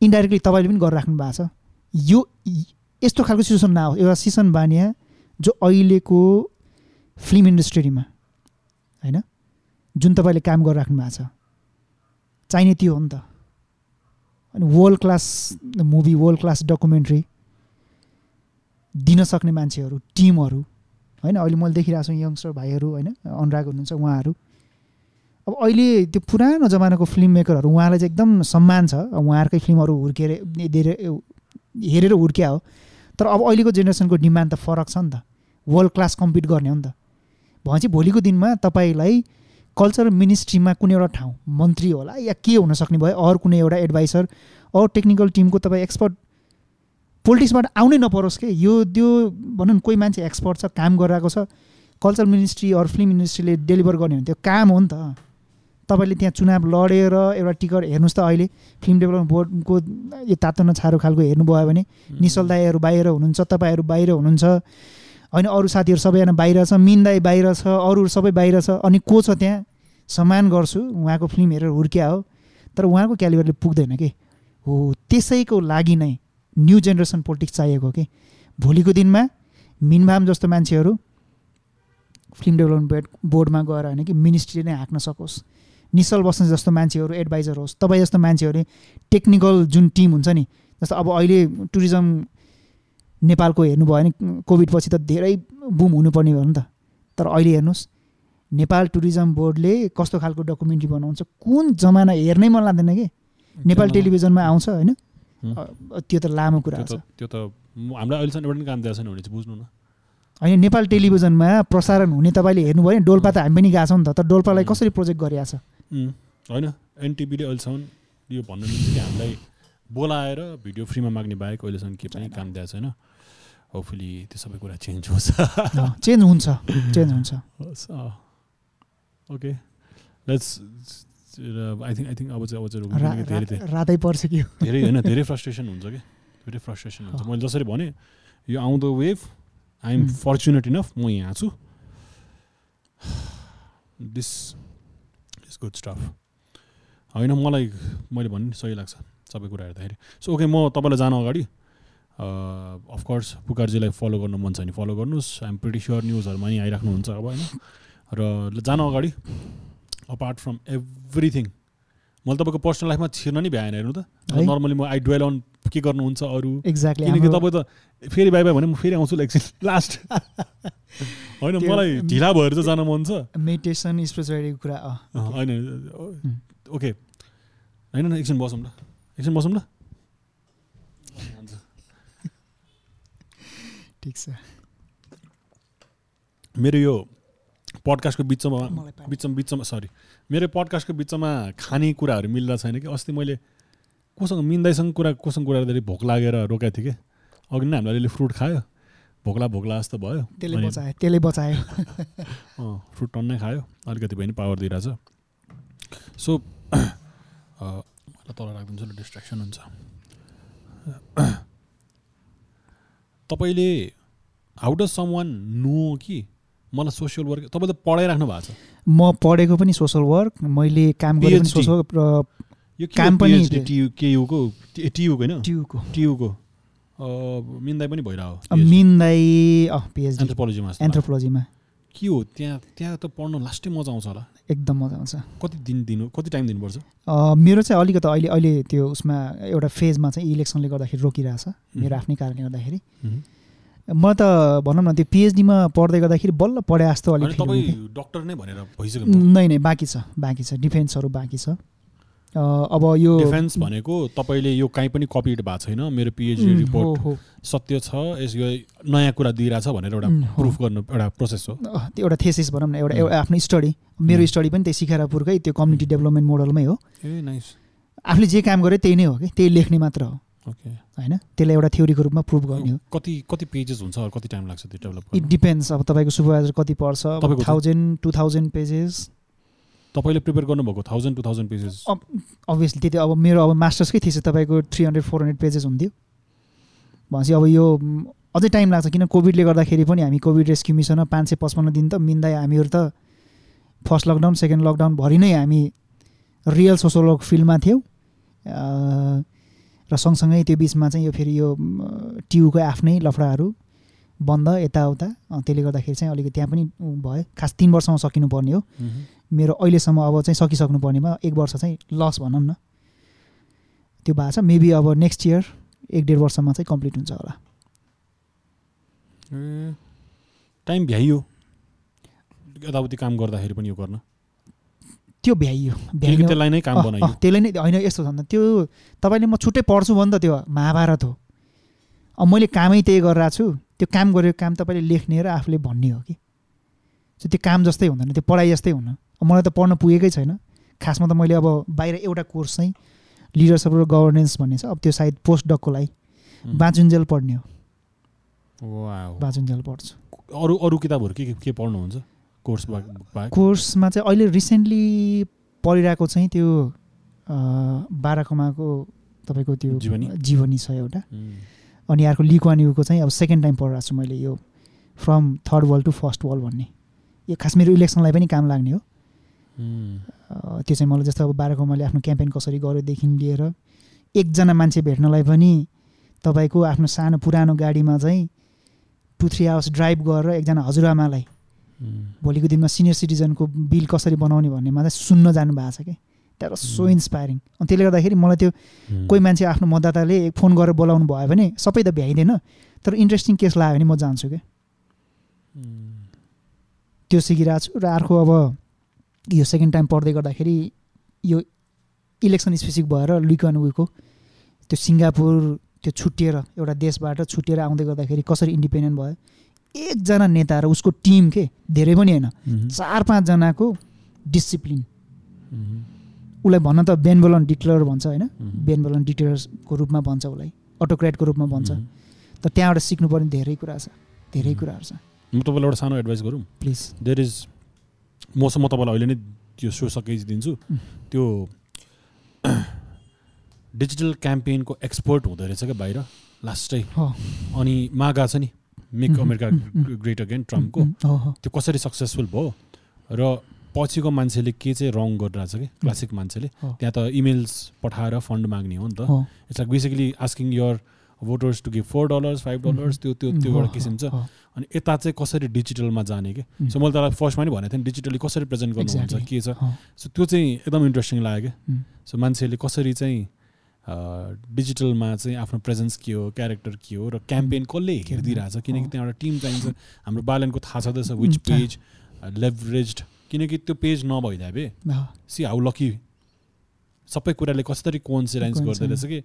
इन्डाइरेक्टली तपाईँले पनि गरिराख्नु भएको छ। यो यस्तो खालको सिचुएसन नआओ एउटा सिसन बानिया जो अहिलेको फिल्म इन्डस्ट्रीमा होइन जुन तपाईँले काम गरिराख्नु भएको छ। चाहिने त्यो हो नि त। अनि world class movie world class documentary दिन सक्ने मान्छेहरू टिमहरू होइन अहिले मैले देखिरहेको छु यङ्स्टर भाइहरू होइन अनुराग हुनुहुन्छ उहाँहरू। अब अहिले त्यो पुरानो जमानाको फिल्म मेकरहरू उहाँलाई चाहिँ एकदम सम्मान छ। उहाँहरूकै फिल्महरू हुर्केर हेरेर हुर्क्या हो। तर अब अहिलेको जेनेरेसनको डिमान्ड त फरक छ नि त। वर्ल्ड क्लास कम्पिट गर्ने हो नि त। भनेपछि भोलिको दिनमा तपाईँलाई कल्चरल मिनिस्ट्रीमा कुनै एउटा ठाउँ मन्त्री होला या के हुनसक्ने भयो अरू कुनै एउटा एडभाइसर अरू टेक्निकल टिमको तपाईँ एक्सपर्ट पोलिटिक्सबाट आउनै नपरोस् कि? यो त्यो भनौँ न कोही मान्छे एक्सपर्ट छ काम गरिरहेको छ। कल्चरल मिनिस्ट्री अरू फिल्म मिनिस्ट्रीले डेलिभर गर्ने भने त्यो काम हो नि त। तपाईँले त्यहाँ चुनाव लडेर एउटा टिकट हेर्नुहोस् त अहिले। फिल्म डेभलपमेन्ट बोर्डको यो तातो नछारो खालको हेर्नुभयो भने निशल दाईहरू बाहिर हुनुहुन्छ तपाईँहरू बाहिर हुनुहुन्छ। होइन अरू साथीहरू सबैजना बाहिर छ मिन दाई बाहिर छ अरूहरू सबै बाहिर छ अनि को छ त्यहाँ? सम्मान गर्छु उहाँको फिल्म हेरेर हुर्क्या हो। तर उहाँको क्यालिबरले पुग्दैन कि? हो त्यसैको लागि नै न्यू जेनेरेसन पोलिटिक्स चाहिएको कि? भोलिको दिनमा मिनभाम जस्तो मान्छेहरू फिल्म डेभलपमेन्ट बोर्डमा गएर होइन कि मिनिस्ट्री नै हाँक्न सकोस्। निशल बस्ने जस्तो मान्छेहरू एडभाइजर होस् तपाईँ जस्तो मान्छेहरू टेक्निकल जुन टिम हुन्छ नि जस्तो अब अहिले टुरिज्म नेपालको हेर्नुभयो भने कोभिड पछि त धेरै बुम हुनुपर्ने हो नि त। तर अहिले हेर्नुहोस् नेपाल टुरिज्म बोर्डले कस्तो खालको डकुमेन्ट्री बनाउँछ कुन जमाना हेर्नै मन लाग्दैन कि? नेपाल टेलिभिजनमा आउँछ होइन? त्यो त लामो कुरा छ। त्यो त हामीलाई अहिलेसम्म एउटा पनि काम दिएको छैन भने चाहिँ बुझ्नु न। होइन नेपाल टेलिभिजनमा प्रसारण हुने तपाईँले हेर्नुभयो भने डोल्पा त हामी पनि गएको छौँ नि त तर डोल्पालाई कसरी प्रोजेक्ट गरिरहेको छ होइन एनटिभीले अहिलेसम्म यो भन्नु मिल्छ कि हामीलाई बोलाएर भिडियो फ्रीमा माग्ने बाहेक अहिलेसम्म के पनि काम दिएको छैन। होपफुली त्यो सबै कुरा चेन्ज होस्। चेन्ज हुन्छ चेन्ज हुन्छ। Okay let's I think I think अब चाहिँ अब चाहिँ धेरै रातै पर्छ कि? धेरै। होइन धेरै फ्रस्ट्रेसन हुन्छ कि? धेरै फ्रस्ट्रेसन हुन्छ। मैले जसरी भने यो आउँदो wave I am fortunate enough म यहाँ छु। दिस इज गुड स्टफ होइन मलाई मैले भन्ने सही लाग्छ सबै कुरा हेर्दाखेरि। सो ओके म तपाईँलाई जान अगाडि अफकोर्स पुकारजीलाई फलो गर्नु मन छ भने फलो गर्नुहोस्. आइएम प्रिटी स्योर न्युजहरूमा नि आइराख्नुहुन्छ अब होइन? र जान अगाडि अपार्ट फ्रम एभ्रिथिङ मैले तपाईँको पर्सनल लाइफमा छिर्न नि भ्याएन हेर्नु त? नर्मली म आई डुवेल अन के गर्नुहुन्छ अरू। एक्ज्याक्टली किनकि तपाईँ त फेरि बाई बाई भने म फेरि आउँछु एकछिन लास्ट होइन मलाई ढिला भएर चाहिँ जान मन छ। मेडिटेसन स्पिरिचुअलिटीको कुरा होइन ओके होइन एकछिन बसौँ ल। एकछिन बसौँ ल। ठिक छ मेरो यो पडकास्टको बिचमा। बिचमा बिचमा सरी मेरो पडकास्टको बिचमा खाने कुराहरू मिल्दा छैन कि? अस्ति मैले कोसँग मिन्दाइसँग कुरा कोसँग कुरा गर्दाखेरि भोक लागेर रोकाएको थिएँ कि? अघि नै हामीले अलिअलि फ्रुट खायो। भोक्ला भोक्ला जस्तो भयो। त्यसले बचायो त्यसले बचायो। अँ फ्रुट टन्नै खायो। अलिकति भए पनि पावर दिइरहेछ। सो तल राखिदिन्छु ल डिस्ट्र्याक्सन हुन्छ। तपाईँले how does someone know कि मलाई सोसियल वर्क तपाईँ त पढाइराख्नु भएको छ? म पढेको पनि सोसल वर्क मैले काम गरेको पनि. सोसल र यो के काम पनि केयुको टियुको होइन? ट्युको टियुको मिन्दाई पनि भइरहेको मिन्दाई पिएचडी एन्थ्रोपोलोजीमा एन्थ्रोपोलोजीमा के हो? त्यहाँ त्यहाँ त पढ्न लास्टै मजा आउँछ होला। एकदम मजा आउँछ। कति दिन दिनु कति टाइम दिनुपर्छ? मेरो चाहिँ अलिकति अहिले अहिले त्यो उसमा एउटा फेजमा चाहिँ इलेक्सनले गर्दाखेरि रोकिरहेछ। मेरो आफ्नै कारणले गर्दाखेरि। म त भनौँ न त्यो पिएचडीमा पढ्दै गर्दाखेरि बल्ल पढे जस्तो अलिक डक्टर नै भनेर भइसक्यो नै नै बाँकी छ बाँकी छ डिफेन्सहरू बाँकी छ। अब यो डिफेन्स भनेको तपाईँले यो काहीँ पनि कपिड भएको छैन मेरो पिएचडी रिपोर्ट। सत्य छ यस यो नयाँ कुरा दिइरहेछ भनेर एउटा। प्रुफ गर्नु एउटा प्रोसेस हो। त्यो एउटा थेसिस भनौँ न एउटा आफ्नो स्टडी मेरो. स्टडी पनि त्यही सिखारापुरकै त्यो कम्युनिटी डेभलपमेन्ट मोडलमै हो। ए नाइस आफूले जे काम गर्यो त्यही नै हो कि त्यही लेख्ने मात्र हो। होइन? त्यसलाई एउटा थ्योरीको रूपमा प्रुभ गर्ने हो। कति कति पेजेस हुन्छ कति टाइम लाग्छ त्यो डेभलप इट डिपेन्ड्स अब तपाईँको सुपरभाइजर कति पर्छ? थाउजन्ड टु थाउजन्ड पेजेस तपाईँले प्रिपेयर गर्नुभएको thousand to thousand pages obviously त्यति अब मेरो अब मास्टर्सकै थिएछ तपाईँको three hundred four hundred pages हुन्थ्यो। भनेपछि अब यो अझै टाइम लाग्छ किन कोभिडले गर्दाखेरि पनि हामी कोभिड रेस्क्यु मिसनमा पाँच सय पचपन्न दिन त मिन्दा हामीहरू त फर्स्ट लकडाउन सेकेन्ड लकडाउनभरि नै हामी रियल सोसल वर्क फिल्डमा थियौँ। र सँगसँगै त्यो बिचमा चाहिँ यो फेरि यो ट्युको आफ्नै लफडाहरू बन्द यताउता। त्यसले गर्दाखेरि चाहिँ अलिकति त्यहाँ पनि भयो। खास तिन वर्षमा सकिनुपर्ने हो। मेरो अहिलेसम्म अब चाहिँ सकिसक्नु पर्नेमा एक वर्ष चाहिँ लस भनौँ न। त्यो भएको छ। मेबी अब नेक्स्ट इयर एक डेढ वर्षमा चाहिँ कम्प्लिट हुन्छ होला। टाइम भ्याइयो। यताउति काम गर्दाखेरि पनि यो गर्न। त्यो भ्याइयो भ्याइयो त्यसलाई नै काम अँ, त्यसले नै होइन यस्तो छ त्यो तपाईँले म छुट्टै पढ्छु भने त त्यो महाभारत हो। अब मैले कामै त्यही गरिरहेको छु त्यो काम गरेको काम तपाईँले लेख्ने र आफूले भन्ने हो कि। त्यो काम जस्तै हुँदैन त्यो पढाइ जस्तै हुन मलाई त पढ्न पुगेकै छैन। खासमा त मैले अब बाहिर एउटा कोर्स चाहिँ लिडरसिप र गभर्नेन्स भन्ने छ। अब त्यो सायद पोस्ट डकको लागि. बाँचुन्जेल पढ्ने हो। बाँचुन्जेल पढ्छु। अरू अरू किताबहरू के- के पढ्नुहुन्छ? कोर्स कोर्समा चाहिँ अहिले रिसेन्टली पढिरहेको चाहिँ त्यो बाह्रकमाको तपाईँको त्यो जीवनी? जीवनी छ एउटा. अनि अर्को लिक्वान्युको चाहिँ अब सेकेन्ड टाइम पढिरहेको छु मैले यो from third world to first world भन्ने यो खास मेरो इलेक्सनलाई पनि काम लाग्ने हो त्यो चाहिँ मलाई जस्तो अब बाह्रकमाले आफ्नो क्याम्पेन कसरी गर्योदेखि लिएर एकजना मान्छे भेट्नलाई पनि तपाईँको आफ्नो सानो पुरानो गाडीमा चाहिँ टु थ्री आवर्स ड्राइभ गरेर एकजना हजुरआमालाई. भोलिको दिनमा सिनियर सिटिजनको बिल कसरी बनाउने भन्नेमा चाहिँ सुन्न जानु भएको छ कि द्याट वाज सो. इन्सपायरिङ अनि त्यसले गर्दाखेरि मलाई त्यो उम्. कोही मान्छे आफ्नो मतदाताले फोन गरेर बोलाउनु भयो भने सबै त भ्याइँदैन तर इन्ट्रेस्टिङ केस लाग्यो भने म जान्छु कि उम्. त्यो सिकिरहेको छु र अर्को अब यो सेकेन्ड टाइम पढ्दै गर्दाखेरि यो इलेक्सन स्पेसिफिक भएर लुकन उयोको त्यो सिङ्गापुर त्यो छुट्टिएर एउटा देशबाट छुट्टिएर आउँदै गर्दाखेरि कसरी इन्डिपेन्डेन्ट भयो एकजना नेता र उसको टिम के? धेरै पनि होइन. चार पाँचजनाको डिसिप्लिन. उसलाई भन्न त बेनबोलन डिक्लेयर भन्छ होइन. बेनबोलन डिक्लेयर्सको रूपमा भन्छ उसलाई। अटोक्रेटको रूपमा भन्छ. तर त्यहाँबाट सिक्नुपर्ने धेरै कुरा छ। धेरै. कुराहरू छ। म तपाईँलाई एउटा सानो एडभाइस गरौँ। प्लिज देयर इज मसँग म तपाईँलाई अहिले नै त्यो सो सकेज दिन्छु. त्यो डिजिटल क्याम्पेनको एक्सपर्ट हुँदो रहेछ क्या बाहिर? लास्टै। अनि मागा छ नि। Make America. ग्रेट अगेन ट्रम्पको। त्यो कसरी सक्सेसफुल भयो? र पछिको मान्छेले के चाहिँ रङ गरिरहेछ कि? क्लासिक मान्छेले। त्यहाँ त इमेल्स पठाएर फन्ड माग्ने हो नि त। It's like basically asking your voters to give four dollars five dollars त्यो त्यो त्यो एउटा किसिम छ। अनि यता चाहिँ कसरी डिजिटलमा जाने कि? सो मैले तपाईँलाई फर्स्टमा नि भनेको थिएँ डिजिटली कसरी प्रेजेन्ट गर्नुहुन्छ. के छ? सो त्यो चाहिँ एकदम इन्ट्रेस्टिङ लाग्यो क्या सो मान्छेले कसरी चाहिँ डिजिटलमा चाहिँ आफ्नो प्रेजेन्स के हो क्यारेक्टर के हो र क्याम्पेन कसले हेरिदिइरहेछ किनकि। त्यहाँ एउटा टिम चाहिन्छ। हाम्रो बालनको थाहा छँदैछ विच। पेज लेभरेज किनकि त्यो पेज नभइदिए हो, सी हाउ लकी सबै कुराले कसरी कोन्सिडेन्स गर्दो रहेछ कि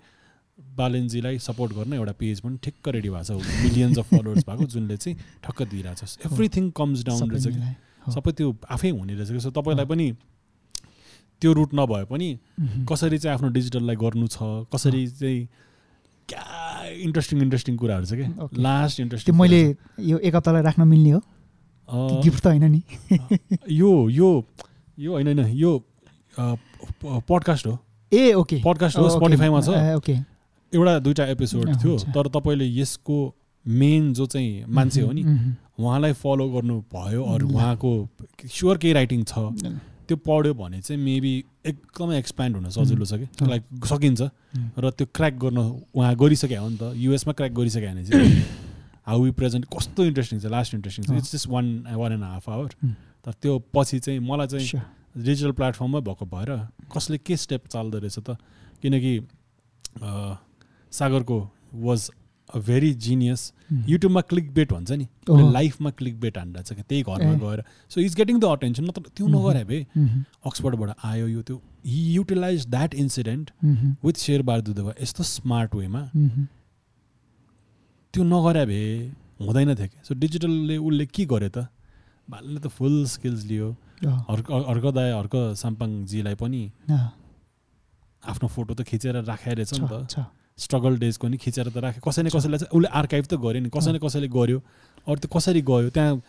बालेनजीलाई सपोर्ट गर्न एउटा पेज पनि ठिक्क रेडी भएको छ। मिलियन्स अफ फलोवर्स भएको जुनले चाहिँ ठक्क दिइरहेछ। एभ्रिथिङ कम्स डाउन रहेछ कि। सबै त्यो आफै हुने रहेछ कि। सो तपाईँलाई पनि त्यो रुट नभए पनि उम्, कसरी चाहिँ आफ्नो डिजिटललाई गर्नु छ कसरी चाहिँ क्या इन्ट्रेस्टिङ इन्ट्रेस्टिङ कुराहरू छ क्या. लास्ट इन्ट्रेस्टिङ मैले यो एक हप्तालाई राख्न मिल्ने हो। गिफ्ट त होइन नि। यो यो यो होइन होइन यो पडकास्ट हो। ए ओके पडकास्ट हो स्पोटिफाईमा छ। ओके एउटा दुइटा एपिसोड थियो। तर तपाईँले यसको मेन जो चाहिँ मान्छे हो नि उम्, उम्, उहाँलाई फलो गर्नु भयो अरू। उहाँको स्योर केही राइटिङ छ। त्यो पढ्यो भने चाहिँ मेबी एकदमै एक्सप्यान्ड हुन सजिलो छ कि। लाइक सकिन्छ। र त्यो क्र्याक गर्न उहाँ गरिसक्यो हो नि त युएसमा क्र्याक गरिसक्यो भने चाहिँ हाउ वी प्रेजेन्ट कस्तो इन्ट्रेस्टिङ छ लास्ट इन्ट्रेस्टिङ छ। It's just one one and half hour तर त्यो पछि चाहिँ मलाई चाहिँ. डिजिटल प्लेटफर्ममै भएको भएर कसले के स्टेप चाल्दो रहेछ त? किनकि सागरको वाज अ भेरी जिनियस युट्युबमा क्लिक बेट भन्छ नि। लाइफमा क्लिक बेट हान्रहेछ कि त्यही घरमा ए। गएर। So is getting the attention नत्र त्यो उम्, नगरे भए उम्, अक्सफोर्डबाट आयो यो त्यो। He utilize that incident with share बारदुदेवा यस्तो स्मार्ट वेमा। त्यो नगरे भए हुँदैन थियो कि सो डिजिटलले उसले के गर्यो त? भालले त फुल स्किल्स लियो। हो, हर्क हर्क दाय हर्क साम्पाङजीलाई पनि अँ, आफ्नो फोटो त खिचेर राखेर रहेछ नि छ, त छ। स्ट्रगल डेजको नि खिचेर त राख्यो। कसै न कसैलाई चाहिँ उसले आर्काइभ त गर्यो नि। कसै न कसैले गर्यो अरू त्यो कसरी गयो? त्यहाँ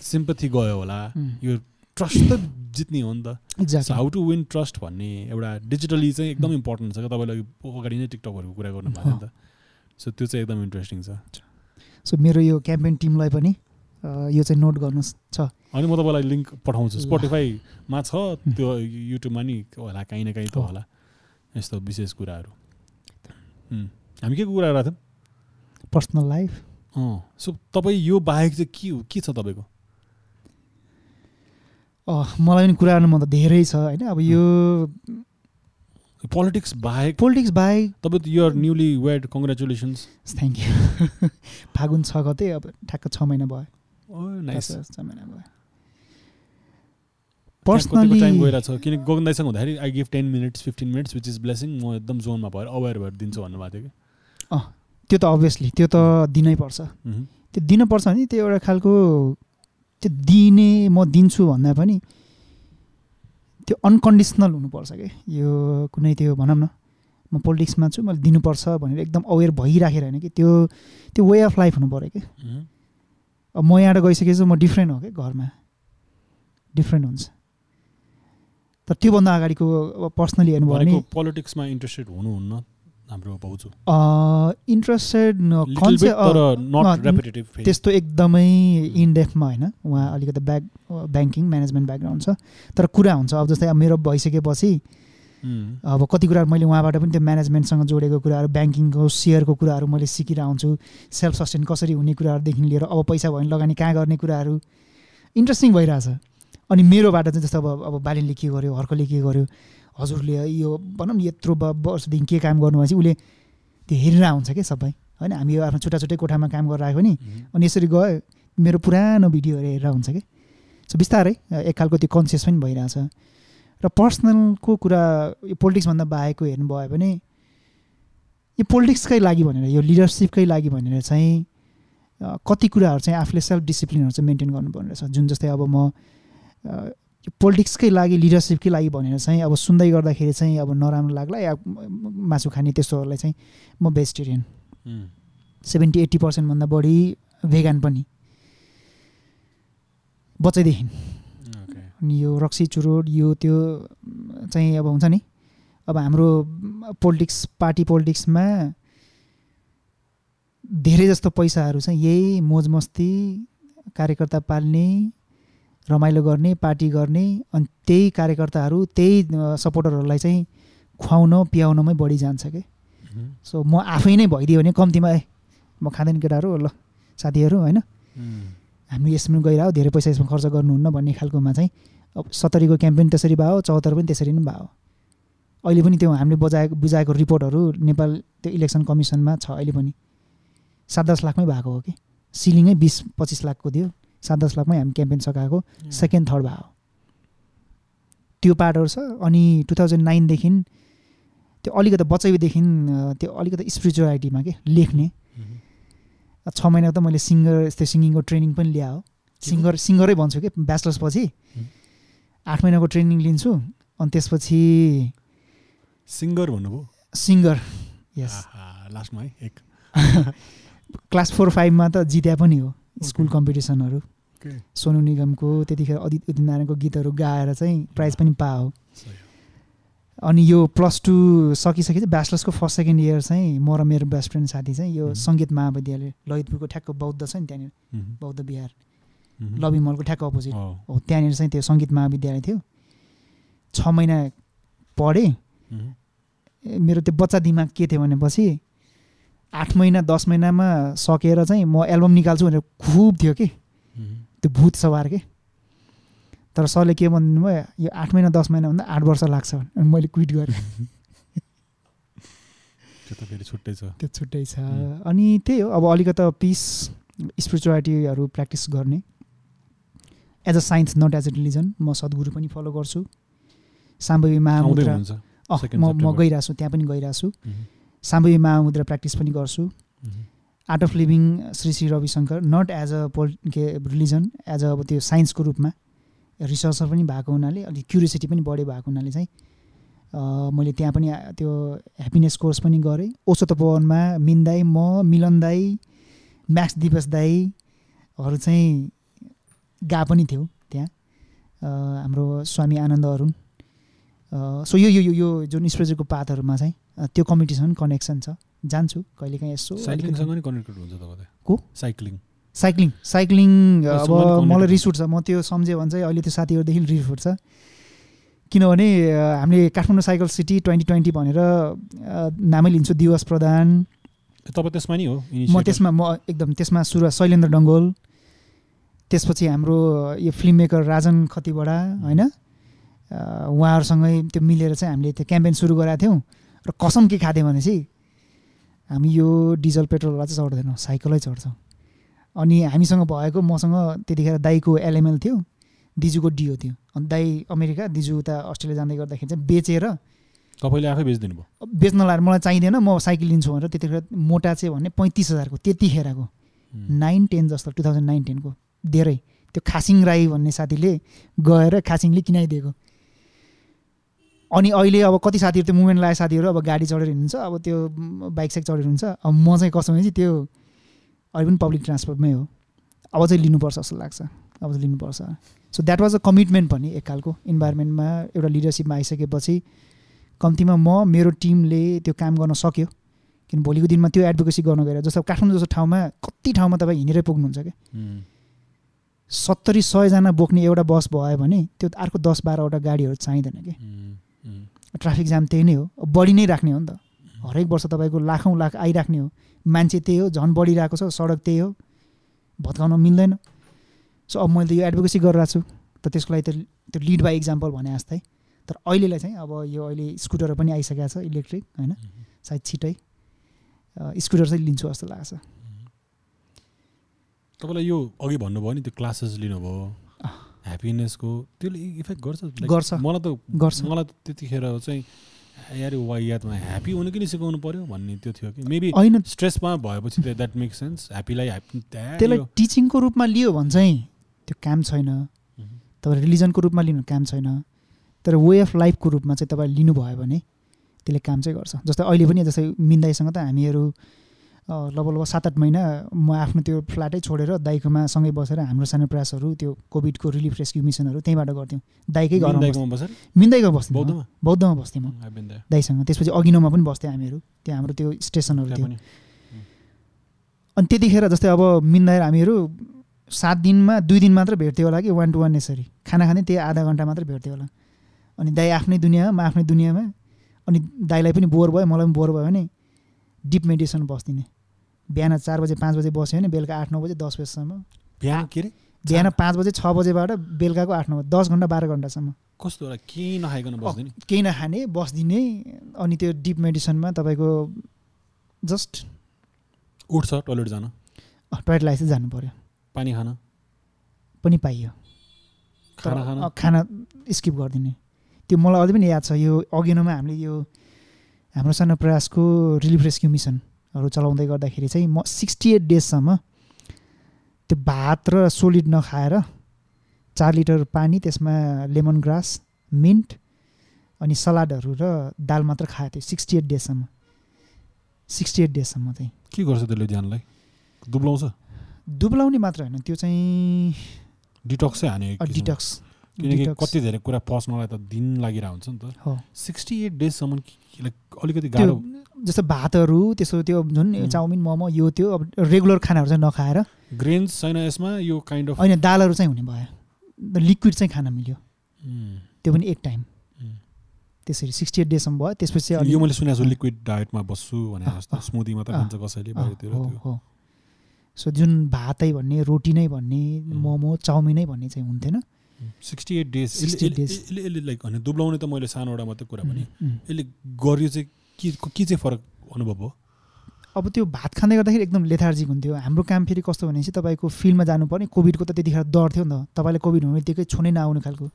सिम्पथी गयो होला। यो ट्रस्ट त जित्ने हो नि त. हाउ टु विन ट्रस्ट भन्ने एउटा डिजिटली चाहिँ एकदम इम्पोर्टेन्ट छ क्या तपाईँले अगाडि नै टिकटकहरूको कुरा गर्नु भएको नि त। सो त्यो चाहिँ एकदम इन्ट्रेस्टिङ छ। सो मेरो यो क्याम्पेन टिमलाई पनि यो चाहिँ नोट गर्नु छ। अनि म तपाईँलाई लिङ्क पठाउँछु। स्पोटिफाईमा छ त्यो युट्युबमा नि होला काहीँ न काहीँ त। होला। यस्तो विशेष कुराहरू। हामी के कुरा गरेको थियौँ? पर्सनल लाइफ अँ सो तपाईँ यो बाहेक चाहिँ के हो? के छ तपाईँको? मलाई पनि कुरा गर्नु मन त धेरै छ होइन? अब यो पोलिटिक्स बाहेक पोलिटिक्स बाहेक तपाईँ you're newly wed congratulations thank you फागुन छ गते अब ठ्याक्क छ महिना भयो। नाइस छ महिना भयो। पर्सनली टाइम गइरहेको छ। किनकि हुँदाखेरि I give ten minutes fifteen minutes which is blessing म एकदम जोनमा भएर अवेर भएर दिन्छु भन्नुभएको थियो कि। त्यो त अभियसली त्यो त दिनै पर्छ। त्यो दिनुपर्छ भने त्यो एउटा खालको त्यो दिने म दिन्छु भन्दा पनि त्यो अनकन्डिसनल हुनुपर्छ कि। यो कुनै त्यो भनौँ न म पोलिटिक्समा छु मैले दिनुपर्छ भनेर एकदम अवेर भइराखेर होइन कि त्यो त्यो वे अफ लाइफ हुनु पऱ्यो कि। अब म यहाँबाट गइसकेपछि म डिफ्रेन्ट हो कि घरमा। डिफ्रेन्ट हुन्छ। तर त्योभन्दा अगाडिको पर्सनली हेर्नुभयो भने पोलिटिक्समा इन्ट्रेस्टेड हुनुहुन्न हाम्रो भाउजू इन्ट्रेस्टेड त्यस्तो एकदमै इनडेप्थमा होइन। उहाँ अलिकति ब्याक ब्याङ्किङ म्यानेजमेन्ट ब्याकग्राउन्ड छ। तर कुरा हुन्छ अब जस्तै अब मेरो भइसकेपछि अब कति कुराहरू मैले उहाँबाट पनि त्यो म्यानेजमेन्टसँग जोडेको कुराहरू ब्याङ्किङको सेयरको कुराहरू मैले सिकेर आउँछु सेल्फ सस्टेन कसरी हुने कुराहरूदेखि लिएर अब पैसा भयो भने लगानी कहाँ गर्ने कुराहरू। इन्ट्रेस्टिङ भइरहेछ। अनि मेरोबाट चाहिँ जस्तो अब अब बालिनले के गर्यो हर्कले के गर्यो हजुरले यो भनौँ न यत्रो वर्षदेखि के काम गर्नुभयो चाहिँ उसले त्यो हेरेर हुन्छ क्या सबै। होइन हामी यो आफ्नो छुट्टा छुट्टै कोठामा काम गरेर आएको नि अनि यसरी गयो मेरो पुरानो भिडियोहरू हेरेर हुन्छ कि सो बिस्तारै एक खालको त्यो कन्सियस पनि भइरहेछ। र पर्सनलको कुरा यो पोलिटिक्सभन्दा बाहेकको हेर्नुभयो भने यो पोलिटिक्सकै लागि भनेर यो लिडरसिपकै लागि भनेर चाहिँ कति कुराहरू चाहिँ आफूले सेल्फ डिसिप्लिनहरू चाहिँ मेन्टेन गर्नुपर्ने रहेछ। जुन जस्तै अब म पोलिटिक्सकै लागि लिडरसिपकै लागि भनेर चाहिँ अब सुन्दै गर्दाखेरि चाहिँ अब नराम्रो लाग्ला। या मासु खाने त्यस्तोहरूलाई चाहिँ म भेजिटेरियन। सेभेन्टी एट्टी पर्सेन्टभन्दा बढी भेगान पनि। बच्चैदेखि अनि यो रक्सी चुरोट यो त्यो चाहिँ अब हुन्छ नि? अब हाम्रो पोलिटिक्स पार्टी पोलिटिक्समा धेरै जस्तो पैसाहरू चाहिँ यही मोज मस्ती कार्यकर्ता पाल्ने रमाइलो गर्ने पार्टी गर्ने अनि त्यही कार्यकर्ताहरू त्यही सपोर्टरहरूलाई चाहिँ खुवाउन पियाउनमै बढी जान्छ कि. सो म आफै नै भइदियो भने कम्तीमा ए म खाँदैन केटाहरू ल साथीहरू होइन. हामी यसमा गइरह धेरै पैसा यसमा खर्च गर्नुहुन्न भन्ने खालकोमा चाहिँ अब सत्तरीको क्याम्पेन त्यसरी भयो चौहत्तर पनि त्यसरी नै भयो। अहिले पनि त्यो हामीले बजाएको बुझाएको रिपोर्टहरू नेपाल त्यो इलेक्सन कमिसनमा छ अहिले पनि। सात दस लाखमै भएको हो कि? सिलिङै बिस पच्चिस लाखको थियो। सात दस लाखमै हामी क्याम्पेन सकाएको सेकेन्ड थर्ड भयो। त्यो पार्टहरू छ अनि टु थाउजन्ड नाइनदेखि त्यो अलिकति बच्चैदेखि अ, त्यो अलिकति स्पिरिचुअलिटीमा के लेख्ने। Mhm. छ महिना त मैले सिङ्गर यस्तो सिङ्गिङको ट्रेनिङ पनि ल्यायो सिङ्गर सिङ्गरै भन्छु कि ब्याचलर्स पछि हुँ। आठ महिनाको ट्रेनिङ लिन्छु अनि त्यसपछि सिङ्गर भन्नुभयो? सिङ्गर यस लास्टमा है एक। क्लास फोर फाइभमा त जित्या पनि हो। स्कुल. कम्पिटिसनहरू. सोनु निगमको त्यतिखेर अदित उदित नारायणको गीतहरू गाएर चाहिँ प्राइज पनि पाओ। अनि यो प्लस टू सकिसकेपछि ब्याचलर्सको फर्स्ट सेकेन्ड इयर चाहिँ म र मेरो बेस्ट फ्रेन्ड साथी चाहिँ यो Mhm. सङ्गीत महाविद्यालय ललितपुरको ठ्याक्क बौद्ध छ नि त्यहाँनिर Mhm. बौद्ध बिहार Mhm. लबी मलको ठ्याक्क अपोजिट Oh. हो त्यहाँनिर चाहिँ त्यो सङ्गीत महाविद्यालय थियो छ महिना पढेँ मेरो त्यो बच्चा दिमाग के थियो भनेपछि आठ महिना दस महिनामा सकेर चाहिँ म एल्बम निकाल्छु भनेर खुब थियो कि. त्यो भूत सवार के। तर सरले के भन्नु भयो यो आठ महिना दस महिनाभन्दा आठ वर्ष लाग्छ भने मैले क्विट गरेँ। त्यो फेरि छुट्टै छ। त्यो छुट्टै छ। अनि त्यही हो अब अलिकति पिस स्पिरिचुअलिटीहरू प्र्याक्टिस गर्ने। As a science not as a religion म सद्गुरु पनि फलो गर्छु। साम्भवी महामुद्रा second म म. गइरहेको छु त्यहाँ पनि गइरहेको छु. साम्भवी महामुद्रा प्र्याक्टिस पनि गर्छु. Art of living Shri Shri Ravishankar not as a पोल के रिलिजन एज अ अब त्यो साइन्सको रूपमा। रिसर्चर पनि भएको हुनाले अलिक क्युरियोसिटी पनि बढी भएको हुनाले चाहिँ मैले त्यहाँ पनि त्यो ह्याप्पिनेस कोर्स पनि गरेँ। ओसो तपोवनमा मिन दाई म मिलन दाई म्याक्स दिवस दाईहरू चाहिँ गा पनि थियो त्यहाँ। हाम्रो स्वामी आनन्द अरुण। सो यो यो यो- जुन स्पिरिचुअलको पाथहरूमा चाहिँ त्यो कम्पिटिसन कनेक्सन छ। जान्छु कहिलेकाहीँ यसो कनेक्टेड हुन्छ तपाईँ को? साइक्लिङ। साइक्लिङ। साइक्लिङ अब मलाई। रिस उठ्छ। म त्यो सम्झेँ भने चाहिँ अहिले त्यो साथीहरूदेखि रिस उठ्छ। किनभने हामीले Kathmandu cycle city twenty twenty भनेर नामै लिन्छु दिवस प्रधान। तपाईँ त्यसमा नि हो म? त्यसमा म एकदम त्यसमा सुरु शैलेन्द्र डङ्गोल। त्यसपछि हाम्रो यो फिल्म मेकर राजन खतिवडा होइन? उहाँहरूसँगै त्यो मिलेर चाहिँ हामीले त्यो क्याम्पेन सुरु गरेका थियौँ। र कसम के खाथ्यौँ भनेपछि हामी यो डिजल पेट्रोलवाला चाहिँ चढ्दैनौँ साइकलै चढ्छौँ। अनि हामीसँग भएको मसँग त्यतिखेर दाईको एलएमएल थियो दिजूको डिओ थियो। अनि दाई अमेरिका दिजु उता अस्ट्रेलिया जाँदै गर्दाखेरि चाहिँ बेचेर तपाईँले आफै बेचिदिनु भयो बेच्न लाएर मलाई चाहिँदैन म साइकल लिन्छु भनेर त्यतिखेर मोटा चाहिँ भने पैँतिस हजारको त्यतिखेरको. नाइन टेन जस्तो टु थाउजन्ड नाइन टेनको धेरै। त्यो खासिङ राई भन्ने साथीले गएर खासिङले किनाइदिएको। अनि अहिले अब कति साथीहरू त्यो मुभमेन्ट लगाए साथीहरू अब गाडी चढेर हिँड्नुहुन्छ अब त्यो बाइक साइक चढेर हुन्छ अब म चाहिँ कसो भने चाहिँ त्यो अहिले पनि पब्लिक ट्रान्सपोर्टमै हो। अब चाहिँ लिनुपर्छ जस्तो लाग्छ। अब चाहिँ लिनुपर्छ। So that was a commitment पनि एक खालको इन्भाइरोमेन्टमा एउटा लिडरसिपमा आइसकेपछि कम्तीमा म मेरो टिमले त्यो काम गर्न सक्यो। किन भोलिको दिनमा त्यो एडभोकेसी गर्न गएर जस्तो काठमाडौँ जस्तो ठाउँमा कति ठाउँमा तपाईँ हिँडेरै पुग्नुहुन्छ क्या. सत्तरी सयजना बोक्ने एउटा बस भयो भने त्यो अर्को दस बाह्रवटा गाडीहरू चाहिँदैन कि. ट्राफिक जाम त्यही नै हो। अब बढी नै राख्ने हो नि त। हरेक वर्ष तपाईँको लाखौँ लाख आइराख्ने हो। मान्छे त्यही हो झन् बढिरहेको छ सडक त्यही हो। भत्काउन मिल्दैन। सो अब मैले यो एडभोकेसी गरिरहेको छु। त त्यसको लागि त त्यो लिड बाई इक्जाम्पल भने जस्तै। तर अहिलेलाई चाहिँ अब यो अहिले स्कुटरहरू पनि आइसकेको छ इलेक्ट्रिक होइन. सायद छिटै। स्कुटर चाहिँ लिन्छु जस्तो लाग्छ तपाईँलाई यो अघि भन्नुभयो नि त्यो क्लासेस लिनुभयो। ह्याप्पिनेसको त्यसले इफेक्ट गर्छ? गर्छ। मलाई त गर्छ। मलाई त त्यतिखेर चाहिँ यार वाइयातमा ह्याप्पी हुनु किन सिकाउनु पर्यो भन्ने त्यो थियो कि। मेबी होइन। स्ट्रेसमा भएपछि द्याट मेक सेन्स ह्याप्पीलाई ह्याप्पी त्यसलाई टिचिङको रूपमा लियो भने चाहिँ त्यो काम छैन। तपाईँ रिलिजनको रूपमा लिनु काम छैन। तर वे अफ लाइफको रूपमा चाहिँ तपाईँ लिनुभयो भने त्यसले काम चाहिँ गर्छ। जस्तै अहिले पनि जस्तै मिन्दाईसँग त हामीहरू लगभग लगभग सात आठ महिना म आफ्नो त्यो फ्ल्याटै छोडेर दाइकोमा सँगै बसेर हाम्रो सानो प्रयासहरू त्यो कोभिडको रिलिफ रेस्क्यु मिसनहरू त्यहीँबाट गर्थ्यौँ। दाइकै घरमा मिन्दाईको बस्थ्यौँ। बौद्धमा? बस्थ्यौँ म. दाइसँग। त्यसपछि अघिनोमा पनि बस्थ्यौँ हामीहरू। त्यहाँ हाम्रो त्यो स्टेसनहरू थियो। अनि त्यतिखेर जस्तै अब मिन्दा हामीहरू सात दिनमा दुई दिन मात्र भेट्थ्यो होला कि वान टू वान यसरी। खाना खाँदै त्यही आधा घन्टा मात्र भेट्थ्यो होला। अनि दाई आफ्नै दुनियाँमा म आफ्नै दुनियाँमा। अनि दाईलाई पनि बोर भयो मलाई पनि बोर भयो भने डिप मेडिटेसन बस्दिने। बिहान चार बजे पाँच बजे बस्यो भने बेलुका आठ नौ बजे दस बजीसम्म। बिहान के अरे बिहान पाँच बजे छ बजेबाट बेलुकाको आठ नौ दस घन्टा बाह्र घन्टासम्म। कस्तो होला? केही नखाइकन बस्दैन? केही नखाने बसिदिने। अनि त्यो डिप मेडिसनमा तपाईँको जस्ट उठ्छ टोइलेट जान। टोयलेटलाई चाहिँ जानु पऱ्यो पानी खान। पनि पाइयो। खाना खाना। स्किप गरिदिने। त्यो मलाई अझै पनि याद छ यो अघिनोमा हामीले यो हाम्रो सानो प्रयासको रिलिफ रेस्क्यु मिसनहरू चलाउँदै गर्दाखेरि चाहिँ म सिक्सटी एट डेजसम्म त्यो भात र सोलिड नखाएर चार लिटर पानी त्यसमा लेमन ग्रास मिन्ट अनि सलाडहरू र दाल मात्र खाएको थियो सिक्सटी एट डेजसम्म। सिक्सटी एट डेजसम्म चाहिँ। के गर्छ त्यसले ध्यानलाई? दुब्लाउँछ? दुब्लाउने मात्र होइन त्यो चाहिँ डिटक्सै हाने। डिटक्स। किनकि कति धेरै कुरा पस्नलाई त दिन लागिरहेको हुन्छ नि त। सिक्सटी एट डेजसम्म लाइक अलिकति गाह्रो। जस्तो भातहरू त्यसो त्यो जुन उम्. चाउमिन मोमो यो त्यो अब रेगुलर खानाहरू चाहिँ नखाएर। ग्रेन्स छैन यसमा यो काइन्ड अफ होइन दालहरू चाहिँ हुने भयो। लिक्विड चाहिँ खान मिल्यो। त्यो पनि एक टाइम। त्यसरी सिक्सटी एट डेसम्म भयो। त्यसपछि यो मैले सुनेको छु लिक्विड डायटमा बस्छु भने जस्तो। स्मुदी मात्र खान्छ कसैले हो सो जुन भातै भन्ने रोटी नै भन्ने मोमो चाउमिनै भन्ने चाहिँ हुन्थेन। Sixty eight days 68 days. यसले यसले लाइक होइन दुब्लाउने त मैले सानोवटा मात्रै कुरा भने उम्. यसले गर्यो चाहिँ के के चाहिँ फरक अनुभव हो? अब त्यो भात खाँदै गर्दाखेरि एकदम लेथार्जिक हुन्थ्यो। हाम्रो काम फेरि कस्तो भनेपछि तपाईँको फिल्डमा जानुपर्ने। कोभिडको त त्यतिखेर डर थियो नि त। तपाईँलाई कोभिड हुने बित्तिकै छुनै नआउने खालको।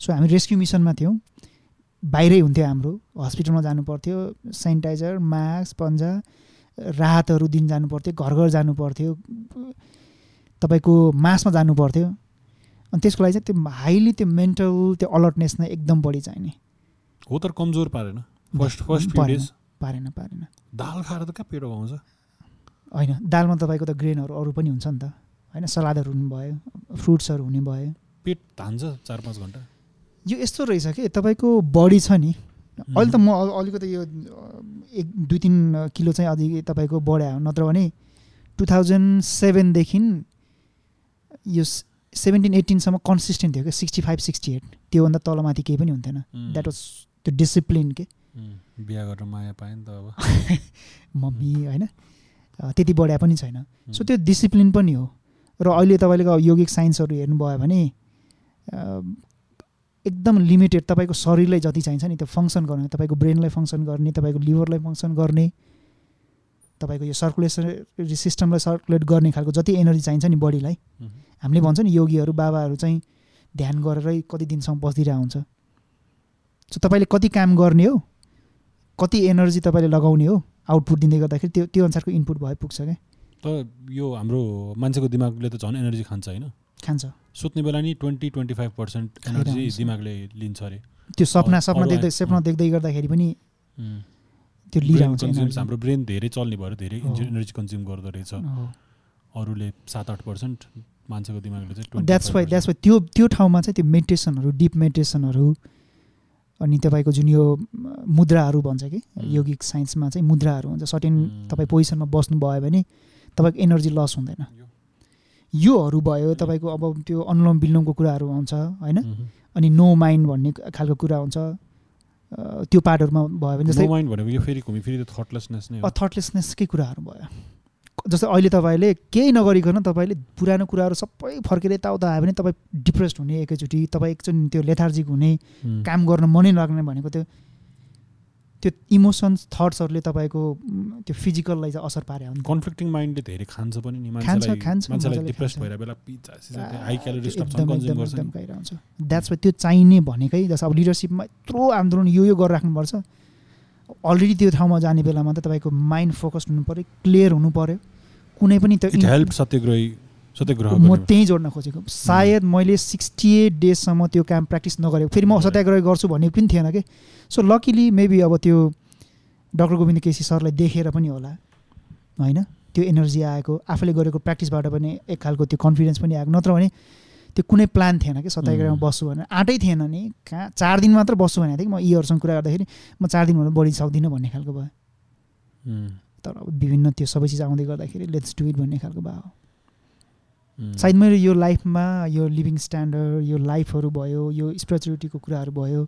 सो हामी रेस्क्यु मिसनमा थियौँ। बाहिरै हुन्थ्यो हाम्रो। हस्पिटलमा जानु पर्थ्यो सेनिटाइजर मास्क पन्जा राहतहरू दिन जानु पर्थ्यो घर घर जानु पर्थ्यो तपाईँको मासमा जानु पर्थ्यो अनि त्यसको लागि चाहिँ त्यो हाइली त्यो मेन्टल त्यो अलर्टनेस नै एकदम बढी चाहिने। हो तर कमजोर पारेन। फर्स्ट फर्स्ट पारेन पारेन दाल खाएर त कहाँ पेटो आउँछ होइन दालमा तपाईँको त ग्रेनहरू अरू पनि हुन्छ नि त। होइन सलादहरू हुने भयो फ्रुट्सहरू हुने भयो। पेट धान्छ चार पाँच घन्टा। यो यस्तो रहेछ कि? तपाईँको बडी छ नि। अहिले त म अलिकति यो एक दुई तिन किलो चाहिँ अझै तपाईँको बढायो। नत्र भने टु थाउजन्ड सेभेनदेखि यो सेभेन्टिन एट्टिनसम्म कन्सिस्टेन्ट थियो क्या सिक्सटी फाइभ सिक्सटी एट। त्योभन्दा तलमाथि केही पनि हुन्थेन। द्याट वाज त्यो डिसिप्लिन के? बिहा गरेर माया पाएँ नि त अब। मम्मी होइन? त्यति बढाए पनि छैन। सो त्यो डिसिप्लिन पनि हो। र अहिले तपाईँले यौगिक साइन्सहरू हेर्नुभयो भने एकदम लिमिटेड तपाईँको शरीरलाई जति चाहिन्छ नि त्यो फङ्सन गर्ने तपाईँको ब्रेनलाई फङ्सन गर्ने तपाईँको लिभरलाई फङ्सन गर्ने तपाईँको यो सर्कुलेसन सिस्टमलाई सर्कुलेट गर्ने खालको जति एनर्जी चाहिन्छ नि बडीलाई हामीले भन्छ नि योगीहरू बाबाहरू चाहिँ ध्यान गरेरै कति दिनसम्म बसिदिरहेको हुन्छ सो तपाईँले कति काम गर्ने हो कति एनर्जी तपाईँले लगाउने हो आउटपुट दिँदै गर्दाखेरि त्यो त्यो अनुसारको इनपुट भए पुग्छ क्या त यो हाम्रो मान्छेको दिमागले त झन् एनर्जी खान्छ होइन खान्छ सुत्ने बेला नि twenty twenty five percent energy. दिमागले लिन्छ अरे त्यो सपना सपना देख्दै सपना। देख्दै गर्दाखेरि पनि त्यो लिइरहन्छ energy। हाम्रो ब्रेन धेरै चल्ने भएर धेरै। एनर्जी कन्ज्युम गर्दो रहेछ। अरूले सात आठ पर्सेन्ट मान्छेको दिमागले चाहिँ द्याट्स वाइ 25% द्याट्स वाइ त्यो त्यो ठाउँमा चाहिँ त्यो मेडिटेसनहरू डिप मेडिटेसनहरू अनि तपाईँको जुन यो मुद्राहरू भन्छ कि। यौगिक साइन्समा चाहिँ मुद्राहरू हुन्छ। सर्टेन हुँ। तपाईँ पोजिसनमा बस्नुभयो भने तपाईँको एनर्जी लस हुँदैन। योहरू भयो तपाईँको अब त्यो अनुलोम विलोमको कुराहरू आउँछ होइन? अनि नो माइन्ड भन्ने खालको कुरा हुन्छ। त्यो पार्टहरूमा भयो भने जस्तै थटलेसनेसकै कुराहरू भयो। जस्तै अहिले तपाईँले केही नगरिकन तपाईँले पुरानो कुराहरू सबै फर्केर यताउता आयो भने तपाईँ डिप्रेस्ड हुने एकैचोटि तपाईँ एकचोटि त्यो लेथार्जिक हुने काम गर्न मनै लाग्ने भनेको त्यो त्यो इमोसन्स थट्सहरूले तपाईँको त्यो फिजिकललाई चाहिँ असर पारे हो नि त। कन्फ्लिक्टिङ माइन्डले धेरै खान्छ पनि नि खान्छ, खान्छ, डिप्रेस। भएर बेला हाई क्यालोरी द्याट्स वाइ त्यो चाहिने भनेकै जस्तो अब लिडरसिपमा यत्रो आन्दोलन यो यो गरेर राख्नुपर्छ अलरेडी त्यो ठाउँमा जाने बेलामा त तपाईँको माइन्ड फोकस्ड हुनु पऱ्यो क्लियर हुनु पऱ्यो। कुनै पनि त्यो इट हेल्प सत्यग्रही सत्यग्रह म। त्यहीँ जोड्न खोजेको। सायद मैले सिक्सटी एट डेजसम्म त्यो काम प्र्याक्टिस नगरेको। फेरि म सत्याग्रह गर्छु भन्ने पनि थिएन कि? सो लकिली मेबी अब त्यो डक्टर गोविन्द केसी सरलाई देखेर पनि होला। होइन? त्यो एनर्जी आएको। आफूले गरेको प्र्याक्टिसबाट पनि एक खालको त्यो कन्फिडेन्स पनि आएको। नत्र भने त्यो कुनै प्लान थिएन कि? सत्याग्रहमा. बस्छु भनेर। आँटै थिएन नि। कहाँ? चार दिन मात्र बस्छु भनेको थिएँ कि म। यीहरूसँग कुरा गर्दाखेरि म चार दिनभन्दा बढी सक्दिनँ भन्ने खालको भयो। तर अब विभिन्न त्यो सबै चिज आउँदै गर्दाखेरि लेट्स डु इट भन्ने खालको भयो उम्, सायद मेरो यो लाइफमा यो लिभिङ स्ट्यान्डर्ड यो लाइफहरू भयो यो स्पिरिचुअलिटीको कुराहरू भयो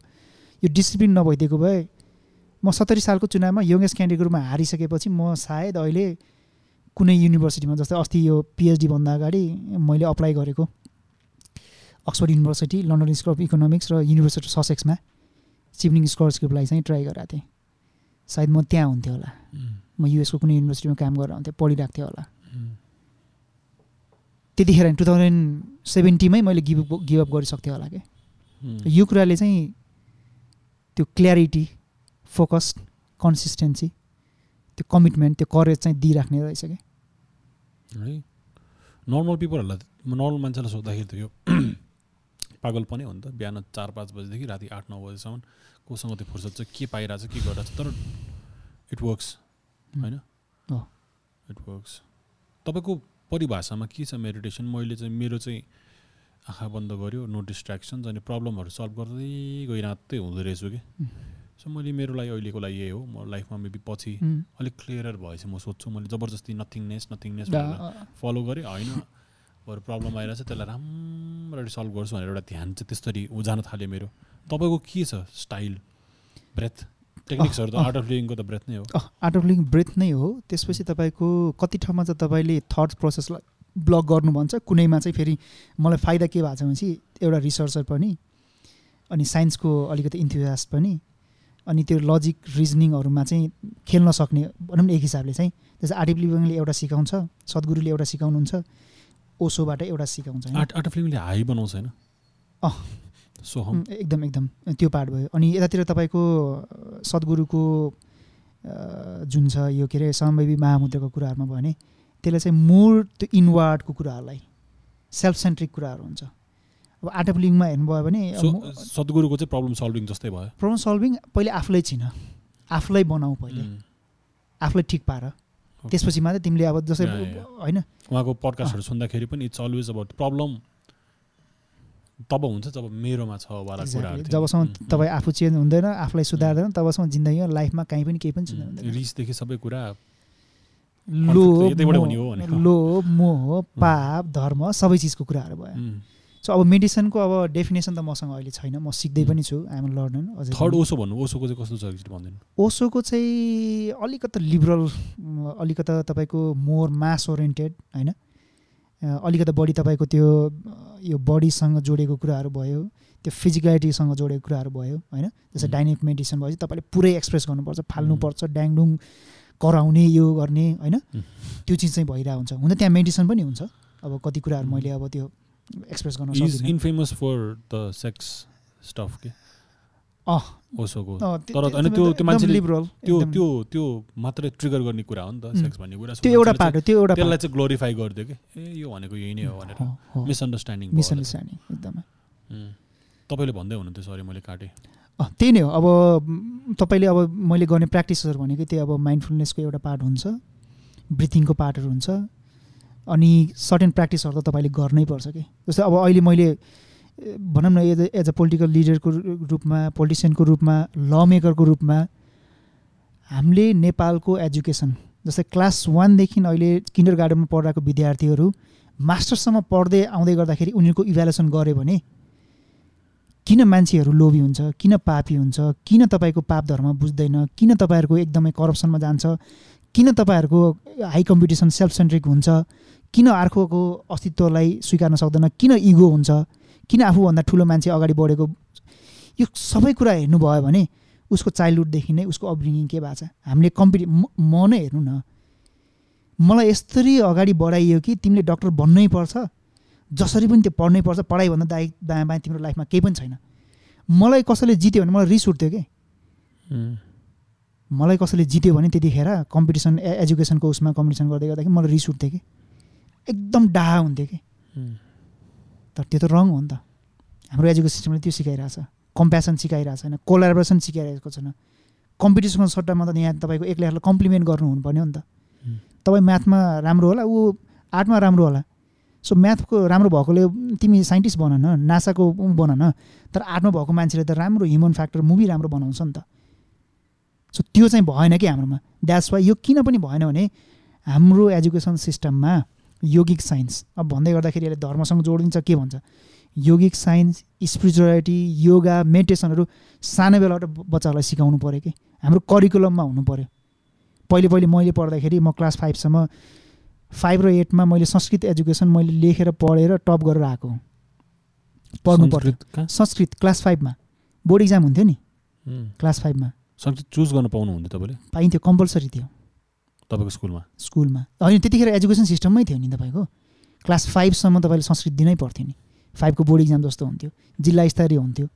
यो डिसिप्लिन नभइदिएको भए म सत्तरी सालको चुनावमा यङ्गेस्ट क्यान्डिडेटको रूपमा हारिसकेपछि म सायद अहिले कुनै युनिभर्सिटीमा जस्तै अस्ति यो पिएचडी भन्दा अगाडि मैले अप्लाई गरेको Oxford University London School of Economics र युनिभर्सिटी ससेक्समा सिभनिङ स्कलरसिपलाई चाहिँ ट्राई गरेको थिएँ। सायद म त्यहाँ हुन्थेँ होला। म युएसको कुनै युनिभर्सिटीमा काम गरेर हुन्थेँ पढिरहेको थिएँ होला। त्यतिखेर टु थाउजन्ड सेभेन्टीमै मैले गिभ गिभअप गरिसक्थेँ होला क्या यो कुराले चाहिँ त्यो क्ल्यारिटी फोकस कन्सिस्टेन्सी त्यो कमिटमेन्ट त्यो करेज चाहिँ दिइराख्ने रहेछ कि। है नर्मल पिपलहरूलाई नर्मल मान्छेलाई सोद्धाखेरि त यो पागल पनि हो नि त। बिहान चार पाँच बजीदेखि राति आठ नौ बजीसम्म कोसँग त्यो फुर्सद छ के पाइरहेछ के गरिरहेछ तर इट वर्क्स होइन। इट वर्क्स तपाईँको परिभाषामा के छ मेडिटेसन मैले चाहिँ मेरो चाहिँ आँखा बन्द गऱ्यो नो डिस्ट्र्याक्सन्स अनि प्रब्लमहरू सल्भ गर्दै गइरात्दै हुँदो रहेछु कि. सो मैले मेरो लागि अहिलेको लागि यही हो। म लाइफमा मेबी पछि. अलिक क्लियरर भएपछि म सोध्छु। मैले जबरजस्ती नथिङनेस नथिङनेस फलो गरेँ। होइन। बरु प्रब्लम आइरहेछ त्यसलाई राम्ररी सल्भ गर्छु भनेर एउटा ध्यान चाहिँ त्यसरी उ जान थाल्यो मेरो। तपाईँको के छ स्टाइल ब्रेथ टेक्निक्सहरू त। आर्ट अफ लिभिङको त ब्रेथ नै हो आर्ट अफ लिभिङ ब्रेथ नै हो त्यसपछि तपाईँको कति ठाउँमा चाहिँ तपाईँले थट प्रोसेसलाई ब्लक गर्नु भन्छ कुनैमा चाहिँ फेरि मलाई फाइदा के भएको छ भनेपछि एउटा रिसर्चर पनि अनि साइन्सको अलिकति इन्थुजास्ट पनि अनि त्यो लजिक रिजनिङहरूमा चाहिँ खेल्न सक्ने भनौँ न एक हिसाबले चाहिँ त्यसै आर्ट अफ लिभिङले एउटा सिकाउँछ सद्गुरुले एउटा सिकाउनुहुन्छ ओसोबाट एउटा सिकाउँछ? आर्ट आर्ट अफ लिभिङले हाई बनाउँछ होइन अँ। सोहम एकदम एकदम। त्यो पार्ट भयो। अनि यतातिर तपाईँको सद्गुरुको जुन छ यो के अरे समवेवी महामुद्राको कुराहरूमा भयो भने त्यसले चाहिँ मोर त्यो इनवार्डको कुराहरूलाई सेल्फ सेन्ट्रिक कुराहरू हुन्छ। अब आर्ट अफ लिङमा हेर्नुभयो भने सद्गुरुको चाहिँ प्रब्लम सल्भिङ जस्तै भयो। प्रब्लम सल्भिङ पहिले आफूलाई चिन। आफूलाई बनाऊ पहिले। आफूलाई ठिक पार। त्यसपछि मात्रै तिमीले अब जस्तै। होइन। उहाँको पडकास्टहरू सुन्दाखेरि पनि इट्स अलवेज अबाउट प्रब्लम तब हुन्छ जब मेरोमा छ वाला. कुराहरू। जबसम्म तपाईँ आफू चेन्ज हुँदैन आफूलाई सुधार्दैन तबसम्म जिन्दगीमा लाइफमा कहीँ पनि केही पनि उम्, हुँदैन रिसदेखि सबै कुरा हुने हो मोह- पाप धर्म सबै चिजको कुराहरू भयो। सो अब मेडिसनको अब डेफिनेसन त मसँग अहिले छैन। म सिक्दै पनि छु। आइएम लर्नर अझै थर्ड। ओसो भन्नु ओसोको चाहिँ कस्तो छ भनिदिनु? ओसोको चाहिँ अलिकति लिबरल अलिकति तपाईँको मोर मास ओरिएन्टेड होइन? अलिकति बढी तपाईँको त्यो यो बडीसँग जोडेको कुराहरू भयो त्यो फिजिकलिटीसँग जोडेको कुराहरू भयो होइन? जस्तै. डाइनेमिक मेडिसिन भएपछि तपाईँले पुरै एक्सप्रेस गर्नुपर्छ फाल्नुपर्छ ड्याङडुङ कराउने यो गर्ने होइन. त्यो चिज चाहिँ भइरहेको हुन्छ। हुन त्यहाँ मेडिसिन पनि हुन्छ। अब कति कुराहरू. मैले अब त्यो एक्सप्रेस गर्न infamous for the sex stuff के? ओसोको। अँ, त्यो- तर त्यो- अनि त्यो त्यो- एकदम त्यो मान्छेले- लिबरल त्यो एकदम- त्यो त्यो मात्रै ट्रिगर गर्ने कुरा हो नि त उम्. सेक्स भन्ने कुरा। त्यो एउटा पार्ट हो त्यो एउटा त्यसलाई पार्ट। चाहिँ ग्लोरिफाई गरिदियो कि। ए यो भनेको यही नै हो भनेर। हो, हो। मिसअन्डरस्ट्यान्डिङ मिसअन्डरस्ट्यान्डिङ एकदमै। तपाईँले भन्दै हुनुहुन्थ्यो सरी मैले काटेँ। अँ, त्यही नै हो। अब तपाईँले अब मैले गर्ने प्र्याक्टिसहरू भनेको त्यही अब माइन्डफुलनेसको एउटा पार्ट हुन्छ ब्रिथिङको पार्टहरू हुन्छ अनि सर्टेन प्र्याक्टिसहरू त तपाईँले गर्नै पर्छ कि। जस्तै अब अहिले मैले भनौँ न एज एज अ पोलिटिकल लिडरको रूपमा पोलिटिसियनको रूपमा ल मेकरको रूपमा हामीले नेपालको एजुकेसन जस्तै क्लास वानदेखि अहिले किन्डर गार्डनमा पढिरहेको विद्यार्थीहरू मास्टरसम्म पढ्दै आउँदै गर्दाखेरि उनीहरूको इभ्यालुएसन गऱ्यो भने किन मान्छेहरू लोभी हुन्छ किन पापी हुन्छ किन तपाईँको पाप धर्म बुझ्दैन किन तपाईँहरूको एकदमै करप्सनमा जान्छ किन तपाईँहरूको हाई कम्पिटिसन सेल्फ सेन्ट्रिक हुन्छ किन अर्कोको अस्तित्वलाई स्वीकार्न सक्दैन किन इगो हुन्छ किन आफूभन्दा ठुलो मान्छे अगाडि बढेको? यो सबै कुरा हेर्नुभयो भने उसको चाइल्डहुडदेखि नै उसको अपब्रिङिङ के भएको छ? हामीले कम्पिटि म नै हेर्नु न। मलाई यस्तरी अगाडि बढाइयो कि तिमीले डक्टर बन्नै पर्छ? जसरी पनि त्यो पढ्नै पर्छ पढाइभन्दा दाइ दायाँ बायाँ तिम्रो लाइफमा केही पनि छैन। मलाई कसैले जित्यो भने मलाई रिस उठ्थ्यो कि? मलाई कसैले जित्यो भने त्यतिखेर कम्पिटिसन एजुकेसनको उसमा कम्पिटिसन गर्दै गर्दाखेरि मलाई रिस उठ्थ्यो कि? एकदम डाहा हुन्थ्यो कि? तर त्यो त रङ हो नि त। हाम्रो एजुकेसन सिस्टमले त्यो सिकाइरहेछ कम्प्यासन सिकाइरहेको छैन। कोलाबरेसन सिकाइरहेको छैन। कम्पिटिसनको सट्टामा त यहाँ तपाईँको एक्लै कम्प्लिमेन्ट गर्नु हुनुपर्ने हो नि त। तपाईँ म्याथमा राम्रो होला ऊ आर्टमा राम्रो होला। सो म्याथको राम्रो भएकोले तिमी साइन्टिस्ट बन न नासाको ऊ बन न तर आर्टमा भएको मान्छेले त राम्रो ह्युमन फ्याक्टर मुभी राम्रो बनाउँछ नि त। सो त्यो चाहिँ भएन कि हाम्रोमा। द्याट्स वाइ यो किन पनि भएन भने हाम्रो एजुकेसन सिस्टममा योगिक साइन्स। अब भन्दै गर्दाखेरि यसले धर्मसँग जोडिन्छ के भन्छ? योगिक साइन्स स्पिरिचुअलिटी योगा मेडिटेसनहरू सानो बेलाबाट बच्चाहरूलाई सिकाउनु पऱ्यो कि? हाम्रो करिकुलममा हुनु पऱ्यो पहिले पहिले मैले पढ्दाखेरि म क्लास फाइभसम्म फाइभ र एटमा मैले संस्कृत एजुकेसन मैले लेखेर पढेर टप गरेर आएको हुँ। पढ्नु पऱ्यो संस्कृत क्लास फाइभमा। बोर्ड इक्जाम हुन्थ्यो नि? क्लास फाइभमा। संस्कृत चुज गर्न पाउनुहुन्थ्यो तपाईँले? पाइन्थ्यो कम्पलसरी थियो। तपाईँको स्कुलमा? स्कुलमा। होइन त्यतिखेर एजुकेसन सिस्टममै थियो नि तपाईँको। क्लास फाइभसम्म तपाईँले संस्कृत दिनै पर्थ्यो नि। फाइभको बोर्ड इक्जाम जस्तो हुन्थ्यो। जिल्ला स्तरीय हुन्थ्यो।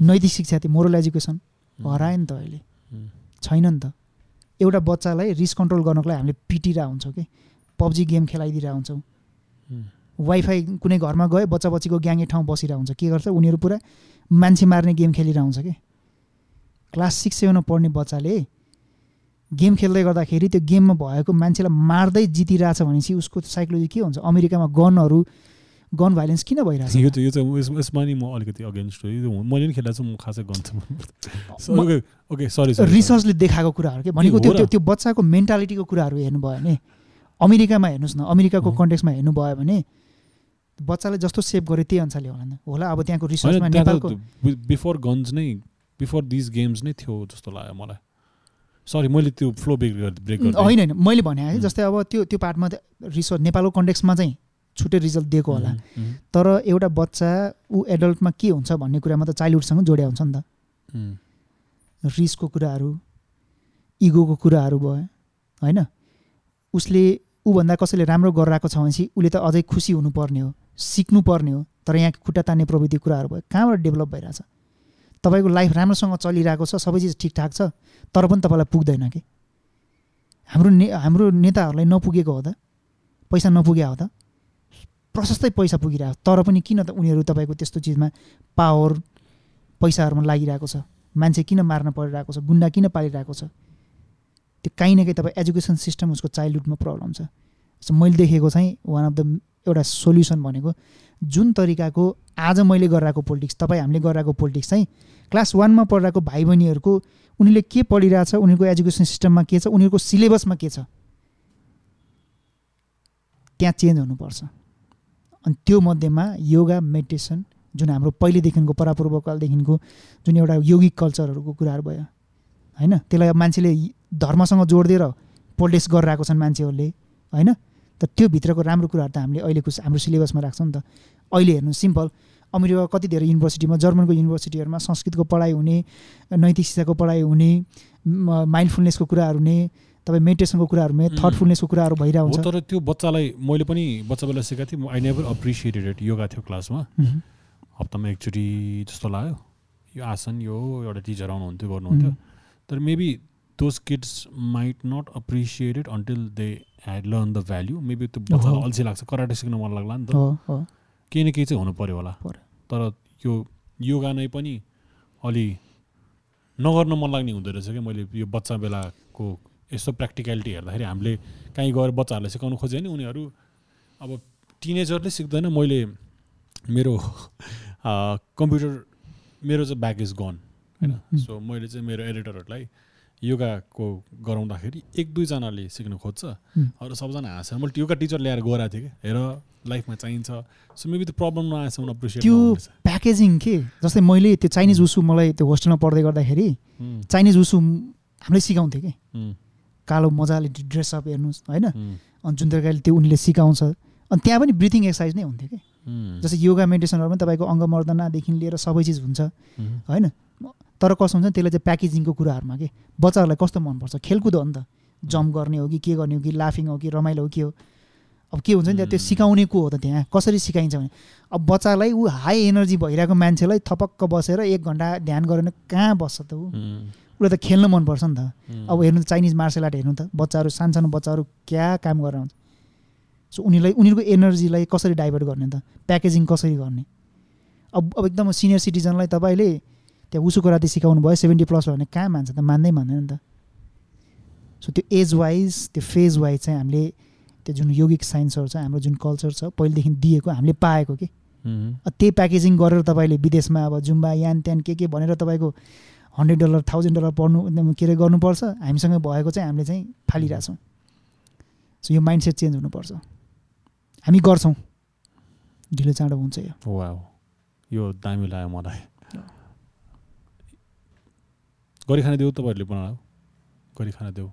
नैतिक शिक्षा थियो मोरल एजुकेसन। हरायो नि त अहिले। छैन नि त। एउटा बच्चालाई रिस कन्ट्रोल गर्नको लागि हामीले पिटिरहेको हुन्छौँ कि? पब्जी गेम खेलाइदिरहेको हुन्छौँ। वाइफाई कुनै घरमा गयो बच्चा बच्चीको ग्याङ्गे ठाउँ बसिरहेको हुन्छ। के गर्छ? उनीहरू पुरा मान्छे मार्ने गेम खेलिरहेको हुन्छ कि? क्लास सिक्स सेभेनमा पढ्ने बच्चाले गेम खेल्दै गर्दाखेरि त्यो गेममा भएको मान्छेलाई मार्दै जितिरहेछ भनेपछि उसको साइकोलोजी के हुन्छ? अमेरिकामा गनहरू गन भाइलेन्स किन भइरहेछ? यो चाहिँ यो चाहिँ यस- यसमा नि म अलिकति अगेन्स्ट हो। यो मैले पनि खेलेको छु म खासै गन्छु म- ओके ओके सरी सरी रिसर्चले देखाएको कुराहरू के? भनेको त्यो? त्यो बच्चाको मेन्टालिटीको कुराहरू हेर्नुभयो भने अमेरिकामा हेर्नुहोस् न अमेरिकाको। कन्टेक्समा हेर्नुभयो भने बच्चाले जस्तो सेभ गर्यो त्यही अनुसारले होला नि होला अब त्यहाँको रिसर्चमा नेपालको त बिफोर गन्स नै बिफोर दिस गेम्स नै थियो जस्तो लाग्यो मलाई। सरी मैले त्यो फ्लो ब्रेक ब्रेक होइन होइन मैले भने है. जस्तै अब त्यो त्यो पार्टमा रिसर्च नेपालको कन्टेक्समा चाहिँ छुट्टै रिजल्ट दिएको होला। तर एउटा बच्चा ऊ एडल्टमा के हुन्छ भन्ने कुरामा त चाइल्डहुडसँग जोड्या हुन्छ नि त। रिसको कुराहरू इगोको कुराहरू भयो होइन? उसले ऊभन्दा कसैले राम्रो गरेर आएको छ भनेपछि उसले त अझै खुसी हुनुपर्ने हो सिक्नुपर्ने हो तर यहाँ खुट्टा तान्ने प्रविधि कुराहरू भयो। कहाँबाट डेभलप भइरहेछ? तपाईँको लाइफ राम्रोसँग चलिरहेको छ सबै चिज ठिकठाक छ तर पनि तपाईँलाई पुग्दैन कि? हाम्रो ने हाम्रो नेताहरूलाई नपुगेको हो त। पैसा नपुगे हो त। प्रशस्तै पैसा पुगिरहेको तर पनि किन त उनीहरू तपाईँको त्यस्तो चिजमा पावर पैसाहरूमा लागिरहेको छ? मान्छे किन मार्न परिरहेको छ? गुन्डा किन पालिरहेको छ? त्यो काहीँ न काहीँ तपाईँ एजुकेसन सिस्टम उसको चाइल्डहुडमा प्रब्लम छ। मैले देखेको चाहिँ वान अफ द एउटा सोल्युसन भनेको जुन तरिकाको आज मैले गरिरहेको पोलिटिक्स तपाईँ हामीले गरिरहेको पोलिटिक्स चाहिँ क्लास वानमा पढिरहेको भाइ बहिनीहरूको उनीहरूले के पढिरहेछ उनीहरूको एजुकेसन सिस्टममा के छ उनीहरूको सिलेबसमा के छ? त्यहाँ चेन्ज हुनुपर्छ। अनि त्यो मध्येमा योगा मेडिटेसन जुन हाम्रो पहिलेदेखिको परापूर्वकालदेखिको जुन एउटा योगिक कल्चरहरूको कुराहरू भयो होइन? त्यसलाई मान्छेले धर्मसँग जोडिदिएर पोलिटिक्स गरिरहेको छन् मान्छेहरूले होइन? त त्यो भित्रको राम्रो कुराहरू त हामीले अहिलेको हाम्रो सिलेबसमा राख्छौँ नि त। अहिले हेर्नु सिम्पल अमेरिका कति धेरै युनिभर्सिटीमा जर्मनको युनिभर्सिटीहरूमा संस्कृतको पढाइ हुने नैतिक शिक्षाको पढाइ हुने माइन्डफुलनेसको कुराहरू हुने तपाईँ मेडिटेसनको कुराहरू हुने. थटफुलनेसको कुराहरू भइरहेको हुन्छ तर त्यो बच्चालाई मैले पनि बच्चा बेला सिकाएको थिएँ I never appreciated it yoga थियो क्लासमा. हप्तामा एकचोटि जस्तो लाग्यो। यो आसन यो एउटा टिचर आउनुहुन्थ्यो गर्नुहुन्थ्यो। तर maybe those kids might not appreciated until they had learn the value maybe त्यो बच्चालाई हो। अल्छी लाग्छ। कराटे सिक्न मन लाग्ला नि त। केही न केही चाहिँ हुनु पऱ्यो होला। तर यो योगा नै पनि अलि नगर्न मन लाग्ने हुँदो रहेछ क्या मैले यो बच्चा बेलाको यस्तो प्र्याक्टिकलिटी हेर्दाखेरि हामीले कहीँ गएर बच्चाहरूलाई सिकाउनु खोज्यो भने उनीहरू। अब टिनेजरले सिक्दैन। मैले मेरो कम्प्युटर मेरो चाहिँ ब्याग इज गन होइन. सो मैले चाहिँ मेरो एडिटरहरूलाई योगाको गराउँदाखेरि एक दुईजनाले सिक्न खोज्छ. अरू सबजना हाँस्छ मैले योगा टिचर ल्याएर गराएको थिएँ कि हेर लाइफमा चाहिन्छ। सो मेबी त्यो प्रब्लम नआएसम्म अप्रिसिएट त्यो प्याकेजिङ के? जस्तै मैले त्यो चाइनिज उसु मलाई त्यो होस्टेलमा पढ्दै गर्दाखेरि चाइनिज उसु हामीले सिकाउँथ्यो कि? कालो मजाले ड्रेसअप हेर्नुहोस् होइन? अनि जुन तरिकाले त्यो उनीहरूले सिकाउँछ। अनि त्यहाँ पनि ब्रिथिङ एक्सर्साइज नै हुन्थ्यो कि? जस्तै योगा मेडिटेसनहरू पनि तपाईँको अङ्गमर्दनादेखि लिएर सबै चिज हुन्छ होइन? तर कस्तो हुन्छ त्यसलाई चाहिँ प्याकेजिङको कुराहरूमा के बच्चाहरूलाई कस्तो मनपर्छ? खेलकुद हो नि त। जम्प गर्ने हो कि के गर्ने हो कि लाफिङ हो कि रमाइलो हो के हो। अब के हुन्छ नि त्यहाँ त्यो. सिकाउने को हो त त्यहाँ? कसरी सिकाइन्छ भने? अब बच्चालाई ऊ हाई एनर्जी भइरहेको मान्छेलाई थपक्क बसेर एक घन्टा ध्यान गरेर कहाँ बस्छ त ऊ? उसलाई त खेल्न मनपर्छ नि त। अब हेर्नु त चाइनिज मार्सल आर्ट हेर्नु त बच्चाहरू सानसानो बच्चाहरू क्या काम गरेर हुन्छ सो उनीहरूलाई उनीहरूको एनर्जीलाई कसरी डाइभर्ट गर्ने त? प्याकेजिङ कसरी गर्ने? अब अब एकदम सिनियर सिटिजनलाई तपाईँले त्यहाँ उसुको राति सिकाउनु भयो सेभेन्टी प्लस भयो भने कहाँ मान्छ त? मान्दै मान्दैन नि त। सो त्यो एज वाइज त्यो फेज वाइज चाहिँ हामीले त्यो जुन योगिक साइन्सहरू छ हाम्रो जुन कल्चर छ पहिलेदेखि दिएको हामीले पाएको कि। त्यही प्याकेजिङ गरेर तपाईँले विदेशमा अब जुम्बा यान त्यान के के भनेर तपाईँको हन्ड्रेड डलर थाउजन्ड डलर एकदम के अरे गर्नुपर्छ हामीसँग भएको चाहिँ हामीले चाहिँ फालिरहेछौँ सो यो माइन्डसेट चेन्ज हुनुपर्छ। हामी गर्छौँ। ढिलो चाँडो हुन्छ यो। वा यो दामी लाग्यो मलाई। गरी खाना देऊ तपाईँहरूले बनाऊ। गरी खाना देऊ।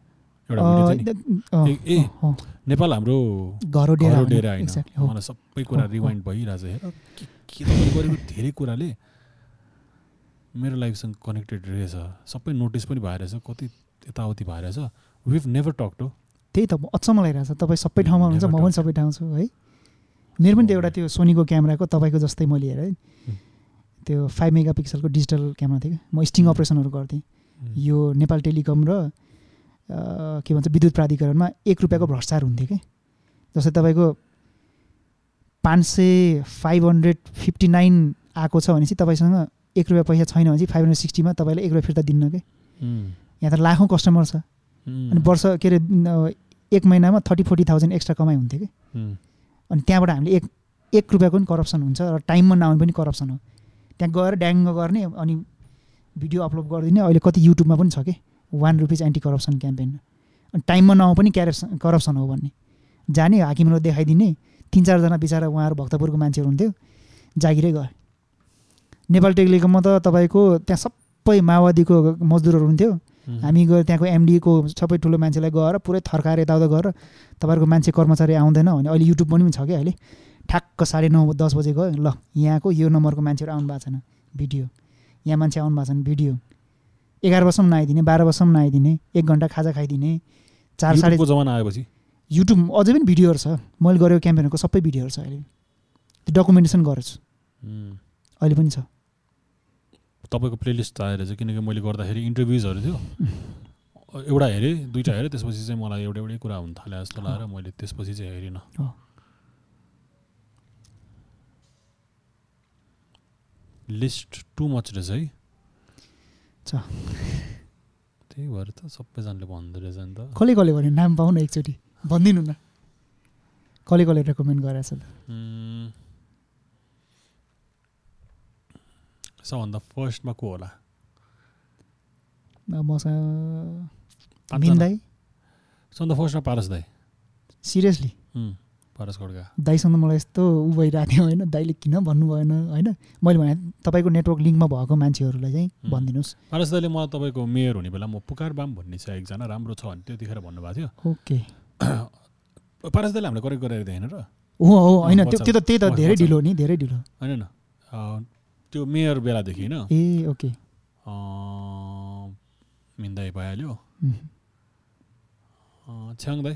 एउटा ए- नेपाल हाम्रो डेरा होइन। मलाई सबै कुरा। रिवाइन्ड भइरहेछ हेर। के गरेको धेरै कुराले मेरो लाइफसँग कनेक्टेड रहेछ। सबै नोटिस पनि भइरहेछ। कति यताउति भइरहेछ। विभ नेभर टक टु त्यही त म अचम्म लागिरहेछ। तपाईँ सबै ठाउँमा हुनुहुन्छ म पनि सबै ठाउँ छु है। मेरो पनि त्यो एउटा त्यो सोनीको क्यामेराको तपाईँको जस्तै मैले हेरेँ त्यो फाइभ मेगा पिक्सलको डिजिटल क्यामेरा थियो। म स्टिङ। अपरेसनहरू गर्थेँ। यो नेपाल टेलिकम र के भन्छ विद्युत प्राधिकरणमा एक रुपियाँको भ्रष्टाचार हुन्थ्यो कि? जस्तै तपाईँको पाँच सय फाइभ हन्ड्रेड फिफ्टी नाइन आएको छ भनेपछि तपाईँसँग एक रुपियाँ पैसा छैन भने चाहिँ फाइभ हन्ड्रेड सिक्सटीमा तपाईँले एक रुपियाँ फिर्ता दिन्न कि? यहाँ त लाखौँ कस्टमर छ। अनि वर्ष के अरे एक महिनामा थर्टी फोर्टी थाउजन्ड एक्स्ट्रा कमाइ हुन्थ्यो कि? अनि त्यहाँबाट हामीले एक एक रुपियाँको पनि करप्सन हुन्छ र टाइममा नआउने पनि करप्सन हो। त्यहाँ गएर ड्याङ्ग गर्ने अनि भिडियो अपलोड गरिदिने अहिले कति युट्युबमा पनि छ कि? One rupees anti corruption campaign अनि टाइममा नआउ पनि क्यारप्सन करप्सन हो भन्ने। जाने हाकिमलाई देखाइदिने। तिन चारजना बिचरा उहाँहरू भक्तपुरको मान्छेहरू हुन्थ्यो जागिरै गए। नेपाल टेलिकममा त तपाईँको त्यहाँ सबै माओवादीको मजदुरहरू हुन्थ्यो। हामी गएर त्यहाँको एमडीको सबै ठुलो मान्छेलाई गएर पुरै थर्काएर यताउता गरेर तपाईँहरूको मान्छे कर्मचारी आउँदैन भने अहिले युट्युब पनि छ कि अहिले? ठ्याक्क साढे नौ दस बजे गयो। ल यहाँको यो नम्बरको मान्छेहरू आउनु भएको छैन। भिडियो। यहाँ मान्छे आउनु भएको छैन भिडियो। एघार वर्षसम्म नआइदिने बाह्र वर्षसम्म नआइदिने एक घन्टा खाजा खाइदिने चार साढे जमाना आएपछि? युट्युब अझै पनि भिडियोहरू छ। मैले गरेको क्याम्पेनहरूको सबै भिडियोहरू छ अहिले। त्यो डकुमेन्टेसन गरेको छु अहिले पनि छ। तपाईँको प्लेलिस्ट आएर चाहिँ किनकि मैले गर्दाखेरि इन्टरभ्युजहरू थियो। एउटा हेरेँ दुइटा हेरेँ त्यसपछि चाहिँ मलाई एउटा एउटै कुरा हुन थाल्यो जस्तो लागेर मैले त्यसपछि चाहिँ हेरिनँ। लिस्ट टु मच रहेछ है। त्यही भएर त सबैजनाले भन्दो रहेछ नि त। कसले कसले भन्यो? नाम पाउनु एकचोटि। भनिदिनु न। कसले कसले रेकमेन्ड गरेछ त सबभन्दा फर्स्टमा को होला? मसँग सबभन्दा फर्स्टमा पारस दाई। सिरियसली? पारस खड्का दाईसँग मलाई यस्तो उ भइरहेको थियो होइन? दाईले किन भन्नु भएन होइन? मैले भने तपाईँको नेटवर्क लिङ्कमा भएको मान्छेहरूलाई चाहिँ। भनिदिनुहोस्। पारस दाईले मलाई तपाईँको मेयर हुने बेला म पुकार बाम भन्ने छ एकजना राम्रो छ भने त्यतिखेर भन्नुभएको थियो। ओके। पारस दाईले हामीलाई करेक्ट गरेर होइन र। हो हो होइन त्यो त्यो त त्यही त धेरै ढिलो नि धेरै ढिलो। होइन त्यो मेयर बेलादेखि होइन? ए ओके। मिन्दाई भइहाल्यो। छ्याङ दाई।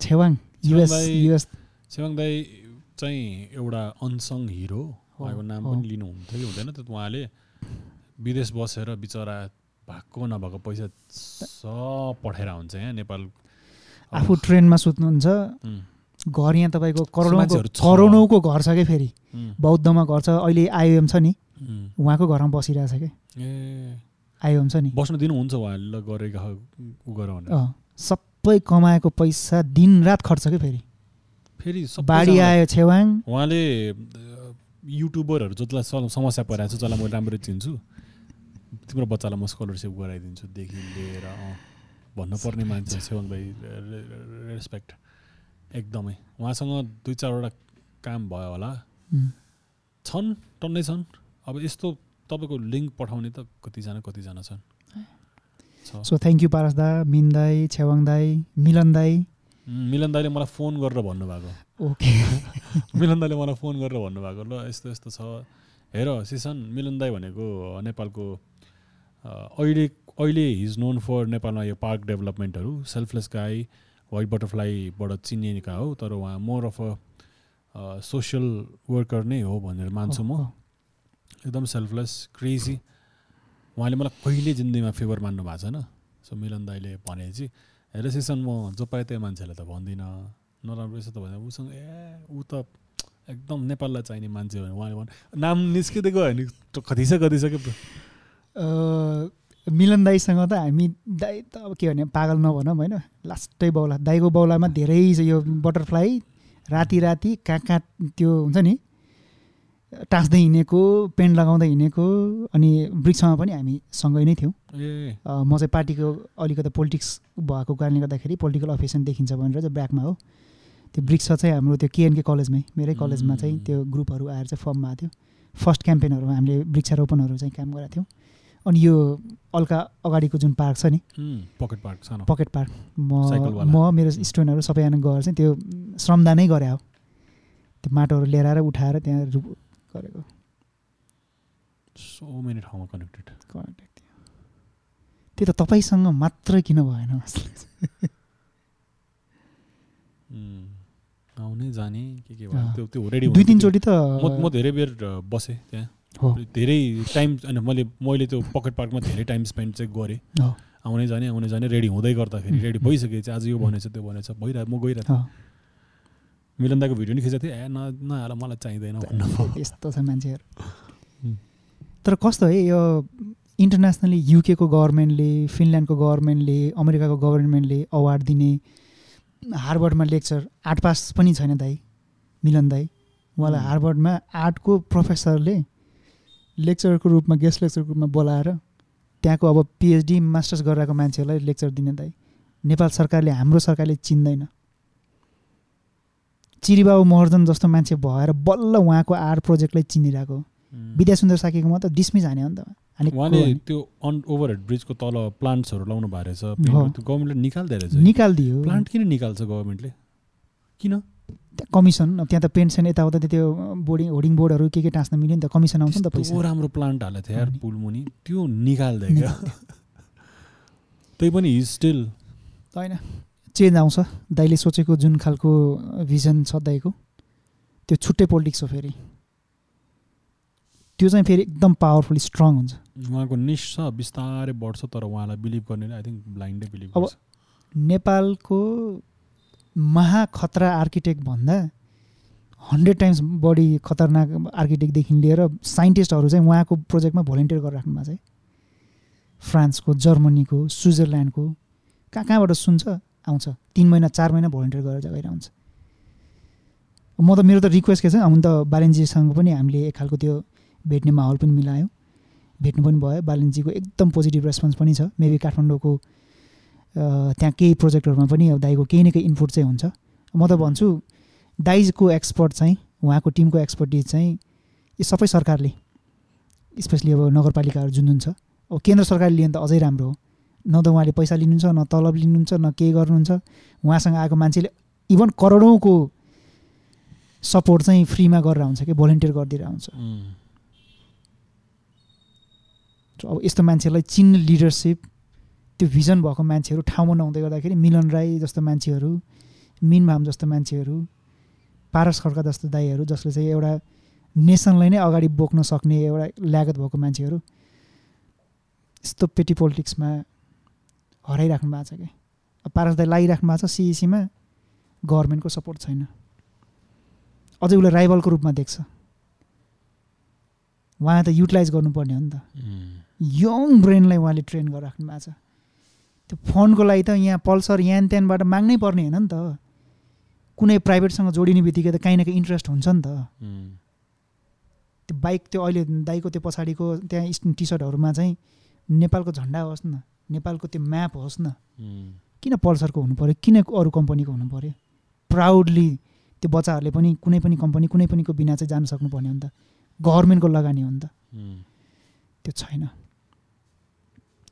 छेवाङ युएस दाई- चाहिँ एउटा अनसङ हिरो उहाँको नाम। पनि लिनुहुन्थ्यो कि हुँदैन त उहाँले विदेश बसेर बिचरा भएको नभएको पैसा सब पठाएर हुन्छ यहाँ नेपाल। आफू ट्रेनमा सुत्नुहुन्छ। घर यहाँ तपाईँको करोडौँको। करोडौँको घर छ कि फेरि? बौद्धमा घर छ। अहिले आइएम छ नि। उहाँको घरमा बसिरहेछ कि? ए। आइएम छ नि। बस्न दिनुहुन्छ उहाँले गरेका उ गर भनेर अँ सबै कमाएको पैसा दिनरात खर्च कि फेरि? फेरि बाढी आयो छेवाङ। उहाँले युट्युबरहरू जसलाई समस्या परिरहेको छ जसलाई म राम्ररी चिन्छु तिम्रो बच्चालाई म स्कलरसिप गराइदिन्छु देखि लिएर भन्नुपर्ने मान्छे सेवन भाइ रेस्पेक्ट एकदमै। उहाँसँग दुई चारवटा काम भयो होला. छन् टन्नै छन्। अब यस्तो तपाईँको लिङ्क पठाउने त कतिजना कतिजना छन्। सो थ्याङ्क यू पारस दा मिन दाई छेवाङ दाई मिलन दाई। मिलन दाईले मलाई फोन गरेर भन्नुभएको। ओके मिलन दाईले मलाई फोन गरेर भन्नुभएको ल यस्तो यस्तो छ। हेर सिसन मिलन दाई भनेको नेपालको अहिले अहिले हिज नोन फर नेपालमा यो पार्क डेभलपमेन्टहरू सेल्फलेस गाई वाइट बटरफ्लाईबाट चिनिएका हो तर उहाँ more of a social worker नै हो भनेर मान्छु म। एकदम सेल्फलेस क्रेजी उहाँले मलाई कहिले जिन्दगीमा फेभर मान्नु भएको छैन। सो मिलन दाईले भनेपछि हेर सिसन म जो पाएँ त्यही मान्छेलाई त भन्दिनँ। नराम्रो रहेछ त भने उसँग ए ऊ त एकदम नेपाललाई चाहिने मान्छे भने उहाँले भन् नाम निस्किँदै गयो भने कति छ कति कि मिलन दाईसँग त हामी दाई त अब के भने पागल नभनौँ होइन। लास्टै बौला दाईको बौलामा धेरै यो बटरफ्लाई राति राति कहाँ कहाँ त्यो हुन्छ नि टाँस्दै हिँडेको पेन्ट लगाउँदै हिँडेको अनि वृक्षमा पनि हामी सँगै नै थियौँ। ए। म चाहिँ पार्टीको अलिकति पोलिटिक्स भएको कारणले गर्दाखेरि पोलिटिकल अफिसन देखिन्छ भनेर चाहिँ ब्याकमा हो। त्यो वृक्ष चाहिँ हाम्रो त्यो केएनके कलेजमै मेरै कलेजमा चाहिँ. त्यो ग्रुपहरू आएर चाहिँ फर्म भएको थियो। फर्स्ट क्याम्पेनहरूमा हामीले वृक्षारोपणहरू चाहिँ काम गरेका थियौँ। अनि यो अल्का अगाडिको जुन पार्क छ नि पकेट पार्क पकेट पार्क म। म मेरो स्टुडेन्टहरू सबैजना गएर चाहिँ त्यो श्रमदानै गरे हो। त्यो माटोहरू लिएर आएर उठाएर त्यहाँ गरेको सो मेनी ठाउँमा कनेक्टेड कनेक्टेड थियो त्यो त तपाईँसँग मात्रै किन भएन लाग्छ। आउने जाने के के। भयो? त्यो रेडी दुई तिनचोटि त म धेरै बेर बसेँ त्यहाँ। धेरै टाइम अनि मैले मैले त्यो पकेट पार्कमा धेरै टाइम स्पेन्ड चाहिँ गरेँ। आउने जाने आउने जाने रेडी हुँदै गर्दाखेरि रेडी भइसकेपछि आज यो भनेछ त्यो भनेछ भइरहेको म गइरहेको। मिलन दाको भिडियो नि खिचेको थिएँ ए न नहाल मलाई चाहिँदैन यस्तो छ मान्छेहरू। तर कस्तो है यो इन्टरनेसनली युकेको गभर्मेन्टले फिनल्यान्डको गभर्मेन्टले अमेरिकाको गभर्मेन्टले अवार्ड दिने हार्वर्डमा लेक्चर आर्ट पास पनि छैन दाई मिलन दाई उहाँलाई। हार्वर्डमा आर्टको प्रोफेसरले लेक्चरको रूपमा गेस्ट लेक्चरको रूपमा बोलाएर त्यहाँको अब पिएचडी मास्टर्स गरिरहेको मान्छेहरूलाई लेक्चर दिने दाई नेपाल सरकारले हाम्रो सरकारले चिन्दैन। चिरिबाबु महर्जन जस्तो मान्छे भएर बल्ल उहाँको आर्ट प्रोजेक्टलाई चिनिरहेको विद्यासुन्दर साकीकोमा त डिसमिस हाने हो नि त उहाँले। त्यो अन ओभरहेड ब्रिजको तल प्लान्ट्सहरू लाउनु भएको रहेछ। त्यो गभर्मेन्टले निकाल्दै रहेछ। निकालिदियो। प्लान्ट किन निकाल्छ गभर्मेन्टले किन? त्यहाँ कमिसन त्यहाँ त पेन्सन यताउता त्यो बोर्डिङ होर्डिङ बोर्डहरू के के टाँच्न मिल्यो नि त कमिसन आउँछ नि त पैसा। राम्रो प्लान्ट हालेको थियो यार? पुलमुनि। त्यो निकाल्दै क्या? त्यही पनि हिज स्टिल होइन। चेन्ज आउँछ। दाइले सोचेको जुन खालको भिजन छ दाइको त्यो छुट्टै पोलिटिक्स हो फेरि। त्यो चाहिँ फेरि एकदम पावरफुल स्ट्रङ हुन्छ। उहाँको निस छ बिस्तारै बढ्छ तर उहाँलाई बिलिभ गर्नेले आई थिङ्क ब्लाइन्डै बिलिभ अब नेपालको महाखतरा आर्किटेक्ट भन्दा हन्ड्रेड टाइम्स बढी खतरनाक आर्किटेक्टदेखि लिएर साइन्टिस्टहरू चाहिँ उहाँको प्रोजेक्टमा भोलिन्टियर गरिराख्नु भएको छ है फ्रान्सको जर्मनीको स्विजरल्यान्डको कहाँ कहाँबाट सुन्छ? आउँछ। तिन महिना चार महिना भोलिन्टियर गरेर गएर आउँछ। म त मेरो त रिक्वेस्ट के छ? हुन त बालेन्जीसँग पनि हामीले एक खालको त्यो भेट्ने माहौल पनि मिलायौँ। भेट्नु पनि भयो। बालेन्जीको एकदम पोजिटिभ रेस्पोन्स पनि छ। मेबी काठमाडौँको त्यहाँ केही प्रोजेक्टहरूमा पनि अब दाईको केही न केही इनपुट चाहिँ हुन्छ। म त भन्छु दाइजको एक्सपर्ट चाहिँ उहाँको टिमको एक्सपर्टिज चाहिँ यो सबै सरकारले। स्पेसली अब नगरपालिकाहरू जुन जुन छ। अब केन्द्र सरकारले लियो त अझै राम्रो हो। न त उहाँले पैसा लिनुहुन्छ न तलब लिनुहुन्छ न केही गर्नुहुन्छ उहाँसँग आएको मान्छेले इभन करोडौँको सपोर्ट चाहिँ फ्रीमा गरेर हुन्छ कि भोलिन्टियर गरिदिएर हुन्छ अब यस्तो मान्छेलाई चिन्ने लिडरसिप त्यो भिजन भएको मान्छेहरू ठाउँमा नहुँदै गर्दाखेरि मिलन राई जस्तो मान्छेहरू मिन भाम जस्तो मान्छेहरू पारस खड्का जस्तो दाईहरू जसले चाहिँ एउटा नेसनलाई नै अगाडि बोक्न सक्ने एउटा ल्यागत भएको मान्छेहरू यस्तो पेटी पोलिटिक्समा हराइराख्नु भएको छ कि? अब पारस दाई लागिराख्नु भएको छ सिइसीमा गभर्मेन्टको सपोर्ट छैन। अझै उसलाई राइभलको रूपमा देख्छ। उहाँ त युटिलाइज गर्नुपर्ने हो नि त. यङ ब्रेनलाई उहाँले ट्रेन गरिराख्नु भएको छ। त्यो फोनको लागि त यहाँ पल्सर यान त्यानबाट माग्नै पर्ने होइन नि त। कुनै प्राइभेटसँग जोडिने बित्तिकै त काहीँ न काहीँ इन्ट्रेस्ट हुन्छ नि त. त्यो बाइक त्यो अहिले दाइको त्यो पछाडिको त्यहाँ टी सर्टहरूमा चाहिँ नेपालको झन्डा होस् न। नेपालको त्यो म्याप होस् न. किन पल्सरको हुनु पऱ्यो किन अरू कम्पनीको हुनु पऱ्यो प्राउडली त्यो बच्चाहरूले पनि कुनै पनि कम्पनी कुनै पनिको बिना चाहिँ जान सक्नुपर्ने हो नि त। गभर्मेन्टको लगानी हो नि त. त्यो छैन।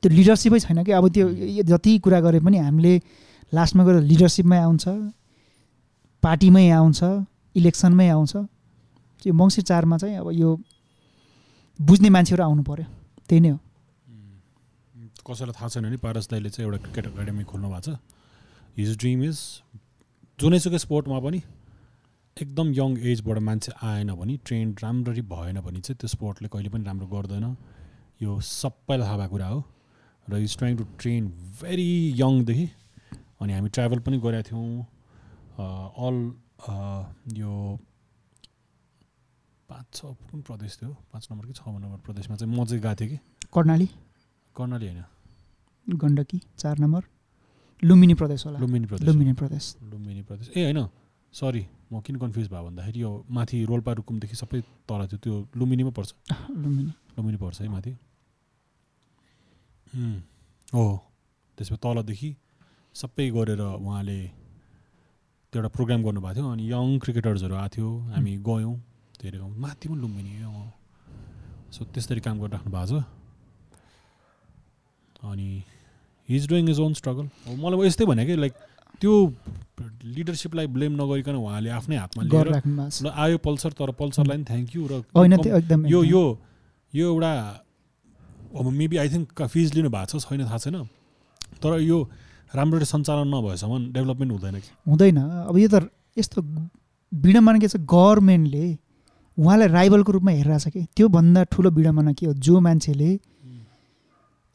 त्यो लिडरसिपै छैन कि? अब त्यो जति कुरा गरे पनि हामीले लास्टमा गएर लिडरसिपमै आउँछ पार्टीमै आउँछ इलेक्सनमै आउँछ। यो मङ्सिर चारमा चाहिँ अब यो बुझ्ने मान्छेहरू आउनु पऱ्यो त्यही नै हो। कसैलाई थाहा छैन नि पारस दाईले चाहिँ एउटा क्रिकेट एकाडेमी खोल्नु भएको छ। हिज ड्रिम इज जुनैसुकै स्पोर्टमा पनि एकदम यङ एजबाट मान्छे आएन भने ट्रेन्ड राम्ररी भएन भने चाहिँ त्यो स्पोर्टले कहिले पनि राम्रो गर्दैन। यो सबैलाई थाहा भएको कुरा हो। र is trying to train very यङदेखि अनि हामी ट्राभल पनि गरेका थियौँ। अल यो पाँच छ कुन प्रदेश थियो? पाँच नम्बर कि छ नम्बर प्रदेशमा चाहिँ म चाहिँ गएको थिएँ कि। कर्णाली। कर्णाली होइन। गण्डकी चार नम्बर। लुम्बिनी प्रदेश होला। लुम्बिनी प्रदेश लुम्बिनी प्रदेश। लुम्बिनी प्रदेश। ए होइन सरी म किन कन्फ्युज भयो भन्दाखेरि यो माथि रोल्पा रुकुमदेखि सबै तल थियो त्यो लुम्बिनीमा पर्छ। लुम्बिनी। लुम्बिनी पर्छ है माथि। हो। त्यसमा तलदेखि सबै गरेर उहाँले त्यो एउटा प्रोग्राम गर्नुभएको थियो अनि यङ क्रिकेटर्सहरू आएको थियो। हामी गयौँ धेरै गाउँ माथि पनि लुम्बिनी सो त्यसरी काम गरिराख्नु भएको छ। अनि he is doing is own struggle मलाई यस्तै भने कि लाइक त्यो लिडरसिपलाई ब्लेम नगरिकन उहाँले आफ्नै हातमा लिएर ल आयो पल्सर तर पल्सरलाई पनि थ्याङ्क यू र यो। यो यो एउटा अब मेबी आई थिङ्क फिज लिनु भएको छ छैन थाहा छैन। तर यो राम्ररी सञ्चालन नभएसम्म डेभलपमेन्ट हुँदैन कि। हुँदैन। अब यो त यस्तो विडम्बना के छ गभर्मेन्टले उहाँलाई राइभलको रूपमा हेरिरहेछ कि। त्योभन्दा ठुलो विडम्बना के हो? जो मान्छेले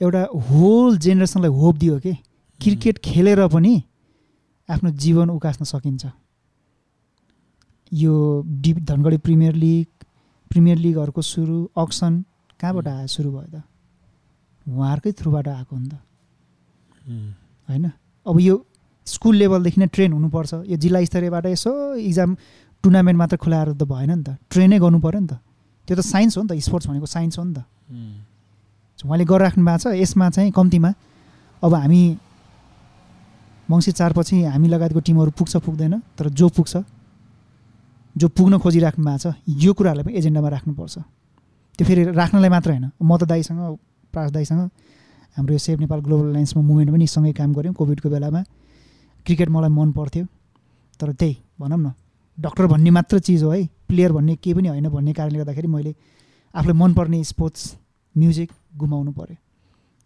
एउटा होल जेनेरेसनलाई होप दियो कि? क्रिकेट खेलेर पनि आफ्नो जीवन उकास्न सकिन्छ। यो the Dhangadhi premier league premier लिगहरूको सुरु अक्सन कहाँबाट आयो सुरु भयो त? उहाँहरूकै थ्रुबाट आएको हो नि त। होइन? अब यो स्कुल लेभलदेखि नै ट्रेन हुनुपर्छ। यो जिल्ला स्तरीयबाट यसो इक्जाम टुर्नामेन्ट मात्र खुलाएर त भएन नि त। ट्रेनै गर्नु पऱ्यो नि त। त्यो त साइन्स हो नि त स्पोर्ट्स भनेको साइन्स हो नि त। उहाँले गरिराख्नु भएको छ। यसमा चाहिँ कम्तीमा। अब हामी मङ्सिर चारपछि हामी लगायतको टिमहरू पुग्छ पुग्दैन तर जो पुग्छ जो पुग्न खोजिराख्नु भएको छ यो कुराहरूलाई पनि एजेन्डामा राख्नुपर्छ। त्यो फेरि राख्नलाई मात्र होइन। म त दाईसँग प्रास दाईसँग हाम्रो यो सेभ नेपाल ग्लोबल लाइन्समा मुभमेन्ट पनि सँगै काम गऱ्यौँ कोभिडको बेलामा। क्रिकेट मलाई मन पर्थ्यो। तर त्यही भनौँ न डक्टर भन्ने मात्र चिज हो है प्लेयर भन्ने केही पनि होइन भन्ने कारणले गर्दाखेरि मैले आफूलाई मनपर्ने स्पोर्ट्स म्युजिक गुमाउनु पऱ्यो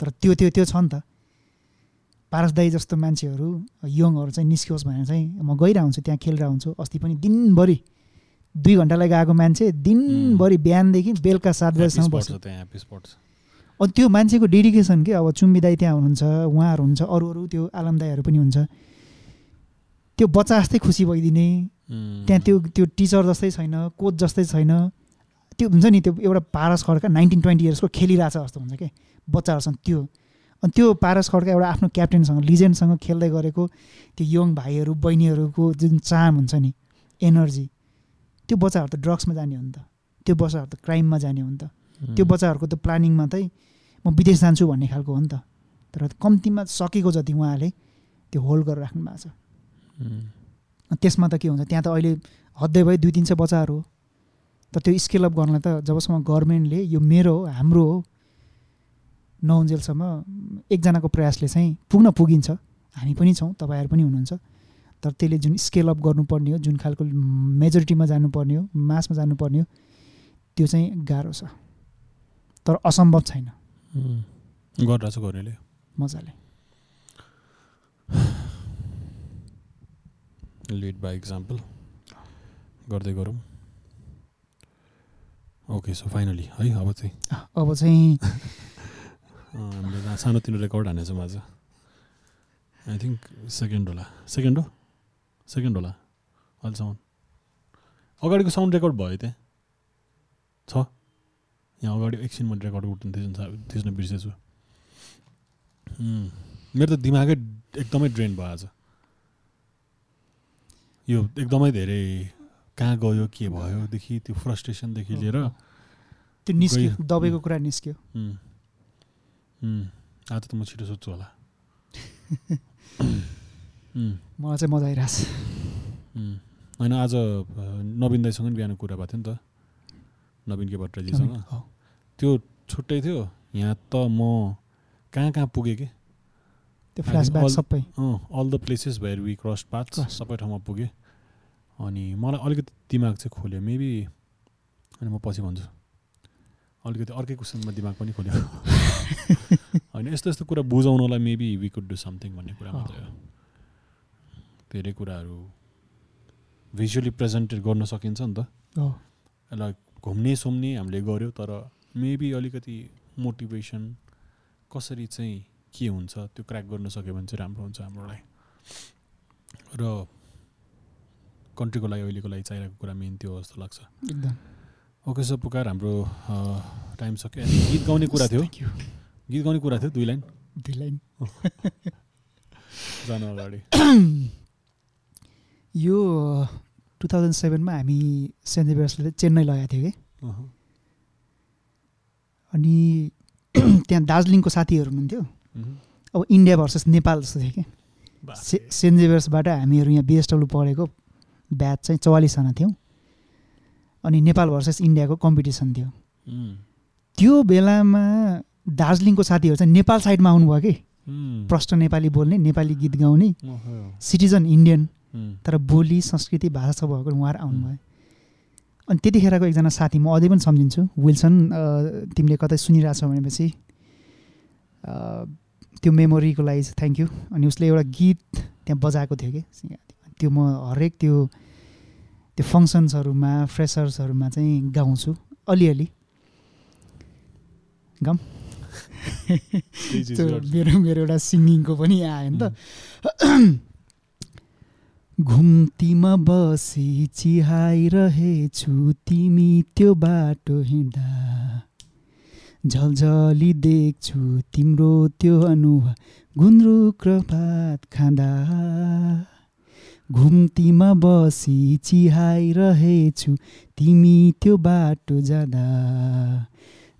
तर त्यो त्यो त्यो छ नि त। पारस दाई जस्तो मान्छेहरू यङहरू चाहिँ निस्कियोस् भनेर चाहिँ म हुन्छु त्यहाँ खेलिरहेको हुन्छु। अस्ति पनि दिनभरि दुई घन्टालाई गएको मान्छे दिनभरि बिहानदेखि बेलुका सात बजीसम्म बस्छ अनि त्यो मान्छेको डेडिकेसन के? अब चुम्बी दाई त्यहाँ हुनुहुन्छ उहाँहरू हुन्छ अरू अरू त्यो आलम दाईहरू पनि हुन्छ। त्यो बच्चा जस्तै खुसी भइदिने। त्यहाँ त्यो त्यो टिचर जस्तै छैन कोच जस्तै छैन। त्यो हुन्छ नि त्यो एउटा पारस खड्का नाइन्टिन ट्वेन्टी इयर्सको खेलिरहेछ जस्तो हुन्छ कि? बच्चाहरूसँग त्यो। अनि त्यो पारस खड्का एउटा आफ्नो क्याप्टेनसँग लिजेन्डसँग खेल्दै गरेको त्यो यङ भाइहरू बहिनीहरूको जुन चाम हुन्छ नि एनर्जी त्यो बच्चाहरू त ड्रग्समा जाने हो नि त। त्यो बच्चाहरू त क्राइममा जाने हो नि त। त्यो बच्चाहरूको त प्लानिङमा चाहिँ म विदेश जान्छु भन्ने खालको हो नि त। तर कम्तीमा सकेको जति उहाँले त्यो होल्ड गरेर राख्नु भएको छ। त्यसमा त के हुन्छ त्यहाँ त अहिले हद्दै भयो दुई तिन सय बच्चाहरू हो। तर त्यो स्केल अप गर्नलाई त जबसम्म गभर्मेन्टले यो मेरो हो हाम्रो हो नहुन्जेलसम्म एकजनाको प्रयासले चाहिँ पुग्न पुगिन्छ। हामी पनि छौँ तपाईँहरू पनि हुनुहुन्छ। तर त्यसले जुन स्केल अप गर्नुपर्ने हो जुन खालको मेजोरिटीमा जानुपर्ने हो मासमा जानुपर्ने हो त्यो चाहिँ गाह्रो छ। तर असम्भव छैन। गर्नेले। मजाले। लिड बाई इक्जाम्पल गर्दै गरौँ। ओके सो फाइनली है अब चाहिँ। अब चाहिँ हामीले सानोतिनो रेकर्ड हानेछौँ आज आई थिङ्क सेकेन्ड होला। सेकेन्ड हो? सेकेन्ड होला। अहिलेसम्म। अगाडिको साउन्ड रेकर्ड भयो त्यहाँ। छ। यहाँ अगाडि एकछिन मैले रेकर्ड उठ्नु थिच्न बिर्सेछु। मेरो त दिमागै एकदमै ड्रेन भयो आज। यो एकदमै धेरै कहाँ गयो के भयोदेखि त्यो फ्रस्ट्रेसनदेखि लिएर त्यो निस्क्यो। दबाईको कुरा निस्क्यो. आज त म छिटो सोध्छु होला। मलाई चाहिँ मजा आइरहेछ। उम्. होइन आज नवीन दाईसँग नि बिहान कुरा भएको थियो नि त। नवीन के भट्टराजीसँग। त्यो छुट्टै थियो। यहाँ त म कहाँ कहाँ पुगेँ कि? त्यो फ्ल्यासब्याक सबै। अल द प्लेसेस भएर वी क्रस पाथ. सबै ठाउँमा पुगेँ। अनि मलाई अलिकति दिमाग चाहिँ खोल्यो मेबी अनि म पछि भन्छु अलिकति अर्कै क्वेसनमा दिमाग पनि खोल्यो होइन यस्तो यस्तो कुरा बुझाउनलाई maybe we could do something भन्ने कुरा मात्रै हो धेरै कुराहरू भिजुअली प्रेजेन्टेड गर्न सकिन्छ नि त यसलाई घुम्ने सुम्ने हामीले गऱ्यो तर मेबी अलिकति मोटिभेसन कसरी चाहिँ के हुन्छ त्यो क्र्याक गर्न सक्यो भने चाहिँ राम्रो हुन्छ हाम्रो लागि र कन्ट्रीको लागि अहिलेको लागि चाहिरहेको कुरा मेन त्यो जस्तो लाग्छ। एकदम। ओके सर पुकार हाम्रो टाइम सक्यो। गीत गाउने कुरा थियो. गीत गाउने कुरा थियो दुई लाइन। दुई लाइन। जानु अगाडि। यो टु थाउजन्ड सेभेनमा हामी सेन्ट जेभियर्सले चेन्नई लगाएको थियो कि? अनि त्यहाँ दार्जिलिङको साथीहरू हुनुहुन्थ्यो। अब इन्डिया भर्सेस नेपाल जस्तो थियो कि। से सेन्ट जेभियर्सबाट हामीहरू यहाँ बिएसडब्लु पढेको ब्याच चाहिँ चौवालिसजना थियौँ। अनि नेपाल भर्सेस इन्डियाको कम्पिटिसन थियो। त्यो बेलामा दार्जिलिङको साथीहरू चाहिँ नेपाल साइडमा आउनुभयो कि? प्रष्ट नेपाली बोल्ने नेपाली गीत गाउने। सिटिजन इन्डियन तर बोली संस्कृति भाषा सब भएको उहाँहरू आउनुभयो। अनि त्यतिखेरको एकजना साथी म अझै पनि सम्झिन्छु। विल्सन तिमीले कतै सुनिरहेछौ भनेपछि त्यो मेमोरीको लागि थ्याङ्क यू अनि उसले एउटा गीत त्यहाँ बजाएको थियो कि? त्यो म हरेक त्यो त्यो फङ्सन्सहरूमा फ्रेसर्सहरूमा चाहिँ गाउँछु अलिअलि। गाउँ त्यो. मेरो मेरो एउटा सिङ्गिङको पनि आयो नि त। घुम्तीमा बसी चिहाइरहेछु तिमी त्यो बाटो हिँड्दा। झलझली देख्छु तिम्रो त्यो अनुहार गुन्द्रुक र भात खाँदा। घुम्तीमा बसी चिहाइरहेछु तिमी त्यो बाटो जाँदा।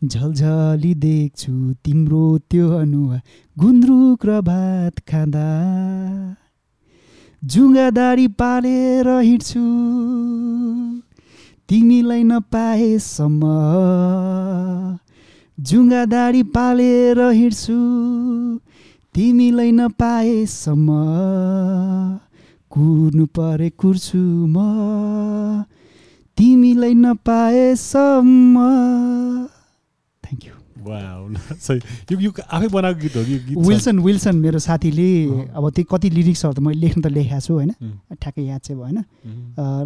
झलझली देख्छु तिम्रो त्यो अनुहार गुन्द्रुक र भात खाँदा। जुङ्गादारी पालेर हिँड्छु तिमीलाई नपाएसम्म। जुङ्गादारी पालेर हिँड्छु तिमीलाई नपाएसम्म। कुर्नु परे कुर्छु म। तिमीलाई नपाएसम्म। थ्याङ्क यू आफै बनाएको गीत हो कि? विल्सन विल्सन मेरो साथीले। अब त्यो कति लिरिक्सहरू त मैले लेख्न त लेखेको छु होइन? ठ्याक्कै याद चाहिँ भएन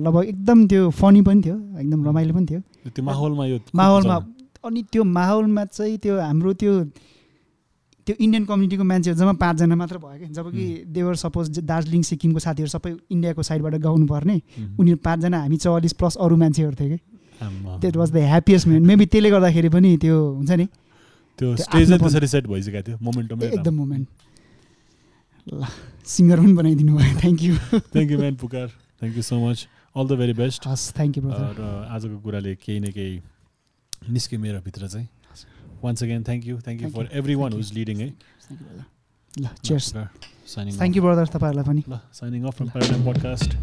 लगभग एकदम त्यो फनी पनि थियो एकदम रमाइलो पनि थियो। त्यो माहौलमा यो माहौलमा अनि त्यो माहौलमा चाहिँ त्यो हाम्रो त्यो त्यो इन्डियन कम्युनिटीको मान्छेहरू जम्मा पाँचजना मात्र भयो कि। जब कि देवर सपोज दार्जिलिङ सिक्किमको साथीहरू सबै इन्डियाको साइडबाट गाउनु पर्ने उम्, उनीहरू पाँचजना हामी चौवालिस प्लस अरू मान्छेहरू थियो कि। That was the happiest moment maybe त्यसले गर्दाखेरि पनि त्यो हुन्छ नि। त्यो त्यसरी सेट भइसकेको थियो मोमेन्टमै एकदम मोमेन्ट ल सिङ्गर पनि बनाइदिनु भयो। Thank you thank you man Pukar thank you so much all the very best हस् थ्याङ्क यू र आजको कुराले केही न केही निस्क्यो मेरो भित्र चाहिँ। once again, thank you. Thank you for you. everyone thank who's you. leading. Eh? Thank you, brother. La, cheers. La, signing thank off. you, brother. Tapayla Signing off from Paradigm Podcast.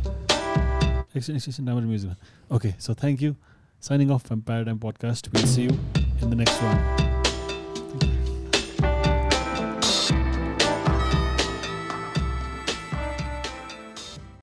Okay, so thank you. Signing off from Paradigm Podcast. We'll see you in the next one.